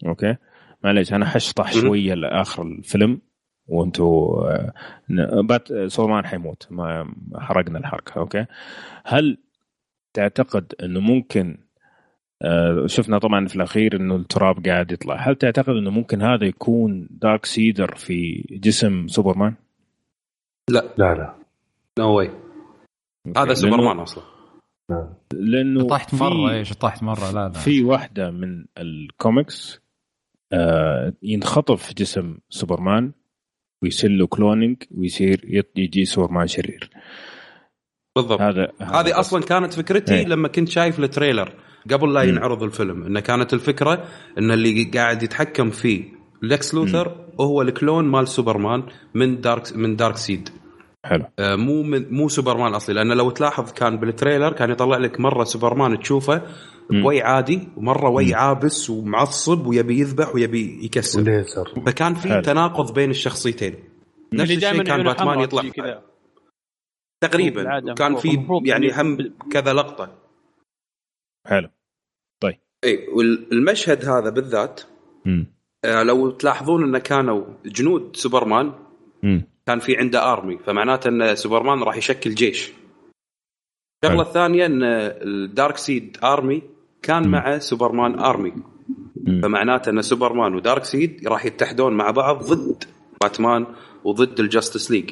okay. معليش أنا حشطح شوية لآخر الفيلم وأنتوا آه، بات سوبرمان حيموت. ما حرقنا الحركة. okay. هل تعتقد إنه ممكن آه، شفنا طبعا في الأخير إنه التراب قاعد يطلع. هل تعتقد إنه ممكن هذا يكون دارك سايد في جسم سوبرمان لا. لا لا. نو no واي هذا سوبرمان أصلا. لأنه طحت مرة إيش طحت مرة؟ لا لا. في واحدة من الكوميكس آه ينخطف في جسم سوبرمان ويصير له cloning ويصير يجي سوبرمان شرير. بالضبط. هذا هذه أصلا كانت فكرتي إيه. لما كنت شايف ال trailer قبل لا ينعرض الفيلم. إنه كانت الفكرة إن اللي قاعد يتحكم فيه لكس لوثر هو ال clone مال سوبرمان من دارك من دارك سايد. حلو. آه مو من مو سوبرمان الأصلي لأنه لو تلاحظ كان بال trailer كان يطلع لك مرة سوبرمان تشوفه بوي عادي ومرة وي عابس ومعصب ويبي يذبح ويبي يكسر. ليزر فكان في تناقض بين الشخصيتين. نفس الشيء كان باتمان يطلع. تقريبا. كان في يعني هم كذا لقطة. حلو. طيب. اي والمشهد هذا بالذات آه لو تلاحظون إنه كانوا جنود سوبرمان مم. كان في عنده army فمعناته إن سوبرمان راح يشكل جيش. الشغله الثانية إن الدارك سايد army كان مع سوبرمان army فمعناته إن سوبرمان ودارك سايد راح يتحدون مع بعض ضد باتمان وضد ال Justice League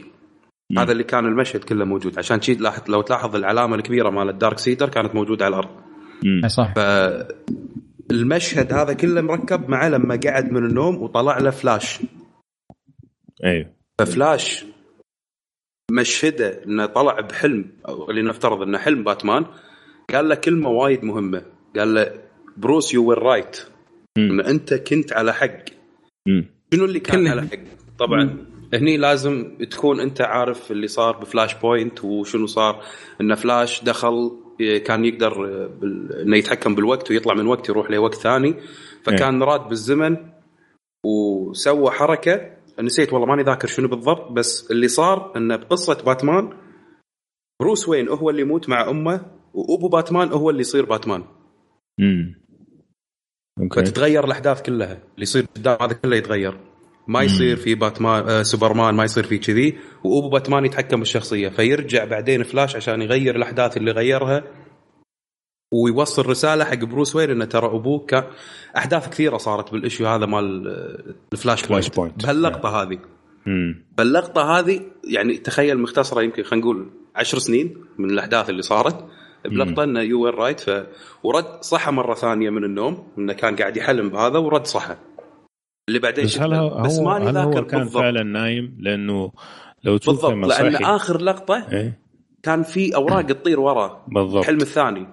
هذا اللي كان المشهد كله موجود. عشان شي لاحظ لو تلاحظ العلامة الكبيرة مال الدارك سايد كانت موجودة على الأرض. صح. فالمشهد هذا كله مركب معه لما قعد من النوم وطلع له فلاش أيوه. ففلاش مشهدة إنه طلع بحلم أو اللي نفترض إنه حلم باتمان قال له كلمة وايد مهمة. قال له Bruce you were right إن أنت كنت على حق. شنو اللي كان على حق؟ طبعا هني لازم تكون أنت عارف اللي صار ب Flashpoint وشنو صار. ان فلاش دخل كان يقدر إنه يتحكم بالوقت ويطلع من وقت يروح لوقت ثاني. فكان راد بالزمن وسوى حركة نسيت والله ماني ذاكر شنو بالضبط بس اللي صار انه بقصة باتمان بروس وين هو اللي يموت مع أمه وأبو باتمان هو اللي يصير باتمان. امم أوكي فتتغير الأحداث كلها اللي يصير قدام هذا كله يتغير. ما يصير في باتمان آه سوبرمان ما يصير في كذي وأبو باتمان يتحكم بالشخصية فيرجع بعدين فلاش عشان يغير الأحداث اللي غيرها ويوصل رسالة حق بروس وين إنه ترى أبوك كان أحداث كثيرة صارت بال issue هذا مال ال Flashpoint, point. بهاللقطة هذه. باللقطه هذه يعني تخيل مختصرة يمكن خلينا نقول عشر سنين من الأحداث اللي صارت. بلقطة إنه you were right ف... ورد صحى مرة ثانية من النوم إنه كان قاعد يحلم بهذا ورد صحى اللي بعدين بس هل هو بس ماني هل هو كان بالضبط. فعلا نايم؟ لأنه لو تشوف بالضبط لأن آخر لقطة إيه؟ كان في أوراق تطير ورا. بالضبط. الحلم الثاني.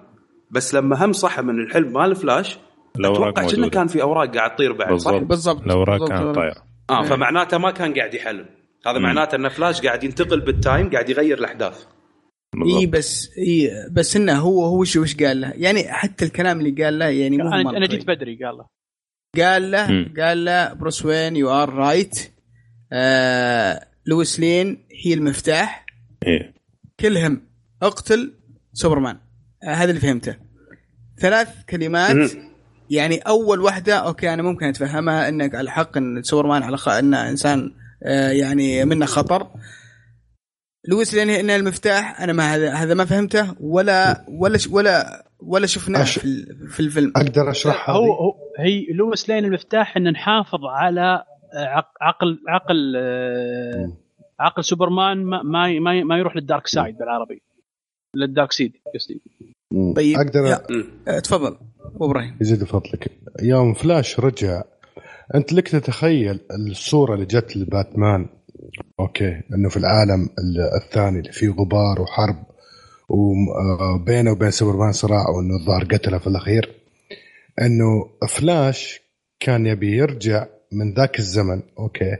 بس لما هم صحى من الحلم مال فلاش أتوقع كأنه كان في أوراق قاعد تطير بعد بالضبط. صح؟ بالضبط. الأوراق كانت طايرة. آه فمعناته ما كان قاعد يحلم. هذا معناته أن فلاش قاعد ينتقل بال time قاعد يغير الأحداث. إي بس إي بس إنه هو هو وش وش قال له؟ يعني حتى الكلام اللي قال له يعني مو أنا أنا جيت بدري قال له. قال له م. قال له بروس وين you are right لويس لين هي المفتاح. إيه؟ كلهم اقتل سوبرمان. هذا اللي فهمته. ثلاث كلمات. يعني أول واحدة okay أنا ممكن أتفهمها إنك على حق إن سوبرمان على خ... انه إنسان آه يعني منه خطر. لويس لين انها المفتاح أنا ما هذا هذا ما فهمته ولا ولا ولا ولا شفناه أش... في, في الفيلم. أقدر أشرحها هو, هو هي لويس لين المفتاح إن نحافظ على عقل عقل عقل سوبرمان ما ما ما يروح لل dark side بالعربي. لل dark side قصدي. طيب أقدر أ... تفضل أبو إبراهيم. يزيد فضلك يوم فلاش رجع أنت لك تتخيل الصورة اللي جت لباتمان؟ okay إنه في العالم الثاني اللي فيه غبار وحرب وبينه وبين سوبرمان صراع وإنه الظاهر قتله في الأخير. إنه فلاش كان يبي يرجع من ذاك الزمن okay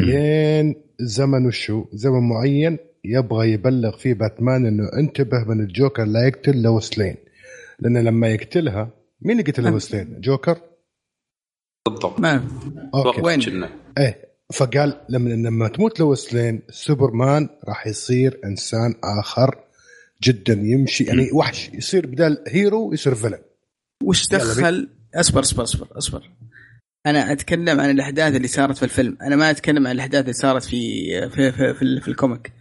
لين زمن وشو زمن معين يبغى يبلغ فيه باتمان إنه انتبه من الجوكر لا يقتل لويس لين. لأنه لما يقتلها مين اللي قتل لويس لين؟ جوكر؟ بالضبط. ما أوكي. وين؟ إيه فقال لما لما تموت لويس لين سوبرمان راح يصير إنسان آخر جدا يمشي يعني وحش. يصير بدل hero يصير villain. وش دخل؟ أصبر أصبر أصبر أصبر. أنا أتكلم عن الأحداث اللي صارت في الفيلم. أنا ما أتكلم عن الأحداث اللي صارت في في في, في, في ال comic.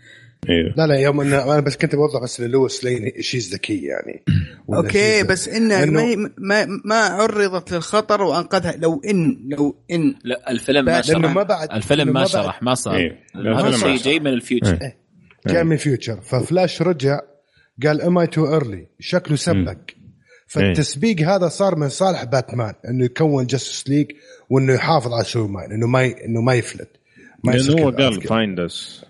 أيوه لا لا يوم أنا بس كنت بوضح بس لويس لين شيء ذكي يعني. okay بس إنه ما, ما ما عرضت للخطر وأنقذها. لو ان لو إن لا الفيلم ما شرح. ما بعد الفيلم ما شرح ما صار. إيه. هذا الشيء جاي من ال future. إيه. جاي من ال future. ففلاش رجع قال am I too early شكله سبق فالتسبيق هذا صار من صالح باتمان إنه يكون Justice League وإنه يحافظ على سوبرمان إنه ما ي... إنه ما يفلت. ما لأنه هو قال find us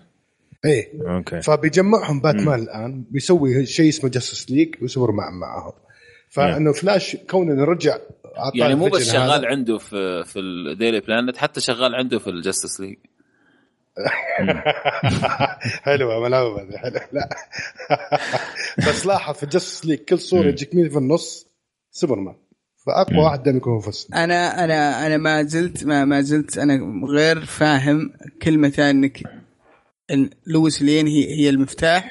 إيه. okay. فبيجمعهم باتمان مم. الآن بيسوي شيء اسمه Justice League وسوبرمان معهم فإنه فلاش كون إنه رجع يعني مو بس شغال عنده في في ال Daily Planet حتى شغال عنده في ال Justice League حلوة ملعوبه حلوة لا (laughs) بس لاحظ في Justice League كل صورة يجيك مين في النص؟ سوبرمان فأقوى واحد دائما يكون مفصل أنا أنا أنا ما زلت ما, ما زلت أنا غير فاهم كلمة إنك إن لويس لين هي هي المفتاح.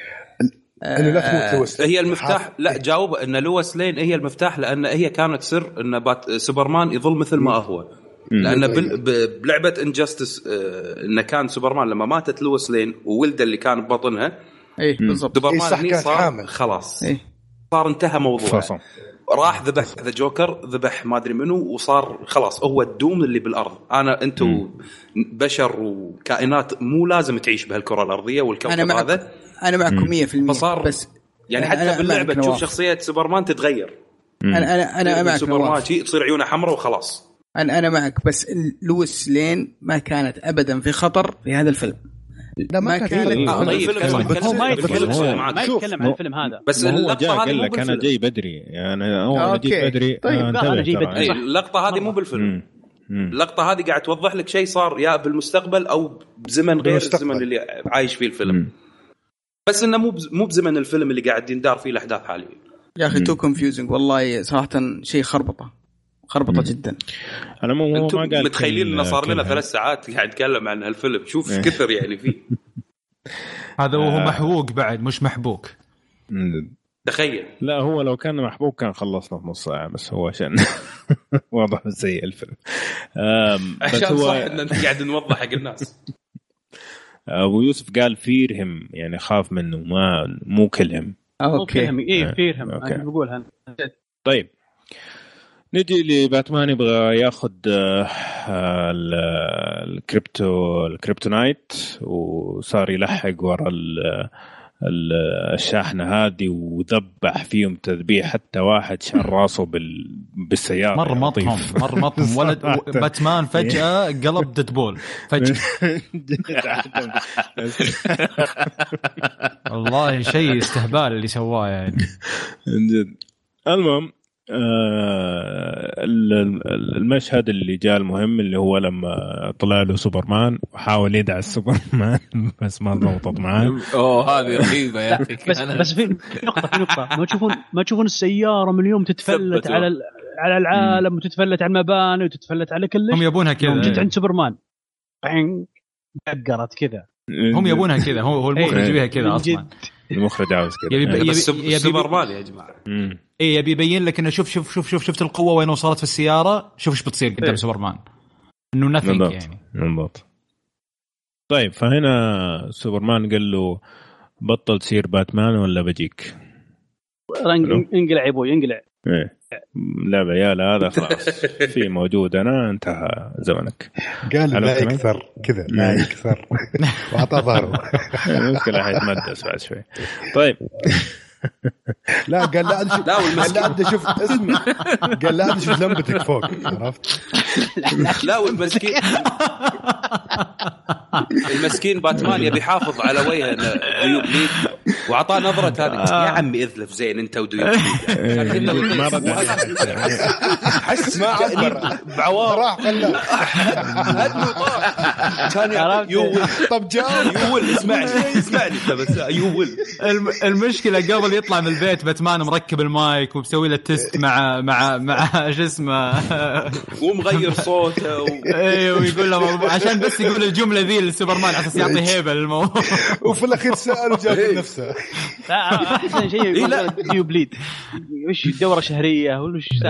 إنه لا تموت لويس هي المفتاح. لا جاوب. إن لويس لين هي المفتاح لأن هي كانت سر إن بات سوبرمان يظل مثل ما هو. لأن بلعبة Injustice انه كان سوبرمان لما ماتت لويس لين وولده اللي كان ببطنها اي بالضبط. سوبرمان إيه صار حامل. خلاص. إيه؟ صار انتهى موضوع فصل. راح ذبح ذا جوكر ذبح ما أدري منو وصار خلاص هو ال doom اللي بالأرض. أنا أنتم بشر وكائنات مو لازم تعيش بهالكرة الأرضية والكوكب أنا معك. هذا. أنا معكم 100% فصار بس يعني حتى باللعبة تشوف شخصية سوبرمان تتغير. أنا أنا أنا معك سوبرمان تصير عيونه حمراء وخلاص. أنا أنا معك. بس لويس لين ما كانت ابدا في خطر في هذا الفيلم. لا ما, ما كان طيب هو ما يتكلم ما يتكلم عن الفيلم هذا. بس اللقطة هذه قال لك أنا جاي بدري. يعني هو جيت بدري. طيب أنا جاي بدري. اللقطة هذه مو بالفيلم. اللقطة هذه قاعد توضح لك شيء صار يا بالمستقبل أو بزمن غير الزمن اللي عايش فيه الفيلم. بس إنه مو مو بزمن الفيلم اللي قاعد يندار فيه الأحداث حاليا. يا أخي too confusing والله صراحة شيء خربطة. خربطة مم. جدا. أنا مو ما قال متخيلين إنه صار لنا ثلاث ساعات قاعد نتكلم عن هالفيلم. شوف إيش كثر يعني فيه. (laughs) هذا وهو آه. محبوك بعد مش محبوك. تخيل. لا هو لو كان محبوك كان خلصنا في نص ساعة بس هو عشان (laughs) واضح سيء الفيلم. (laughs) عشان هو... صح إن أنت قاعد نوضح حق الناس. أبو يوسف قال fear هم يعني خاف منه ما مو كلهم okay. اي fear هم أنا بقولها. طيب. نجي لباتمان يبغى ياخذ آه، ال krypto ال kryptonite وصار يلحق ورا الشاحنة هذه وذبح فيهم تذبيح حتى واحد شال راسه بال... بالسيارة. مر مطهم مر مطهم ولد باتمان فجأة قلب ديدبول فجأة. (laughs) والله شيء استهبال اللي سواه يعني. جد. المهم المشهد اللي جاء المهم اللي هو لما طلع له سوبرمان وحاول يدعس سوبرمان (laughs) بس ما ضبطت معاه. أوه هذه رهيبة يا أخي. بس بس في نقطة في نقطة. ما تشوفون ما تشوفون السيارة من اليوم تتفلت على على العالم وتتفلت على المباني وتتفلت على كل هم يبونها كذا. جيت عند سوبرمان. دقرت كذا. هم يبونها كذا. هو هو المخرج إيه. يبيها كذا أصلا. المخرج عاوز كذا. يبي يبي يبي سوبرمان يا جماعة. اي يبي يبين لك إنه شوف شوف شوف شوف شفت القوة وين وصلت في السيارة؟ شوف إيش بتصير قدام إيه. سوبرمان. إنه nothing يعني. بالضبط. طيب فهنا سوبرمان قال له بطل تصير باتمان ولا بجيك؟ انقلع يا أبوي انقلع. إيه. لا يا لا هذا خلاص. في موجود أنا انتهى زمنك. قال لا يكثر كذا لا يكثر. (laughs) واعطى ظهره (laughs) المشكلة حيتمدس بعد شوي. طيب. (laughs) لا قال لا لا قال لا أشوف اسمي قال لا أشوف لمبتك فوق عرفت؟ لا والمسكين. المسكين باتمان يبي يحافظ على وجه bleed واعطاه نظرة هذه. يا عمي اذلف زين انت و do you (laughs) bleed ما حس ما عبر. بعوار. راح كان يول طب جاوب يول اسمعني. اسمعني. بس يول المشكلة قبل يطلع من البيت باتمان مركب المايك ومسوي له test مع مع مع شو اسمه؟ ومغير صوته و... أيوه ويقول له عشان بس يقول الجملة ذي لسوبرمان على أساس يعطي هيبة للموضوع. وفي الأخير سال وجاب نفسه. (laughs) لا أحسن شيء يقول do you bleed وش دورة شهرية ولا وش (laughs)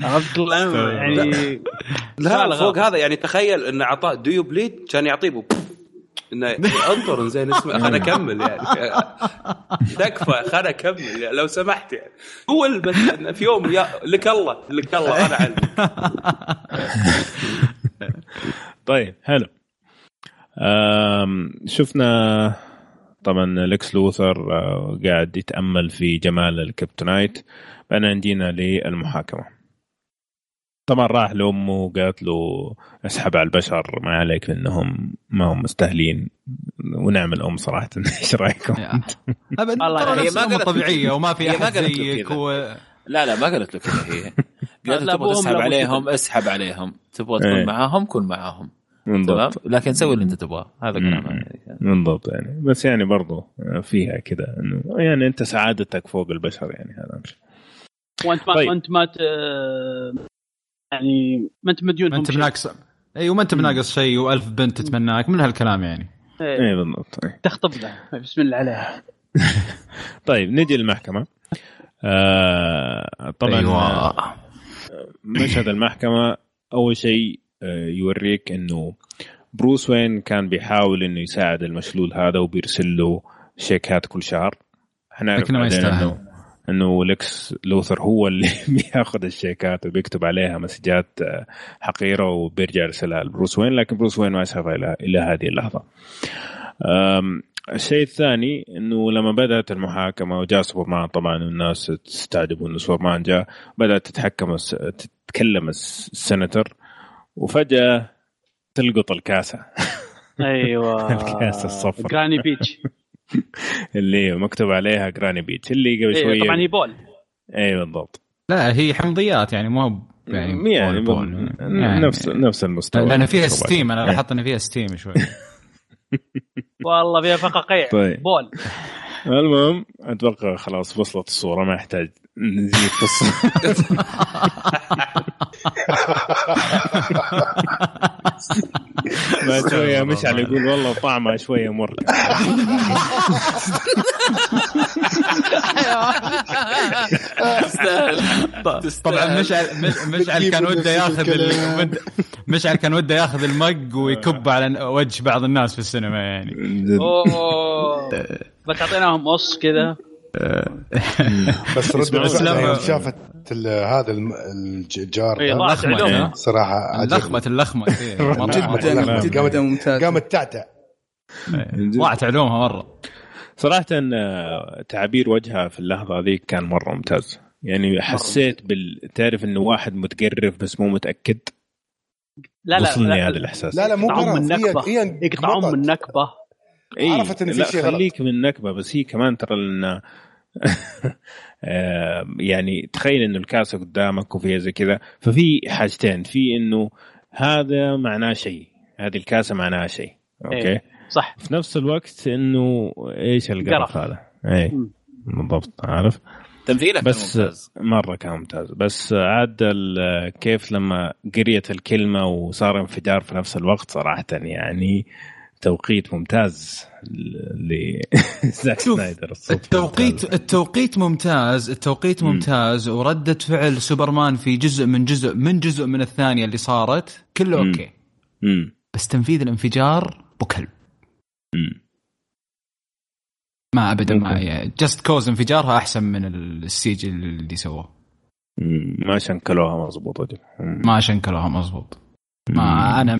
عرفت يعني لا. فوق هذا يعني تخيل انه اعطاه do you bleed كان يعطيه انه انطر زين اسمع خلنا أكمل يعني. تكفى خلنا أكمل يعني لو سمحت يعني. هو بس في يوم يا لك الله لك الله أنا علمك (laughs) طيب حلو. شفنا طبعا لكس لوثر آه، قاعد يتأمل في جمال الكريبتونايت بعدين جينا للمحاكمة. طبعا راح لأمه وقالت له اسحب على البشر ما عليك لأنهم ما هم مستاهلين ونعم الام صراحة. (laughs) إيش رأيكم؟ والله هي ما قالت طبيعية وما في أحد زيك و... لا لا ما قالت له كذا. هي قالت له تبغى تسحب عليهم اسحب عليهم. تبغى تكون إيه. معاهم كن معاهم. بالضبط. لكن سوي اللي انت تبغاه. هذا كلام بالضبط يعني. بس يعني برضو فيها كذا إنه يعني أنت سعادتك فوق البشر يعني هذا وأنت ما طيب. انت ما يعني ما أنت مديون ما أنت بناقص اي وما أنت بناقص شيء وألف بنت تتمناك من هالكلام يعني. اي إيه بالضبط. إيه. تخطب له. بسم الله عليها (laughs) طيب نجي للمحكمه آه طبعا أيوة. مشهد المحكمة أول شيء آه، يوريك إنه بروس وين كان بيحاول إنه يساعد المشلول هذا وبيرسل له شيكات كل شهر إحنا لكنه ما يستاهل انه إنه لكس لوثر هو اللي (laughs) بياخذ الشيكات وبيكتب عليها مسجات آه، حقيرة وبيرجع يرسلها لبروس وين لكن بروس وين ما شافها إلى إلى هذه اللحظة. الشيء الثاني إنه لما بدأت المحاكمة وجاء سوبرمان طبعا الناس تستعجبوا إنه سوبرمان جاء بدأت تتحكم تتكلم السنتر وفجأة تلقط الكاسة. أيوه. (laughs) الكاسة الصفراء Granny's peach اللي مكتوب عليها Granny's peach اللي قبل شوية. طبعا هي بول. اي بالضبط. لا هي حمضيات يعني مو يعني يعني, بول بول. يعني نفس نفس المستوى. لأن فيها steam أنا لاحظت ان فيها ستيم شوي. (laughs) والله فيها فقاقيع طيب. بول. المهم أتوقع خلاص وصلت الصورة ما يحتاج نزيد في الصورة بعد شوية مشعل يقول والله طعمها شوية مر. طبعا مشعل مشعل كان وده ياخذ مشعل كان وده ياخذ المج ويكب على وجه بعض الناس في السينما يعني. أوه. بس أعطيناهم قص كذا بس رد شافت هذا الجار اللخمه صراحة اللخمه اللخمه جدا جدا ممتاز قامت تعتع ضاعت علومها مرة. صراحة تعابير وجهها في اللحظة ذيك كان مرة ممتاز. يعني حسيت بال تعرف انه واحد متقرف بس مو متأكد؟ لا لا وصلني هذا الإحساس. لا لا مو من النكبه يقطعون من النكبه إيه عرفت إن في شيء خليك من النكبه بس هي كمان ترى لنا (laughs) يعني تخيل إنه الكاسة قدامك وفيها زي كذا. ففي حاجتين. في إنه هذا معناه شيء. هذه الكاسة معناها شيء. أوكي؟ إيه. صح. في نفس الوقت إنه إيش القرف هذا؟ اي بالضبط عارف؟ تمثيلك بس ممتاز. مرة كان ممتاز. بس عاد كيف لما قريت الكلمة وصار انفجار في نفس الوقت صراحة يعني توقيت ممتاز. لزاك (laughs) سنايدر التوقيت. التوقيت ممتاز التوقيت ممتاز. وردة فعل سوبرمان في جزء من جزء من جزء من الثانية اللي صارت كله م. أوكي. م. بس تنفيذ الانفجار بكلب ما ابدا ما جست كوز انفجارها أحسن من السيج اللي سووه. ما شنكلوها مضبوط ما شنكلوها مضبوط ما أنا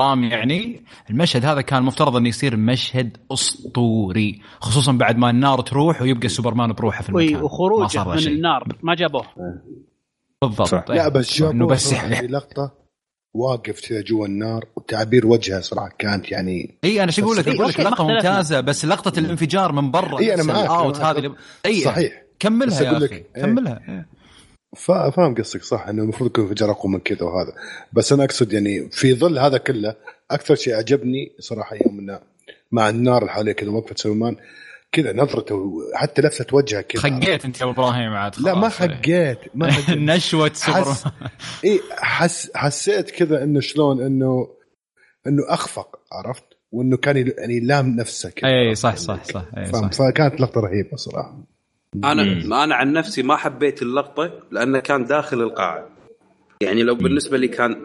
احترم يعني المشهد هذا كان مفترض انه يصير مشهد أسطوري خصوصا بعد ما النار تروح ويبقى سوبرمان بروحه في المكان. وخروجه من شيء. النار ما جابوه. بالضبط. صح. لا بس جابوه بس يعني. لقطة واقف كذا جوا النار وتعبير وجهه صراحة كانت يعني إي أنا شو أقول لك؟ أقول لك لقطة ممتازة بس لقطة الانفجار من برا. إي أنا معاك. out هذه. إي صحيح. كملها يا أخي. كملها. إيه. فاهم قصدك صح إنه المفروض يكون انفجار اقوى من كذا وهذا. بس أنا أقصد يعني في ظل هذا كله أكثر شيء عجبني صراحة يوم إنه مع النار اللي حواليه كذا وقفة سلمان كذا نظرته حتى لفه وجهه كذا. خقيت أنت يا أبو إبراهيم عاد لا ما خقيت ما (laughs) خقيت نشوة سوبر حس... إي حس... حسيت كذا إنه شلون انه إنه أخفق عرفت؟ وإنه كان يعني لام نفسه كذا إي صح صح صح, صح. فكانت لقطة رهيبة صراحة. أنا مم. أنا عن نفسي ما حبيت اللقطة لأنه كان داخل القاعه يعني لو بالنسبة لي كان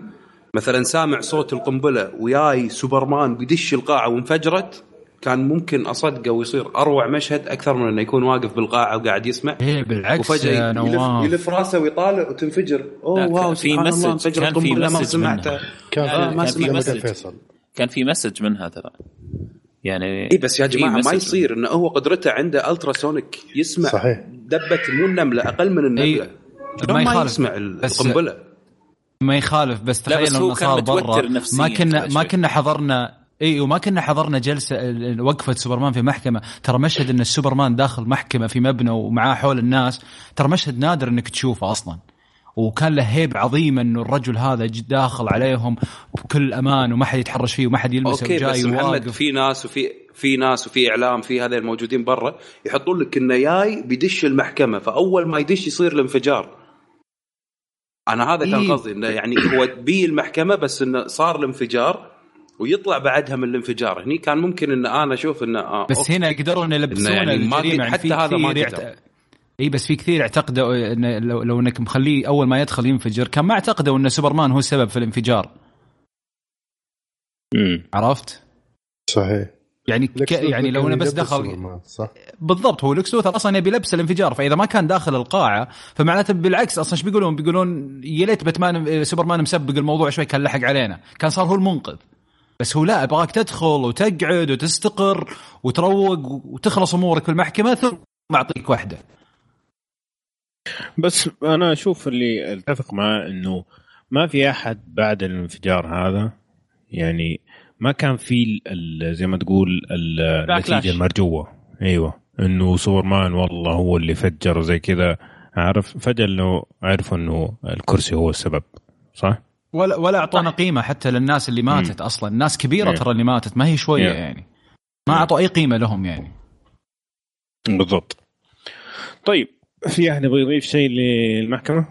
مثلا سامع صوت القنبلة وياي سوبرمان بيدش القاعة وانفجرت كان ممكن أصدقه ويصير أروع مشهد أكثر من إنه يكون واقف بالقاعة وقاعد يسمع. إيه بالعكس وفجأة يلف, يلف راسه ويطالع وتنفجر. oh wow في message كان في مسج منها. كان, آه ما كان في message. فيصل كان في message منها ترى. يعني اي بس يا جماعة ما يصير انه هو قدرته عنده ultrasonic يسمع صحيح. دبة مو النملة أقل من النملة. ما يخالف. يسمع القنبلة. ما يخالف بس تخيل إنه صار برا. ما كنا ما كنا حضرنا اي وما كنا حضرنا جلسة وقفة سوبرمان في محكمة. ترى مشهد إن السوبرمان داخل محكمة في مبنى ومعاه حول الناس ترى مشهد نادر إنك تشوفه أصلا. وكان له hype عظيم إنه الرجل هذا داخل عليهم بكل أمان وما حد يتحرش فيه وما حد يلمسه أوكي بس محمد في ناس وفي في ناس وفي إعلام في هذا الموجودين برا يحطون لك إنه جاي بيدش المحكمة فأول ما يدش يصير الانفجار. أنا هذا كان إيه. قصدي إنه يعني هو بي المحكمة بس إنه صار الانفجار ويطلع بعدها من الانفجار. هني كان ممكن إن أنا أشوف إنه آه بس هنا يقدرون يلبسون يعني الجريمة يعني حتى هذا ما يعت... إي بس في كثير اعتقدوا إن لو, لو إنك مخليه أول ما يدخل ينفجر كان ما اعتقدوا إن سوبرمان هو السبب في الانفجار مم. عرفت؟ صحيح يعني ك... يعني لو أنا بس دخل صح بالضبط هو لوكس لوثر أصلا يبي لبس الانفجار فإذا ما كان داخل القاعة فمعناته بالعكس أصلا إيش بيقولون؟ بيقولون يا ليت باتمان سوبرمان مسبق الموضوع شوي كان لحق علينا كان صار هو المنقذ بس هو لا أبغاك تدخل وتقعد وتستقر وتروق وتخلص أمورك في المحكمة ثم أعطيك واحدة بس أنا أشوف اللي أتفق معاه إنه ما في أحد بعد الانفجار هذا يعني ما كان في زي ما تقول النتيجة المرجوة. أيوه. إنه سوبرمان والله هو اللي فجر زي كذا عارف؟ فجأة إنه عرفوا إنه الكرسي هو السبب صح؟ ولا ولا أعطونا قيمة حتى للناس اللي ماتت م. أصلا. ناس كبيرة. ترى اللي ماتت ما هي شوية yeah. يعني. ما أعطوا أي قيمة لهم يعني. بالضبط. طيب في احد يبغى يضيف شيء للمحكمة؟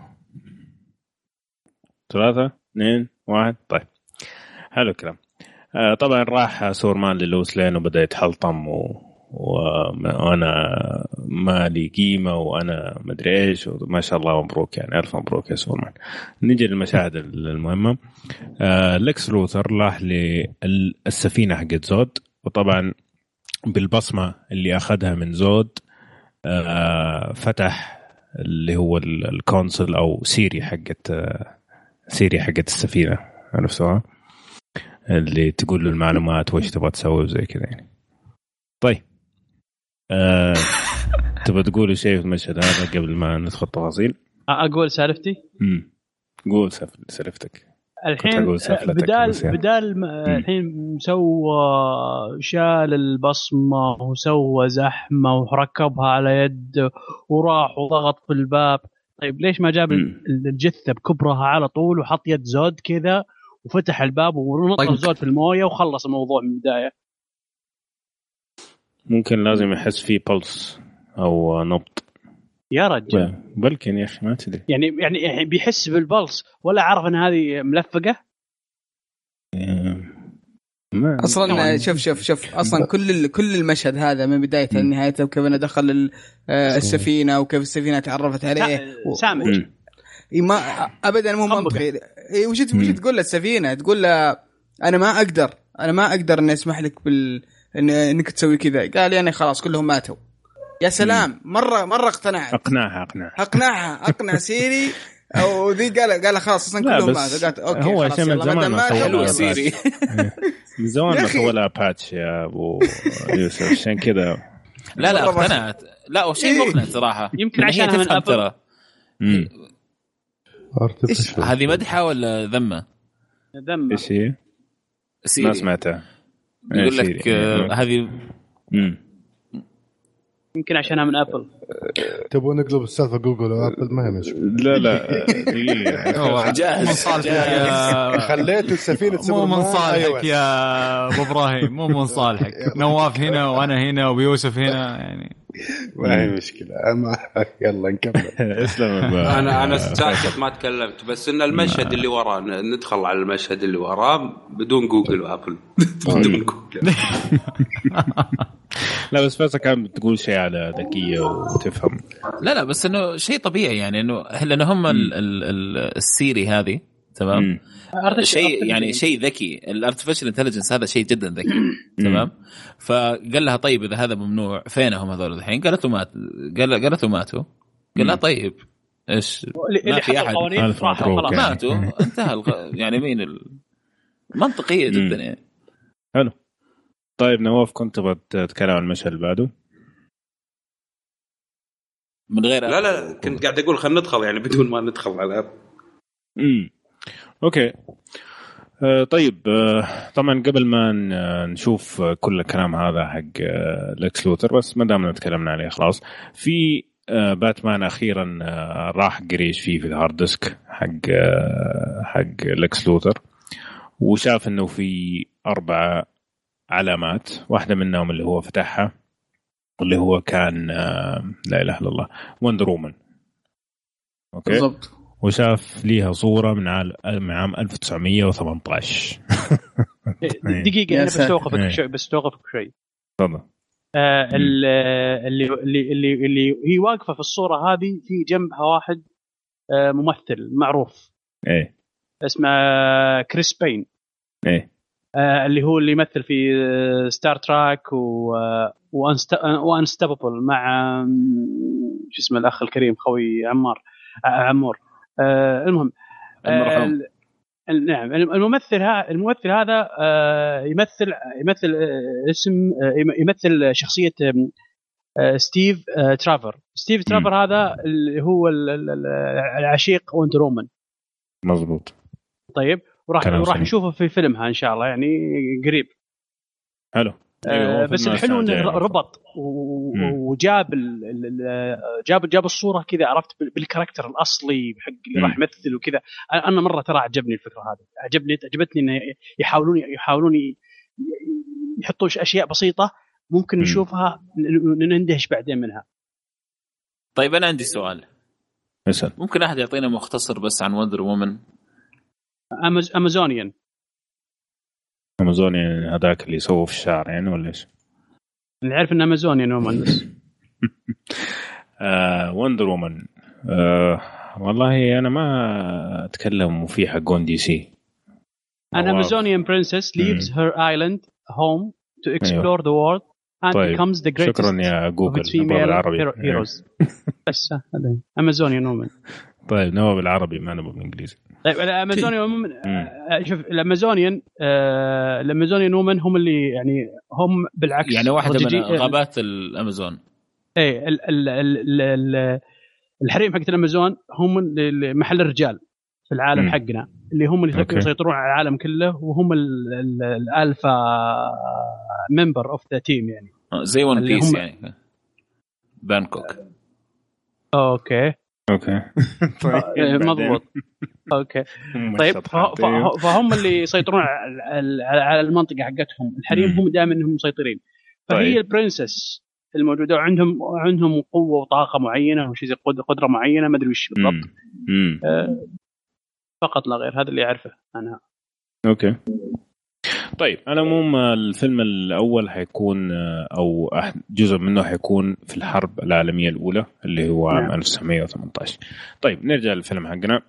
ثلاثة اثنين واحد طيب. حلو الكلام. آه طبعا راح سوبرمان للويس لين وبدا يتحلطم و... وأنا ما لي قيمة وأنا مدري إيش وما شاء الله مبروك يعني ألف مبروك يا سوبرمان نجي للمشاهد المهمة. آه لكس لوثر راح للسفينة حقت زود. وطبعا بالبصمة اللي أخذها من زود فتح اللي هو ال console أو سيري حقت آه سيري حقت السفينة عرفتوها؟ اللي تقول له المعلومات وإيش تبغى تسوي وزي كذا يعني. طيب. آه، (laughs) تبغى تقول شيء في المشهد هذا قبل ما ندخل تفاصيل أقول سالفتي؟ امم قول سالفتك الحين بدال بدال الحين مسوى شال البصمة وسوى زحمة وركبها على يد وراح وضغط في الباب. طيب ليش ما جاب الجثة بكبرها على طول وحط يد زود كذا وفتح الباب ونط طيب. زود في الموية وخلص الموضوع من البداية؟ ممكن لازم يحس فيه pulse أو نبض. يا رجل. بلكن يا أخي ما تدري. يعني يعني بيحس بال pulse ولا عرف إن هذه ملفقة؟ ما أصلا شوف شوف شوف أصلا كل كل المشهد هذا من بدايته لنهايته وكيف انه دخل آه، السفينة وكيف السفينة تعرفت عليه. سامج ما ابدا مو منطقي. وش وش تقول للسفينه؟ تقول له أنا ما أقدر أنا ما أقدر إني أسمح لك بال إن إنك تسوي كذا. قال يعني خلاص كلهم ماتوا. يا سلام مره مرة اقتنعت. اقنعها اقنعها. اقنعها اقنع سيري. (laughs) أو ذي قال قال خلاص أصلا كلهم ماتوا. قالت okay هو عشان (laughs) من زمان ما سوى سيري. من زمان ما سوى لها patch يا أبو يوسف. عشان كذا. لا لا اقتنعت. لا وشيء إيه؟ مقنع صراحة. (laughs) يمكن عشان تفهم ترى. هذه مدحة ولا ذمة؟ ذمة. إيش هي؟ ما سمعتها. يقول لك آه، هذه يمكن عشانها من ابل تبغى نقلب السالفه جوجل وابل ما هي مشكله لا لا إيه. جاهز (laughs) خليته السفينة مو من صالحك يا أبو إبراهيم مو من صالحك (laughs) نواف هنا وأنا هنا وبيوسف هنا يعني. ما هي مشكلة. (laughs) يلا نكمل. (laughs) اسلم أنا أنا ساكت ما تكلمت بس إن المشهد اللي وراه ندخل على المشهد اللي وراه بدون جوجل وآبل. (laughs) بدون جوجل. لا بس فيصل كان بتقول شيء على ذكية وتفهم. لا لا بس إنه شيء طبيعي يعني انه لأنه هم السيري هذه تمام؟ شيء يعني شيء. ذكي. ال artificial intelligence هذا شيء جدا ذكي. تمام؟ فقال لها طيب إذا هذا ممنوع فينهم هذول الحين؟ قالت له مات. قال قالت له ماتوا. قال لها طيب. إيش؟ ما في أحد. ماتوا. انتهى (laughs) يعني مين ال... منطقية جدا يعني. حلو. طيب نواف كنت تبغى تتكلم عن المشهد اللي بعده؟ من غير لا لا كنت قاعد أقول خلينا ندخل يعني بدون ما ندخل على امم أوكي. آه طيب آه طبعا قبل ما نشوف كل الكلام هذا حق آه لكس لوثر بس ما دامنا تكلمنا عليه خلاص. في باتمان أخيرا راح قرا إيش فيه في ال hard disk حق حق لكس لوثر وشاف إنه في أربع علامات. واحدة منهم اللي هو فتحها اللي هو كان لا إله إلا الله وندر وومن okay؟ بالضبط. وشاف ليها صورة من عام 1918 (laughs) دقيقة أنا بستوقفك إيه. شوي بستوقفك شوي. تفضل. آه اللي اللي اللي اللي هي واقفة في الصورة هذه في جنبها واحد آه ممثل معروف. إيه. اسمه كريس باين. إيه. آه اللي هو اللي يمثل في ستار تريك و و Unstoppable مع شو اسمه الأخ الكريم خوي عمار. عمور. آه المهم آه نعم الممثل ها الممثل هذا آه يمثل يمثل اسم يمثل شخصية ستيف تريفر. ستيف تريفر هذا اللي هو العشيق وندر وومن مضبوط. طيب وراح وراح نشوفه في فيلمها إن شاء الله يعني قريب. حلو. آه بس الحلو إنه ربط وجاب جاب جاب الصورة كذا عرفت بالكاركتر الأصلي حق اللي راح يمثل وكذا. أنا مرة ترى عجبني الفكرة هذه. عجبني عجبتني إنه يحاولون يحاولون يحطوا أشياء بسيطة ممكن نشوفها نندهش بعدين منها. طيب أنا عندي سؤال. اسأل. ممكن أحد يعطينا مختصر بس عن وندر وومن Amaz... Amazonian Amazonian هذاك اللي يسووا في الشعر يعني ولا إيش؟ اللي عارف انه Amazonian woman بس. (laughs) آه وندر وومن والله أنا ما أتكلم في حقون دي سي An Amazonian princess leaves her island home to explore أيوه. the world and طيب. becomes the greatest شكرا يا جوجل female heroes. (laughs) بس Amazonian woman طيب نبغى بالعربي ما نبغى بالإنجليزي. طيب ال Amazonian شوف ال Amazonian آه ال Amazonian women هم اللي يعني هم بالعكس يعني واحدة من غابات الأمازون. ال ال ال ال الحريم حقت الأمازون هم محل الرجال في العالم م. حقنا اللي هم اللي يسيطرون على العالم كله وهم ال alpha member of the team يعني. زي ون بيس يعني. هانكوك okay. okay. (laughs) طيب مضبوط. (laughs) okay. طيب فهم اللي يسيطرون على المنطقة حقتهم. الحريم هم دائما إنهم مسيطرين. فهي طيب. ال princess الموجودة وعندهم عندهم قوة وطاقة معينة وشيء زي قدرة معينة ما أدري وش بالضبط. آه فقط لا غير هذا اللي أعرفه عنها okay. طيب على العموم الفيلم الأول حيكون أو جزء منه حيكون في الحرب العالمية الأولى اللي هو عام نعم. 1918 طيب نرجع للفيلم حقنا.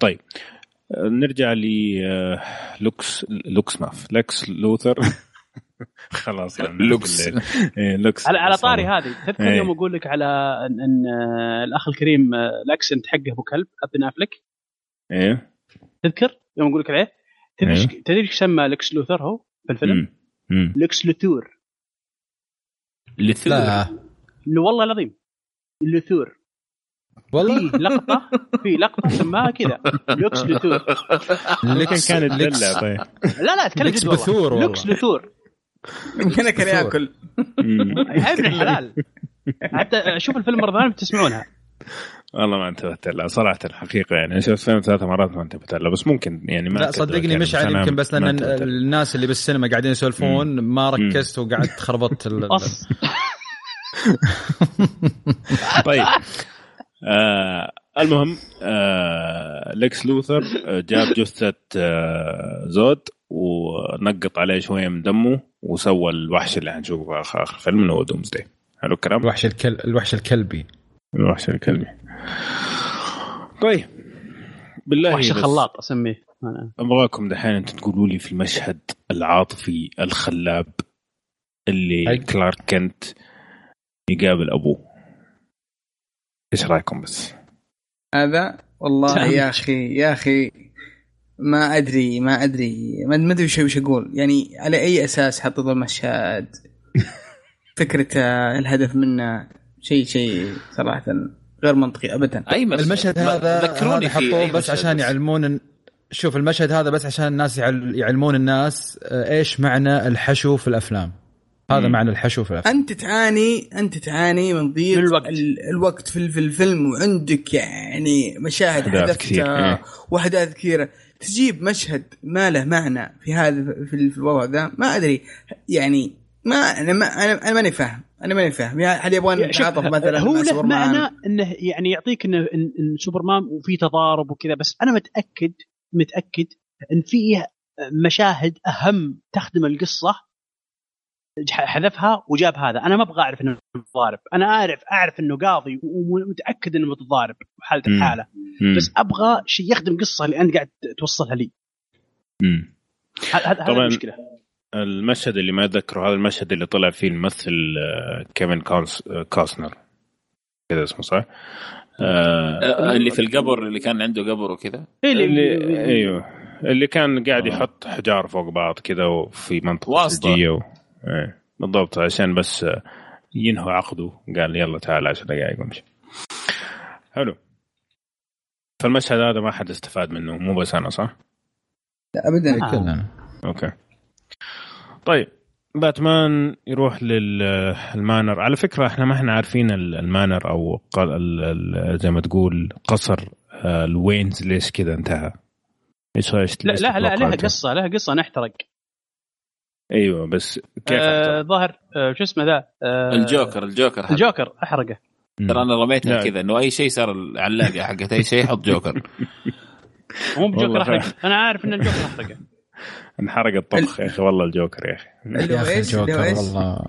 طيب نرجع لوكس لوكس ماف لكس لوثر. (laughs) خلاص يعني لوكس. إيه لوكس. على, على طاري هذه. تذكر إيه. يوم أقول لك على ان, إن الأخ الكريم ال accent حقه أبو كلب بن أفليك إيه. تذكر؟ يوم أقول لك عليه تدري إيه. تدري إيش سمى لكس لوثر هو في الفيلم؟ لكس لوثور. لثور لا والله العظيم. لوثور. والله. في لقطة في لقطة سماها كذا لوكس لوثور. لكن كانت دلة طيب. لا لا اتكلم لوكس بثور لوكس لوثور. يمكن كان يأكل. يا ابن الحلال. حتى شوف الفيلم مرة ثانية بتسمعونها والله ما انتبهت لها. صراحة الحقيقة يعني. شفت فيلم ثلاث مرات ما انتبهت لها بس ممكن يعني ما لا صدقني يعني مشعل يمكن بس لأن الناس اللي بالسينما قاعدين يسولفون ما ركزت وقعدت خربطت (laughs) (laughs) طيب. آه المهم آه ليكس لوثر جاب جثة آه زود ونقط عليه شوية من دمه وسوى الوحش اللي حنشوفه في آخر الفيلم اللي هو دومزداي حلو الكلام؟ الوحش الكل الوحش الكلبي. الوحش الكلبي. طيب. بالله وحش خلاط أسميه. ابغاكم دحين أنتم تقولوا لي في المشهد العاطفي الخلاب اللي أي. كلارك كنت يقابل أبوه. إيش رأيكم بس؟ هذا؟ والله يا أخي يا أخي ما أدري ما أدري. ما أدري وش أقول. يعني على أي أساس حطوا المشهد؟ (laughs) فكره الهدف منه؟ شيء شيء صراحة. غير منطقي ابدا. أي مشهد؟ المشهد هذا ذكروني حطوه بس عشان يعلمون شوف المشهد هذا بس عشان الناس يعلمون الناس آه، إيش معنى الحشو في الأفلام. هذا معنى الحشو في الأفلام. أنت تعاني أنت تعاني من ضيق الوقت. الوقت في الفيلم وعندك يعني مشاهد حدثتها واحداث كثيرة. تجيب مشهد ما له معنى في هذا في الوضع ذا ما أدري. يعني ما أنا ما أنا ماني فاهم. أنا ماني فاهم. يعني هل يبغون يتعاطف مثلا هو له معنى إنه يعني يعطيك إنه إن سوبرمان وفي تضارب وكذا بس أنا متأكد متأكد إن في مشاهد أهم تخدم القصة حذفها وجاب هذا. أنا ما أبغى أعرف إنه متضارب. أنا اعرف أعرف إنه قاضي ومتأكد إنه متضارب حالته حاله بس أبغى شيء يخدم القصة اللي انت قاعد توصلها لي. امم هذا طبعاً. المشكلة. المشهد اللي ما أتذكره هذا المشهد اللي طلع فيه الممثل آه، كيفن كوس آه، كوستنر كذا اسمه صح؟ آه آه، اللي في القبر اللي كان عنده قبر وكذا؟ إيه اللي اللي أيوه. اللي كان قاعد يحط حجار فوق بعض كذا وفي منطقة واسطة. ثلجيه و... إيه. بالضبط عشان بس آه، ينهوا عقده. قال يلا تعال 10 دقائق وامشي. حلو. فالمشهد هذا ما حد استفاد منه مو بس أنا صح؟ لا ابدا آه. كلنا أوكي. طيب باتمان يروح لل manor على فكرة إحنا ما إحنا عارفين ال- ال manor أو قل- ال- ال- زي ما تقول قصر آه، الوينز ليش كذا انتهى إيش لا ليش لا لا لها؟ قصة لها قصة نحترق أيوه بس كيف آه؟ ظاهر آه شو اسمه ذا آه الجوكر الجوكر هذا. الجوكر أحرقه ترى أنا رميتها. كذا إنه أي شيء صار العلاقة حقت أي شيء حط جوكر (laughs) مو بجوكر فعلا. أنا عارف إن الجوكر أحرقه (laughs) انحرق الطبخ يا أخي والله الجوكر يا أخي. يا أخي إيش اللي هو جوكر إيش؟ والله.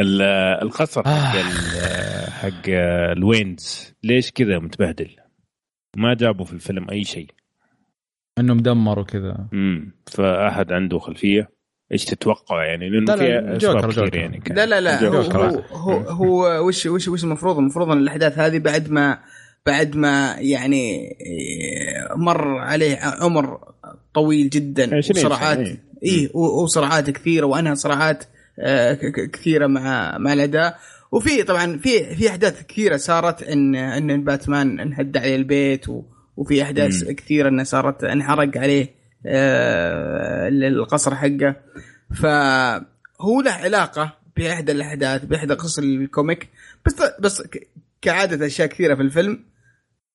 ال- القصر حق ال- حق الوينز ليش كذا متبهدل؟ ما جابوا في الفيلم أي شيء. انه مدمر وكذا امم فأحد عنده خلفية. إيش تتوقع يعني؟ لأنه لا، لا، فيها أسباب جوكر- جوكر. يعني. كان. لا لا لا هو جوكر. هو, هو, هو وش وش وش المفروض؟ المفروض إن الأحداث هذه بعد ما بعد ما يعني مر عليه عمر طويل جدا 20 سنة، وصراعات إيه. اي وصراعات كثيرة وانهى صراعات آه، كثيرة مع مع الأداء وفي طبعا في في أحداث كثيرة صارت إن إن باتمان انهد عليه البيت و وفي أحداث مم. كثيرة إنه صارت انحرق عليه آه، القصر حقه فهو له علاقة باحدى الأحداث باحدى قصص الكوميك بس بس كعادة أشياء كثيرة في الفيلم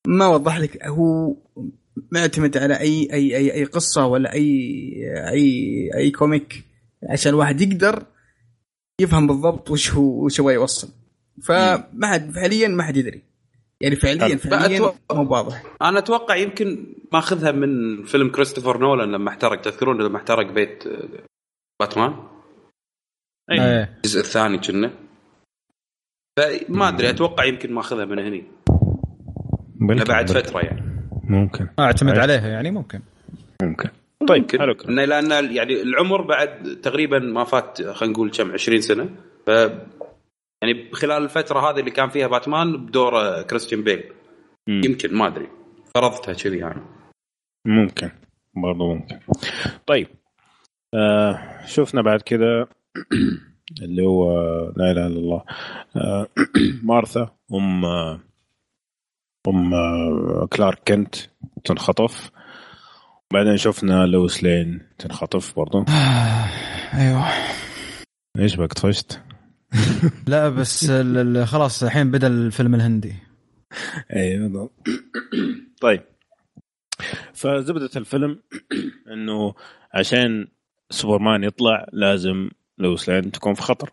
ما وضح لك هو معتمد على اي اي اي أي قصة ولا اي اي أي كوميك عشان الواحد يقدر يفهم بالضبط وش هو وش هو يوصل. فما حد فعليا ما حد يدري. يعني فعليا. فعليا مو واضح. أنا أتوقع يمكن ماخذها من فيلم كريستوفر نولان لما احترق. تذكرون لما احترق بيت آه، باتمان؟ إيه. الجزء الثاني كنا. فما أدري أتوقع يمكن ماخذها من هني. بعد. فترة يعني. ممكن. اعتمد أيه. عليها يعني ممكن. ممكن. طيب. حلو لأن يعني العمر بعد تقريبا ما فات خلينا نقول كم 20 سنة. ف يعني خلال الفترة هذه اللي كان فيها باتمان بدور آه، كريستيان بيل. مم. يمكن ما أدري. فرضتها كذي يعني. ممكن. برضو ممكن. طيب. آه شفنا بعد كذا (clears throat) اللي هو لا إله إلا الله. آه (clears throat) مارثا أم آه أم آه كلارك كنت تنخطف. بعدين شفنا لويس لين تنخطف برضو. (sighs) أيوه. إيش بك طفشت؟ (laughs) لا بس خلاص الحين بدأ الفيلم الهندي. (laughs) اي بالضبط (clears throat) طيب. فزبدة الفيلم (clears throat) إنه عشان سوبرمان يطلع لازم لويس لين تكون في خطر.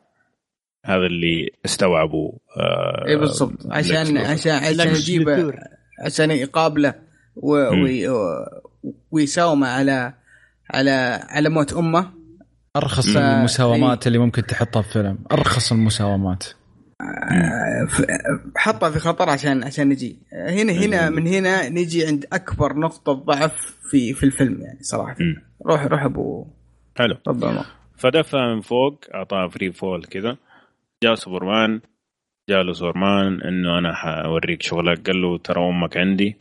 هذا اللي استوعبوا آه اي بالضبط عشان عشان عشان يجيبه. عشان يقابله. ويساومه على على على موت أمه. أرخص ف- المساومات اللي ممكن تحطها في فيلم. أرخص المساومات. آه، حطها في خطر عشان عشان نجي. هنا هنا من هنا نجي عند أكبر نقطة ضعف في في الفيلم يعني صراحة. روح روح ابو حلو. فدفع من فوق أعطاه free fall كذا. جاء سوبرمان جاء له سوبرمان إنه أنا حوريك شغلك. قال له ترى أمك عندي.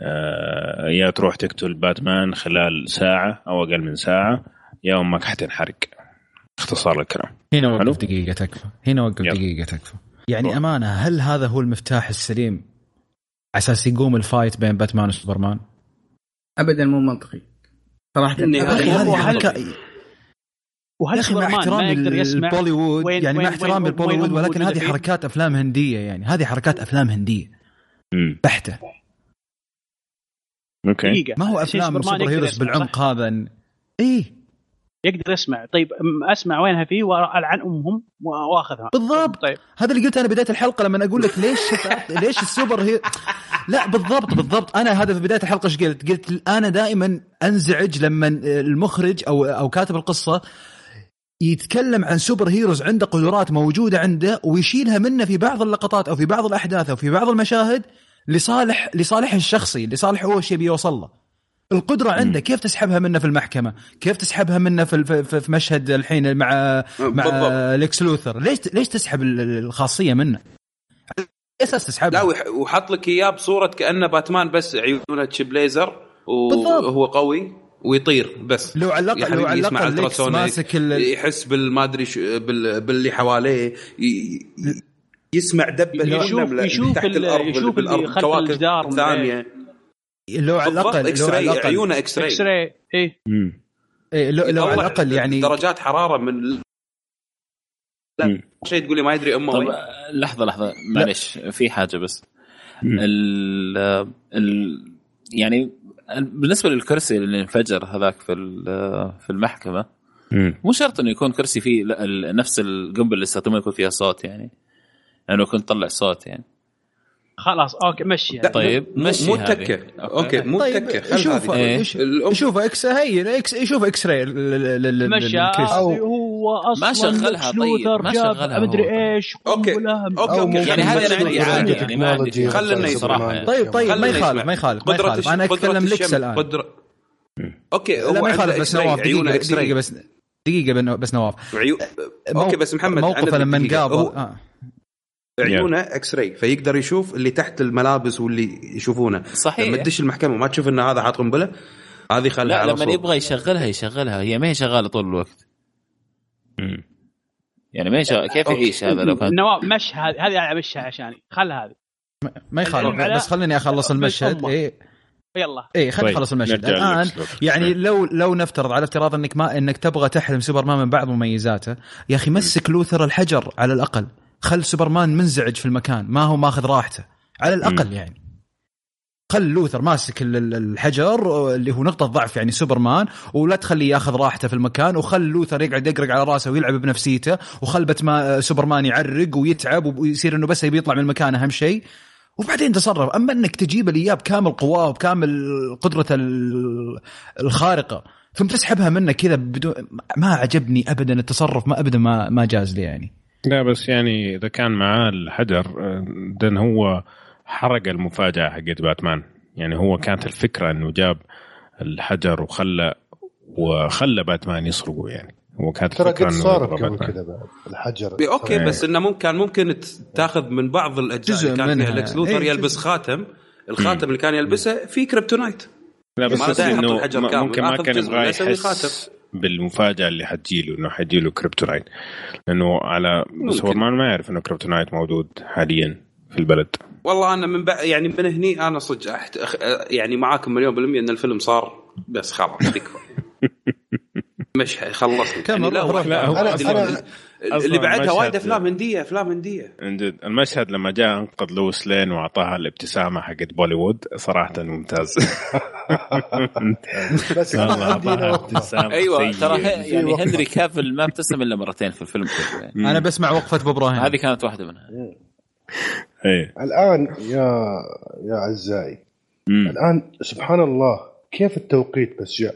آه يا تروح تقتل باتمان خلال ساعة أو أقل من ساعة يا أمك حتنحرق. اختصار الكلام. هنا. وقف دقيقة تكفى. هنا وقف يلا. دقيقة تكفى. يعني أمانة هل هذا هو المفتاح السليم على أساس يقوم الفايت بين باتمان وسوبرمان؟ ابدا مو منطقي. صراحة. هذه حركه وهل يا أخي مع احترامي للبوليوود يعني مع احترامي للبوليوود ولكن هذه؟ حركات أفلام هندية يعني هذه حركات أفلام هندية. بحتة. أوكي. ما هو أفلام super heroes بالعمق؟ هذا؟ إيه. يقدر يسمع. طيب أسمع وينها فيه والعن أمهم وأخذها. بالضبط. طيب. هذا اللي قلته أنا بداية الحلقة لما أقول لك ليش (laughs) ليش ال super he لا بالضبط بالضبط. أنا هذا في بداية الحلقة إيش قلت؟ قلت أنا دائما أنزعج لما المخرج أو أو كاتب القصة يتكلم عن super heroes عنده قدرات موجودة عنده ويشيلها منه في بعض اللقطات أو في بعض الأحداث أو في بعض المشاهد لصالح لصالحه الشخصي لصالح هو الشيء بيوصل له. القدرة عنده. كيف تسحبها منه في المحكمة؟ كيف تسحبها منه في في, مشهد الحين مع مع ليكس لوثر؟ ليش ليش تسحب الخاصية منه؟ أساس تسحبها. لا وحط لك إياه بصورة كأنه باتمان بس عيونه تشيب ليزر وهو قوي. ويطير بس. لو على الاقل لو على الأقل ماسك يحس بالما أدري باللي حواليه يسمع دبه يشوف يشوف تحت الأرض يشوف بالكواكب الثانية. لو على الأقل X-ray عيونه X-ray X-ray إيه. إيه لو, لو على الأقل يعني درجات حرارة من لا شيء تقول لي ما يدري أمه. طب لحظة لحظة. معلش في حاجة بس. ال ال يعني بالنسبة للكرسي اللي انفجر هذاك في في المحكمة مو شرط إنه يكون كرسي فيه نفس القنبلة اللي استخدموها يكون فيها صوت يعني لأنه يكون طلع صوت يعني. خلاص أوكي مشي يعني. طيب مشي مو تكه أوكي مو طيب تكه شوف إيه؟ شوف إكس هي إكس يشوف إكس راي مشى هو أصلا ما شغلها طيب ما شغلها مدري إيش أوكي أوكي يعني هذا أنا عندي عادي يعني ما عندي خلنا صراحة. طيب طيب ما يخالف ما يخالف ما يخالف. أنا أتكلم لكس الآن. أوكي لا ما يخالف بس نواف دقيقة بس دقيقة بس نواف. أوكي بس محمد موقفه لما نقابل عيونه X-ray فيقدر يشوف اللي تحت الملابس واللي يشوفونه. صحيح. لما تدش المحكمة ما تشوف إن هذا حاط قنبلة هذه خلها لا لما يبغى يشغلها يشغلها. هي ما هي شغالة طول الوقت. امم يعني ما هي كيف يعيش هذا لو كان نواف مش هذه هذه امشها عشاني خل هذه. ما يخالف بس خليني أخلص المشهد. اي يلا. اي خلينا نخلص طيب. المشهد. الآن يعني لو لو نفترض على افتراض إنك ما إنك تبغى تحرم سوبرمان من بعض مميزاته يا أخي مسك لوثر الحجر على الأقل. خل سوبرمان منزعج في المكان ما هو ماخذ راحته. على الأقل م. يعني. خل لوثر ماسك الحجر اللي هو نقطة ضعف يعني سوبرمان ولا تخليه ياخذ راحته في المكان وخل لوثر يقعد يقرق على راسه ويلعب بنفسيته وخل باتما سوبرمان يعرق ويتعب ويصير إنه بس يبي يطلع من المكان أهم شيء. وبعدين تصرف. أما إنك تجيب لي اياه بكامل قواه وبكامل قدرته الخارقة ثم تسحبها منه كذا بدون ما عجبني ابدا التصرف ما ابدا ما ما جاز لي يعني. لا بس يعني إذا كان معاه الحجر دن هو حرق المفاجأة حقت باتمان. يعني هو كانت الفكرة إنه جاب الحجر وخلى وخلى باتمان يسرقه يعني. هو كانت ترى قد صار كذا بعد الحجر. أوكي بس إنه ممكن كان ممكن تاخذ من بعض الأجزاء اللي كان فيها. لكس لوثر إيه يلبس خاتم. الخاتم اللي كان يلبسه فيه kryptonite. لا بس, بس إنه ممكن ما كان يبغى يحس بالمفاجأة اللي حتجيله إنه حيجيله kryptonite. لأنه على سوبرمان ما يعرف إنه kryptonite موجود حاليا في البلد. والله أنا من بع... يعني من هني أنا صدق أحت... يعني معاكم مليون بالمية إن الفيلم صار بس خلاص تكفى (laughs) مش خلصنا. يعني لا, لا هو أنا اللي بعدها وايد أفلام هندية أفلام هندية. من جد المشهد لما جاء أنقذ لويس لين وأعطاها الابتسامة حقت بوليوود صراحة ممتاز. بس أيوه ترى يعني هنري كافل ما ابتسم إلا مرتين في الفيلم يعني. أنا بسمع وقفة بابراهيم هذه كانت واحدة منها. إيه. الآن يا يا عزائي الآن سبحان الله كيف التوقيت بس جاء؟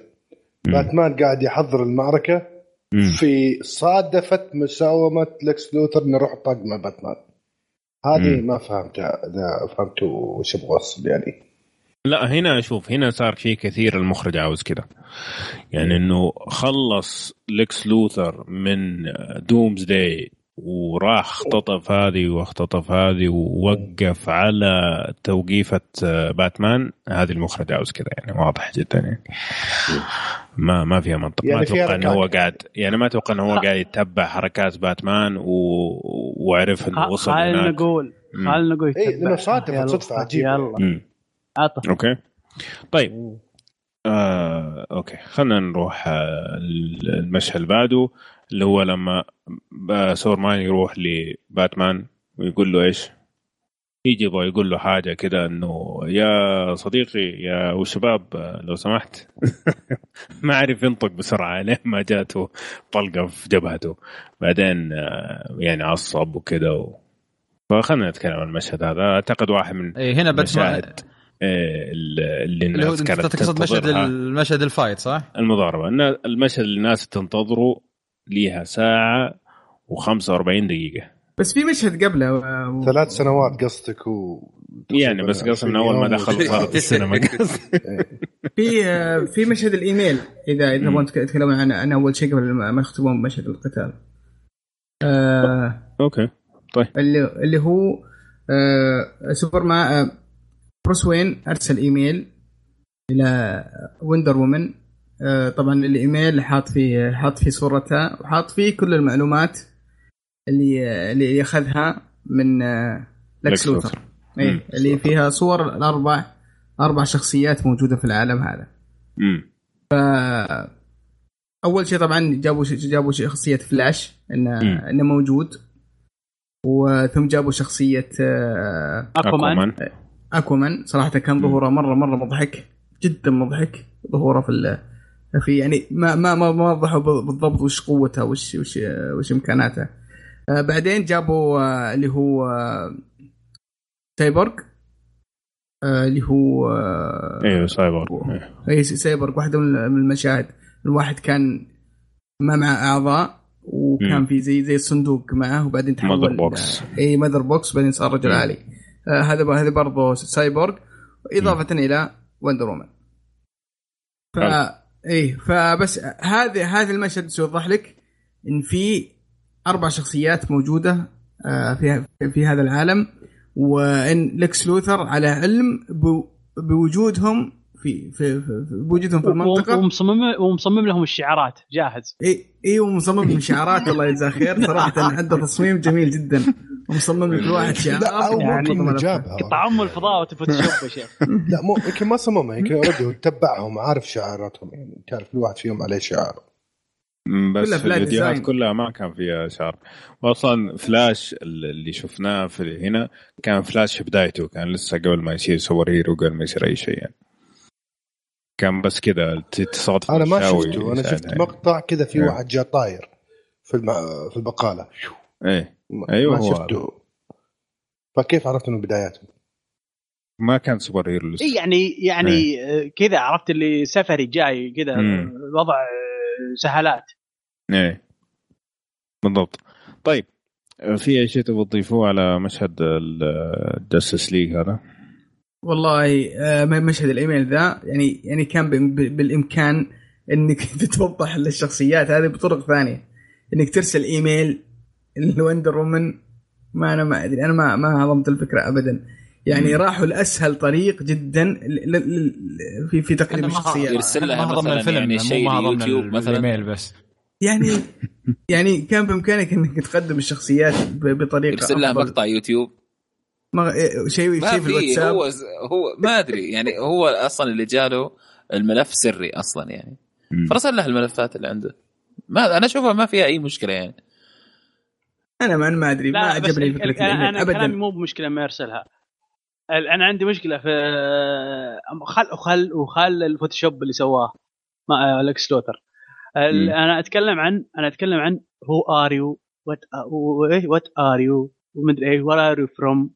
باتمان قاعد يحضر المعركة في صادفت مساومة لكس لوثر نروح طق مع باتمان. هذه ما فهمتها اذا فهمتوا وش أبغى اوصل يعني. لا هنا أشوف هنا صار في كثير المخرج عاوز كذا. يعني إنه خلص لكس لوثر من Doomsday وراح اختطف هذه واختطف هذه ووقف على توقيفة باتمان. هذه المخرج عاوز كذا يعني واضح جدا يعني. ما ما فيها منطق. يعني ما أتوقع إنه هو قاعد يعني ما أتوقع إنه هو قاعد يتبع حركات باتمان و... وعرف إنه وصل خلينا نقول خلينا نقول اي لأنه صادفه صدفه عجيبة. يلا. عطف okay. طيب. آه، okay. خلينا نروح آه المشهد اللي بعده اللي هو لما سوبرمان يروح لباتمان ويقول له إيش؟ يجي يبغى يقول له حاجة كده إنه يا صديقي يا وشباب لو سمحت. (laughs) ما عرف ينطق بسرعة لين ما جاته طلقة في جبهته. بعدين آه، يعني عصب وكده و... فخلنا نتكلم عن المشهد هذا. أعتقد واحد من إيه هنا باتمان إيه، اللي الناس كانت تقصد مشهد المشهد الفايت صح؟ المضاربة. المشهد اللي الناس تنتظره ليها ساعة و45 دقيقة. بس في مشهد قبله و... ثلاث سنوات قصدك و يعني بس قصدي من أول ما دخل صارت السينما. (laughs) في في آه، في مشهد الإيميل إذا إذا تبغون تتكلمون عن عن أول شيء قبل ما يختمون بمشهد القتال. آه okay طيب. اللي اللي هو آه سوبر ما آه بروس وين أرسل إيميل إلى ويندر وومن. آه طبعا الإيميل حاط فيه حاط فيه صورتها وحاط فيه كل المعلومات اللي اللي ياخذها من آه لكس لوثر. اي اللي فيها صور الأربع أربع شخصيات موجودة في العالم هذا. امم ف أول شيء طبعا جابوا جابوا شخصية فلاش انه إنه موجود. وثم جابوا شخصية آه، اكوامان اكوامان صراحة كان ظهوره مرة مرة مضحك. جدا مضحك. ظهوره في في يعني ما ما ما ما وضحوا بالضبط وش قوته وش وش وش إمكاناته. آه، بعدين جابوا آه، اللي هو سايبورغ اللي هو أيوه سايبورغ. اي سايبورغ واحدة من المشاهد. الواحد كان ما معه أعضاء وكان في زي زي الصندوق معه وبعدين تحول Mother Box اي Mother Box بعدين صار رجل آلي. آه هذا هذا برضه سايبورغ. إضافة مم. إلى وندر وومن ف اي فبس هذه هذا المشهد يوضح لك؟ إن في أربع شخصيات موجودة آه في في هذا العالم وإن لكس لوثر على علم بوجودهم في في, في بوجودهم في المنطقة. ومصمم ومصمم لهم الشعارات. جاهز. إي إي ومصمم لهم شعارات الله يجزاه خير. (laughs) صراحة عنده تصميم جميل جدا. ومصمم لكل واحد شعار. لا أو يعني ممكن جابها قطع أم الفضاء وتفوتوشوب يا شيخ. (laughs) لا مو يمكن ما صممها يمكن already تبعهم عارف شعاراتهم يعني تعرف كل واحد فيهم عليه شعار. بس في الفيديوهات كلها ما كان فيها شعار واصلا فلاش اللي شفناه في هنا كان فلاش في بدايته كان لسه قبل ما يصير super hero قبل ما يصير أي شيء يعني. كان بس كذا تصادف أنا ما شفته أنا شفت مقطع كذا في إيه. واحد جاء طاير في الم... في البقالة. إيه. أيوه ما شفته. فكيف عرفت إنه بداياته؟ ما كان super hero لسه يعني يعني إيه. كذا عرفت اللي سفري جاي كذا وضع سهالات. إيه. بالضبط. طيب في أي شيء تبغى تضيفوه على مشهد الجاستس ليج هذا؟ والله آه، مشهد الإيميل ذا يعني يعني كان بالإمكان إنك (laughs) تتوضح للشخصيات هذه بطرق ثانية. إنك ترسل إيميل لوندر وومن ما أنا ما أدري أنا ما ما هضمت الفكرة ابدا. يعني مم. راحوا لأسهل طريق جدا في في تقديم الشخصيات. يرسل لها مثلا يعني شيء يوتيوب مثلا. ايميل بس. يعني (laughs) يعني كان بإمكانك إنك تقدم الشخصيات بطريقة يرسل لها مقطع يوتيوب. ما شيء شيء في الواتساب. هو هو ما أدري. يعني هو أصلا اللي جاله الملف سري أصلا يعني. فرسل له الملفات اللي عنده. ما أنا أشوفها ما فيها أي مشكلة يعني. أنا ما ما أدري ما عجبني فكرة أنا ابدا. كلامي مو بمشكلة ما يرسلها. أنا عندي مشكلة في خل وخل وخل الفوتوشوب اللي سواه مع لكس لوثر أنا أتكلم عن أنا أتكلم عن who are you what what are you ومدري إيه where are you from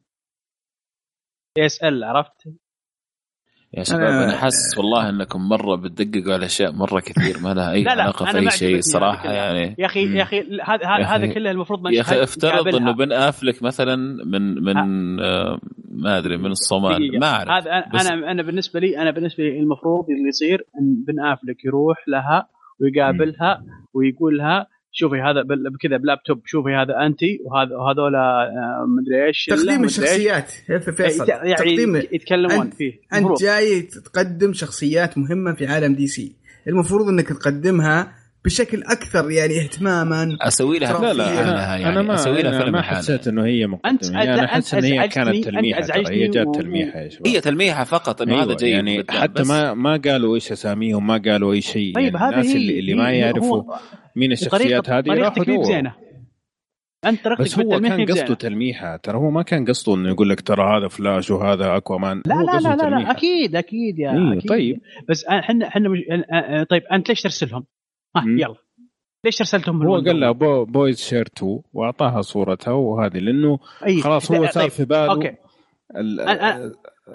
ASL عرفت؟ يا شباب أنا, أنا حاسس والله إنكم مرة بتدققوا على أشياء مرة كثير ما لها أي لا لا علاقة في اي شيء صراحة يعني. يا أخي يا أخي هذا هذا كله المفروض ما يا أخي افترض إنه بن آفلك مثلا من من آه ما أدري من الصومال ما أعرف. هذا أنا أنا بالنسبة لي أنا بالنسبة لي المفروض اللي يصير إن بن آفلك يروح لها ويقابلها ويقول لها شوفي هذا بكذا بلابتوب شوفي هذا انت وهذا وهذول آه، مدري إيش تقديم الشخصيات فيصل. يعني تقديم يتكلمون فيه أنت جاي تقدم شخصيات مهمة في عالم دي سي. المفروض إنك تقدمها بشكل أكثر يعني اهتماما أسوي لها لا لا أنا, يعني أنا ما أسوي لها فيلم ما حسيت إنه هي مقدمة. يعني أنا أحس ان هي كانت تلميحة هي جات تلميحة يا شباب. هي تلميحة فقط إنه أيوة هذا جيد يعني حتى ما ما قالوا إيش اساميهم ما قالوا أي شيء. طيب يعني الناس اللي, اللي ما يعرفوا مين الشخصيات هذه؟ راحوا زينة. أنت بس هو كان قصده تلميحة. ترى هو ما كان قصده إنه يقول لك ترى هذا فلاش وهذا أكوامان. لا لا لا, لا, لا. أكيد أكيد يا إيه أكيد. طيب. بس إحنا إحنا مش... طيب أنت ليش ترسلهم؟ ها يلا. ليش ارسلتهم هو قال لها bo- boys share 2 وأعطاها صورتها وهذه لأنه أي. خلاص هو صار طيب. في باله okay.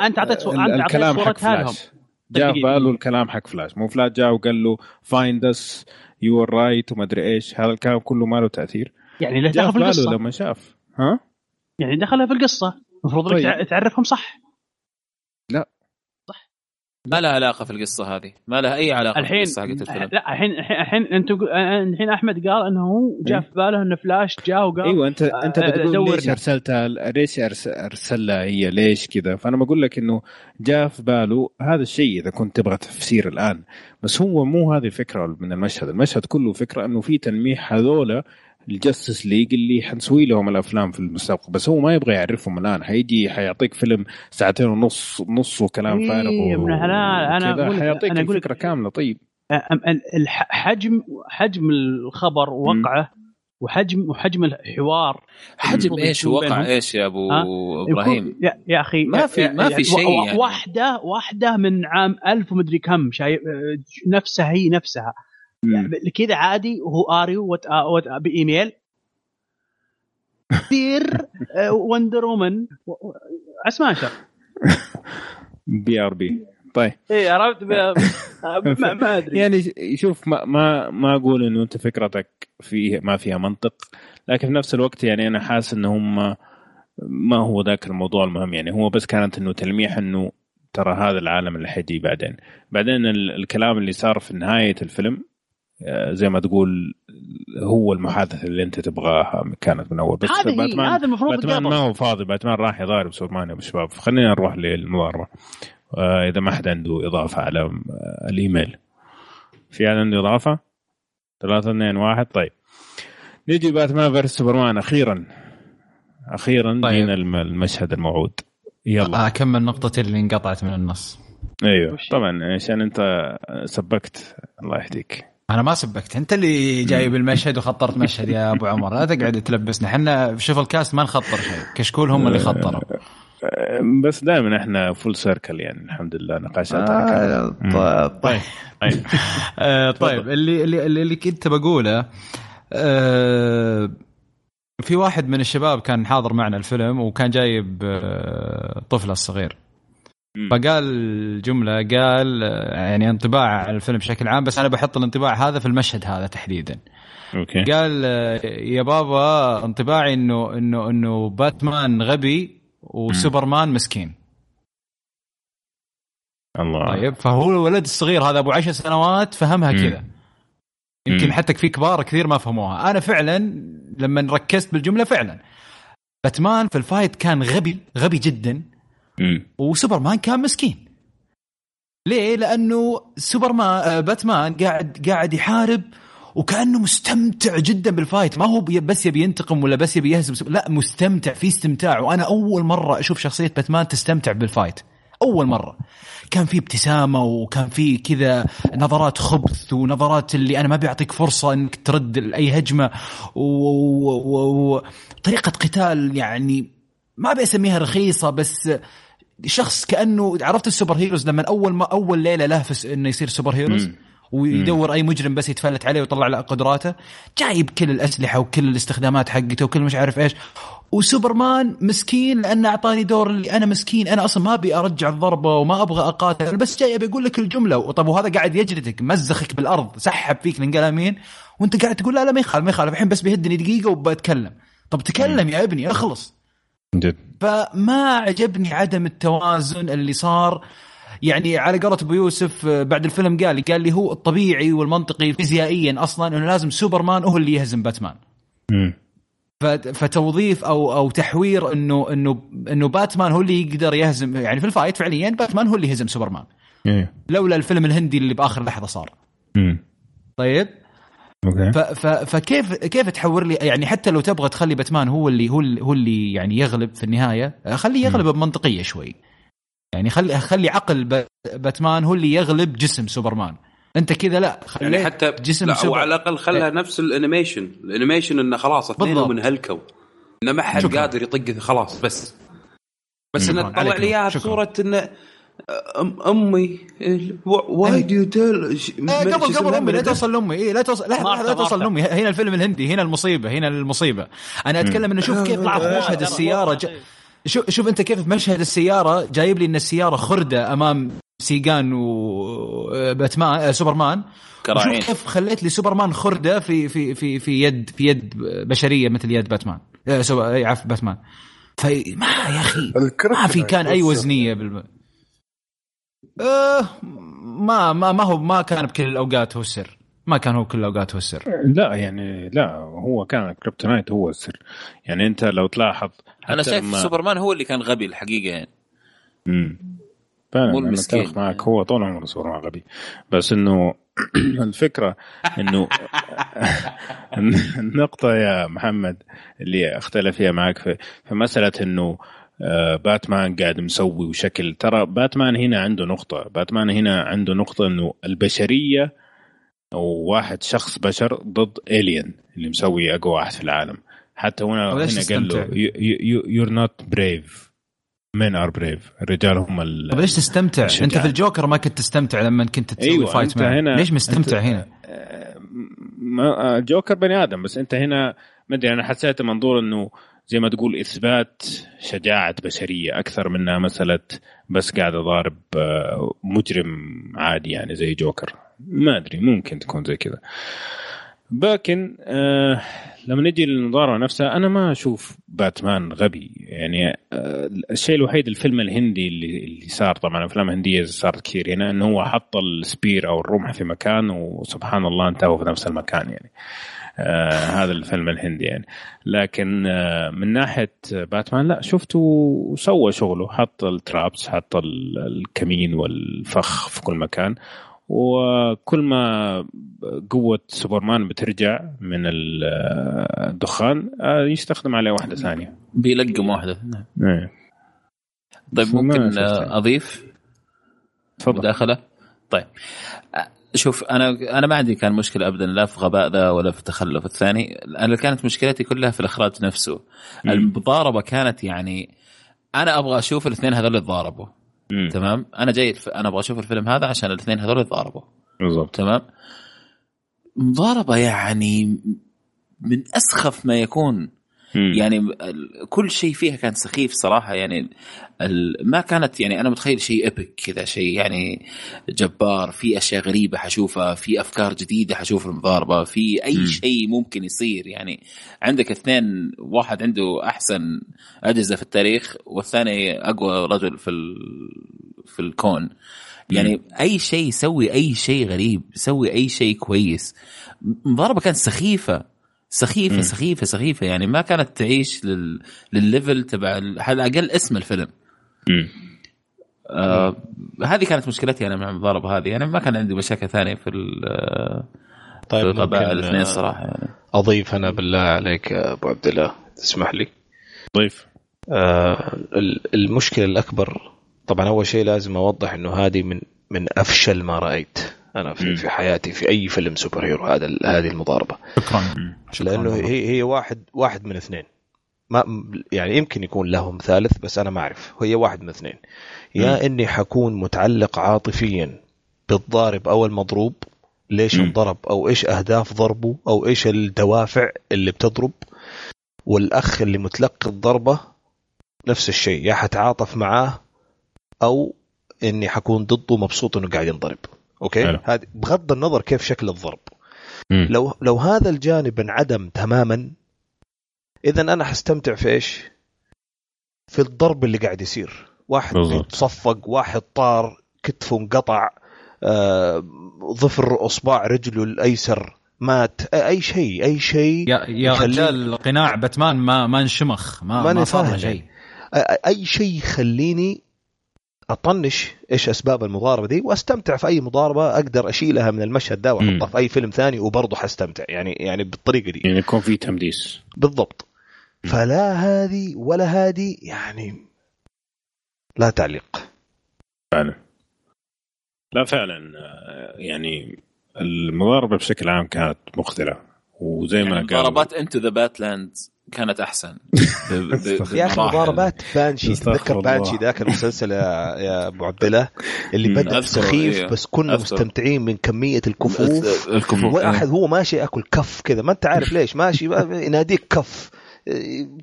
أنت أعطيت الكلام حق فلاش. جاء في باله الكلام حق فلاش. مو فلاش جاء وقال له find us you are right وما أدري إيش. هذا الكلام كله ما له تأثير. يعني له دخل في القصة. لما شاف. ها؟ يعني دخلها في القصة. المفروض طيب. تعرفهم صح. ما لها علاقة في القصة هذه. ما لها أي علاقة الحين في القصة حقت الفيلم. لا الحين الحين أنتم الحين أحمد قال إنه هو جاء في باله إنه فلاش جاء وقال أيوه انت أنت بتقول ليش أرسلتها ليش أرسلها هي؟ ليش كذا؟ فأنا بقول لك إنه جاء في باله هذا الشيء إذا كنت تبغى تفسير الآن. بس هو مو هذه الفكرة من المشهد. المشهد كله فكرة إنه في تلميح هذولا ال Justice League اللي حنسوي لهم الأفلام في المستقبل بس هو ما يبغى يعرفهم الآن. حيجي حيعطيك فيلم ساعتين ونص نص وكلام إيه فارغ يا ابن الحلال أنا أقول حيعطيك أنا الفكرة كاملة. طيب. حجم حجم الخبر وقعه وحجم وحجم الحوار حجم إيش؟ وقع إيش يا أبو إبراهيم؟ يا, يا أخي ما في ما في شيء يعني. واحدة واحدة من عام ألف ومدري كم شايف نفسها هي نفسها. يعني كذا عادي وهو اريو وات وات بايميل كثير وندر وومن عسماشر بي ار بي طيب. اي عرفت (laughs) ما, ما أدري. يعني شوف ما ما ما أقول إنه أنت فكرتك فيه ما فيها منطق لكن في نفس الوقت يعني أنا حاسس ان هم ما هو ذاك الموضوع المهم. يعني هو بس كانت إنه تلميح إنه ترى هذا العالم اللي حيجي بعدين. بعدين الكلام اللي صار في نهاية الفيلم زي ما تقول هو المحادثة اللي انت تبغاها كانت من أول. بس هذا باتمان هذا المفروض باتمان ما هو فاضي. باتمان راح يضارب سوبرمان يا شباب. خلينا نروح للمضاربة. آه إذا ما حد عنده إضافة على الإيميل. في حد عنده إضافة؟ ثلاثة اثنين واحد. طيب. نجي باتمان versus سوبرمان أخيرا. أخيرا طيب. جينا المشهد الموعود. يلا. اكمل نقطتي اللي انقطعت من النص. أيوه. طبعا عشان أنت سبكت الله يهديك. أنا ما سبكت أنت اللي جايب المشهد وخطرت مشهد يا أبو عمر. لا تقعد تلبسنا إحنا شوف الكاست ما نخطر شيء. كشكول هم اللي خطروا. (laughs) بس دائما إحنا full circle يعني. الحمد لله. نقاشات آه طيب. طيب. طيب, (laughs) آه طيب. اللي اللي اللي كنت بقوله آه في واحد من الشباب كان حاضر معنا الفيلم وكان جايب آه طفله الصغير. فقال جملة قال يعني انطباع عن الفيلم بشكل عام بس أنا بحط الانطباع هذا في المشهد هذا تحديدا. أوكي. قال يا بابا انطباعي إنه إنه إنه باتمان غبي وسوبرمان مسكين. الله. طيب فهو الولد الصغير هذا أبو عشر سنوات فهمها كذا. يمكن حتى في كبار كثير ما فهموها. أنا فعلا لما ركزت بالجملة فعلا. باتمان في ال fight كان غبي غبي جدا. وسوبرمان كان مسكين. ليه؟ لأنه سوبرمان باتمان قاعد قاعد يحارب وكأنه مستمتع جدا بال fight. ما هو بس يبي ينتقم ولا بس يبي يهزم لا مستمتع في استمتاع. وأنا أول مرة أشوف شخصية باتمان تستمتع بال fight. أول مرة. كان في ابتسامة وكان في كذا نظرات خبث ونظرات اللي أنا ما بيعطيك فرصة إنك ترد اي هجمة. وطريقه قتال يعني ما ابي اسميها رخيصة بس شخص كأنه عرفت ال super heroes لما أول ما أول ليلة له إنه يصير super heroes م. ويدور أي مجرم بس يتفلت عليه ويطلع له قدراته جايب كل الأسلحة وكل الاستخدامات حقته وكل مش عارف إيش. وسوبرمان مسكين لأنه أعطاني دور اللي أنا مسكين أنا أصلا ما أبي أرجع الضربة وما أبغى أقاتل أنا بس جاي أبي أقول لك الجملة. طب وهذا قاعد يجلدك مزخك بالأرض سحب فيك القلمين وأنت قاعد تقول لا لا ما يخالف ما يخالف. الحين بس بيهدني دقيقة وبتكلم. طب تكلم يا ابني اخلص. جد. فما عجبني عدم التوازن اللي صار يعني على قولة أبو يوسف بعد الفيلم قال لي قال لي هو الطبيعي والمنطقي فيزيائيا أصلا إنه لازم سوبرمان هو اللي يهزم باتمان. م. فتوظيف أو أو تحوير انه انه إنه باتمان هو اللي يقدر يهزم يعني في ال fight فعليا باتمان هو اللي يهزم سوبرمان. إيه. لولا الفيلم الهندي اللي بآخر لحظة صار. م. طيب أوكي. فكيف كيف تحور لي؟ يعني حتى لو تبغى تخلي باتمان هو اللي هو اللي, هو اللي يعني يغلب في النهاية خليه يغلب بمنطقية شوي. يعني خلي خلي عقل باتمان هو اللي يغلب جسم سوبرمان. أنت كذا لا يعني حتى جسم لا سوبر... على الأقل خلها إيه. نفس ال animation. ال animation إنه خلاص اثنينهم انهلكوا إنه ما حد قادر يطق خلاص بس. بس إنه تطلع لي إياها بصورة إنه أم أمي. why did you قبل قبل أمي لا توصل لأمي. اي لا توصل لا, لا توصل لأمي. هنا الفيلم الهندي هنا المصيبة هنا المصيبة. أنا أتكلم إنه شوف كيف في مشهد السيارة ج... شوف شوف أنت كيف في مشهد السيارة جايب لي إن السيارة خردة أمام سيجان وباتمان سوبرمان. شوف كيف خليت لي سوبرمان خردة في في في في يد في يد بشرية مثل يد باتمان عفوا باتمان. فما يا أخي ما في كان أي وزنية بالم... أه ما ما ما هو ما كان بكل الأوقات هو السر. ما كان هو كل الأوقات هو السر. لا يعني لا هو كان kryptonite هو السر. يعني أنت لو تلاحظ أنا شايف لما... سوبرمان هو اللي كان غبي الحقيقة يعني. امم فعلا أنا أتفق معك. هو طول عمره سوبرمان غبي. بس إنه (clears throat) الفكرة إنه (laughs) النقطة يا محمد اللي أختلف فيها معك في, في مسألة إنه باتمان قاعد مسوي وشكل ترى باتمان هنا عنده نقطة. باتمان هنا عنده نقطة إنه البشرية أو واحد شخص بشر ضد الين اللي مسوي أقوى واحد في العالم. حتى هنا هنا قال له you're not brave men are brave الرجال هم ال طيب ليش تستمتع؟ الشجاع. أنت في الجوكر ما كنت تستمتع لما كنت تسوي أيوة fight مان هنا ليش مستمتع هنا؟ ما الجوكر بني آدم بس أنت هنا ما أدري أنا حسيت منظور إنه زي ما تقول إثبات شجاعة بشرية أكثر منها مسألة بس قاعد أضارب آه، مجرم عادي يعني زي جوكر. ما أدري ممكن تكون زي كذا. لكن آه لما نجي للمضاربة نفسها أنا ما أشوف باتمان غبي. يعني آه الشيء الوحيد الفيلم الهندي اللي, اللي صار طبعا افلام هنديه صارت كثير هنا إنه هو حط ال spear أو الرمح في مكان وسبحان الله انتهوا في نفس المكان يعني. آه هذا الفيلم الهندي يعني. لكن آه من ناحية باتمان لا شفته سوى شغله. حط ال traps حط الكمين والفخ في كل مكان. وكل ما قوة سوبرمان بترجع من الدخان آه، يستخدم عليه واحدة ثانية. بيلقم واحدة. إيه. طيب ممكن أضيف؟ تفضل. مداخلة؟ طيب. شوف أنا أنا ما عندي كان مشكلة ابدا لا في غباء ذا ولا في التخلف الثاني أنا كانت مشكلتي كلها في الإخراج نفسه. المضاربة كانت يعني أنا أبغى أشوف الاثنين هذول يتضاربوا. تمام؟ أنا جاي أنا أبغى أشوف الفيلم هذا عشان الاثنين هذول يتضاربوا. بالضبط. تمام؟ مضاربة يعني من أسخف ما يكون يعني كل شيء فيها كان سخيف صراحة. يعني ما كانت يعني أنا متخيل شيء ايبك كذا شيء يعني جبار. في أشياء غريبة حشوفها في أفكار جديدة حشوف المضاربة في أي شيء ممكن يصير. يعني عندك اثنين واحد عنده أحسن أجهزة في التاريخ والثاني أقوى رجل في في الكون. يعني أي شيء يسوي أي شيء غريب يسوي أي شيء كويس. مضاربة كانت سخيفة. سخيفة مم. سخيفة سخيفة. يعني ما كانت تعيش لل... للليفل تبع على الأقل اسم الفيلم. آه هذه كانت مشكلتي أنا مع المضاربه هذه. يعني ما كان عندي مشاكل ثانية في طيب الغباء الاثنين صراحة يعني. أضيف أنا بالله عليك أبو عبد الله تسمح لي؟ ضيف. آه المشكلة الأكبر طبعا أول شيء لازم أوضح إنه هذه من من أفشل ما رأيت. أنا في, في حياتي في أي فيلم سوبر هيرو هذا هذه المضاربة. شكرا. لأنه هي هي واحد واحد من اثنين. ما يعني يمكن يكون لهم ثالث بس أنا ما أعرف. هي واحد من اثنين. يا إني حكون متعلق عاطفيا بالضارب أو المضروب ليش انضرب أو إيش أهداف ضربه؟ أو إيش الدوافع اللي بتضرب؟ والأخ اللي متلقي الضربة نفس الشيء يا حتعاطف معاه أو إني حكون ضده مبسوط إنه قاعد ينضرب. أوكي؟ هذه بغض النظر كيف شكل الضرب. م. لو لو هذا الجانب انعدم تماما اذا أنا حستمتع في إيش؟ في الضرب اللي قاعد يصير. واحد صفق واحد طار كتفه انقطع آه، ظفر أصبع رجله الأيسر مات. اي شيء أي شيء يا يا رجال قناع باتمان ما ما انشمخ. ما ما, ما صار شيء. أي شيء يخليني أطنش إيش أسباب المضاربة دي وأستمتع في أي مضاربة أقدر أشيلها من المشهد ده وأحطها في أي فيلم ثاني وبرضه حستمتع يعني يعني بالطريقة دي. يعني يكون في تمديس. بالضبط. فلا هذه ولا هذه يعني لا تعليق. فعلا. لا فعلا يعني المضاربة بشكل عام كانت مختلفه وزي ما يعني قال مضاربات Into the Badlands كانت أحسن. (laughs) يا أخي مضاربات Banshee. تذكر Banshee ذاك المسلسل يا, يا ابو عبد الله اللي بدا سخيف إيه. بس كنا مستمتعين من كمية الكفوف. الكفوف واحد هو ماشي يأكل كف كذا. ما أنت عارف ليش. ماشي يناديك كف.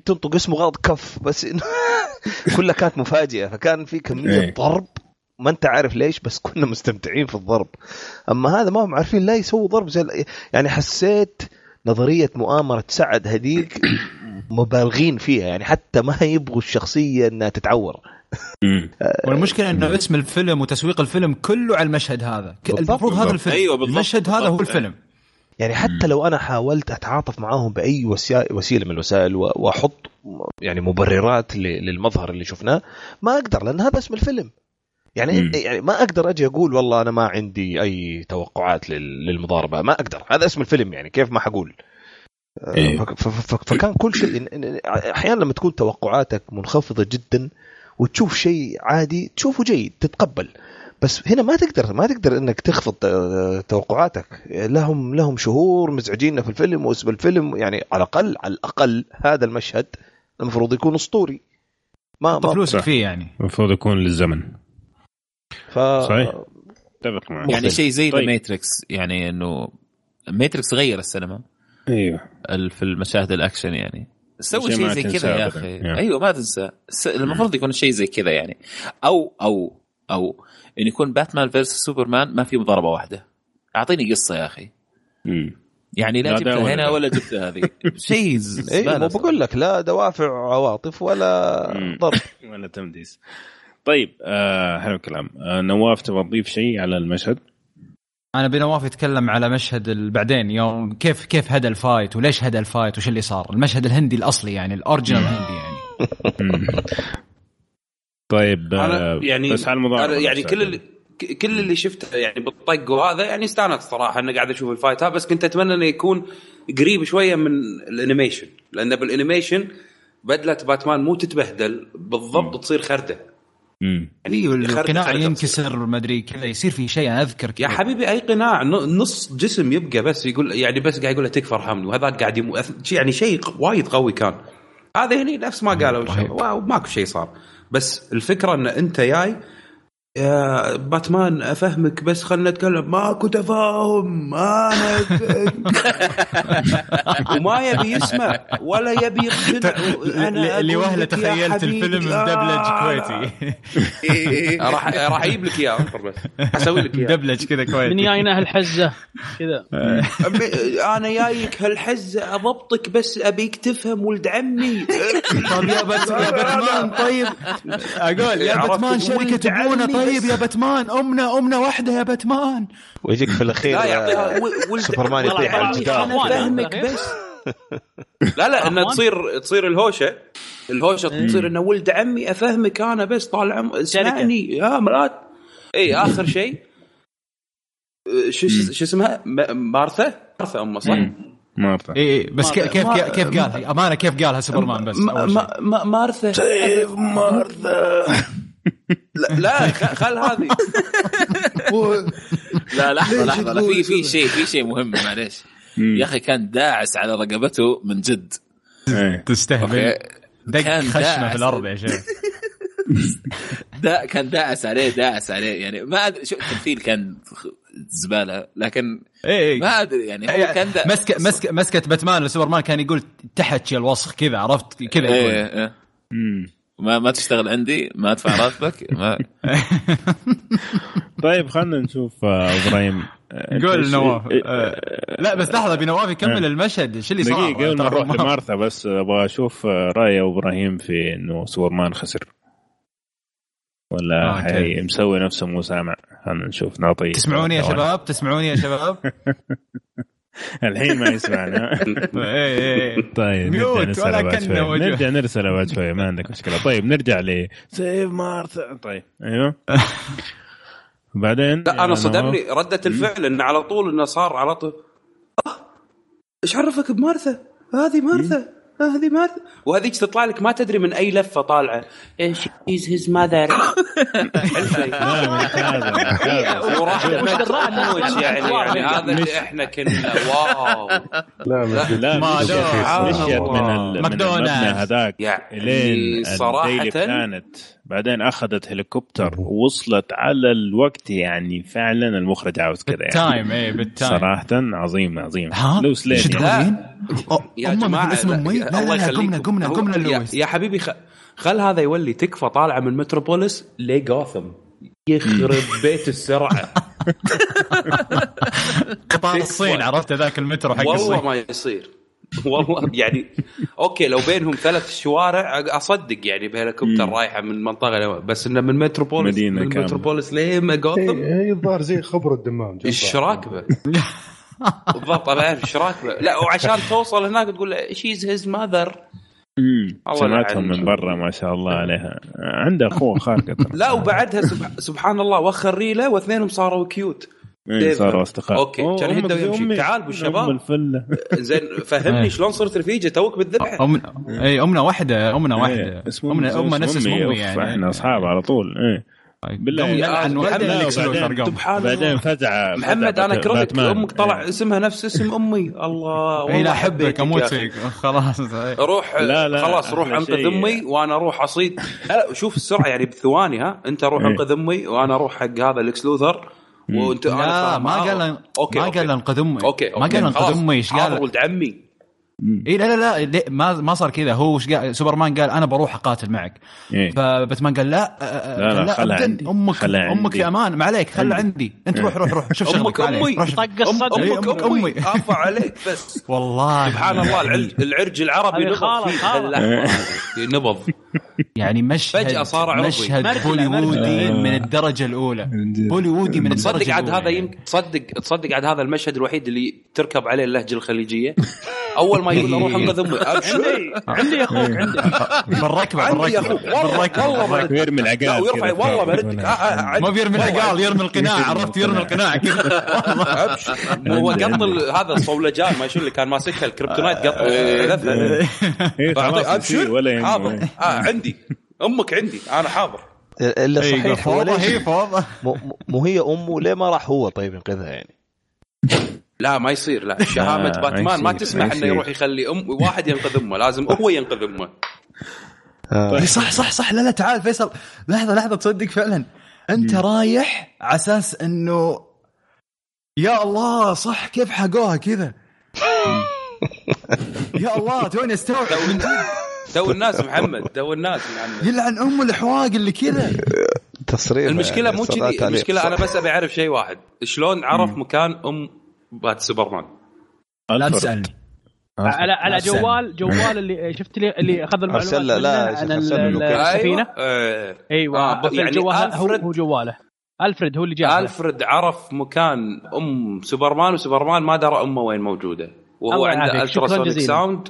تنطق اسمه غلط كف. بس (laughs) كلها كانت مفاجئة. فكان في كمية إيه. ضرب. ما أنت عارف ليش بس كنا مستمتعين في الضرب. أما هذا ما هم عارفين لا يسووا ضرب. زي يعني حسيت نظرية مؤامرة سعد هذيك مبالغين فيها يعني حتى ما يبغوا الشخصية إنها تتعور. (laughs) والمشكلة إنه اسم الفيلم وتسويق الفيلم كله على المشهد هذا. المفروض هذا الفيلم. أيوة بالضبط. المشهد هذا هو الفيلم. يعني حتى لو أنا حاولت أتعاطف معاهم بأي وسيلة من الوسائل وأحط يعني مبررات للمظهر اللي شفناه ما أقدر لأن هذا اسم الفيلم. يعني م. يعني ما أقدر أجي أقول والله أنا ما عندي أي توقعات للمضاربة ما أقدر. هذا اسم الفيلم يعني كيف ما حقول. إيه. فكان كل شيء أحيانا لما تكون توقعاتك منخفضة جدا وتشوف شيء عادي تشوفه جيد تتقبل. بس هنا ما تقدر ما تقدر إنك تخفض توقعاتك. لهم لهم شهور مزعجين في الفيلم واسم الفيلم. يعني على الاقل على الأقل هذا المشهد المفروض يكون أسطوري. ما ما فلوسك فيه يعني. المفروض يكون للزمن. ف صحيح. أتفق معك. يعني شيء زي طيب. ماتريكس يعني إنه ماتريكس غير السينما. أيوه. في المشاهد الأكشن يعني. سوي شيء زي كذا يا أخي. يعني. أيوه ما تنسى. المفروض يكون شيء زي كذا يعني. أو أو أو إن يكون باتمان versus سوبرمان ما في مضاربة واحدة. أعطيني قصة يا أخي. مم. يعني لا جبتها هنا ولا جبتها هذه. (laughs) شيء اي مو بقول لك لا دوافع عواطف ولا ضرب. (laughs) ولا تمديس. طيب آه حلو الكلام. آه نواف تبغى تضيف شيء على المشهد؟ أنا بنواف يتكلم على مشهد بعدين يوم كيف كيف هدى ال fight وليش هدى ال fight وش اللي صار. المشهد الهندي الأصلي يعني ال original الهندي يعني. (laughs) طيب أنا يعني بس على يعني كل اللي كل اللي شفته يعني بالطق وهذا يعني استانست صراحة اني قاعد أشوف ال fight بس كنت أتمنى إنه يكون قريب شوية من ال animation لأن بال animation بدلة باتمان مو تتبهدل بالضبط تصير خردة. امم يعني القناع ينكسر ما أدري كذا يصير في شيء أنا أذكر كذا. يا حبيبي أي قناع نص جسم يبقى بس يقول يعني بس قاعد يقول له تكفى ارحمني وهذاك قاعد يمو يعني شيء وايد قوي كان. هذا هني نفس ما قالوا. ماكو شيء صار. بس الفكرة إن أنت جاي يا باتمان أفهمك بس خلنا نتكلم. ماكو تفاهم. أنا وما يبي يسمع ولا يبي يقتنع. أنا اللي وهله تخيلت الفيلم مدبلج كويتي. (laughs) راح راح أجيب لك إياه بس. أسوي لك إياه. مدبلج كذا كويتي. من جاينا هالحزة. كذا. (laughs) أنا جايك هالحزة أضبطك بس أبيك تفهم ولد عمي. طيب يا باتمان طيب. أقول يا باتمان شركة أبونا طيب. طيب يا باتمان أمنا أمنا واحدة يا باتمان. ويجيك في الأخير لا يعطيها. سوبرمان يطيح على الجدار. بس. لا لا إنه تصير تصير الهوشة. الهوشة تصير إنه ولد عمي أفهمك أنا بس طال عم اسمعني. يا مرات. اي آخر (laughs) شيء. شو شو اسمها؟ مارثا؟ مارثا أمه صح؟ مارثا. اي بس كيف كيف كيف قالها؟ أمانة كيف قالها سوبرمان بس؟ مارثا. سيف مارثا. (laughs) لا لا خل هذه. لا لحظة لحظة لا في في شيء في شيء مهم معليش. يا أخي كان داعس على رقبته من جد. إيه. تستهبل. دق خشمه في الأرض يا شيخ. (laughs) دا كان داعس عليه داعس عليه. يعني ما أدري شو التمثيل كان زبالة لكن إيه, إيه. ما أدري يعني هو إيه، كان مسكه مسكه مسكه باتمان لسوبرمان كان يقول تحت الوسخ كذا عرفت؟ كذا إيه إيه. ما ما تشتغل عندي ما أدفع راتبك ما. (laughs) طيب خلينا نشوف آه، إبراهيم. آه، قول نواف. آه، لا بس لحظة بنواف يكمل المشهد. شو اللي صار؟ دقيقه قبل ما نروح لمارثا بس أبغى أشوف رأي إبراهيم في إنه سوبرمان خسر. ولا حي مسوي نفسه مو سامع خلينا نشوف نعطيه تسمعوني يا شباب؟ تسمعوني يا شباب؟ (laughs) الحين ما يسمعنا. (laughs) إيه، إيه. طيب نرجع نرسل بعد شوي. نرجع نرسل بعد شوي ما عندك مشكلة. طيب نرجع ل سيف مارثا طيب أيوه. بعدين؟ لا أنا صدمني. ردة الفعل انه على طول إنه صار على طول. آه، إيش عرفك بمارثا؟ هذه مارثا هذه ما وهذيك تطلع لك ما تدري من أي لفة طالعة. إيش his his mother وراح يعني يعني هذا إحنا كنا wow لا لا مشيت من ماكدونالدز. هذاك لين صراحة كانت بعدين أخذت هليكوبتر ووصلت على الوقت يعني فعلا المخرج عاوز كذا يعني. بال time إيه بال time. صراحة عظيم عظيم. لويس لين يا جماعة لا لا قمنا قمنا قمنا لويس. يا حبيبي خل هذا يولي تكفى طالعه من متروبوليس لجوثم يخرب بيت السرعة. (laughs) قطار الصين عرفت ذاك المترو حق والله ما يصير. (laughs) والله يعني okay لو بينهم ثلاث شوارع أصدق يعني بهليكوبتر رايحة من منطقة بس إنه من متروبوليس مدينة من. متروبوليس ليه جوثم الظاهر زي خبر الدمام إيش راكبة؟ (laughs) بالضبط أنا أعرف إيش راكبة لا وعشان توصل هناك تقول له she's his mother سمعتهم من برا ما شاء الله عليها عنده أخوه خارقة. (laughs) لا وبعدها سب- سبحان الله وخر ريلة واثنينهم صاروا cute إيه،. صاروا أصدقاء. أوه، كان يهدى ويمشي. تعال أبو الشباب. (laughs) زين فهمني شلون صرت رفيجة توك بالذبح. أم... إي أمنا واحدة أمنا واحدة إيه، اسمه امنا أمنا نفس اسم امي يعني. إحنا أصحاب على طول. إيه. بالله. محمد، وبعدين الأرقام. سبحان بعدين فزع محمد أنا كرهت. أمك طلع إيه. اسمها نفس اسم أمي. الله إي لا أحبك أموت. فيك. خلاص. إيه. روح لا، لا، خلاص روح أنقذ. أمي وأنا أروح أصيد. شوف السرعة يعني بثواني ها. أنت روح إيه. أنقذ أمي وأنا أروح حق هذا لكس لوثر. وأنت لا. ما. قال okay ما. قال انقذ امي okay ما قال انقذ امي إيش هذا قال ولد عمي اي لا لا لا ما ما صار كذا هو إيش قال سوبرمان قال أنا بروح أقاتل معك إيه. فباتمان قال لا لا، لا، لا خلها. عندي. أمك خلها أمك عندي. في أمان ما عليك خلها عندي. عندي أنت روح روح روح شوف أمك شغلك. أمي روح. طق الصدر إيه، أمك أمي أمي. عفا عليك بس والله سبحان الله العرج, العرج العربي نبض هذه. نبض يعني مشهد فجأة صار عربي. مشهد بوليوودي. من الدرجه الاولى من جد. بوليوودي من الدرجه تصدق عاد الأولى هذا يعني. يمكن تصدق تصدق عاد هذا المشهد الوحيد اللي تركب عليه اللهجه الخليجيه اول ما يقول له روح انقذ امي ابشر عندي أخوك عندي عندي يا والله بالركبه والله بالركبة. ويرمي لا العقال ويرفع. والله بردك آه، آه، عندي. ما بيرمي العقال يرمي القناع يرمي عرفت يرمي القناع كذا ابشر هو عندي، قط عندي. هذا الصولجان ما شو اللي كان ماسكها الكريبتونايت قط. إيه، ابشر ولا آه عندي. أمك عندي. أنا حاضر. إلا إيه، صحيح هو فوضى ليش هي فوضى مو- هي أمه ليه ما راح هو طيب ينقذها يعني؟ لا ما يصير. لا شهامة ما باتمان ما تسمح إنه. يروح يخلي ام واحد ينقذ أمه. لازم هو ينقذ أمه. آه. إيه، صح صح صح. لا لا تعال فيصل. لحظة لحظة تصدق فعلا. أنت رايح على أساس إنه يا الله صح كيف حقوها كذا؟ (laughs) يا الله توني استوعب تو الناس محمد تو الناس محمد. يلعن أم الحواق اللي كذا. المشكلة يعني مو صراحة كذي. المشكلة أنا. بس أبي أعرف شيء واحد. شلون عرف مكان أم بات سوبرمان؟ لا. تسألني. على على لا. جوال جوال اللي شفت لي اللي أخذ المعلومات. لا، عن ال- location. السفينة. أيوه أيوه. آه، يعني هو, هو جواله. ألفريد هو اللي جابه. ألفريد عرف مكان أم سوبرمان وسوبرمان ما درى أمه وين موجودة. وهو عنده جزيلاً. sound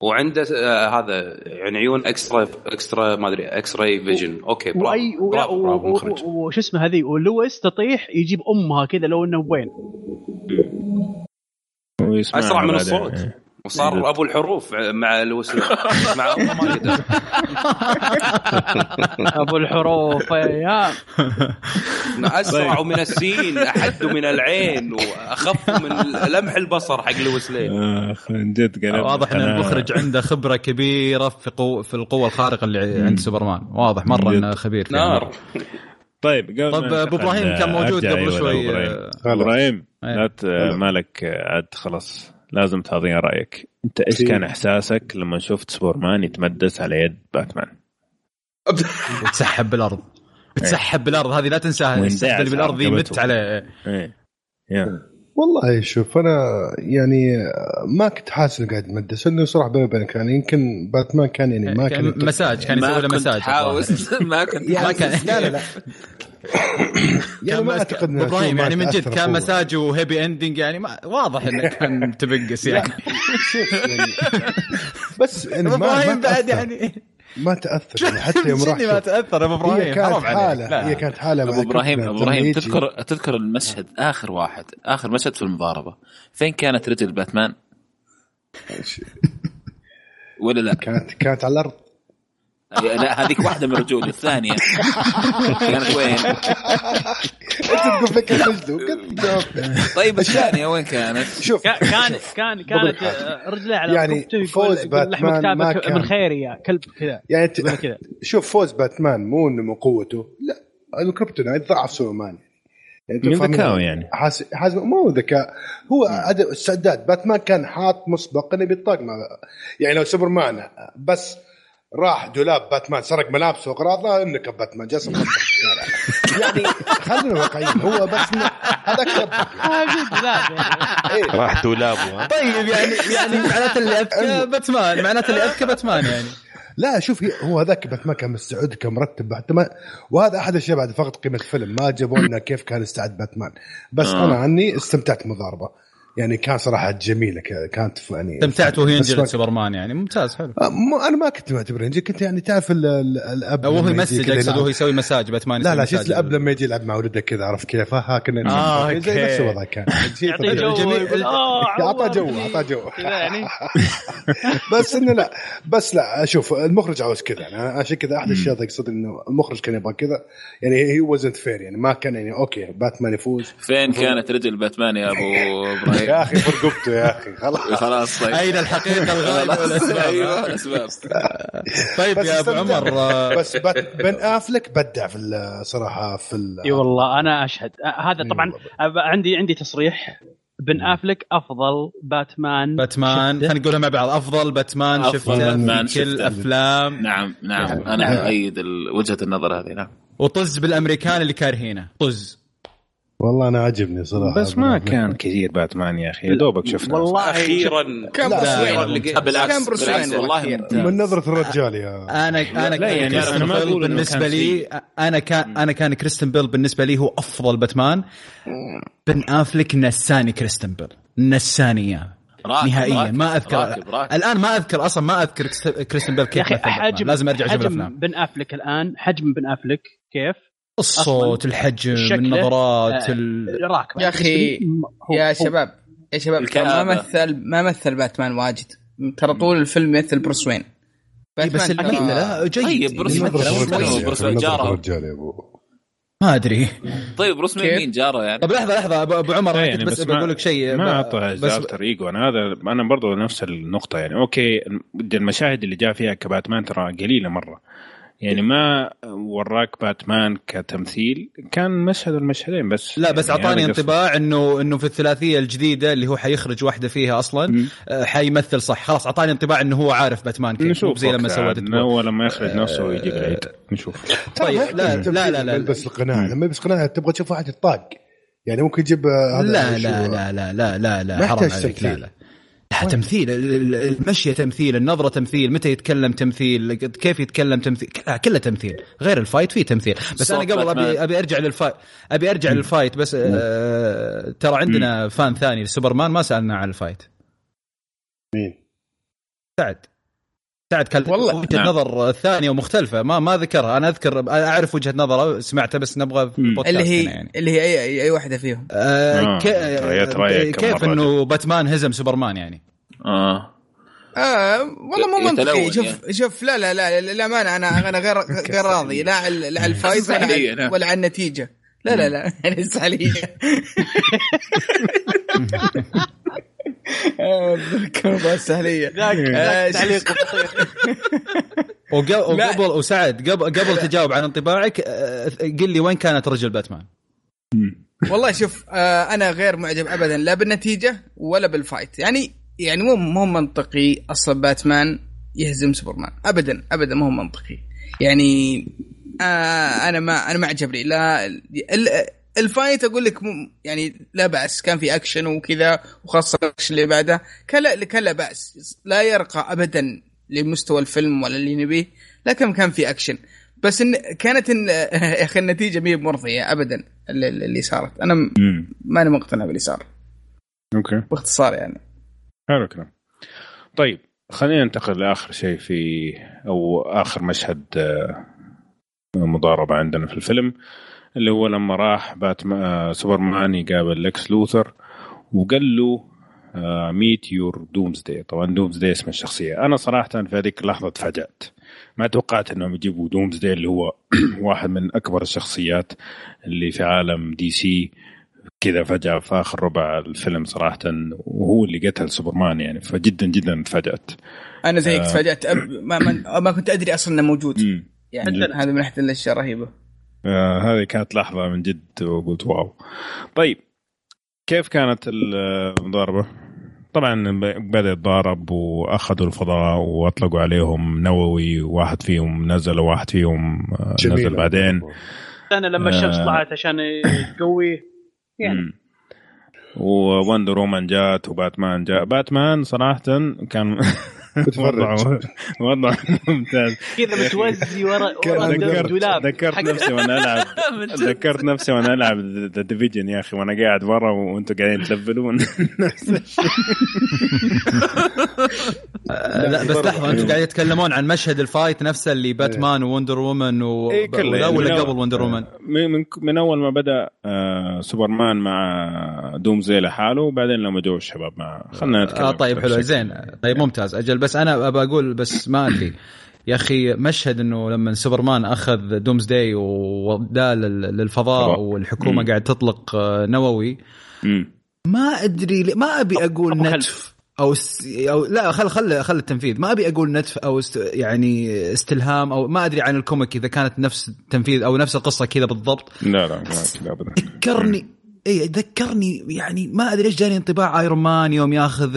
وعنده آه هذا يعني عيون extra extra ما أدري X-ray vision okay برافو وأي و- برافو, و- برافو مخرج و- وش اسمه هذه ولويس تطيح يجيب أمها كذا لو إنه وين. أسرع من. الصوت. إيه. وصار أبو الحروف مع الوسيله (laughs) مع امه ما قدر. (laughs) أبو الحروف يا. أسرع من السين أحد من العين وأخف من لمح البصر حق لويسلين اخ من جد واضح إن. المخرج عنده خبرة كبيرة في قو في القوة الخارقة اللي عند سوبرمان. واضح مرة إنه خبير فيها نار. طيب قبل طب ننتقل، إبراهيم كان موجود قبل أيوة شوي. إبراهيم. أيوة. لا مالك عاد خلاص. لازم تعطينا رأيك. انت إيش كان إحساسك لما شفت سوبرمان يتمدس على يد باتمان؟ وتسحب بالأرض. تسحب بالأرض. هذه لا تنساها. السحب اللي بالأرض ذي على مت. عليه إيه. يا. والله شوف أنا يعني ما كنت حاسس إنه قاعد يمدس إنه صراحة بيني وبينك يعني يمكن باتمان كان يعني ما كان كان مساج كان يسوي له مساج. حاوس. (laughs) ما كنت (laughs) ما كان لا لا لا. (laughs) (coughs) يعني ما كان أعتقد إبراهيم يعني من جد كان. مساج وهيبي اندنج يعني ما واضح انه (laughs) كان تبقس يعني يعني (laughs) بس يعني إبراهيم بعد تأثر يعني ما تأثر يعني حتى يوم (laughs) راح ما. تأثر أبو هي إبراهيم كانت حرام عليك حالة لا. هي كانت حالة أبو إبراهيم. أبو إبراهيم تذكر تذكر المشهد آخر واحد آخر مشهد في المضاربة فين كانت رجل باتمان؟ ولا لا؟ كانت كانت على الأرض لا هذيك واحدة من رجول الثانية كانت وين؟ أنت تقول جاوب. طيب الثانية وين كانت؟ شوف كان كان كان كانت رجله على يعني فوز باتمان ما كان- من خيري يا كلب كذا يعني كذا شوف فوز باتمان مو إنه من قوته لا ال kryptonite ضعف سوبرمان يعني من؟ ذكاءه يعني. حاس... حاس... مو ذكاء هو عدم استعداد باتمان كان حاط مسبق إنه بيطاق مع يعني لو سوبرمان بس راح دولاب باتمان سرق ملابسه وقراضه إنك باتمان جالس يعني خلينا واقعيين هو بس هذاك. (laughs) راح دولابه طيب يعني يعني معناته اللي اذكى باتمان معناته اللي اذكى باتمان يعني. لا شوف هو هذاك باتمان كان مستعد كان مرتب حتى ما وهذا أحد الاشياء بعد فقط قيمة الفيلم ما جابوا لنا كيف كان استعد باتمان. بس آه. أنا عني استمتعت مضاربة. يعني كان صراحة جميلة كانت يعني استمتعت وهو ينجلد سوبرمان يعني. ممتاز حلو. آه، أنا ما كنت معتبر ينجلد كنت يعني تعرف الأب وهو يمسج اقصد وهو يسوي مساج باتمان لا لا شفت الأب لما يجي يلعب مع ولده كذا عرفت كيف؟ ها كنا آه زي نفس الوضع كان. (laughs) يعطي جو (laughs) أعطى جو أعطى جو. يعني. (laughs) بس إنه لا بس لا شوف المخرج عاوز كذا. يعني عشان كذا أحد الاشياء اقصد إنه المخرج كان يبغى كذا. يعني هي وزنت فير يعني ما كان يعني أوكي باتمان يفوز. فين كانت رجل باتمان يا أبو إبراهيم؟ يا أخي فرقبته يا أخي خلاص. خلاص طيب. اين الحقيقة الغالبه والأسباب. أيوه الاسباب طيب يا أبو عمر بس بن أفلك بدع في الصراحه في إي والله أنا أشهد. هذا طبعا عندي عندي تصريح. بن أفلك أفضل باتمان باتمان خلينا نقولها مع بعض. أفضل باتمان شفته في كل أفلام. نعم نعم. أنا أؤيد وجهة النظر هذه نعم. وطز بالأمريكان اللي كارهينه. طز. والله أنا عجبني صراحة بس ما كان كثير باتمان يا أخي يا دوبك شفنا والله أخيرا. كان بالعكس بالعكس والله من نظرة الرجال يا. أنا أنا لا يعني أنا ما أقول بالنسبة لي أنا كان أنا كان كريستن بيل بالنسبة لي هو أفضل باتمان. بن أفلك نساني كريستن بيل. نساني إياه. نهائيا. ما اذكر راكب راكب. الآن ما أذكر أصلا ما أذكر كريستن بيل كيف حجم لازم أرجع أشوف الأفلام. بن أفلك الآن حجم بن أفلك كيف؟ الصوت الحجم النظرات راكب يا أخي يا شباب يا شباب ما مثل ما مثل باتمان واجد. ترى طول الفيلم يمثل بروس وين. بس لا جيد. طيب بروس وين بروس وين جارة؟ ما أدري. طيب بروس وين مين جارة يعني؟ طيب لحظة لحظة ابو عمر يعني بس بقول لك شيء ما أعطى التر ايجو أنا هذا أنا برضو نفس النقطة يعني. أوكي المشاهد اللي جاء فيها كباتمان ترى قليلة مرة. يعني ما وراك باتمان كتمثيل كان مشهد المشهدين بس لا بس يعني أعطاني انطباع إنه إنه في الثلاثية الجديدة اللي هو حيخرج واحدة فيها أصلا آه، حيمثل صح. خلاص أعطاني انطباع إنه هو عارف باتمان كيف نشوف زي لما سوى هو لما يخرج نفسه ويجيب العيد نشوف طيب لا لا لا, لا بس القناع لما يلبس قناع تبغى تشوف واحد يطاق. يعني ممكن تجيب لا لا, لا لا لا لا لا حرام عليك. لا لا لا. تمثيل المشيه تمثيل النظرة تمثيل متى يتكلم تمثيل كيف يتكلم تمثيل كله تمثيل غير ال fight فيه تمثيل. بس أنا قبل ابي أبي أرجع لل fight أبي أرجع لل fight بس آه ترى عندنا fan ثاني لسوبرمان ما سألنا عن ال fight. مين؟ سعد. سعد كان والله وجهة نعم. نظر ثانية ومختلفة. ما ما ذكرها أنا أذكر أعرف وجهة نظره سمعتها بس نبغى في البودكاست اللي هي يعني. اللي هي اي اي واحدة فيهم. آه آه. كي... كيف إنه باتمان هزم سوبرمان يعني؟ آه. آه والله مو منطقي. شوف يعني. شوف لا لا لا للامانه أنا أنا غير (laughs) غير راضي. لا على ال fight (laughs) ولا, ولا على النتيجة. لا لا لا يعني الساليه الكربة السهلية تعليق (laughs) وقبل وسعد قبل قبل تجاوب عن انطباعك آه، قل لي وين كانت رجل باتمان؟ والله شوف آه، أنا غير معجب ابدا لا بالنتيجة ولا بال fight. يعني يعني مو مو منطقي أصلا باتمان يهزم سوبرمان. ابدا ابدا مو منطقي. يعني آه أنا ما أنا ما عجبني. لا ال fight أقول لك يعني لا بأس. كان في أكشن وكذا وخاصة الأكشن اللي بعده. كان لا كان لا بأس. لا يرقى ابدا لمستوى الفيلم ولا اللي نبيه. لكن كان في أكشن. بس إن كانت إن (laughs) يا أخي النتيجة مي مرضيه ابدا اللي, اللي صارت. أنا ماني مقتنع باللي صار. okay. باختصار يعني. حلو الكلام. طيب خلينا ننتقل لآخر شيء في أو آخر مشهد آه، مضاربة عندنا في الفيلم اللي هو لما راح باتمان آه، سوبرمان يقابل لكس لوثر وقال له meet your Doomsday طبعا دومز داي اسم الشخصية. أنا صراحة في هذيك اللحظة تفاجأت. ما توقعت إنهم يجيبوا دومز داي اللي هو (clears throat) واحد من أكبر الشخصيات اللي في عالم دي سي كذا فجأة في آخر ربع الفيلم صراحة وهو اللي قتل سوبرمان يعني. فجدا جدا تفاجأت. أنا زيك آه. تفاجأت. ما, ما, ما كنت أدري أصلا إنه موجود. يعني هذا من ناحيه الأشياء رهيبه آه هذه كانت لحظة من جد وقلت واو. طيب كيف كانت المضاربة؟ طبعا بدأ يتضارب وأخذوا الفضاء وأطلقوا عليهم نووي واحد فيهم نزل وواحد فيهم آه، نزل بعدين. أنا لما الشمس آه. طلعت عشان تقوي يعني. ووندر وومن جات وباتمان جاء باتمان صراحة كان (laughs) (laughs) وضعه وضعه (laughs) ممتاز. كذا متوزي ورا (laughs) ذكرت ذكرت نفسي وأنا ألعب. ذكرت نفسي وأنا ألعب ذا ديفيجن يا أخي وأنا قاعد ورا وأنتم قاعدين تلفلون. نفس الشيء. لا بس لحظة أنتم قاعدين تتكلمون عن مشهد ال fight نفسه اللي باتمان ووندر وومن و... إيه ولا, ولا قبل وندر وومن؟ من, من أول ما بدأ آه سوبرمان مع دومز داي لحاله وبعدين لما جو الشباب مع خلينا نتكلم آه طيب حلو زين. طيب ممتاز. أجل بس أنا أبى أقول بس ما أدري. يا أخي مشهد إنه لما سوبرمان أخذ دومز داي وداه للفضاء والحكومة قاعد تطلق آه، نووي. ما أدري ما أبي أقول نتف أو أو لا خل خل خل التنفيذ. ما أبي أقول نتف أو است يعني استلهام أو ما أدري عن الكوميك إذا كانت نفس التنفيذ أو نفس القصة كذا بالضبط. لا لا لا ابدا. ذكرني اي ذكرني يعني ما أدري إيش جاني انطباع ايرون مان يوم ياخذ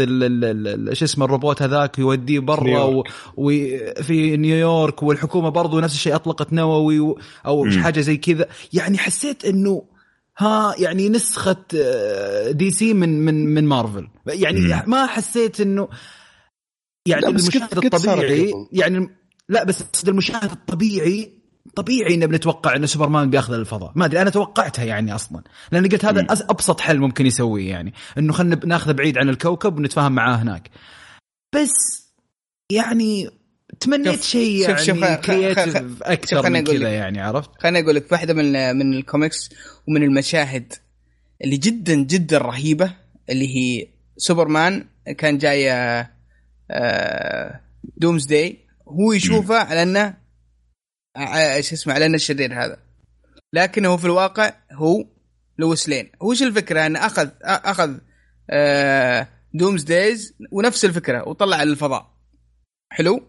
شو اسمه الروبوت هذاك ويوديه برا وفي نيويورك والحكومة برضو نفس الشيء أطلقت نووي أو م. حاجة زي كذا يعني حسيت إنه ها يعني نسخة دي سي من من من مارفل يعني م. ما حسيت إنه يعني المشاهد الطبيعي يعني لا بس المشاهد الطبيعي طبيعي ان بنتوقع ان سوبرمان بياخذ الفضاء. ما أدري أنا توقعتها يعني أصلا. لأن قلت هذا أبسط حل ممكن يسويه يعني. إنه خلينا ناخذه بعيد عن الكوكب ونتفاهم معاه هناك. بس يعني تمنيت شيء يعني شوف creative أكثر من كذا يعني عرفت؟ خليني أقول لك واحدة من من الكوميكس ومن المشاهد اللي جدا جدا رهيبة اللي هي سوبرمان كان جاي دومز داي هو يشوفه على إنه إيش اسمه على الشرير هذا. لكنه في الواقع هو لويس لين. وش الفكرة؟ أنه اخذ أخذ آه دومز داي ونفس الفكرة وطلع للفضاء حلو؟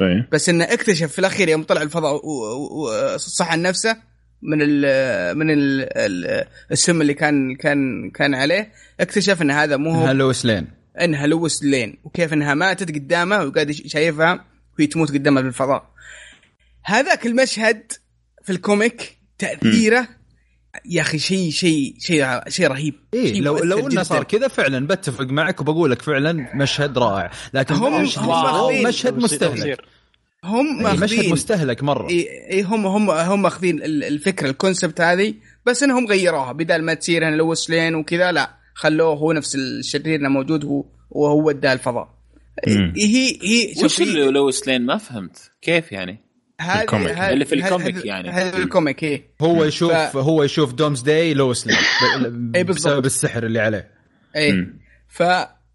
أي. بس إنه اكتشف في الأخير يوم طلع الفضاء وصح عن نفسه من ال من ال السم اللي كان كان كان عليه اكتشف إن هذا مو هو. لويس لين. إنها لويس لين. وكيف إنها ماتت قدامه وقاعد شايفها وهي تموت قدامه في الفضاء. هذاك المشهد في الكوميك تأثيره يا أخي شيء شيء شيء شيء رهيب. إيه شي لو لو إنه صار كذا فعلا بتفق معك وبقول لك فعلا مشهد رائع. لكن هم, هم مشهد مستهلك. هم ماخذين. مشهد مستهلك مرة. اي إيه هم هم هم ماخذين الفكرة ال concept هذه بس إنهم غيروها. بدل ما تصير أنا لويس لين وكذا لا خلوه هو نفس الشرير موجود هو وهو اداه الفضاء. هي هي وش اللي لويس لين؟ ما فهمت. كيف يعني؟ هذه الكوميك. اللي في الكوميك يعني. هذا الكوميك إيه. هو يشوف ف... هو يشوف Doomsday لويس لين اي بسبب السحر اللي عليه. اي ف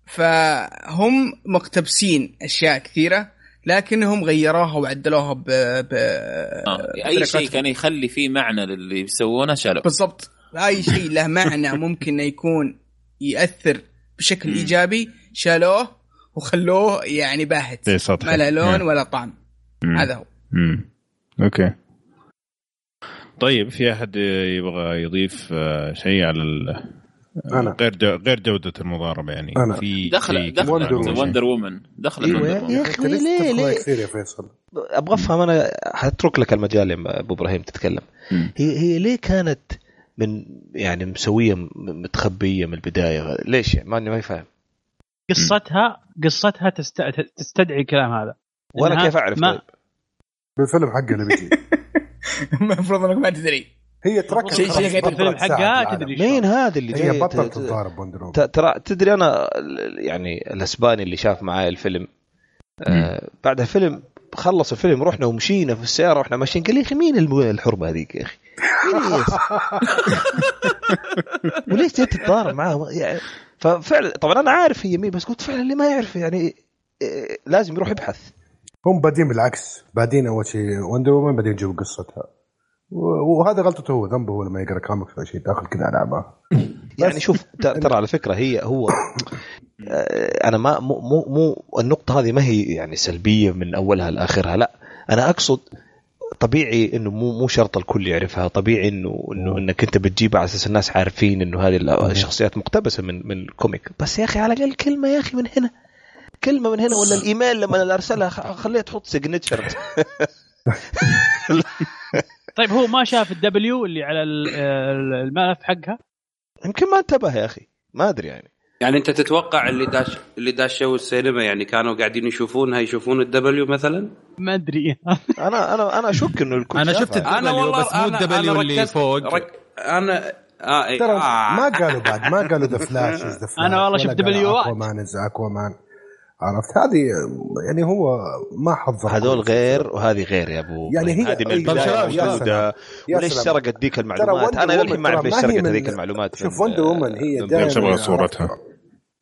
فهم مقتبسين أشياء كثيرة لكنهم غيروها وعدلوها ب, ب... آه. أي شيء كان يخلي فيه معنى للي يسوونه شالوه. بالضبط. أي شيء له معنى (laughs) ممكن يكون يأثر بشكل إيجابي شالوه وخلوه يعني باهت. ما له لون ولا طعم. هذا هو. امم okay. طيب في أحد يبغى يضيف آه، شيء على ال... أنا. غير جو... غير جودة المضاربة يعني؟ أنا. في دخل دخل وندر وومن دخلت أيوة يا أخي ليه ليه؟ كثير يا فيصل؟ أبغى أفهم أنا حترك لك المجال يا أبو إبراهيم تتكلم. هي هي ليه كانت من يعني مسوية متخبية من البداية؟ ليش يعني؟ ماني ما فاهم. قصتها قصتها تست... تستدعي الكلام هذا. وأنا كيف أعرف ما... طيب؟ بالفيلم حقه اللي بيجي. (laughs) المفروض إنك ما تدري. هي تركب شيء شيء الفيلم حقها تدري مين هذا اللي جاي هي بطلت تتضارب ترى تدري أنا يعني الأسباني اللي شاف معاي الفيلم آه بعد الفيلم خلص الفيلم رحنا ومشينا في السيارة وإحنا ماشيين قال لي يا أخي مين الحرمة هذيك يا أخي؟ (laughs) وليش جاي تتضارب معاه يعني ففعلا طبعا أنا عارف هي مين بس قلت فعلا اللي ما يعرف يعني آه، لازم يروح يبحث. هم بادين بالعكس. بادين أول شيء وندر وومن بعدين يجيبوا قصتها. وهذا غلطته هو ذنبه هو لما يقرأ كوميكس أو شيء داخل كذا على (laughs) يعني شوف ترى على فكرة هي هو آه، أنا ما مو مو, مو النقطة هذه ما هي يعني سلبية من أولها لآخرها لا. أنا أقصد طبيعي إنه مو مو شرط الكل يعرفها طبيعي إنه إنه إنك أنت بتجيبها على أساس الناس عارفين إنه هذه الشخصيات مقتبسة من من ال comic. بس يا أخي على الأقل كلمة يا أخي من هنا. كلمة من هنا ولا الإيميل لما أرسلها خليها تحط signature (laughs) طيب هو ما شاف ال W اللي على الملف حقها؟ يمكن ما انتبه يا أخي. ما أدري يعني. يعني أنت تتوقع اللي داش اللي داشوا السينما يعني كانوا قاعدين يشوفونها يشوفون ال W مثلا؟ ما أدري. (laughs) أنا أنا أنا أشك إنه الكل أنا شفت ال W بس مو ال W اللي فوق. رك... أنا آه إيه. ترى آه. ما قالوا بعد ما قالوا The Flash (laughs) أنا والله شفت W Aquaman is Aquaman عرفت؟ هذه يعني هو ما حضر هذول غير وهذه غير يا أبو. يعني هي هذه من البدايه موجودة. وليش سرقت ذيك المعلومات؟ أنا للحين ما أعرف ليش سرقت هذيك المعلومات شوف وندر وومن هي دائما صورتها.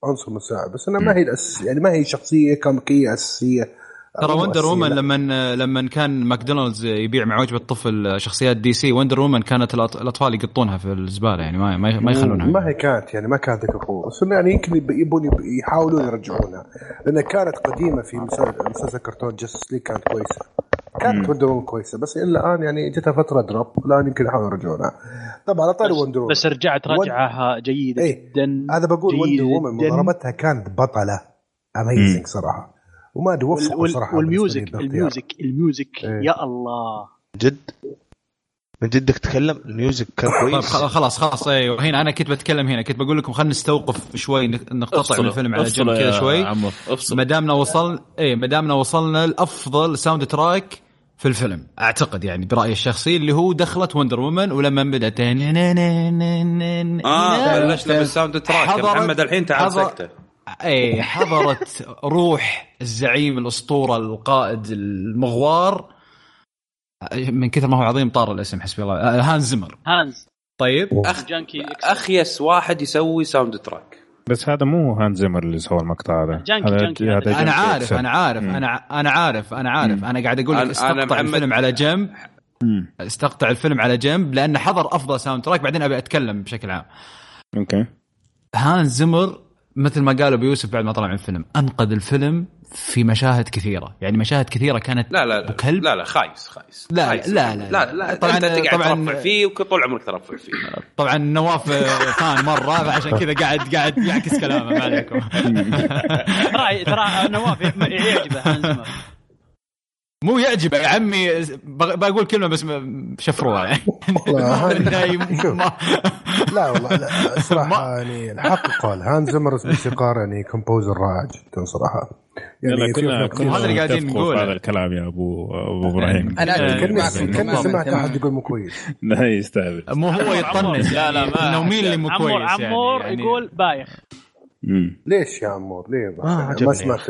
عنصر مساعد بس إنها ما هي الأس... يعني ما هي شخصية كوميكية أساسية. ترى وندر وومن لما لما كان ماكدونالدز يبيع مع وجبة طفل شخصيات دي سي وندر وومن كانت الأطفال يقطونها في الزبالة يعني ما ما يخلونها. ما هي كانت يعني ما كانت ذيك القوة. بس يعني يمكن يبون يحاولون يرجعونها. لأنها كانت قديمة في مسلسل كرتون Justice League كانت كويسة. كانت وندر وومن كويسة. بس إلى الآن يعني جتها فترة drop الآن يمكن يحاولوا يرجعونها. طبعا على طاري وندر بس رجعت رجعه جيدة إيه. جدا هذا بقول وندر وومن مضاربتها كانت بطلة. amazing صراحة. وما أدري وفقوا صراحة وال music ال music ال music إيه. يا الله. جد؟ من جدك تتكلم؟ ال music كان كويس. طيب خلاص خلاص أيوه هنا أنا كنت بتكلم هنا كنت بقول لكم خلينا نستوقف شوي نقتطع من الفيلم على جنب كذا شوي. ما دامنا وصلنا إيه ما دامنا وصلنا لأفضل soundtrack في الفيلم أعتقد يعني برأيي الشخصي اللي هو دخلت وندر وومن ولما بدأت آه بلشنا بال soundtrack محمد الحين تعال سكتة. اي حضرت روح الزعيم الأسطورة القائد المغوار. من كثر ما هو عظيم طار الاسم حسبي الله. هانز زمر هانز. طيب. أخ... Junkie أخيس واحد يسوي soundtrack بس هذا مو هانز زمر اللي سوى المقطع هذا. Junkie هذا Junkie هذا أنا عارف أنا عارف أنا أنا عارف أنا عارف. أنا قاعد أقول لك استقطع الفيلم على جنب. استقطع الفيلم على جنب لأن حضر أفضل soundtrack بعدين أبي أتكلم بشكل عام. okay. هانز زمر مثل ما قالوا بيوسف بعد ما طلع من الفيلم أنقذ الفيلم في مشاهد كثيرة. يعني مشاهد كثيرة كانت لا لا لا بكلب. لا لا خايس خايس. لا خايس. لا, لا لا لا. طبعا أنت تقعد طبعا ترفع فيه وطول عمرك ترفع فيه. طبعا نواف fan مرة فعشان كذا قاعد قاعد يعكس كلامه ما عليكم. (laughs) ترى ترى نواف يعجبه. (laughs) مو يعجبه يا عمي بقول كلمة بس شفروها يعني. (laughs) (laughs) لا والله لا صراحة يعني الحق قال. هانز زمر موسيقار يعني composer رائع جدا صراحة. يعني كنا كنا هذا اللي قاعدين نقول هذا الكلام يا ابو أبو إبراهيم. أنا كنا سمعت أحد يقول مو كويس. (laughs) لا يستهبل مو هو يطنز لا لا ما انه مين اللي مو كويس عمور يعني يقول بايخ. ليش يا عمور؟ ليه آه ما سمعت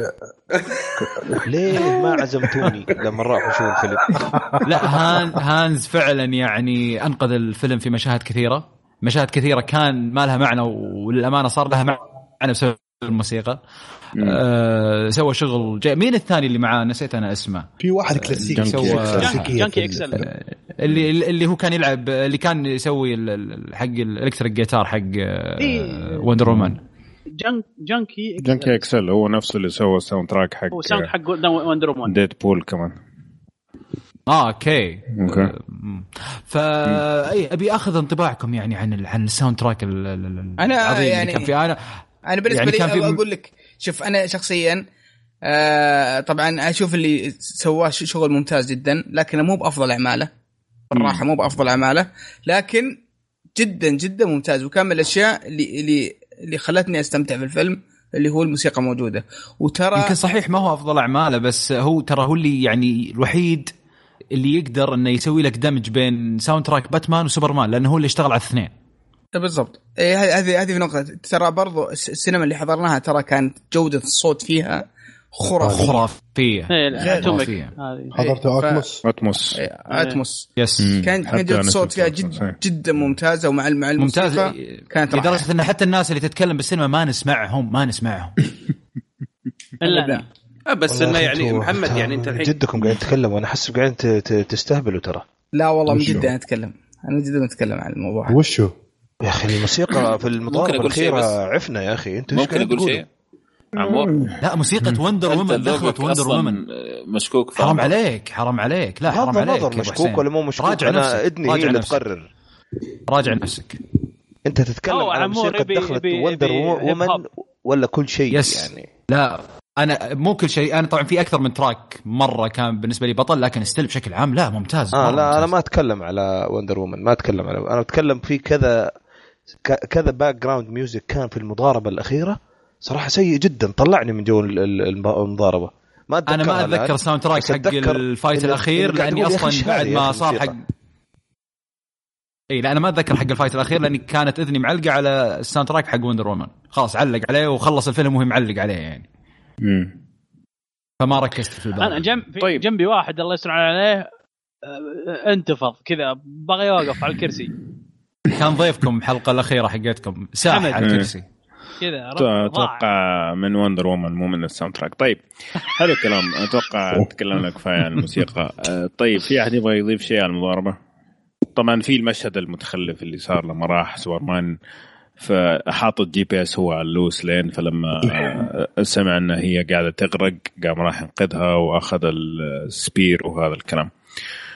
(laughs) ليه ما عزمتوني لما راحوا شو الفيلم؟ لا هان هانز فعلا يعني أنقذ الفيلم في مشاهد كثيرة. مشاهد كثيرة كان ما لها معنى وللأمانة صار لها معنى بسبب الموسيقى. آه سوى شغل جاي مين الثاني اللي معاه؟ نسيت أنا اسمه. في واحد كلاسيكي. سوى Junkie XL. اللي اللي هو كان يلعب اللي كان يسوي حق ال electric guitar حق وندر وومن Junk Junkie XL Junkie XL هو نفسه اللي سوى ال soundtrack حق هو sound حق وندر وومن ديد بول كمان. آه okay. okay. فا أي أبي أخذ انطباعكم يعني عن عن ال soundtrack أنا يعني كان في أنا أنا بالنسبة يعني لي كان في... أقول لك شوف أنا شخصيا آه طبعا أشوف اللي سواه شغل ممتاز جدا لكنه مو بأفضل أعماله. صراحة مو بأفضل أعماله لكن جدا جدا ممتاز. وكان من الأشياء اللي اللي اللي خلتني أستمتع في الفيلم اللي هو الموسيقى موجودة. وترى يمكن صحيح ما هو أفضل أعماله بس هو ترى هو اللي يعني الوحيد اللي يقدر إنه يسوي لك دمج بين soundtrack باتمان وسوبرمان لأنه هو اللي اشتغل على الاثنين. بالضبط. إيه هذه هذه في نقطة. ترى برضو السينما اللي حضرناها ترى كانت جودة الصوت فيها خرافية. خرافية. خرافية. حضرت أتموس؟ أتموس. أتموس. يس كانت كانت الصوت فيها جد جدا ممتازة ومع مع الموسيقى. كانت لدرجة إن حتى الناس اللي تتكلم بالسينما ما نسمعهم ما نسمعهم. (laughs) إلا بس إنه يعني محمد يعني أنت الحين جدكم قاعدين تتكلموا وأنا أحس قاعدين تستهبلوا ترى. لا والله من جد أنا أتكلم. أنا جدا أتكلم عن الموضوع. وشو؟ يا أخي الموسيقى في المطارب الأخيرة عفنا يا أخي. أنت ممكن أقول شيء؟ عمور لا موسيقى وندر وومن دخلت وندر وومن مشكوك حرام عليك حرام عليك. لا حرام عليك مشكوك ولا مو مشكوك؟ راجع أنا نفسك. ادني هي راجع اللي نفسك. تقرر. راجع نفسك. أنت تتكلم عن موسيقى دخلت وندر وومن. ولا كل شيء يس. يعني. لا أنا مو كل شيء. أنا طبعا في أكثر من track مرة كان بالنسبة لي بطل لكن still بشكل عام لا ممتاز آه مرة لا أنا ممتاز. ما أتكلم على وندر وومن ما أتكلم على أنا أتكلم في كذا ك- كذا background music كان في المضاربة الأخيرة. صراحة سيء جدا طلعني من جو ال- ال- الم- المضاربة ما أنا ما. أتذكر ال soundtrack حق ال fight الأخير لأني أصلا بعد ما صار حق؟ إي لا أنا ما أتذكر حق ال fight الأخير لأني كانت إذني معلقة على ال soundtrack حق وندر وومن خلاص علق عليه وخلص الفيلم وهي معلق عليه يعني مم. فما ركزت في الباقي أنا جنب في طيب. جنبي واحد الله يستر عليه آه، انتفض كذا بغى يوقف على الكرسي كان ضيفكم الحلقة الأخيرة حقتكم ساح. على الكرسي كذا. أتوقع من وندر وومن مو من ال soundtrack طيب حلو الكلام. أتوقع تكلمنا كفاية عن الموسيقى. (laughs) آه، طيب في أحد يبغى يضيف شيء على المضاربة؟ طبعا في المشهد المتخلف اللي صار لما راح سوبرمان فحاط ال GPS هو على اللويس لين فلما آه، سمع إن هي قاعدة تغرق قام راح ينقذها وأخذ السبير وهذا الكلام.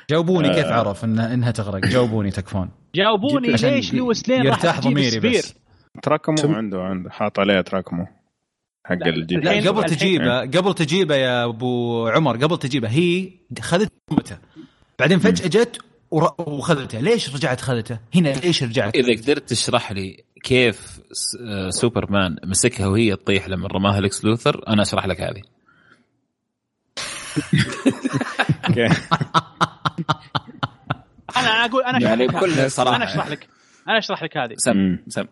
جاوبوني آه. كيف عرف إن إنها تغرق؟ جاوبوني تكفون. جاوبوني ليش لويس لين راح يرتاح تجيب ضميري السبير؟ بس تراكمو؟ عنده عنده. حاط عليها تراكمو حق الجي بي. لا قبل تجيبه قبل تجيبه يا أبو عمر قبل تجيبه هي خذت امته بعدين فجأة جت وخذته. ليش رجعت خذته؟ هنا ليش رجعت إذا قدرت تشرح لي كيف س- آه، سوبرمان مسكها وهي تطيح لما رماها لكس لوثر أنا أشرح لك هذه. أنا أقول أنا يعني لك. بكل. صراحة. أنا أشرح لك. أنا أشرح لك هذه. سم. سم.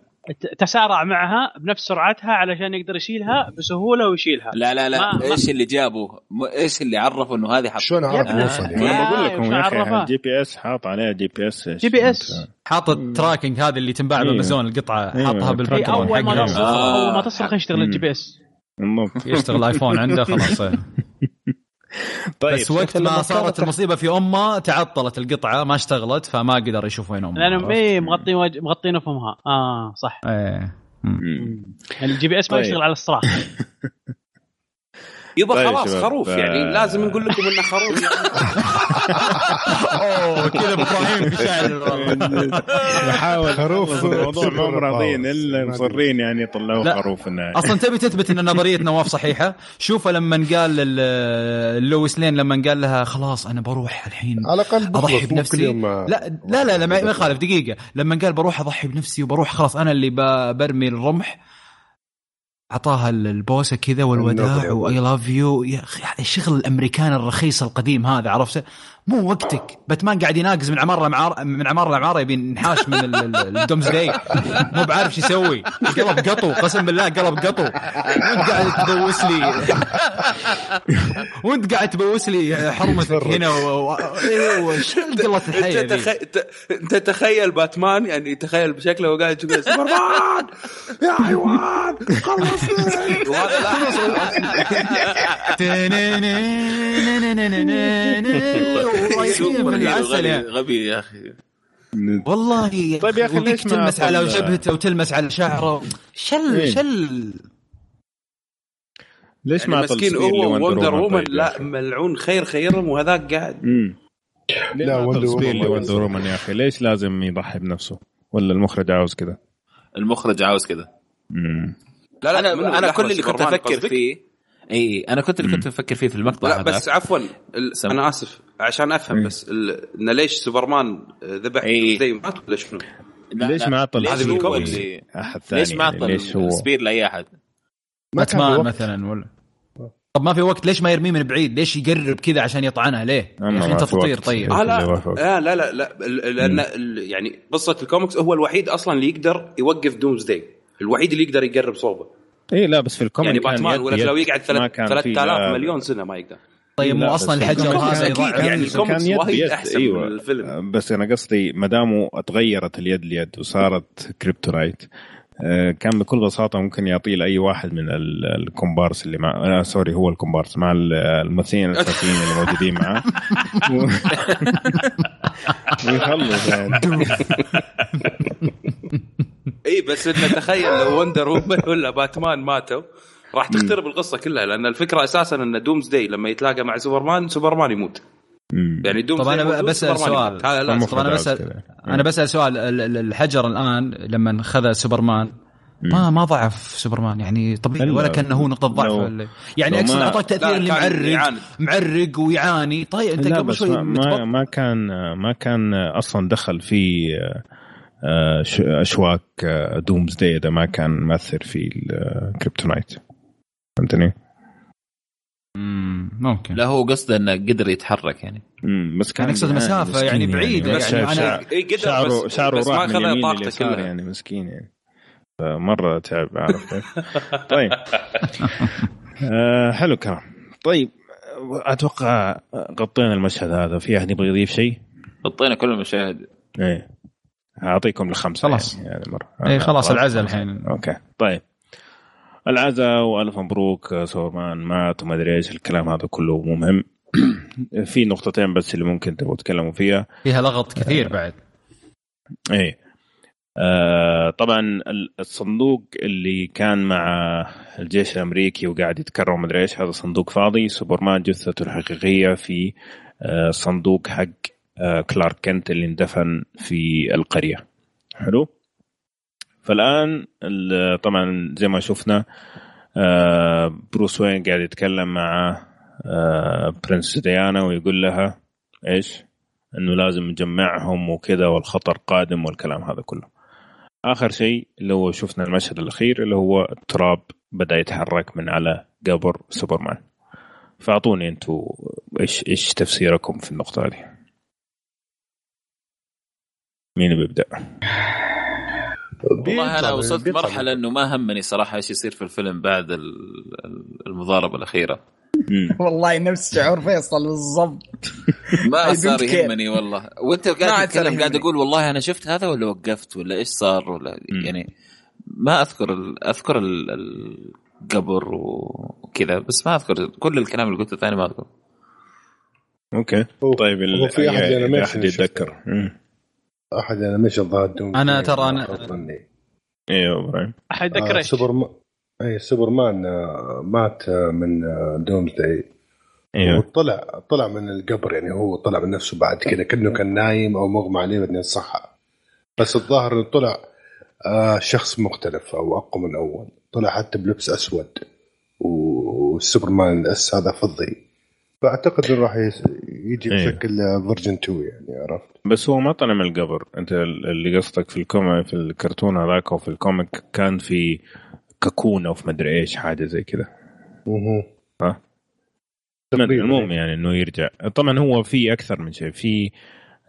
تسارع معها بنفس سرعتها علشان يقدر يشيلها بسهولة ويشيلها لا لا لا ما- ما- إيش اللي جابه م- إيش اللي عرفه إنه هذه حق شلون عرف يا يوصل. يعني أنا بقول لكم يا أخي؟ الجي بي إس حاط عليها جي بي إس جي بي إس حاط ال tracking هذه اللي تنباع إيه. بامازون القطعة إيه، حاطها بالبنطلون أول ما حقها. تصرخ. أول ما تصرخ يشتغل ال GPS يشتغل ايفون عنده خلاص. (laughs) طيب بس وقت ما صارت المصيبة في أمه تعطلت القطعة ما اشتغلت فما قدر يشوف وين أمه لانهم؟ إيه مغطين وج... مغطين افهمها آه صح إيه. مم. يعني ال GPS ما طيب. يشتغل على الصراخ (laughs) يبا طيب خلاص شباب، خروف آه. يعني لازم نقول لكم إنه خروف. يعني. (laughs) أوه كذا إبراهيم نحاول. خروف. خروف. الموضوع ما راضيين. إلا مصرين يعني يطلعوا لا. خروف أصلا تبي تثبت إن نظرية نواف صحيحة؟ شوفه لما قال ال- لويس لين لما قال لها خلاص أنا بروح الحين على الأقل أضحي بنفسي. يوم لا لا لا, لا ما يخالف دقيقة. لما قال بروح أضحي بنفسي وبروح خلاص أنا اللي برمي الرمح أعطاها ال- البوسة كذا والوداع. و I love you يا أخي الشغل الأمريكان الرخيص القديم هذا عرفته مو وقتك. باتمان قاعد يناقز من عماره لعماره من عماره لعماره يبي ينحاش من ال- ال- الدومز داي مو بعارف شو يسوي. قلب قطو. قسم بالله قلب قطو. وانت قاعد تبوس لي. وانت قاعد تبوس لي حرمتك هنا و... و... إيه، قلة الحية انت؟ تخ... أنت تخيل باتمان يعني تخيل بشكله وقاعد تقول سوبرمان يا حيوان خلصني وهذا (laughs) (laughs) superhero بالعسل غبي يا- غبي يا أخي. والله يا طيب يا أخي وديك ليش تلمس على جبهته وتلمس على شعره. شل. شل. ليش يعني ما مسكين هو وندر وومن طيب يا لا؟ ملعون خير خيرهم وهذاك قاعد. لا، وندر وومن يصير. وومن يا أخي. ليش لازم يضحي بنفسه؟ ولا المخرج عاوز كذا المخرج عاوز كذا. لا لا أنا أنا كل اللي كنت أفكر؟ فيه إي أنا كنت اللي كنت أفكر فيه في المقطع لا هذا بس عفوا سم. أنا آسف عشان أفهم مم. بس ال- انه ليش سوبرمان ذبح. زي مات ولا شنو؟ ليش. ما عطل ليش هذه بالكوميكس. اللي- أحد ثاني ليش ما يعني عطل ليش هو spear لأي أحد؟ ما باتمان. مثلا ولا طب ما في وقت ليش ما يرميه من بعيد ليش يقرب كذا عشان يطعنها ليه ما انت تطير. طيب آه لا. آه لا لا لا لأن يعني قصة الكوميكس هو الوحيد أصلا اللي يقدر يوقف دومز داي الوحيد اللي يقدر يقرب صوبه اي لا بس في ال comic يعني باتمان ولا. لو يقعد ما كان في 3000 لا- مليون سنه ما يقدر طيب لا، مو بس أصلا الحجر هذا يعني الكوميكس يد وايد أحسن أيوة. من الفيلم. بس أنا قصدي ما داموا تغيرت اليد ليد وصارت كريبتورايت آه، كان بكل بساطة ممكن يعطيه لأي واحد من ال- الكومبارس اللي مع آه سوري هو الكومبارس مع ال- الممثلين الأساسيين اللي موجودين معاه (laughs) (laughs) ويخلص يعني (laughs) إي بس انه تخيل لو وندر وومن ولا باتمان ماتوا راح تخترب القصة كلها لأن الفكرة أساسا إن دومز داي لما يتلاقى مع سوبرمان سوبرمان يموت. يعني دومز طب أنا بسأل سؤال. طب أنا بسال أنا بسأل سؤال الحجر الآن لما خذ سوبرمان ما ما ضعف سوبرمان يعني طبيعي ولا كأنه هو نقطة ضعف ولا يعني اقصد اعطاك تأثير اللي معرق معرق ويعاني. طيب أنت قبل شوي ما, ما كان ما كان أصلا دخل في آه، أشواك Doomsday إذا ما كان مؤثر في ال kryptonite فهمتني؟ ممكن. لا هو قصده إنه قدر يتحرك يعني. امم بس كان اقصد مسافة يعني بعيده يعني, يعني أنا شعره شعره راح من اليمين لليسار يعني مسكين يعني. فمرة تعب عارف (laughs) طيب. آه حلو كلام طيب أتوقع غطينا المشهد هذا. في أحد يبغى يضيف شيء؟ غطينا كل المشاهد. إيه. أعطيكم الخمسة خلاص. يعني, يعني مره اي خلاص العزاء الحين. okay. طيب. العزاء وألف مبروك سوبرمان مات وما أدري إيش. الكلام هذا كله مو مهم. (clears throat) في نقطتين بس اللي ممكن تبغوا تتكلموا فيها. فيها لغط كثير بعد. إيه. آه طبعا الصندوق اللي كان مع الجيش الأمريكي وقاعد يتكرر أدري إيش هذا صندوق فاضي. سوبرمان جثته الحقيقية في آه صندوق حق آه كلارك كينت اللي اندفن في القرية حلو فالآن طبعا زي ما شفنا آه بروس وين قاعد يتكلم مع آه برنس ديانا ويقول لها إيش؟ إنه لازم نجمعهم وكذا والخطر قادم والكلام هذا كله. آخر شيء اللي هو شفنا المشهد الأخير اللي هو التراب بدأ يتحرك من على قبر سوبرمان فأعطوني أنتم إيش إيش تفسيركم في النقطة هذه مين بيبدأ؟ والله أنا وصلت مرحلة إنه ما همني صراحة إيش يصير في الفيلم بعد المضاربة الأخيرة. (laughs) والله نفس شعور فيصل بالضبط. ما صار يهمني والله. وأنت قاعد تتكلم قاعد أقول والله أنا شفت هذا ولا وقفت ولا إيش صار ولا يعني ما أذكر أذكر القبر وكذا بس ما أذكر كل الكلام اللي قلته ثاني ما أذكر. Okay. طيب هو في أحد animation أحد احد animation ظهر أنا ترى أنا أيوه إبراهيم أحد آه سوبر اي سوبرمان آه، مات آه، من Dooms آه، day أيوه وطلع طلع من القبر يعني هو طلع من نفسه بعد كذا كأنه كان نايم أو مغمى عليه بعدين صحى. بس الظاهر إنه طلع شخص مختلف أو أقوى من أول. طلع حتى بلبس أسود. والسوبرمان ال S هذا فضي فأعتقد إنه راح يجي إيه. بشكل version 2 يعني عرفت؟ بس هو ما طلع من القبر. أنت اللي قصدك في ال comic في الكرتون هذاك أو في ال comic كان في cocoon أو في مدري إيش حاجة زي كذا أها ها؟ المهم يعني إنه يرجع. طبعا هو في أكثر من شيء. في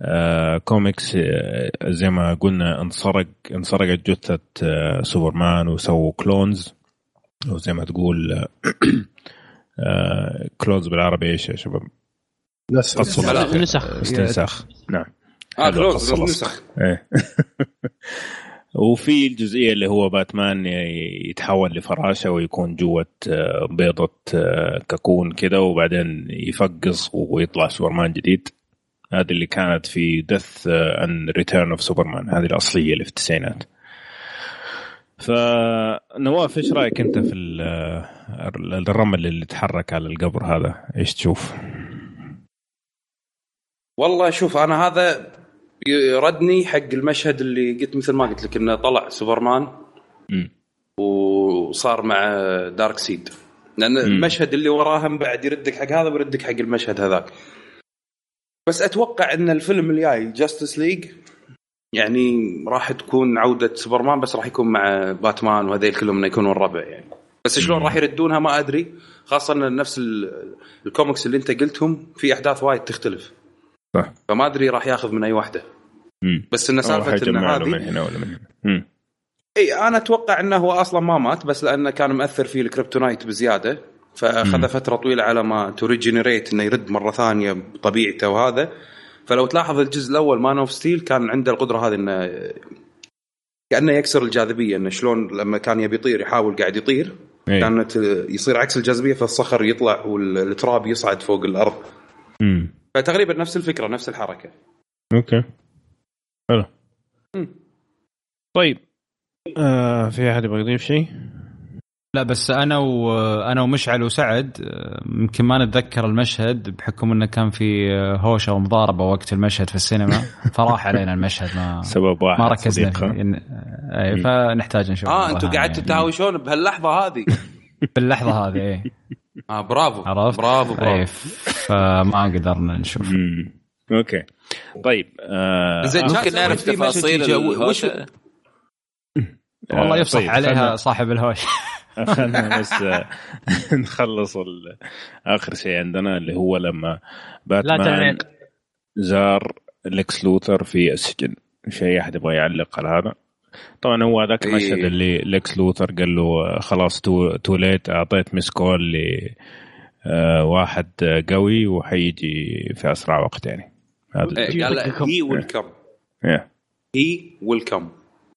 آه كوميكس آه زي ما قلنا انسرق انسرقت جثة آه سوبرمان وسووا clones وزي ما تقول آه clones بالعربي إيش يا شباب؟ نسخ. نسخ. استنساخ. نعم. آه clones نسخ. إيه. (laughs) وفي الجزئية اللي هو باتمان يتحول لفراشة ويكون جوة آه، بيضة آه، cocoon كذا وبعدين يفقص ويطلع سوبرمان جديد. هذه اللي كانت في Death and Return of Superman هذه الأصلية اللي في التسعينات. فنواف إيش رأيك أنت في الرمل اللي تحرك على القبر هذا؟ إيش تشوف؟ والله شوف أنا هذا يردني حق المشهد اللي قلت مثل ما قلت لك إنه طلع سوبرمان وصار مع داركسايد. لأن المشهد اللي وراه بعد يردك حق هذا ويردك حق المشهد هذاك. بس أتوقع إن الفيلم الجاي Justice League يعني راح تكون عودة سوبرمان بس راح يكون مع باتمان وهذيل كلهم إنه يكونون ربع يعني. بس شلون راح يردونها ما أدري خاصة إن نفس الكوميكس اللي أنت قلتهم في أحداث وايد تختلف. صح. فما أدري راح ياخذ من أي واحدة. مم. بس انه سالفة إن هذه من هنا ولا من هنا. إي أنا أتوقع إنه هو أصلا ما مات بس لأنه كان مأثر فيه ال kryptonite بزيادة. فأخذ فترة طويلة على ما to regenerate إنه يرد مرة ثانية بطبيعته وهذا. فلو تلاحظ الجزء الأول Man of Steel كان عنده القدرة هذه إنه كأنه يكسر الجاذبية إنه شلون لما كان يبي يطير يحاول قاعد يطير أي. كانت يصير عكس الجاذبية فالصخر يطلع والتراب يصعد فوق الأرض مم. فتقريبا نفس الفكرة نفس الحركة okay حلو طيب آه في أحد يبغى يضيف شيء؟ لا بس أنا وأنا ومشعل وسعد يمكن ما نتذكر المشهد بحكم إنه كان في هوشه ومضاربه وقت المشهد في السينما (laughs) فراح علينا المشهد ما سبب واحد ما ركزنا فيه. اي فنحتاج نشوف آه أنتم قاعدتوا تهاوشون بهاللحظة هذه. (laughs) باللحظة هذه اي آه برافو عرفت؟ برافو برافو. أي فما قدرنا نشوف. أوكي. طيب آه زين ممكن نعرف تفاصيل والله يفصح طيب عليها صاحب الهوش. (laughs) (laughs) خلنا بس (laughs) نخلص آخر شيء عندنا اللي هو لما باتمان زار ليكس لوثر في السجن. شيء أحد يبغى يعلق على هذا؟ طبعا هو ذاك المشهد إيه. اللي ليكس لوثر قال له خلاص too, too late أعطيت missed call ل واحد قوي وحيجي في أسرع وقت يعني. هذا. قال he will come he will come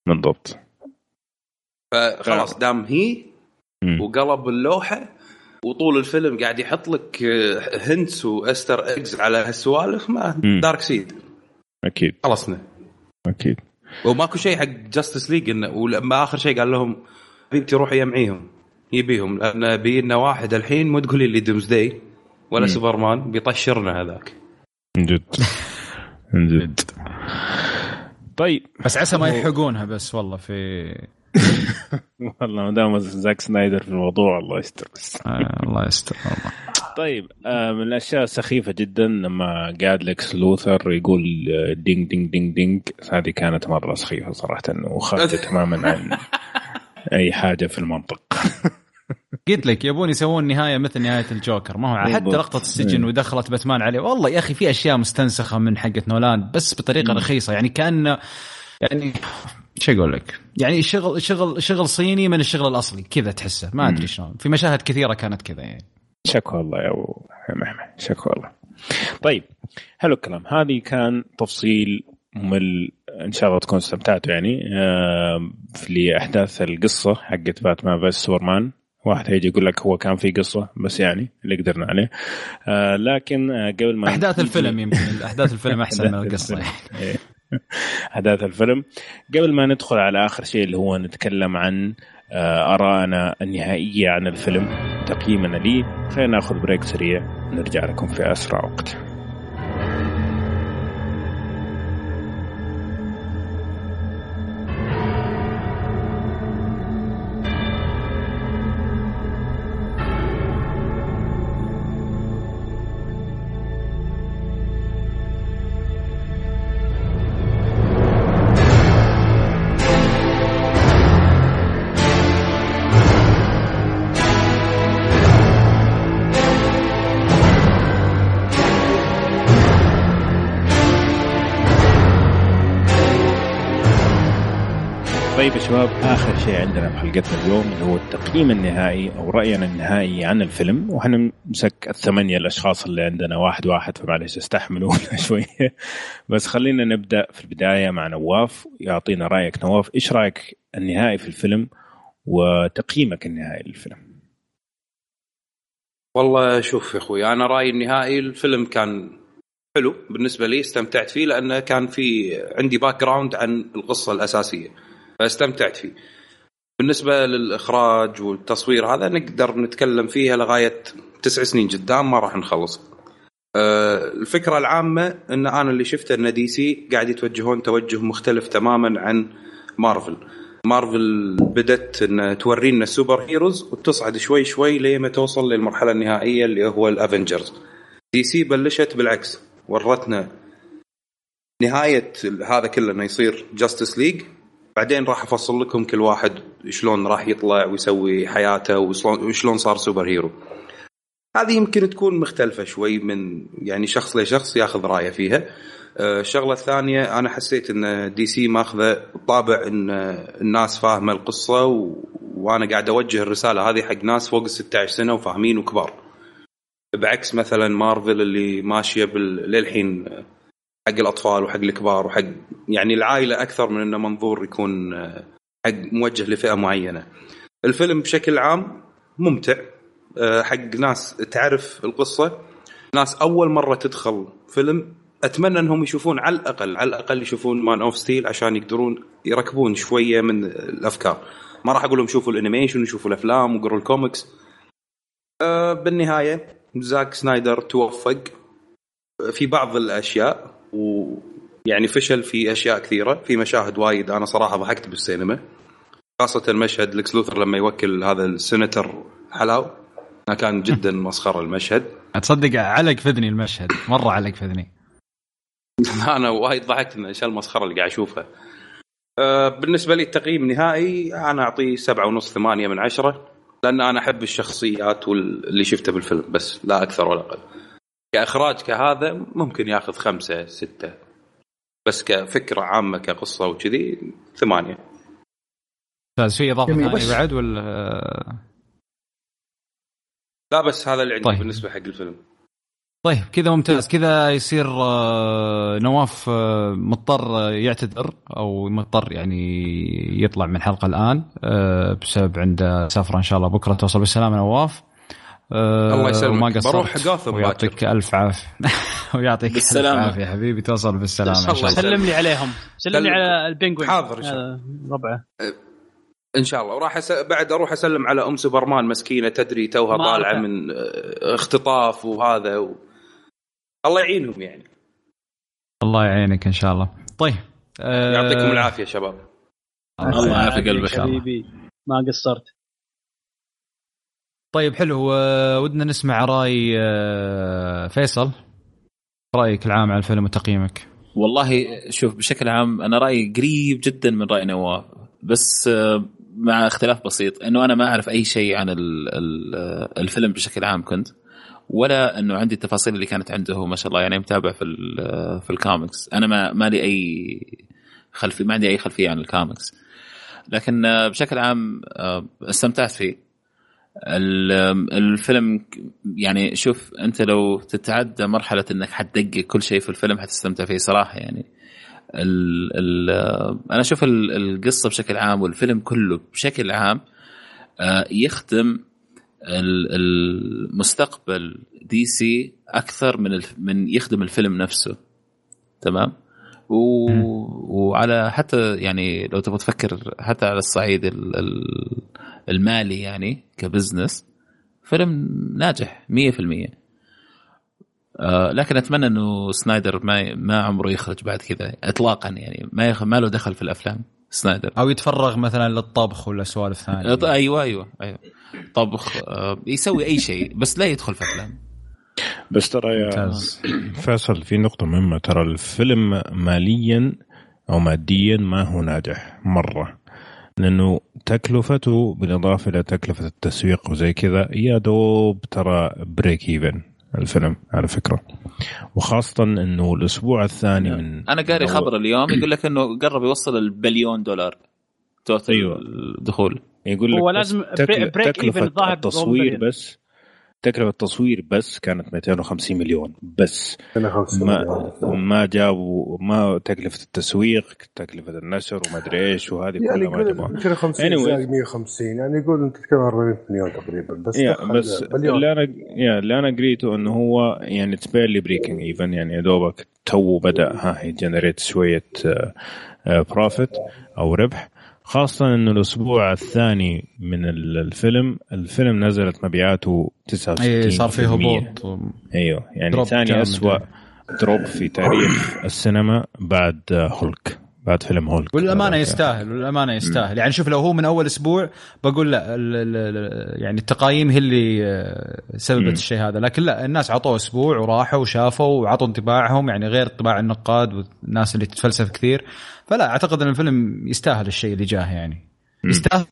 بالضبط. فخلاص دام هي وقلب اللوحة وطول الفيلم قاعد يحط لك hints و Easter eggs على هالسوالف ما داركسايد. أكيد. خلصنا. أكيد. وماكو شيء حق Justice League إنه ولما آخر شيء قال لهم حبيبتي روحي يمعيهم يبيهم لأن بينا واحد الحين مو تقولي لي Doomsday ولا سوبرمان بيطشرنا هذاك. من جد. من جد. طيب بس عسى ما يلحقونها بس والله في (laughs) والله ما دام زاك سنايدر في الموضوع الله يستر بس. آه الله يستر والله. (laughs) طيب آه من الأشياء السخيفة جدا لما قاعد لكس لوثر يقول ding ding ding ding. هذه كانت مرة سخيفة صراحة وخارجه تماما عن (laughs) أي حاجة في المنطق. قلت لك يبون يسوون نهاية مثل نهاية الجوكر. ما هو حتى لقطة السجن إيه. ودخلت باتمان عليه. والله يا أخي في أشياء مستنسخة من حقة نولان بس بطريقة رخيصة. يعني كانه يعني شو أقول لك؟ يعني شغل شغل شغل صيني من الشغل الأصلي. كذا تحسه. ما أدري شلون. في مشاهد كثيرة كانت كذا يعني. شكوى الله يا أبو محمد شكوى الله طيب حلو الكلام. هذه كان تفصيل ممل إن شاء الله تكون استمتعتوا يعني. آه في أحداث القصة حقت باتمان فيس سوبرمان. واحد هيجي يقول لك هو كان في قصة بس يعني اللي قدرنا عليه. آه لكن آه قبل ما أحداث الفيلم يمكن. أحداث الفيلم أحسن من القصة. يعني. (laughs) احداث الفيلم. قبل ما ندخل على آخر شيء اللي هو نتكلم عن ارائنا النهائية عن الفيلم تقييمنا ليه خلينا ناخذ بريك سريع نرجع لكم في أسرع وقت. شباب آخر شيء عندنا في حلقتنا اليوم اللي هو التقييم النهائي أو رأينا النهائي عن الفيلم. وحنمسك الثمانية الأشخاص اللي عندنا واحد واحد فمعلش استحملوا (laughs) شوية بس خلينا نبدأ في البداية مع نواف يعطينا رأيك. نواف إيش رأيك النهائي في الفيلم وتقييمك النهائي للفيلم؟ والله شوف يا أخوي أنا رأيي النهائي الفيلم كان حلو بالنسبة لي استمتعت فيه لأنه كان في عندي background عن القصة الأساسية. فاستمتعت فيه. بالنسبة للإخراج والتصوير هذا نقدر نتكلم فيها لغاية تسع سنين قدام ما راح نخلص. أه الفكرة العامة إن أنا اللي شفته إن دي سي قاعد يتوجهون توجه مختلف تماما عن مارفل. مارفل بدت إن تورينا ال superheroes وتصعد شوي شوي لما توصل للمرحلة النهائية اللي هو الأفنجرز. دي سي بلشت بالعكس ورتنا نهاية هذا كله إنه يصير جاستس ليج بعدين راح أفصل لكم كل واحد شلون راح يطلع ويسوي حياته وشلون صار superhero. هذه يمكن تكون مختلفة شوي من يعني شخص لشخص ياخذ رأيه فيها. آه، الشغلة الثانية أنا حسيت إن دي سي ماخذة طابع إن الناس فاهمة القصة و... وأنا قاعد أوجه الرسالة هذه حق ناس فوق ال 16 سنة وفاهمين وكبار. بعكس مثلا مارفل اللي ماشية بال... للحين حق الأطفال وحق الكبار وحق يعني العائلة أكثر من إنه منظور يكون آه، حق موجه لفئة معينة. الفيلم بشكل عام ممتع آه، حق ناس تعرف القصة ناس أول مرة تدخل فيلم أتمنى إنهم يشوفون على الأقل على الأقل يشوفون مان اوف ستيل عشان يقدرون يركبون شوية من الأفكار. ما راح أقول لهم شوفوا ال animation وشوفوا الأفلام وقروا الكوميكس أه بالنهاية زاك سنايدر توفق في بعض الأشياء ويعني فشل في أشياء كثيرة في مشاهد وايد أنا صراحة ضحكت بالسينما. خاصة مشهد لكس لوثر لما يوكل هذا السنتر حلاو كان جدا (laughs) مسخرة المشهد. تصدق علق فذني المشهد مرة علق فذني (laughs) أنا وايد ضحكت من إيش المسخرة اللي قاعد أشوفها. أه بالنسبة لي التقييم نهائي أنا أعطيه سبعة ونص ثمانية من عشرة لأن أنا أحب الشخصيات واللي شفته بالفيلم بس لا أكثر ولا أقل. كإخراج كهذا ممكن ياخذ خمسة ستة. بس كفكرة عامة كقصة وكذي ثمانية. ممتاز في إضافة ثانية بعد ولا؟ لا بس هذا اللي عندي طيب. بالنسبة حق الفيلم. طيب كذا ممتاز. كذا يصير آه، نواف آه، مضطر يعتذر أو مضطر يعني يطلع من الحلقة الآن آه، بسبب عنده سفرة إن شاء الله بكرة. توصل بالسلامة نواف. الله يسلمك. ما قصرت. بروح جاثم (laughs) ويعطيك ألف عافية. ويعطيك بالسلامة. الف عافية حبيبي. توصل بالسلامة إن شاء الله. سلم لي عليهم. سلم لي على البنجوين حاضر إن شاء الله. ربعه. إن شاء الله. وراح أس... بعد أروح أسلم على أم سوبرمان مسكينة تدري توها طالعة من اختطاف وهذا و... الله يعينهم يعني. الله يعينك إن شاء الله. طيب أه... يعطيكم العافية شباب. الله يعافي قلبك حبيبي. ما قصرت. طيب حلو. ودنا نسمع رأي آه، فيصل. رأيك العام على الفيلم وتقييمك؟ والله شوف بشكل عام أنا رأيي قريب جدا من رأي نواف بس آه، مع اختلاف بسيط. إنه أنا ما أعرف أي شيء عن الفيلم بشكل عام كنت ولا إنه عندي التفاصيل اللي كانت عنده ما شاء الله يعني متابع في في الكوميكس. أنا ما ما لي أي خلفي ما عندي أي خلفية عن الكوميكس. لكن بشكل عام استمتعت فيه. الفيلم يعني شوف أنت لو تتعدى مرحلة إنك حتدقق كل شيء في الفيلم حتستمتع فيه صراحة يعني. ال ال أنا أشوف القصة بشكل عام والفيلم كله بشكل عام يخدم المستقبل دي سي أكثر من من يخدم الفيلم نفسه. تمام؟ و... وعلى حتى يعني لو تبغى تفكر حتى على الصعيد المالي يعني ك business فيلم ناجح 100% آه لكن أتمنى إنه سنايدر ما ما عمره يخرج بعد كذا اطلاقا يعني. ما يخ... ما له دخل في الأفلام سنايدر. أو يتفرغ مثلا للطبخ ولا سوالف ثانية. أيوه أيوه أيوه. طبخ آه يسوي أي شيء بس لا يدخل في أفلام. بس ترى يا (clears throat) فيصل في نقطة مهمة. ترى الفيلم ماليا أو ماديا ما هو ناجح مرة. لأنه تكلفته بالإضافة إلى تكلفة التسويق وزي كذا يا دوب ترى break even الفيلم على فكرة. وخاصة أنه الأسبوع الثاني من أنا قاري خبر اليوم يقول لك أنه قرب يوصل البليون دولار total أيوة. الدخول. يقول لك هو لازم break even التصوير بس تكلفة التصوير بس كانت 250 مليون بس. 250 ما ما جابوا ما تكلفة التسويق تكلفة النشر وما أدري إيش وهذه يعني كلها ما جابوها. 250 anyway. 150 يعني يقول انت تتكلم 40 مليون تقريبا بس يا بس اللي أنا اللي أنا قريته إنه هو يعني it's barely breaking even يعني يا دوبك تو بدأ ها ي generate شوية profit آه، آه، أو ربح. خاصة انه الأسبوع الثاني من الفيلم الفيلم نزلت مبيعاته 69 اي صار فيه هبوط أيوه يعني ثاني اسوء دروب في تاريخ السينما بعد هولك بعد فيلم هولك. والأمانة يستاهل والأمانة يستاهل. يعني شوف لو هو من أول أسبوع بقول لا يعني التقايم هي اللي آه، سببت الشيء هذا. لكن لا الناس عطوه أسبوع وراحوا وشافوا وعطوا انطباعهم يعني غير انطباع النقاد والناس اللي تتفلسف كثير. فلا أعتقد إن الفيلم يستاهل الشيء اللي جاه يعني. يستاهل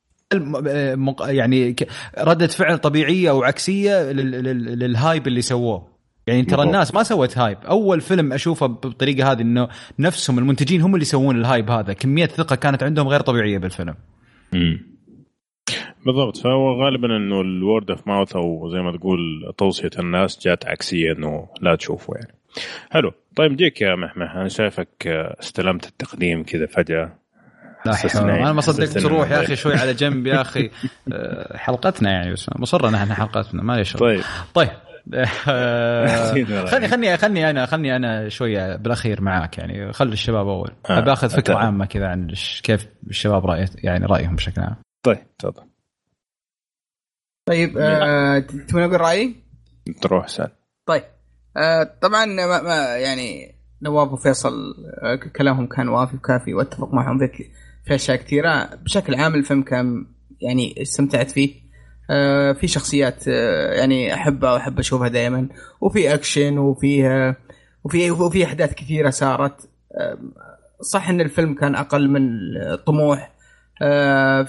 يعني ردة فعل طبيعية أو عكسية لل hype اللي سووه. يعني ترى الناس ما سوت hype. أول فيلم أشوفه بالطريقة هذه إنه نفسهم المنتجين هم اللي يسوون ال hype هذا. كمية ثقة كانت عندهم غير طبيعية بالفيلم. امم بالضبط. فهو غالبا إنه ال word of mouth أو زي ما تقول توصية الناس جات عكسية إنه لا تشوفه يعني. حلو. طيب جيك يا محمح أنا شايفك استلمت التقديم كذا فجأة. لا أنا ما صدقت تروح يا أخي شوي على جنب يا (laughs) أخي. آه، حلقتنا يعني بس مصر إحنا حلقتنا ما ليش طيب. طيب. خلني خلني خلني أنا خلني أنا شوية بالأخير معاك يعني. خلي الشباب أول. آه. باخذ فكرة عامة كذا عن كيف الشباب راي يعني رأيهم بشكل عام. طيب تفضل. طيب آه تبغى أقول رأيي؟ تروح سأل. طيب. آه طبعا ما ما يعني نواف وفيصل آه كلامهم كان وافي وكافي واتفق معهم في في أشياء كثيرة. بشكل عام الفيلم كان يعني استمتعت فيه. آه في شخصيات آه يعني أحبها وأحب أشوفها دائما وفي أكشن وفيها وفي وفي أحداث كثيرة صارت. صح إن الفيلم كان أقل من الطموح.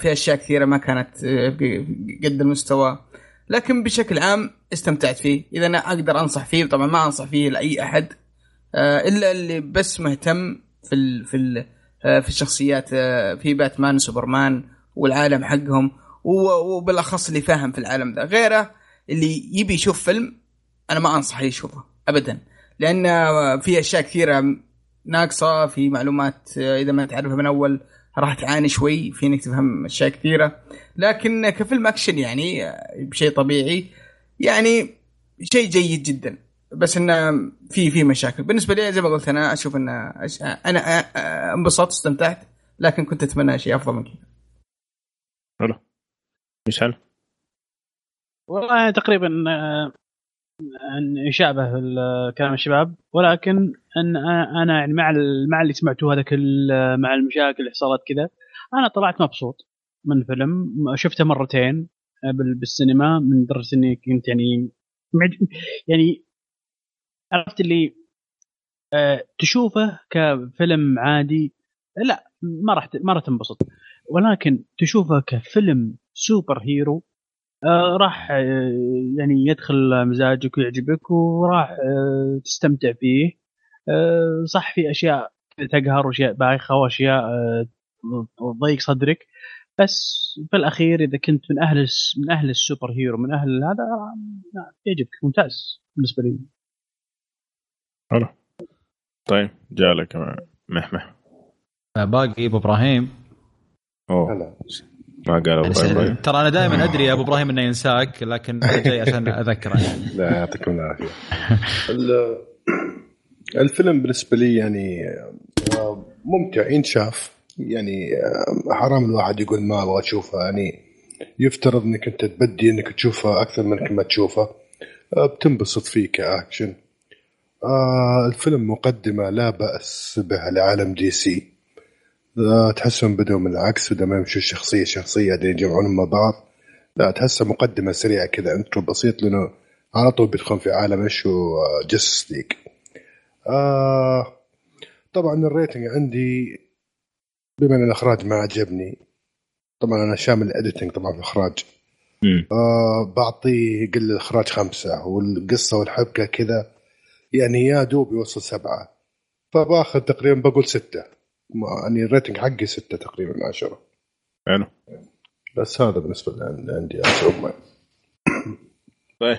في أشياء كثيرة ما كانت قد المستوى. لكن بشكل عام استمتعت فيه. إذا أنا أقدر أنصح فيه طبعا ما أنصح فيه لأي أحد آه إلا اللي بس مهتم في ال في ال آه، في الشخصيات آه، في باتمان وسوبرمان والعالم حقهم وبالأخص اللي فاهم في العالم ذا. غيره اللي يبي يشوف فيلم أنا ما أنصح يشوفه ابدا. لأن في أشياء كثيرة ناقصة في معلومات إذا ما تعرفها من أول راح تعاني شوي في انك تفهم أشياء كثيرة. لكن كفيلم أكشن يعني بشيء طبيعي. يعني شيء جيد جدا. بس إنه في في مشاكل. بالنسبة لي زي ما قلت أنا أشوف ان أنا انبسطت استمتعت. لكن كنت أتمنى شيء أفضل من كذا. حلو. مشعل؟ والله تقريبا أن يشابه كلام الشباب ولكن أن أنا يعني مع مع اللي سمعته هذا كل مع المشاكل اللي صارت كذا أنا طلعت مبسوط من فيلم شفته مرتين بالسينما من درجة إني كنت يعني يعني عرفت اللي تشوفه كفيلم عادي لا ما راح ما راح تنبسط ولكن تشوفه كفيلم سوبر هيرو آه، راح آه، يعني يدخل مزاجك ويعجبك وراح تستمتع فيه. صح في أشياء تقهر وأشياء بايخة وأشياء تضيق صدرك. بس في الأخير إذا كنت من أهل من أهل السوبر هيرو من أهل هذا يعجبك ممتاز بالنسبة لي. حلو. طيب جالك محمح باقي ابو إبراهيم. أوه. ما قال أبو يعني إبراهيم. ترى أنا دائما أدري يا أبو إبراهيم إنه ينساك لكن جاي عشان أذكره يعني. (laughs) لا يعطيكم العافية. الفيلم بالنسبة لي يعني آه، ممتع ينشاف. يعني آه، حرام الواحد يقول ما أبغى أشوفه. يعني يفترض إنك أنت تبدي إنك تشوفه أكثر من ما تشوفه. آه، بتنبسط فيه كأكشن. آه الفيلم مقدمة لا بأس بها لعالم دي سي. آه تحسهم بدوا من العكس بدأ ما يمشوا شخصية شخصية يجمعونهم مع بعض لا تحسها مقدمة سريعة كذا intro بسيط لأنه على طول بيدخلون في عالم إيش هو Justice League آه طبعا ال rating عندي بما إن الإخراج ما عجبني طبعا أنا شامل ال editing طبعا في الإخراج. آه بعطيه قل الإخراج خمسه والقصة والحبكة كذا يعني يا دوب يوصل سبعة فباخذ تقريبا بقول ستة. يعني ال rating حقي ستة تقريبا من عشرة. حلو. بس هذا بالنسبة عندي أشوف طيب.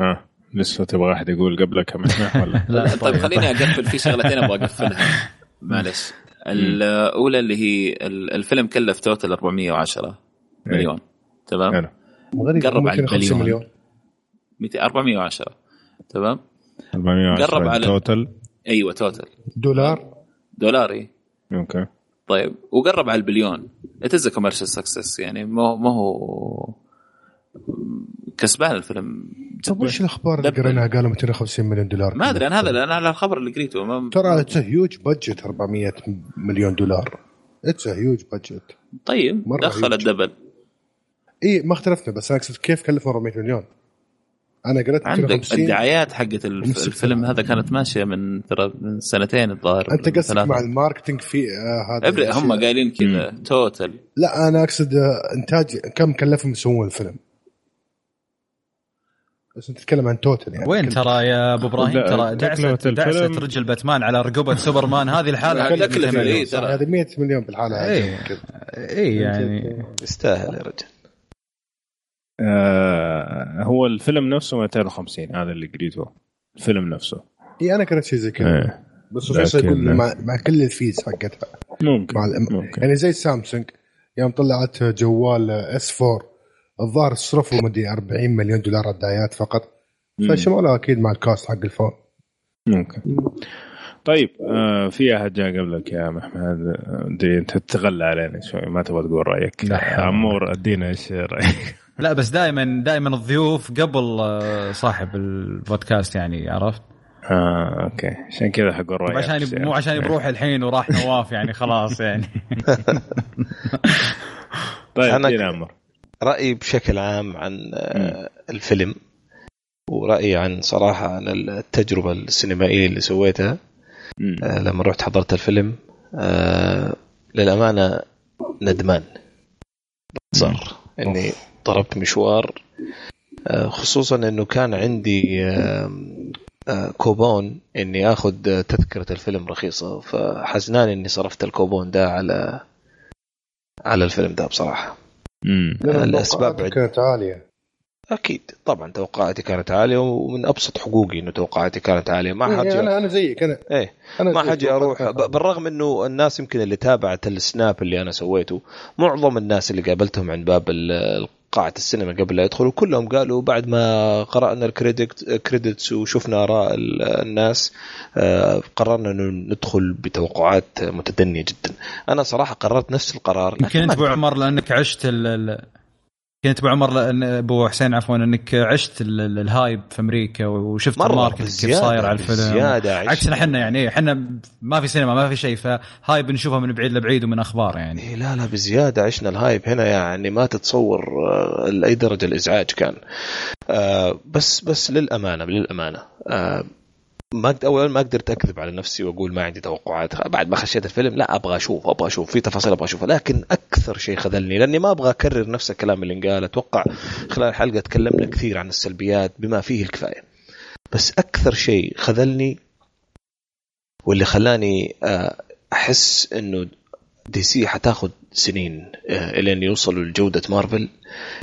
ها لسه تبغى أحد يقول قبلك (laughs) ولا؟ لا طيب خليني أقفل في شغلتين أبغى أقفلها. (laughs) معلش. الأولى اللي هي الفيلم كلف total 410 إيه. مليون. تمام؟ قرب على البليون مليون. 410 تمام؟ 410 قرب على total. أيوه total. دولار؟ دولاري. أوكي. طيب وقرب على ال billion. it's commercial success يعني ما هو كسبان الفيلم. طيب وش الأخبار اللي قريناها؟ قالوا 250 مليون دولار. ما أدري أنا هذا أنا على الخبر اللي قريته. ما... ترى it's huge budget 400 مليون دولار. it's huge budget طيب دخل ال double. إي ما اختلفنا بس أنا أقصد كيف كلف 400 مليون؟ أنا قريت عندك الدعايات حقت الفيلم هذا كانت ماشية من ترى من سنتين الظاهر أنت قصدك مع ال marketing في آه هذا هم قايلين كذا total لا أنا أقصد آه إنتاج كم كلفهم يسوون الفيلم. بس أنت تتكلم عن total يعني. وين ترى يا أبو إبراهيم؟ ترى دعست دعست رجل باتمان على رقبة سوبرمان. هذه الحالة تكلفة هذه 100 مليون بالحالة اي اي يعني يستاهل يا رجل. آه هو الفيلم نفسه 250 هذا اللي قريته. الفيلم نفسه. إي أنا قريت شيء زي كذا. إيه. بس لكن... يقول مع, مع كل ال fees حقتها. ممكن. مع الام... ممكن. يعني زي سامسونج يوم طلعت جوال إس 4 الظاهر صرفوا مدري 40 مليون دولار الدعايات فقط. فشمولها أكيد مع ال cast حق الفون. ممكن. طيب آه في أحد جاء قبلك يا محمد؟ دي أنت تتغلى علينا شوي ما تبغى تقول رأيك. عمور أدينا إيش رأيك؟ لا بس دائما دائما الضيوف قبل آه، صاحب البودكاست يعني عرفت؟ آه أوكي. عشان كذا حقول رايك عشان مو عشان بروح الحين وراح نواف يعني خلاص يعني. (laughs) طيب أنا عمر. رأيي بشكل عام عن آه، الفيلم ورأيي عن صراحة عن التجربة السينمائية اللي سويتها آه لما رحت حضرت الفيلم آه للأمانة ندمان. صار. إني ضربت مشوار آه خصوصا إنه كان عندي آه آه كوبون إني آخذ تذكرة الفيلم رخيصة فحزنان إني صرفت الكوبون ده على على الفيلم ده بصراحة. امم الأسباب كانت عالية. أكيد طبعا توقعاتي كانت عالية ومن أبسط حقوقي إنه توقعاتي كانت عالية. ما إيه حاجة أنا أنا زيك أنا إيه أنا ما حاجي أروح بالرغم إنه الناس يمكن اللي تابعت السناب اللي أنا سويته معظم الناس اللي قابلتهم عند باب قاعة السينما قبل لا يدخلوا كلهم قالوا بعد ما قرأنا الكريدت كريدتس وشفنا آراء الناس آه، قررنا إنه ندخل بتوقعات متدنية جدا. أنا صراحة قررت نفس القرار يمكن أنت ابو عمر لأنك عشت كنت ابو عمر أبو حسين عفوا إنك عشت ال hype في أمريكا وشفت ال market كيف صاير على الفيلم. زيادة عكسنا إحنا يعني إحنا ما في سينما ما في شيء ف hype نشوفها من بعيد لبعيد ومن أخبار يعني. إيه لا لا بزيادة عشنا ال hype هنا يعني ما تتصور آه، لأي درجة الإزعاج كان. آه بس بس للأمانة للأمانة. آه ما اولا ما قدرت أكذب على نفسي وأقول ما عندي توقعات. بعد ما خشيت الفيلم لا أبغى أشوف أبغى أشوف. في تفاصيل أبغى أشوفها. لكن أكثر شيء خذلني لأني ما أبغى أكرر نفس الكلام اللي انقال. أتوقع خلال الحلقة تكلمنا كثير عن السلبيات بما فيه الكفاية. بس أكثر شيء خذلني واللي خلاني آه، أحس إنه دي سي حتاخذ سنين آه، إلين يوصلوا لجودة مارفل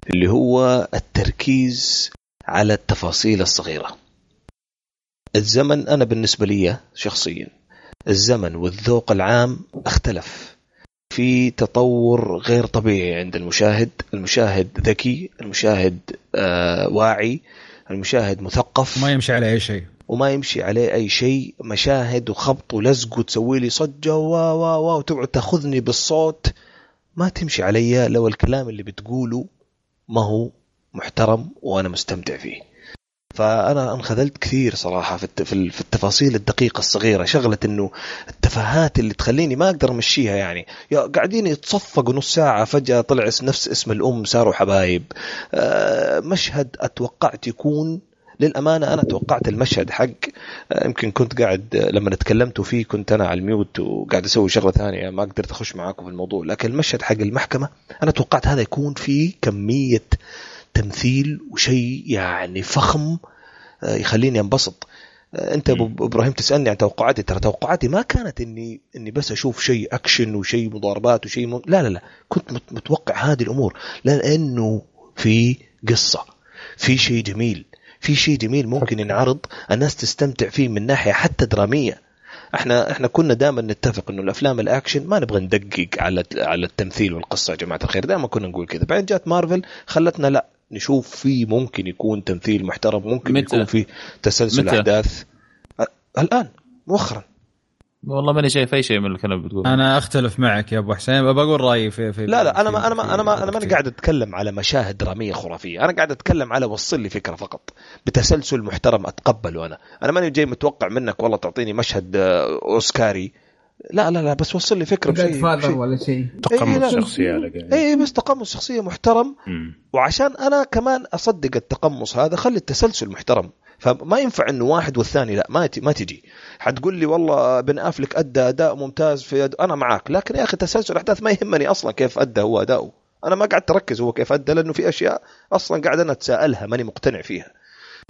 اللي هو التركيز على التفاصيل الصغيرة. الزمن أنا بالنسبة لي شخصيا. الزمن والذوق العام اختلف. في تطور غير طبيعي عند المشاهد. المشاهد ذكي المشاهد آه واعي. المشاهد مثقف. ما يمشي عليه أي شيء. وما يمشي عليه أي شيء. مشاهد وخبط ولزق وتسوي لي صجة و و و وتقعد تأخذني بالصوت. ما تمشي علي لو الكلام اللي بتقوله ما هو محترم وأنا مستمتع فيه. فأنا انخذلت كثير صراحة في في التفاصيل الدقيقة الصغيرة شغلة إنه التفاهات اللي تخليني ما أقدر أمشيها يعني. يا قاعدين يتصفقوا نص ساعة فجأة طلع نفس اسم الأم صاروا حبايب. آه، مشهد أتوقعت يكون للأمانة أنا توقعت المشهد حق. آه، يمكن كنت قاعد لما تكلمتوا فيه كنت أنا على الميوت وقاعد أسوي شغلة ثانية ما قدرت أخش معاكم في الموضوع. لكن المشهد حق المحكمة أنا توقعت هذا يكون فيه كمية تمثيل وشيء يعني فخم آه، يخليني انبسط. آه، انت أبو إبراهيم تسألني عن توقعاتي. ترى توقعاتي ما كانت إني إني بس أشوف شيء أكشن وشيء مضاربات وشيء م... لا لا لا. كنت متوقع هذه الأمور. لأنه في قصة في شيء جميل. في شيء جميل ممكن ينعرض الناس تستمتع فيه من ناحية حتى درامية. إحنا إحنا كنا دائما نتفق إنه الأفلام الأكشن ما نبغى ندقق على على التمثيل والقصة يا جماعة الخير. دائما كنا نقول كذا. بعدين جات مارفل خلتنا لا نشوف فيه ممكن يكون تمثيل محترم ممكن متى؟ يكون فيه تسلسل متى؟ أحداث. الآن مؤخرا. والله ماني شايف أي شيء من الكلام اللي بتقوله أنا أختلف معك يا أبو حسين بقول رأيي في, في لا لا أنا ما أنا ما أنا ما أنا ماني قاعد أتكلم على مشاهد دراميه خرافية. أنا قاعد أتكلم على وصل لي فكرة فقط. بتسلسل محترم أتقبله أنا. أنا ماني جاي متوقع منك والله تعطيني مشهد آه، أوسكاري. لا لا لا بس وصل لي فكرة بشيء فاذر ولا شيء. تقمص إيه شخصية اي بس تقمص شخصية محترم. مم. وعشان أنا كمان أصدق التقمص هذا خلي التسلسل محترم. فما ينفع إنه واحد والثاني لا ما ما تجي. حتقول لي والله بن أفلك أدى أداء ممتاز في أد... أنا معاك. لكن يا أخي تسلسل الاحداث ما يهمني أصلا كيف أدى هو أداؤه. أنا ما قعدت أركز هو كيف أدى لأنه في أشياء أصلا قاعد أنا أتساءلها ماني مقتنع فيها.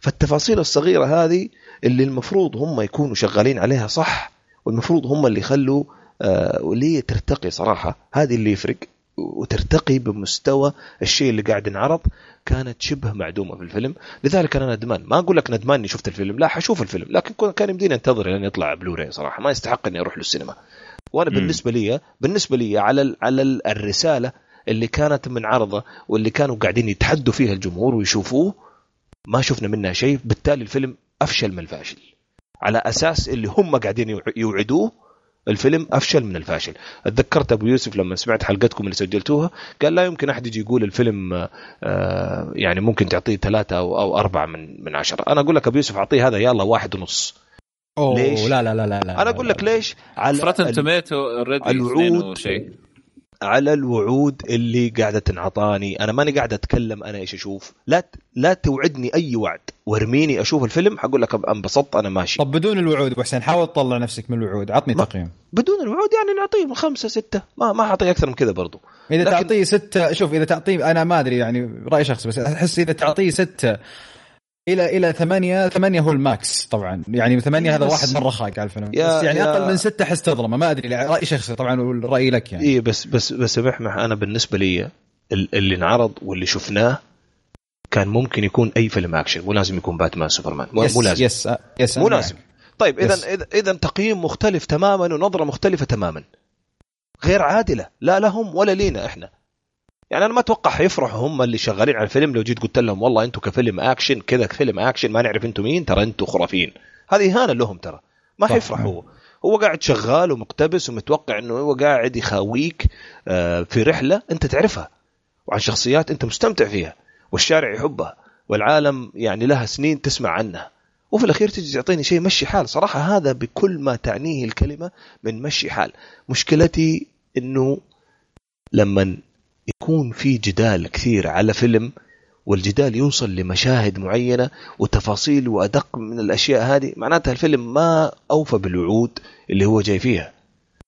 فالتفاصيل الصغيرة هذه اللي المفروض هم يكونوا شغالين عليها صح والمفروض هم اللي يخلوا آه واللي ترتقي صراحة. هذه اللي يفرق وترتقي بمستوى الشيء اللي قاعد ينعرض كانت شبه معدومة في الفيلم. لذلك أنا ندمان. ما أقول لك ندمان إني شفت الفيلم لا حشوف الفيلم. لكن كان يمديني أنتظر لين يطلع بلوراي صراحة. ما يستحق إني أروح للسينما. وأنا م. بالنسبة لي بالنسبة لي على على الرسالة اللي كانت منعرضة واللي كانوا قاعدين يتحدوا فيها الجمهور ويشوفوه ما شفنا منها شيء. بالتالي الفيلم أفشل من الفاشل. على أساس اللي هم قاعدين يوعدوه الفيلم أفشل من الفاشل. أتذكرت أبو يوسف لما سمعت حلقتكم اللي سجلتوها قال لا يمكن أحد يجي يقول الفيلم آه، يعني ممكن تعطيه ثلاثة أو أو أربعة من من عشرة. أنا أقول لك أبو يوسف أعطيه هذا يلا واحد ونص. أوه ليش؟ لا لا لا لا, لا أنا أقول لك ليش؟ على فرتن توميتو الوعود على الوعود اللي قاعدة تنعطاني. أنا ماني قاعد أتكلم أنا إيش أشوف؟ لا لا توعدني أي وعد. وارميني أشوف الفيلم حقول لك أنبسطت أنا ماشي. طب بدون الوعود ابو حسين حاول تطلع نفسك من الوعود. عطني تقييم. بدون الوعود يعني نعطيه خمسة ستة. ما ما اعطيه أكثر من كذا برضو. إذا لكن... تعطيه ستة شوف إذا تعطيه أنا ما أدري يعني رأي شخصي بس أحس إذا تعطيه ستة إلى إلى ثمانية ثمانية هو ال max طبعا. يعني ثمانية هذا واحد مرة خاق على الفيلم يا بس يعني يا أقل من ستة أحس تظلمه. ما أدري رأي شخصي طبعا والراي لك يعني. اي بس بس بس محمح أنا بالنسبة لي اللي انعرض واللي شفناه كان ممكن يكون أي فيلم أكشن. مو لازم يكون باتمان سوبرمان. مو, yes لازم. yes yes مو لازم. طيب اذا اذا تقييم مختلف تماما ونظرة مختلفة تماما. غير عادلة. لا لهم ولا لينا إحنا. يعني أنا ما أتوقع حيفرحوا هم اللي شغالين على الفيلم. لو جيت قلت لهم والله أنتم كفيلم أكشن كذا فيلم أكشن ما نعرف أنتم مين ترى أنتم خرافيين. هذه إهانة لهم ترى. ما حيفرحوا. هو قاعد شغال ومقتبس ومتوقع إنه هو قاعد يخاويك آه، في رحلة أنت تعرفها وعن شخصيات أنت مستمتع فيها والشارع يحبها والعالم يعني لها سنين تسمع عنها. وفي الأخير تجي تعطيني شيء مشي حال. صراحة هذا بكل ما تعنيه الكلمة من مشي حال. مشكلتي إنه لما يكون في جدال كثير على فيلم والجدال يوصل لمشاهد معينة وتفاصيل وأدق من الأشياء هذه معناتها الفيلم ما أوفى بالوعود اللي هو جاي فيها.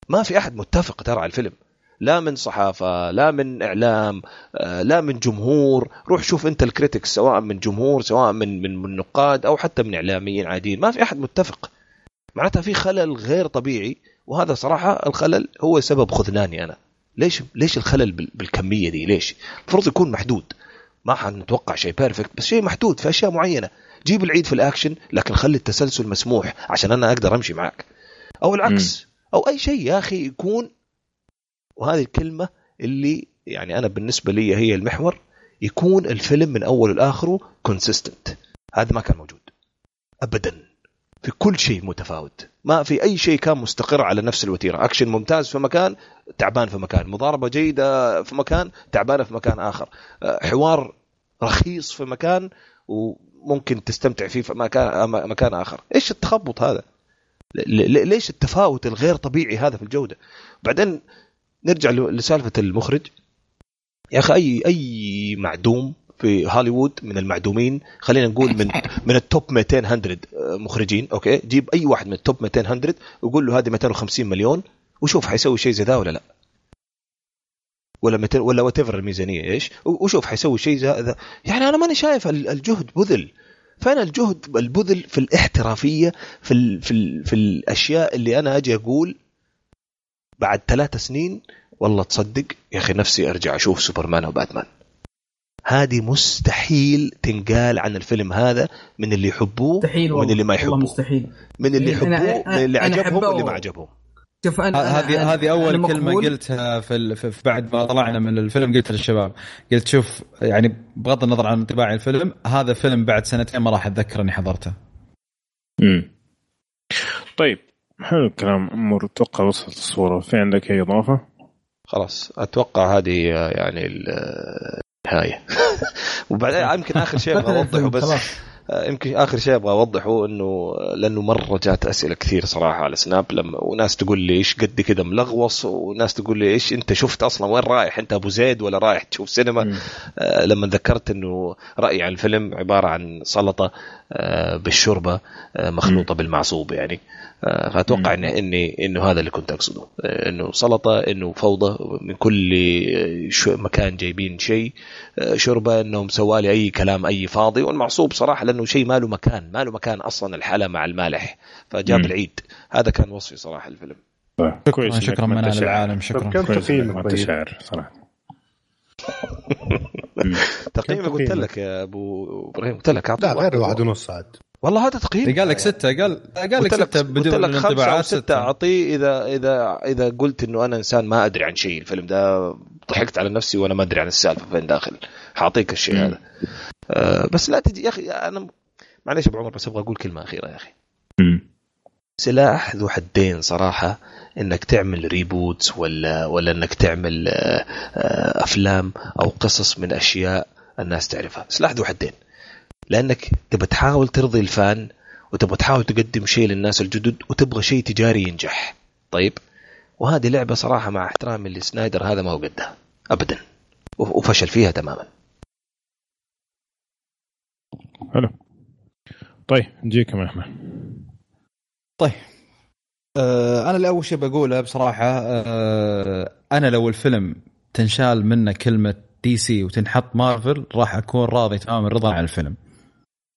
ما في أحد متفق ترى على الفيلم. لا من صحافة لا من إعلام آه، لا من جمهور. روح شوف أنت الكريتكس سواء من جمهور سواء من من, من نقاد أو حتى من إعلاميين عاديين. ما في أحد متفق. معناتها في خلل غير طبيعي وهذا صراحة الخلل هو سبب خذلاني أنا. ليش ليش الخلل بالكمية دي؟ ليش؟ المفروض يكون محدود. ما حنتوقع شيء perfect بس شيء محدود في أشياء معينة. جيب العيد في الأكشن لكن خلي التسلسل مسموح عشان أنا أقدر أمشي معك أو العكس. أو أي شيء يا أخي يكون وهذه الكلمة اللي يعني أنا بالنسبة لي هي المحور يكون الفيلم من أوله لآخره consistent هذا ما كان موجود. ابدا. في كل شيء متفاوت. ما في أي شيء كان مستقر على نفس الوتيرة. اكشن ممتاز في مكان تعبان في مكان. مضاربة جيدة في مكان تعبانة في مكان آخر. آه، حوار رخيص في مكان وممكن تستمتع فيه في مكان مكان آخر. إيش التخبط هذا؟ ليش التفاوت الغير طبيعي هذا في الجودة؟ بعدين نرجع لسالفة المخرج. يا أخي أي أي معدوم في هوليوود من المعدومين. خلينا نقول من (laughs) من ال top 200 100 مخرجين أوكي؟ جيب أي واحد من ال top 200 100 وقول له هذه 250 مليون وشوف حيسوي شيء زي ذا ولا لا. ولا 200 ولا what الميزانية إيش؟ وشوف حيسوي شيء زي ذا. يعني أنا ماني شايف الجهد بذل. فأنا الجهد البذل في الاحترافية في ال في ال في الأشياء اللي أنا أجي أقول بعد ثلاث سنين والله تصدق يا أخي نفسي أرجع أشوف سوبرمان وباتمان. هذه مستحيل تنقال عن الفيلم هذا من اللي يحبوه مستحيل ومن اللي ما يحبوه. مستحيل. من اللي يحبوه من اللي عجبهم واللي ما عجبهم. شوف أنا هذه هذه أول كلمة قلتها في, في بعد ما طلعنا من الفيلم قلتها للشباب. قلت شوف يعني بغض النظر عن انطباعي الفيلم هذا فيلم بعد سنتين ما راح أتذكر إني حضرته. امم طيب حلو الكلام. أمور أتوقع وصلت الصورة. في عندك أي إضافة؟ خلاص أتوقع هذه يعني النهايه (laughs) وبعدين (laughs) يمكن آخر شيء أبغى أوضحه (laughs) بس آه، يمكن آخر شيء أبغى أوضحه إنه لأنه مرة جات أسئلة كثير صراحة على سناب لما وناس تقول لي إيش قد كذا ملغوص وناس تقول لي إيش أنت شفت أصلا وين رايح؟ أنت أبو زيد ولا رايح تشوف سينما؟ آه لما ذكرت إنه رأيي عن الفيلم عبارة عن سلطة آه بالشوربة آه مخلوطة بالمعصوب يعني. فأتوقع ان اني إنه هذا اللي كنت أقصده. آه، إنه سلطة إنه فوضى من كل مكان جايبين شيء آه، شوربة إنهم سوالي أي كلام أي فاضي والمعصوب صراحة لأنه شيء ما له مكان ما له مكان أصلا الحلا مع المالح. فجاب مم. العيد. هذا كان وصفي صراحة الفيلم. طيب، كويس شكرا من العالم شكرا. كم تقييمك طيب. شاعر صراحة. (laughs) تقييمي قلت لك يا أبو إبراهيم قلت لك لا غير واحد ونص عاد. والله هذا تقييم. قال لك ستة قال قال لك ستة بدون خمسة أو ستة. أعطيه إذا إذا إذا قلت إنه أنا إنسان ما أدري عن شيء الفيلم ده ضحكت على نفسي وأنا ما أدري عن السالفة فين داخل. حاعطيك الشيء هذا. آه بس لا تجي يا أخي أنا معليش أبو عمر بس أبغى أقول كلمة أخيرة يا أخي. سلاح ذو حدين صراحة إنك تعمل ريبوتس ولا ولا إنك تعمل آه، آه، أفلام أو قصص من أشياء الناس تعرفها. سلاح ذو حدين. لأنك تبى تحاول ترضي الفان وتبغى تحاول تقدم شيء للناس الجدد وتبغى شيء تجاري ينجح. طيب؟ وهذه لعبة صراحة مع احترامي لسنايدر هذا ما هو قدها. ابدا. وفشل فيها تماما. حلو. طيب نجيكم يا أحمد. طيب. آه أنا اللي اول شيء بقوله بصراحة آه أنا لو الفيلم تنشال منه كلمة دي سي وتنحط مارفل راح أكون راضي تماما رضا عن الفيلم.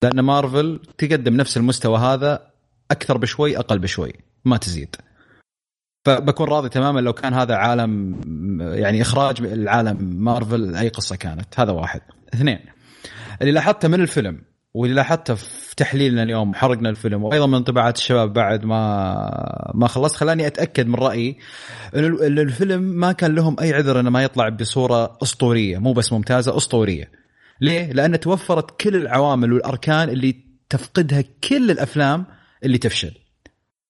لأن مارفل تقدم نفس المستوى هذا أكثر بشوي أقل بشوي ما تزيد. فبكون راضي تماما لو كان هذا عالم يعني إخراج العالم مارفل أي قصة كانت. هذا واحد. اثنين اللي لاحظته من الفيلم واللي لاحظته في تحليلنا اليوم حرقنا الفيلم وأيضا من انطباعات الشباب بعد ما ما خلصت خلاني أتأكد من رأيي انه الفيلم ما كان لهم أي عذر إنه ما يطلع بصورة أسطورية مو بس ممتازة أسطورية. ليه؟ لأن توفرت كل العوامل والأركان اللي تفقدها كل الأفلام اللي تفشل.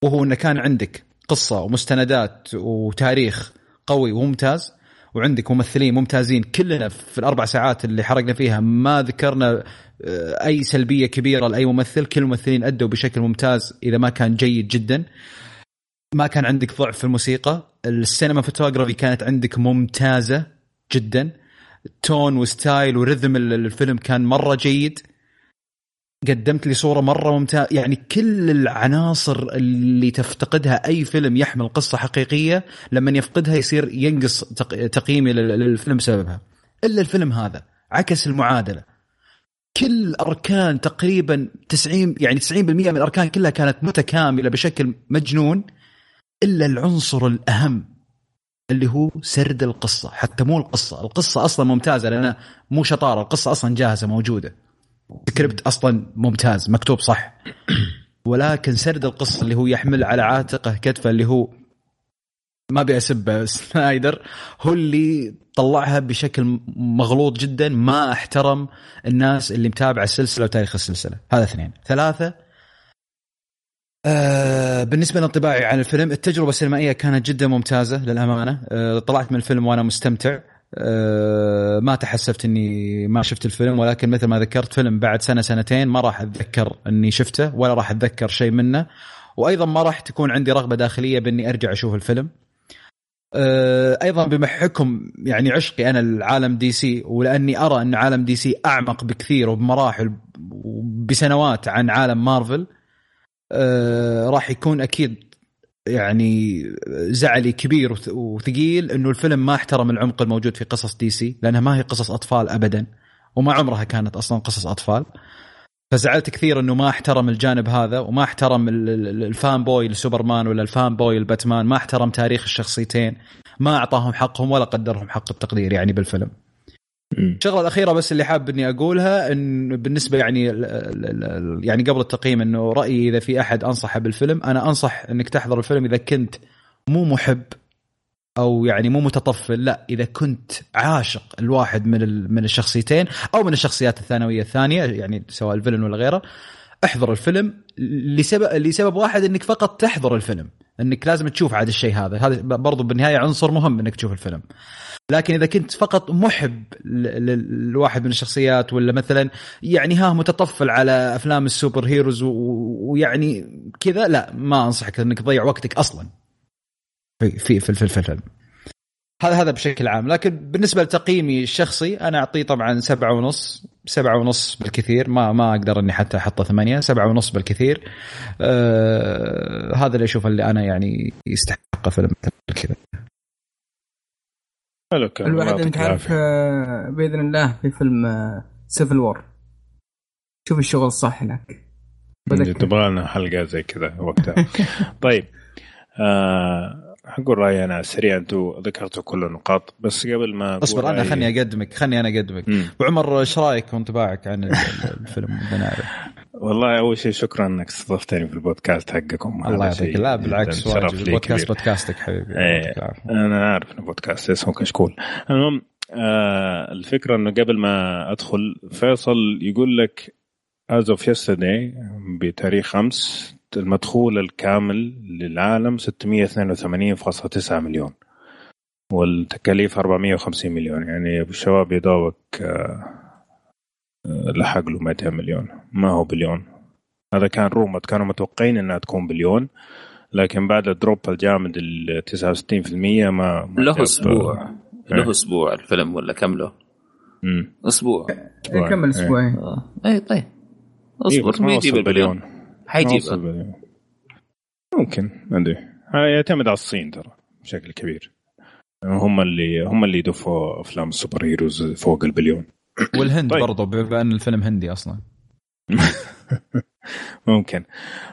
وهو إنه كان عندك قصة ومستندات وتاريخ قوي وممتاز وعندك ممثلين ممتازين كلنا في الأربع ساعات اللي حرقنا فيها ما ذكرنا آه، أي سلبية كبيرة لأي ممثل. كل الممثلين أدوا بشكل ممتاز إذا ما كان جيد جدا. ما كان عندك ضعف في الموسيقى. ال cinematography كانت عندك ممتازة جدا. tone و style و rhythm الفيلم كان مرة جيد. قدمت لي صورة مرة ممتازة. يعني كل العناصر اللي تفتقدها أي فيلم يحمل قصة حقيقية لما يفقدها يصير ينقص تقييمي للفيلم بسببها إلا الفيلم هذا عكس المعادلة. كل أركان تقريبا 90 يعني 90% من الأركان كلها كانت متكاملة بشكل مجنون إلا العنصر الأهم. اللي هو سرد القصة حتى مو القصة. القصة أصلا ممتازة لانها مو شطارة. القصة أصلا جاهزة موجودة. سكريبت أصلا ممتاز مكتوب صح. (clears throat) ولكن سرد القصة اللي هو يحمل على عاتقه كتفه اللي هو ما أبي أسب (laughs) سنايدر هو اللي طلعها بشكل مغلوط جدا ما احترم الناس اللي متابعة السلسلة وتاريخ السلسلة. هذا اثنين. ثلاثة آه بالنسبة لانطباعي عن الفيلم التجربة السينمائية كانت جدا ممتازة للأمانة. آه طلعت من الفيلم وأنا مستمتع. آه ما تحسفت إني ما شفت الفيلم ولكن مثل ما ذكرت فيلم بعد سنة سنتين ما راح أتذكر إني شفته ولا راح أتذكر شيء منه. وأيضا ما راح تكون عندي رغبة داخلية بإني أرجع أشوف الفيلم. آه، أيضا بحكم يعني عشقي أنا العالم دي سي ولأني أرى أن عالم دي سي أعمق بكثير وبمراحل وبسنوات عن عالم مارفل. آه، راح يكون أكيد يعني زعلي كبير وثقيل إنه الفيلم ما احترم العمق الموجود في قصص دي سي لأنها ما هي قصص أطفال ابدا وما عمرها كانت أصلا قصص أطفال. فزعلت كثير إنه ما احترم الجانب هذا وما احترم ال fan boy لسوبرمان ولا ال fan boy لباتمان ما احترم تاريخ الشخصيتين ما أعطاهم حقهم ولا قدرهم حق التقدير يعني بالفيلم. الشغلة الأخيرة بس اللي حاب إني أقولها إن بالنسبة يعني يعني قبل التقييم إنه رأيي إذا في أحد انصحه بالفيلم أنا أنصح إنك تحضر الفيلم إذا كنت مو محب أو يعني مو متطفل لا إذا كنت عاشق الواحد من من الشخصيتين أو من الشخصيات الثانوية الثانية يعني سواء الفيلن ولا غيره احضر الفيلم لسبب لسبب واحد إنك فقط تحضر الفيلم إنك لازم تشوف عاد الشيء هذا. هذا برضو بالنهاية عنصر مهم إنك تشوف الفيلم. لكن إذا كنت فقط محب لواحد من الشخصيات ولا مثلا يعني ها متطفل على أفلام السوبر هيروز ويعني كذا لا ما أنصحك إنك تضيع وقتك أصلا في في في, في, في الفيلم. هذا هذا بشكل عام. لكن بالنسبة لتقييمي الشخصي أنا أعطيه طبعا سبعة ونص سبعة ونص بالكثير. ما ما أقدر إني حتى أحطه ثمانية سبعة ونص بالكثير. آه هذا اللي أشوفه اللي أنا يعني يستحق فيلم كذا. حلو الواحد انك عارف آه، بإذن الله في فيلم سيفل آه، وور شوف الشغل الصح هناك. تبغى لنا حلقة زي كذا وقتها. (laughs) طيب آه حقول رأيي أنا سريع أنتم ذكرتوا كل النقاط بس قبل ما أصبر أنا خلني أقدمك خلني أنا أقدمك. وعمر إيش رايك وانطباعك عن الفيلم والله أول شيء شكرا إنك استضفتني في البودكاست حقكم الله يعطيك لا بالعكس واجب البودكاست بودكاستك حبيبي إيه أنا عارف إنه بودكاست اسمه كشكول. المهم آه الفكرة إنه قبل ما أدخل فيصل يقول لك as of yesterday بتاريخ 5 المدخول الكامل للعالم 682.9 مليون. والتكاليف 450 مليون. يعني أبو الشباب يدوبك لحق له 200 مليون. ما هو بليون. هذا كان رومت كانوا متوقعين إنها تكون بليون لكن بعد ال drop الجامد ال 69% ما, ما له أسبوع. له أسبوع الفيلم ولا كم له؟ أسبوع. كمل أسبوعين؟ اي طيب. أصبر ما يجيب البليون. حيجيب. ممكن ما أدري. يعتمد على الصين ترى بشكل كبير. هم اللي هم اللي يدفوا أفلام ال super heroes فوق البليون. والهند طيب. برضو بما إن الفيلم هندي أصلا. (laughs) ممكن.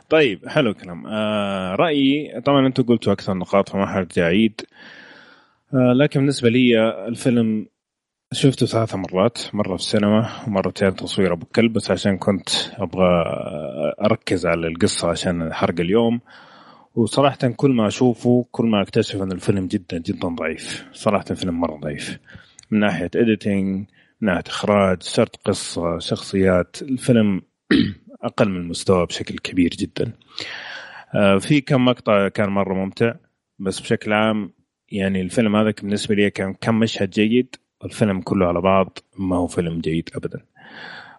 طيب حلو الكلام. آه رأيي طبعا أنتم قلتوا أكثر نقاط فما حرجع اعيد آه لكن بالنسبة لي الفيلم شفته ثلاث مرات مرة في السينما ومرتين تصوير أبو كلب بس عشان كنت أبغى أركز على القصة عشان حرق اليوم. وصراحة كل ما أشوفه كل ما أكتشف أن الفيلم جدا جدا ضعيف. صراحة الفيلم مرة ضعيف. من ناحية إديتنج من ناحية إخراج سرد قصة شخصيات الفيلم (clears throat) أقل من المستوى بشكل كبير جدا. آه، في كم مقطع كان مرة ممتع بس بشكل عام يعني الفيلم هذا بالنسبة لي كان كم مشهد جيد الفيلم كله على بعض ما هو فيلم جيد ابدا.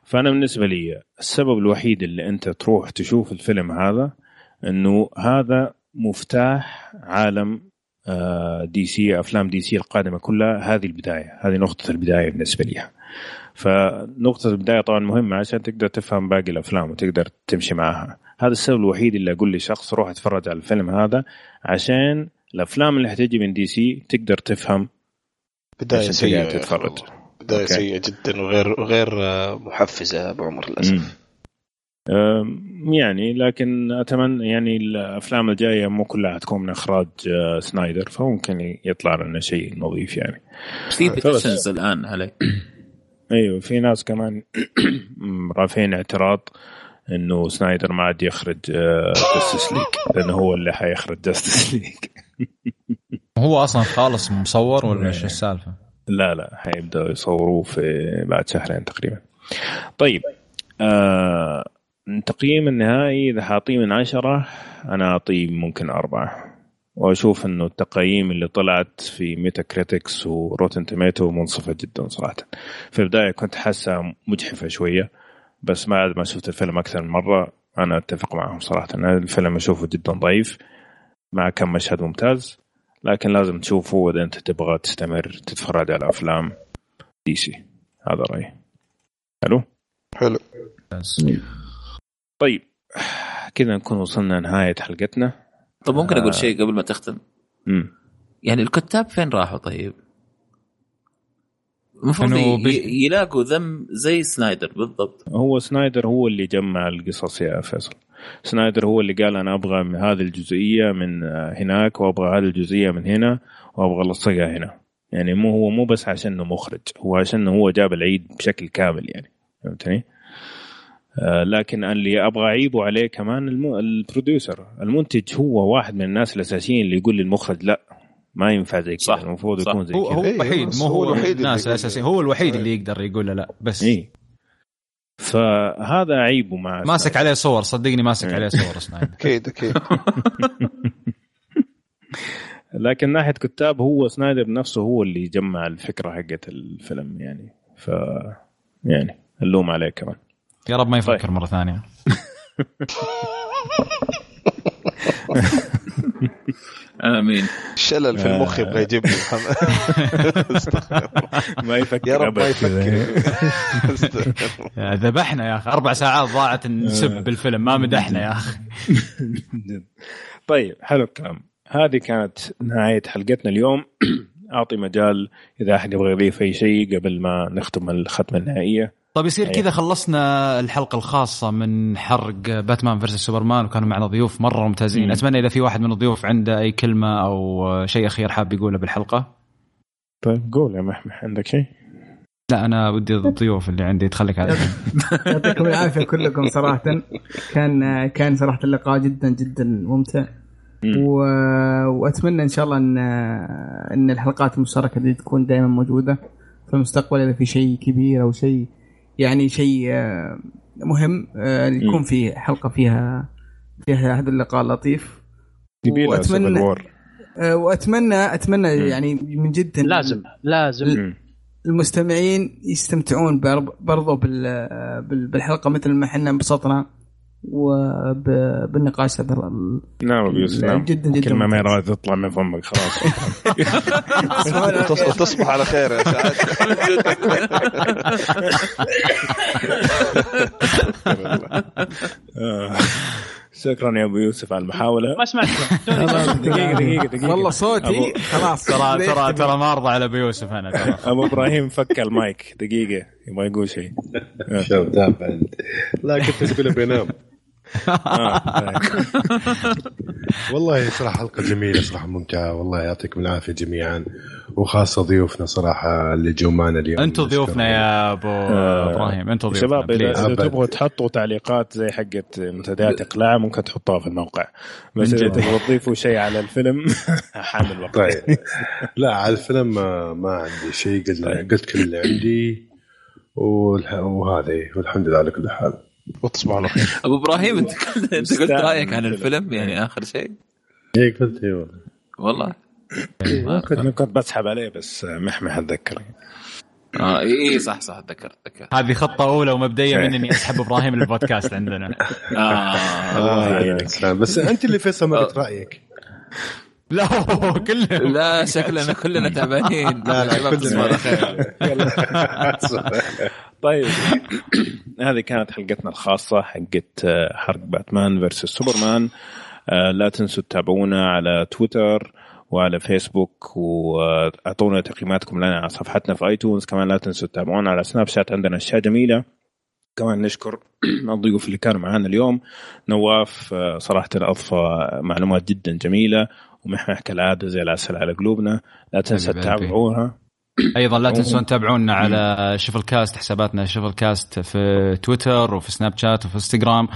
فأنا بالنسبة لي السبب الوحيد اللي أنت تروح تشوف الفيلم هذا إنه هذا مفتاح عالم دي سي أفلام دي سي القادمة كلها هذه البداية هذه نقطة البداية بالنسبة لي. فنقطة البداية طبعا مهمة عشان تقدر تفهم باقي الأفلام وتقدر تمشي معها هذا السبب الوحيد اللي أقول لشخص روح اتفرج على الفيلم هذا عشان الأفلام اللي حتجي من دي سي تقدر تفهم بداية سيئة. تتفرج. بداية سيئة جدا وغير وغير محفزة أبو عمر للأسف. يعني لكن أتمنى يعني الأفلام الجاية مو كلها حتكون من إخراج آه، سنايدر فممكن يطلع لنا شيء نظيف يعني. في petitions الآن عليه أيوه في ناس كمان (clears throat) رافعين اعتراض إنه سنايدر ما عاد يخرج Justice آه، League لأنه هو اللي حيخرج Justice League (laughs) هو أصلا خالص مصور ولا إيش السالفة؟ لا لا حيبدأوا يصوروه في بعد شهرين تقريبا. طيب آه التقييم النهائي إذا حاعطيه من عشرة أنا أعطيه ممكن أربعة وأشوف إنه التقييم اللي طلعت في Metacritics و Rotten Tomato منصفة جدا صراحة. في البداية كنت حاسة مجحفة شوية بس بعد ما شفت الفيلم أكثر من مرة أنا أتفق معهم صراحة. أنا الفيلم أشوفه جدا ضعيف مع كم مشهد ممتاز لكن لازم تشوفه اذا أنت تبغى تستمر تتفرج على أفلام دي سي هذا رأيي. حلو. حلو طيب كذا نكون وصلنا نهايه حلقتنا. طب ممكن أقول آه. شيء قبل ما تختم مم. يعني الكتاب فين راحوا طيب المفروض يلاقوا ذم زي سنايدر بالضبط هو سنايدر هو اللي جمع القصص يا فيصل سنايدر هو اللي قال أنا أبغى من هذه الجزئية من هناك وأبغى هذه الجزئية من هنا وأبغى الصقها هنا يعني مو هو مو بس عشان انه مخرج هو عشان هو جاب العيد بشكل كامل يعني فهمتني؟ آه لكن اللي أبغى أعيبه عليه كمان ال producer. المنتج هو واحد من الناس الأساسيين اللي يقول للمخرج لا ما ينفع زي كذا المفروض يكون زي كذا. هو, هو الوحيد مو هو الوحيد الناس الأساسيين. هو الوحيد اللي يقدر يقول لا بس. إيه؟ فهذا عيبه مع ماسك عليه صور صدقني ماسك عليه صور (laughs) سنايدر أكيد أكيد. (laughs) لكن ناحية كتاب هو سنايدر نفسه هو اللي جمع الفكرة حقت الفيلم يعني. ف يعني اللوم عليه كمان. يا رب ما يفكر طيب. مرة ثانية. آمين. شلل في المخ يبغى يجيب لي (laughs) ما يفكر يا رب ما يفكر. (laughs) ذبحنا يا أخي. أربع ساعات ضاعت نسب بالفيلم. ما مدحنا يا أخي. (laughs) طيب حلو الكلام. هذه كانت نهاية حلقتنا اليوم. (clears throat) أعطي مجال إذا أحد يبغى يضيف أي شيء قبل ما نختم الختمة النهائية. طيب يصير كذا خلصنا الحلقة الخاصة من حرق باتمان versus سوبرمان وكانوا معنا ضيوف مرة ممتازين. مم. أتمنى إذا في واحد من الضيوف عنده أي كلمة أو شيء أخير حاب يقوله بالحلقة. طيب قول يا محمح عندك شيء؟ لا أنا ودي الضيوف اللي عندي يتخلك عليهم (laughs) يعطيكم العافية كلكم صراحة. كان كان صراحة اللقاء جدا جدا ممتع. و... وأتمنى إن شاء الله إن إن الحلقات المشتركة دي تكون دائما موجودة في المستقبل إذا في شيء كبير أو شيء يعني شيء آه، مهم آه، يكون في حلقة فيها فيها هذا اللقاء اللطيف وأتمنى آه، وأتمنى أتمنى يعني من جد لازم لازم. المستمعين يستمتعون برضو بالحلقة مثل ما إحنا انبسطنا. وبالنقاش هذا نعم يوسف نعم. جدا جدا كلمه ما يراد تطلع من فمك خلاص. (laughs) تصبح على خير يا سعد. (laughs) شكرا يا أبو يوسف على المحاولة. ما سمعت. دقيقة (laughs) دقيقة دقيقة والله صوتي خلاص. ترى ترى ترى ما أرضى على أبو يوسف أنا ترى. أبو إبراهيم فك المايك. دقيقة يبغى يقول شيء. شوف تابع لا كنت تقول بينام (laughs) والله صراحة حلقة جميلة صراحة ممتعة. والله يعطيكم العافية جميعا. وخاصة ضيوفنا صراحة اللي جو معنا اليوم أنتم ضيوفنا يا أبو آه، إبراهيم أنتم ضيوفنا شباب إذا تبغوا تحطوا تعليقات زي حقت منتديات إقلاع ممكن تحطوها في الموقع. بس إذا تبغوا تضيفوا شيء على الفيلم (laughs) حامل وقت طيب. لا على الفيلم ما, ما عندي شيء. قلت طيب. قلت كل اللي عندي وهذا والحمد لله على كل حال. وتصبح على خير. أبو إبراهيم أنت أنت قلت رأيك عن الفيلم يعني آخر شيء؟ اي قلت اي والله. والله. ما كنت كنت بسحب عليه بس محمح اتذكر آه اي صح صح اتذكر اتذكر هذه خطة أولى ومبدئية مني إني أسحب إبراهيم للبودكاست عندنا. آه. الله يعينك. بس أنت اللي فيصل ما قلت رأيك. لا كلنا. لا شكلنا كلنا تعبانين. لا لا كلنا. (laughs) طيب. (coughs) هذه كانت حلقتنا الخاصة حقت آه، حرق باتمان versus سوبرمان. آه، لا تنسوا تتابعونا على تويتر وعلى فيسبوك وأعطونا تقييماتكم لنا على صفحتنا في iTunes. كمان لا تنسوا تتابعونا على سناب شات عندنا أشياء جميلة. كمان نشكر (coughs) الضيوف اللي كانوا معنا اليوم. نواف آه، صراحة أضفى معلومات جدا جميلة. ومحمح كالعادة زي العسل على قلوبنا. لا تنسوا تتابعوها. أيضا لا تنسون تتابعونا على شفل كاست حساباتنا شفل كاست في تويتر وفي سناب شات وفي إنستغرام.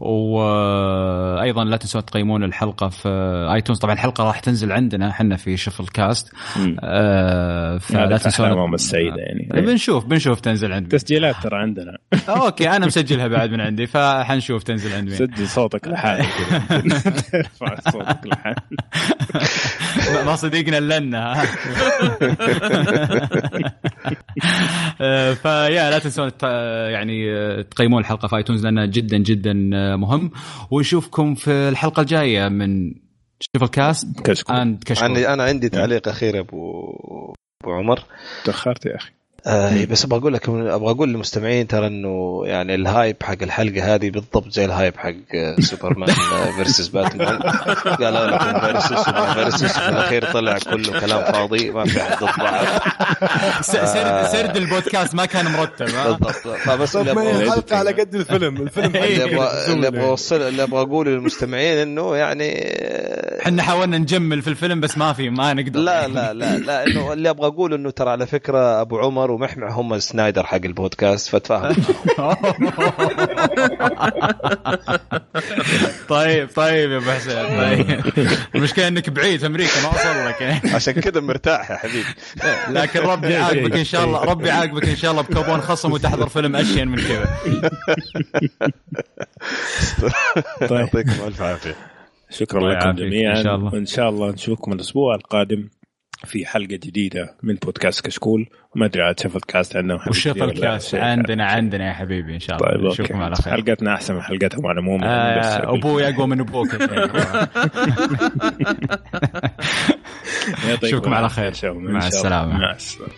وأيضا لا تنسون تقيمون الحلقة في iTunes. طبعا الحلقة راح تنزل عندنا إحنا في شفل كاست. آه فلا تنسون السعيده يعني. بنشوف بنشوف تنزل عندنا. تسجيلات ترى عندنا. (laughs) أوكي أنا مسجلها بعد من عندي فحنشوف تنزل عندي سجل صوتك لحالك. (laughs) صوتك لحالك. ما صديقنا لنا. آه، (laughs) (laughs) فيا لا تنسون يعني تقيمون الحلقة في iTunes لأنها جدا جدا مهم. ونشوفكم في الحلقة الجاية من شوف الكاست كشكول. أنا عندي تعليق أخير أبو أبو عمر. تأخرت يا أخي. آه بس أبغى أقول لك أبغى أقول للمستمعين ترى إنه يعني ال hype حق الحلقة هذه بالضبط زي ال hype حق سوبرمان versus باتمان قال لكم versus versus في الأخير طلع كله كلام فاضي ما في احد ضد بعض سرد سرد البودكاست ما كان مرتب بالضبط. فبس الحلقة على قد الفيلم. (laughs) الفيلم اللي أبغى اللي أبغى اوصل اللي أبغى اقوله للمستمعين إنه يعني إحنا حاولنا نجمل في الفيلم بس ما في ما نقدر. لا لا لا لا إنه اللي أبغى اقوله إنه ترى على فكرة أبو عمر ومحمع هم سنايدر حق البودكاست فتفاهم. (laughs) طيب طيب يا ابو حسين طيب. المشكلة إنك بعيد في أمريكا ما وصل لك. عشان كذا مرتاح يا حبيبي. لكن ربي يعاقبك إن شاء الله ربي يعاقبك إن شاء الله بكوبون خصم وتحضر فيلم أشين من كذا. (laughs) طيب. يعطيكم ألف عافية. شكرا لكم جميعا إن شاء الله. وان شاء الله نشوفكم الأسبوع القادم. في حلقة جديدة من بودكاست كشكول. وما أدري عاد شفت كاست عندنا وشفت كاست عندنا عندنا يا حبيبي إن شاء الله. طيب نشوفكم على خير. حلقتنا أحسن من حلقتهم على العموم آه أبوي أقوى من أبوك (laughs) نشوفكم على خير. مع السلامة. مع السلامة.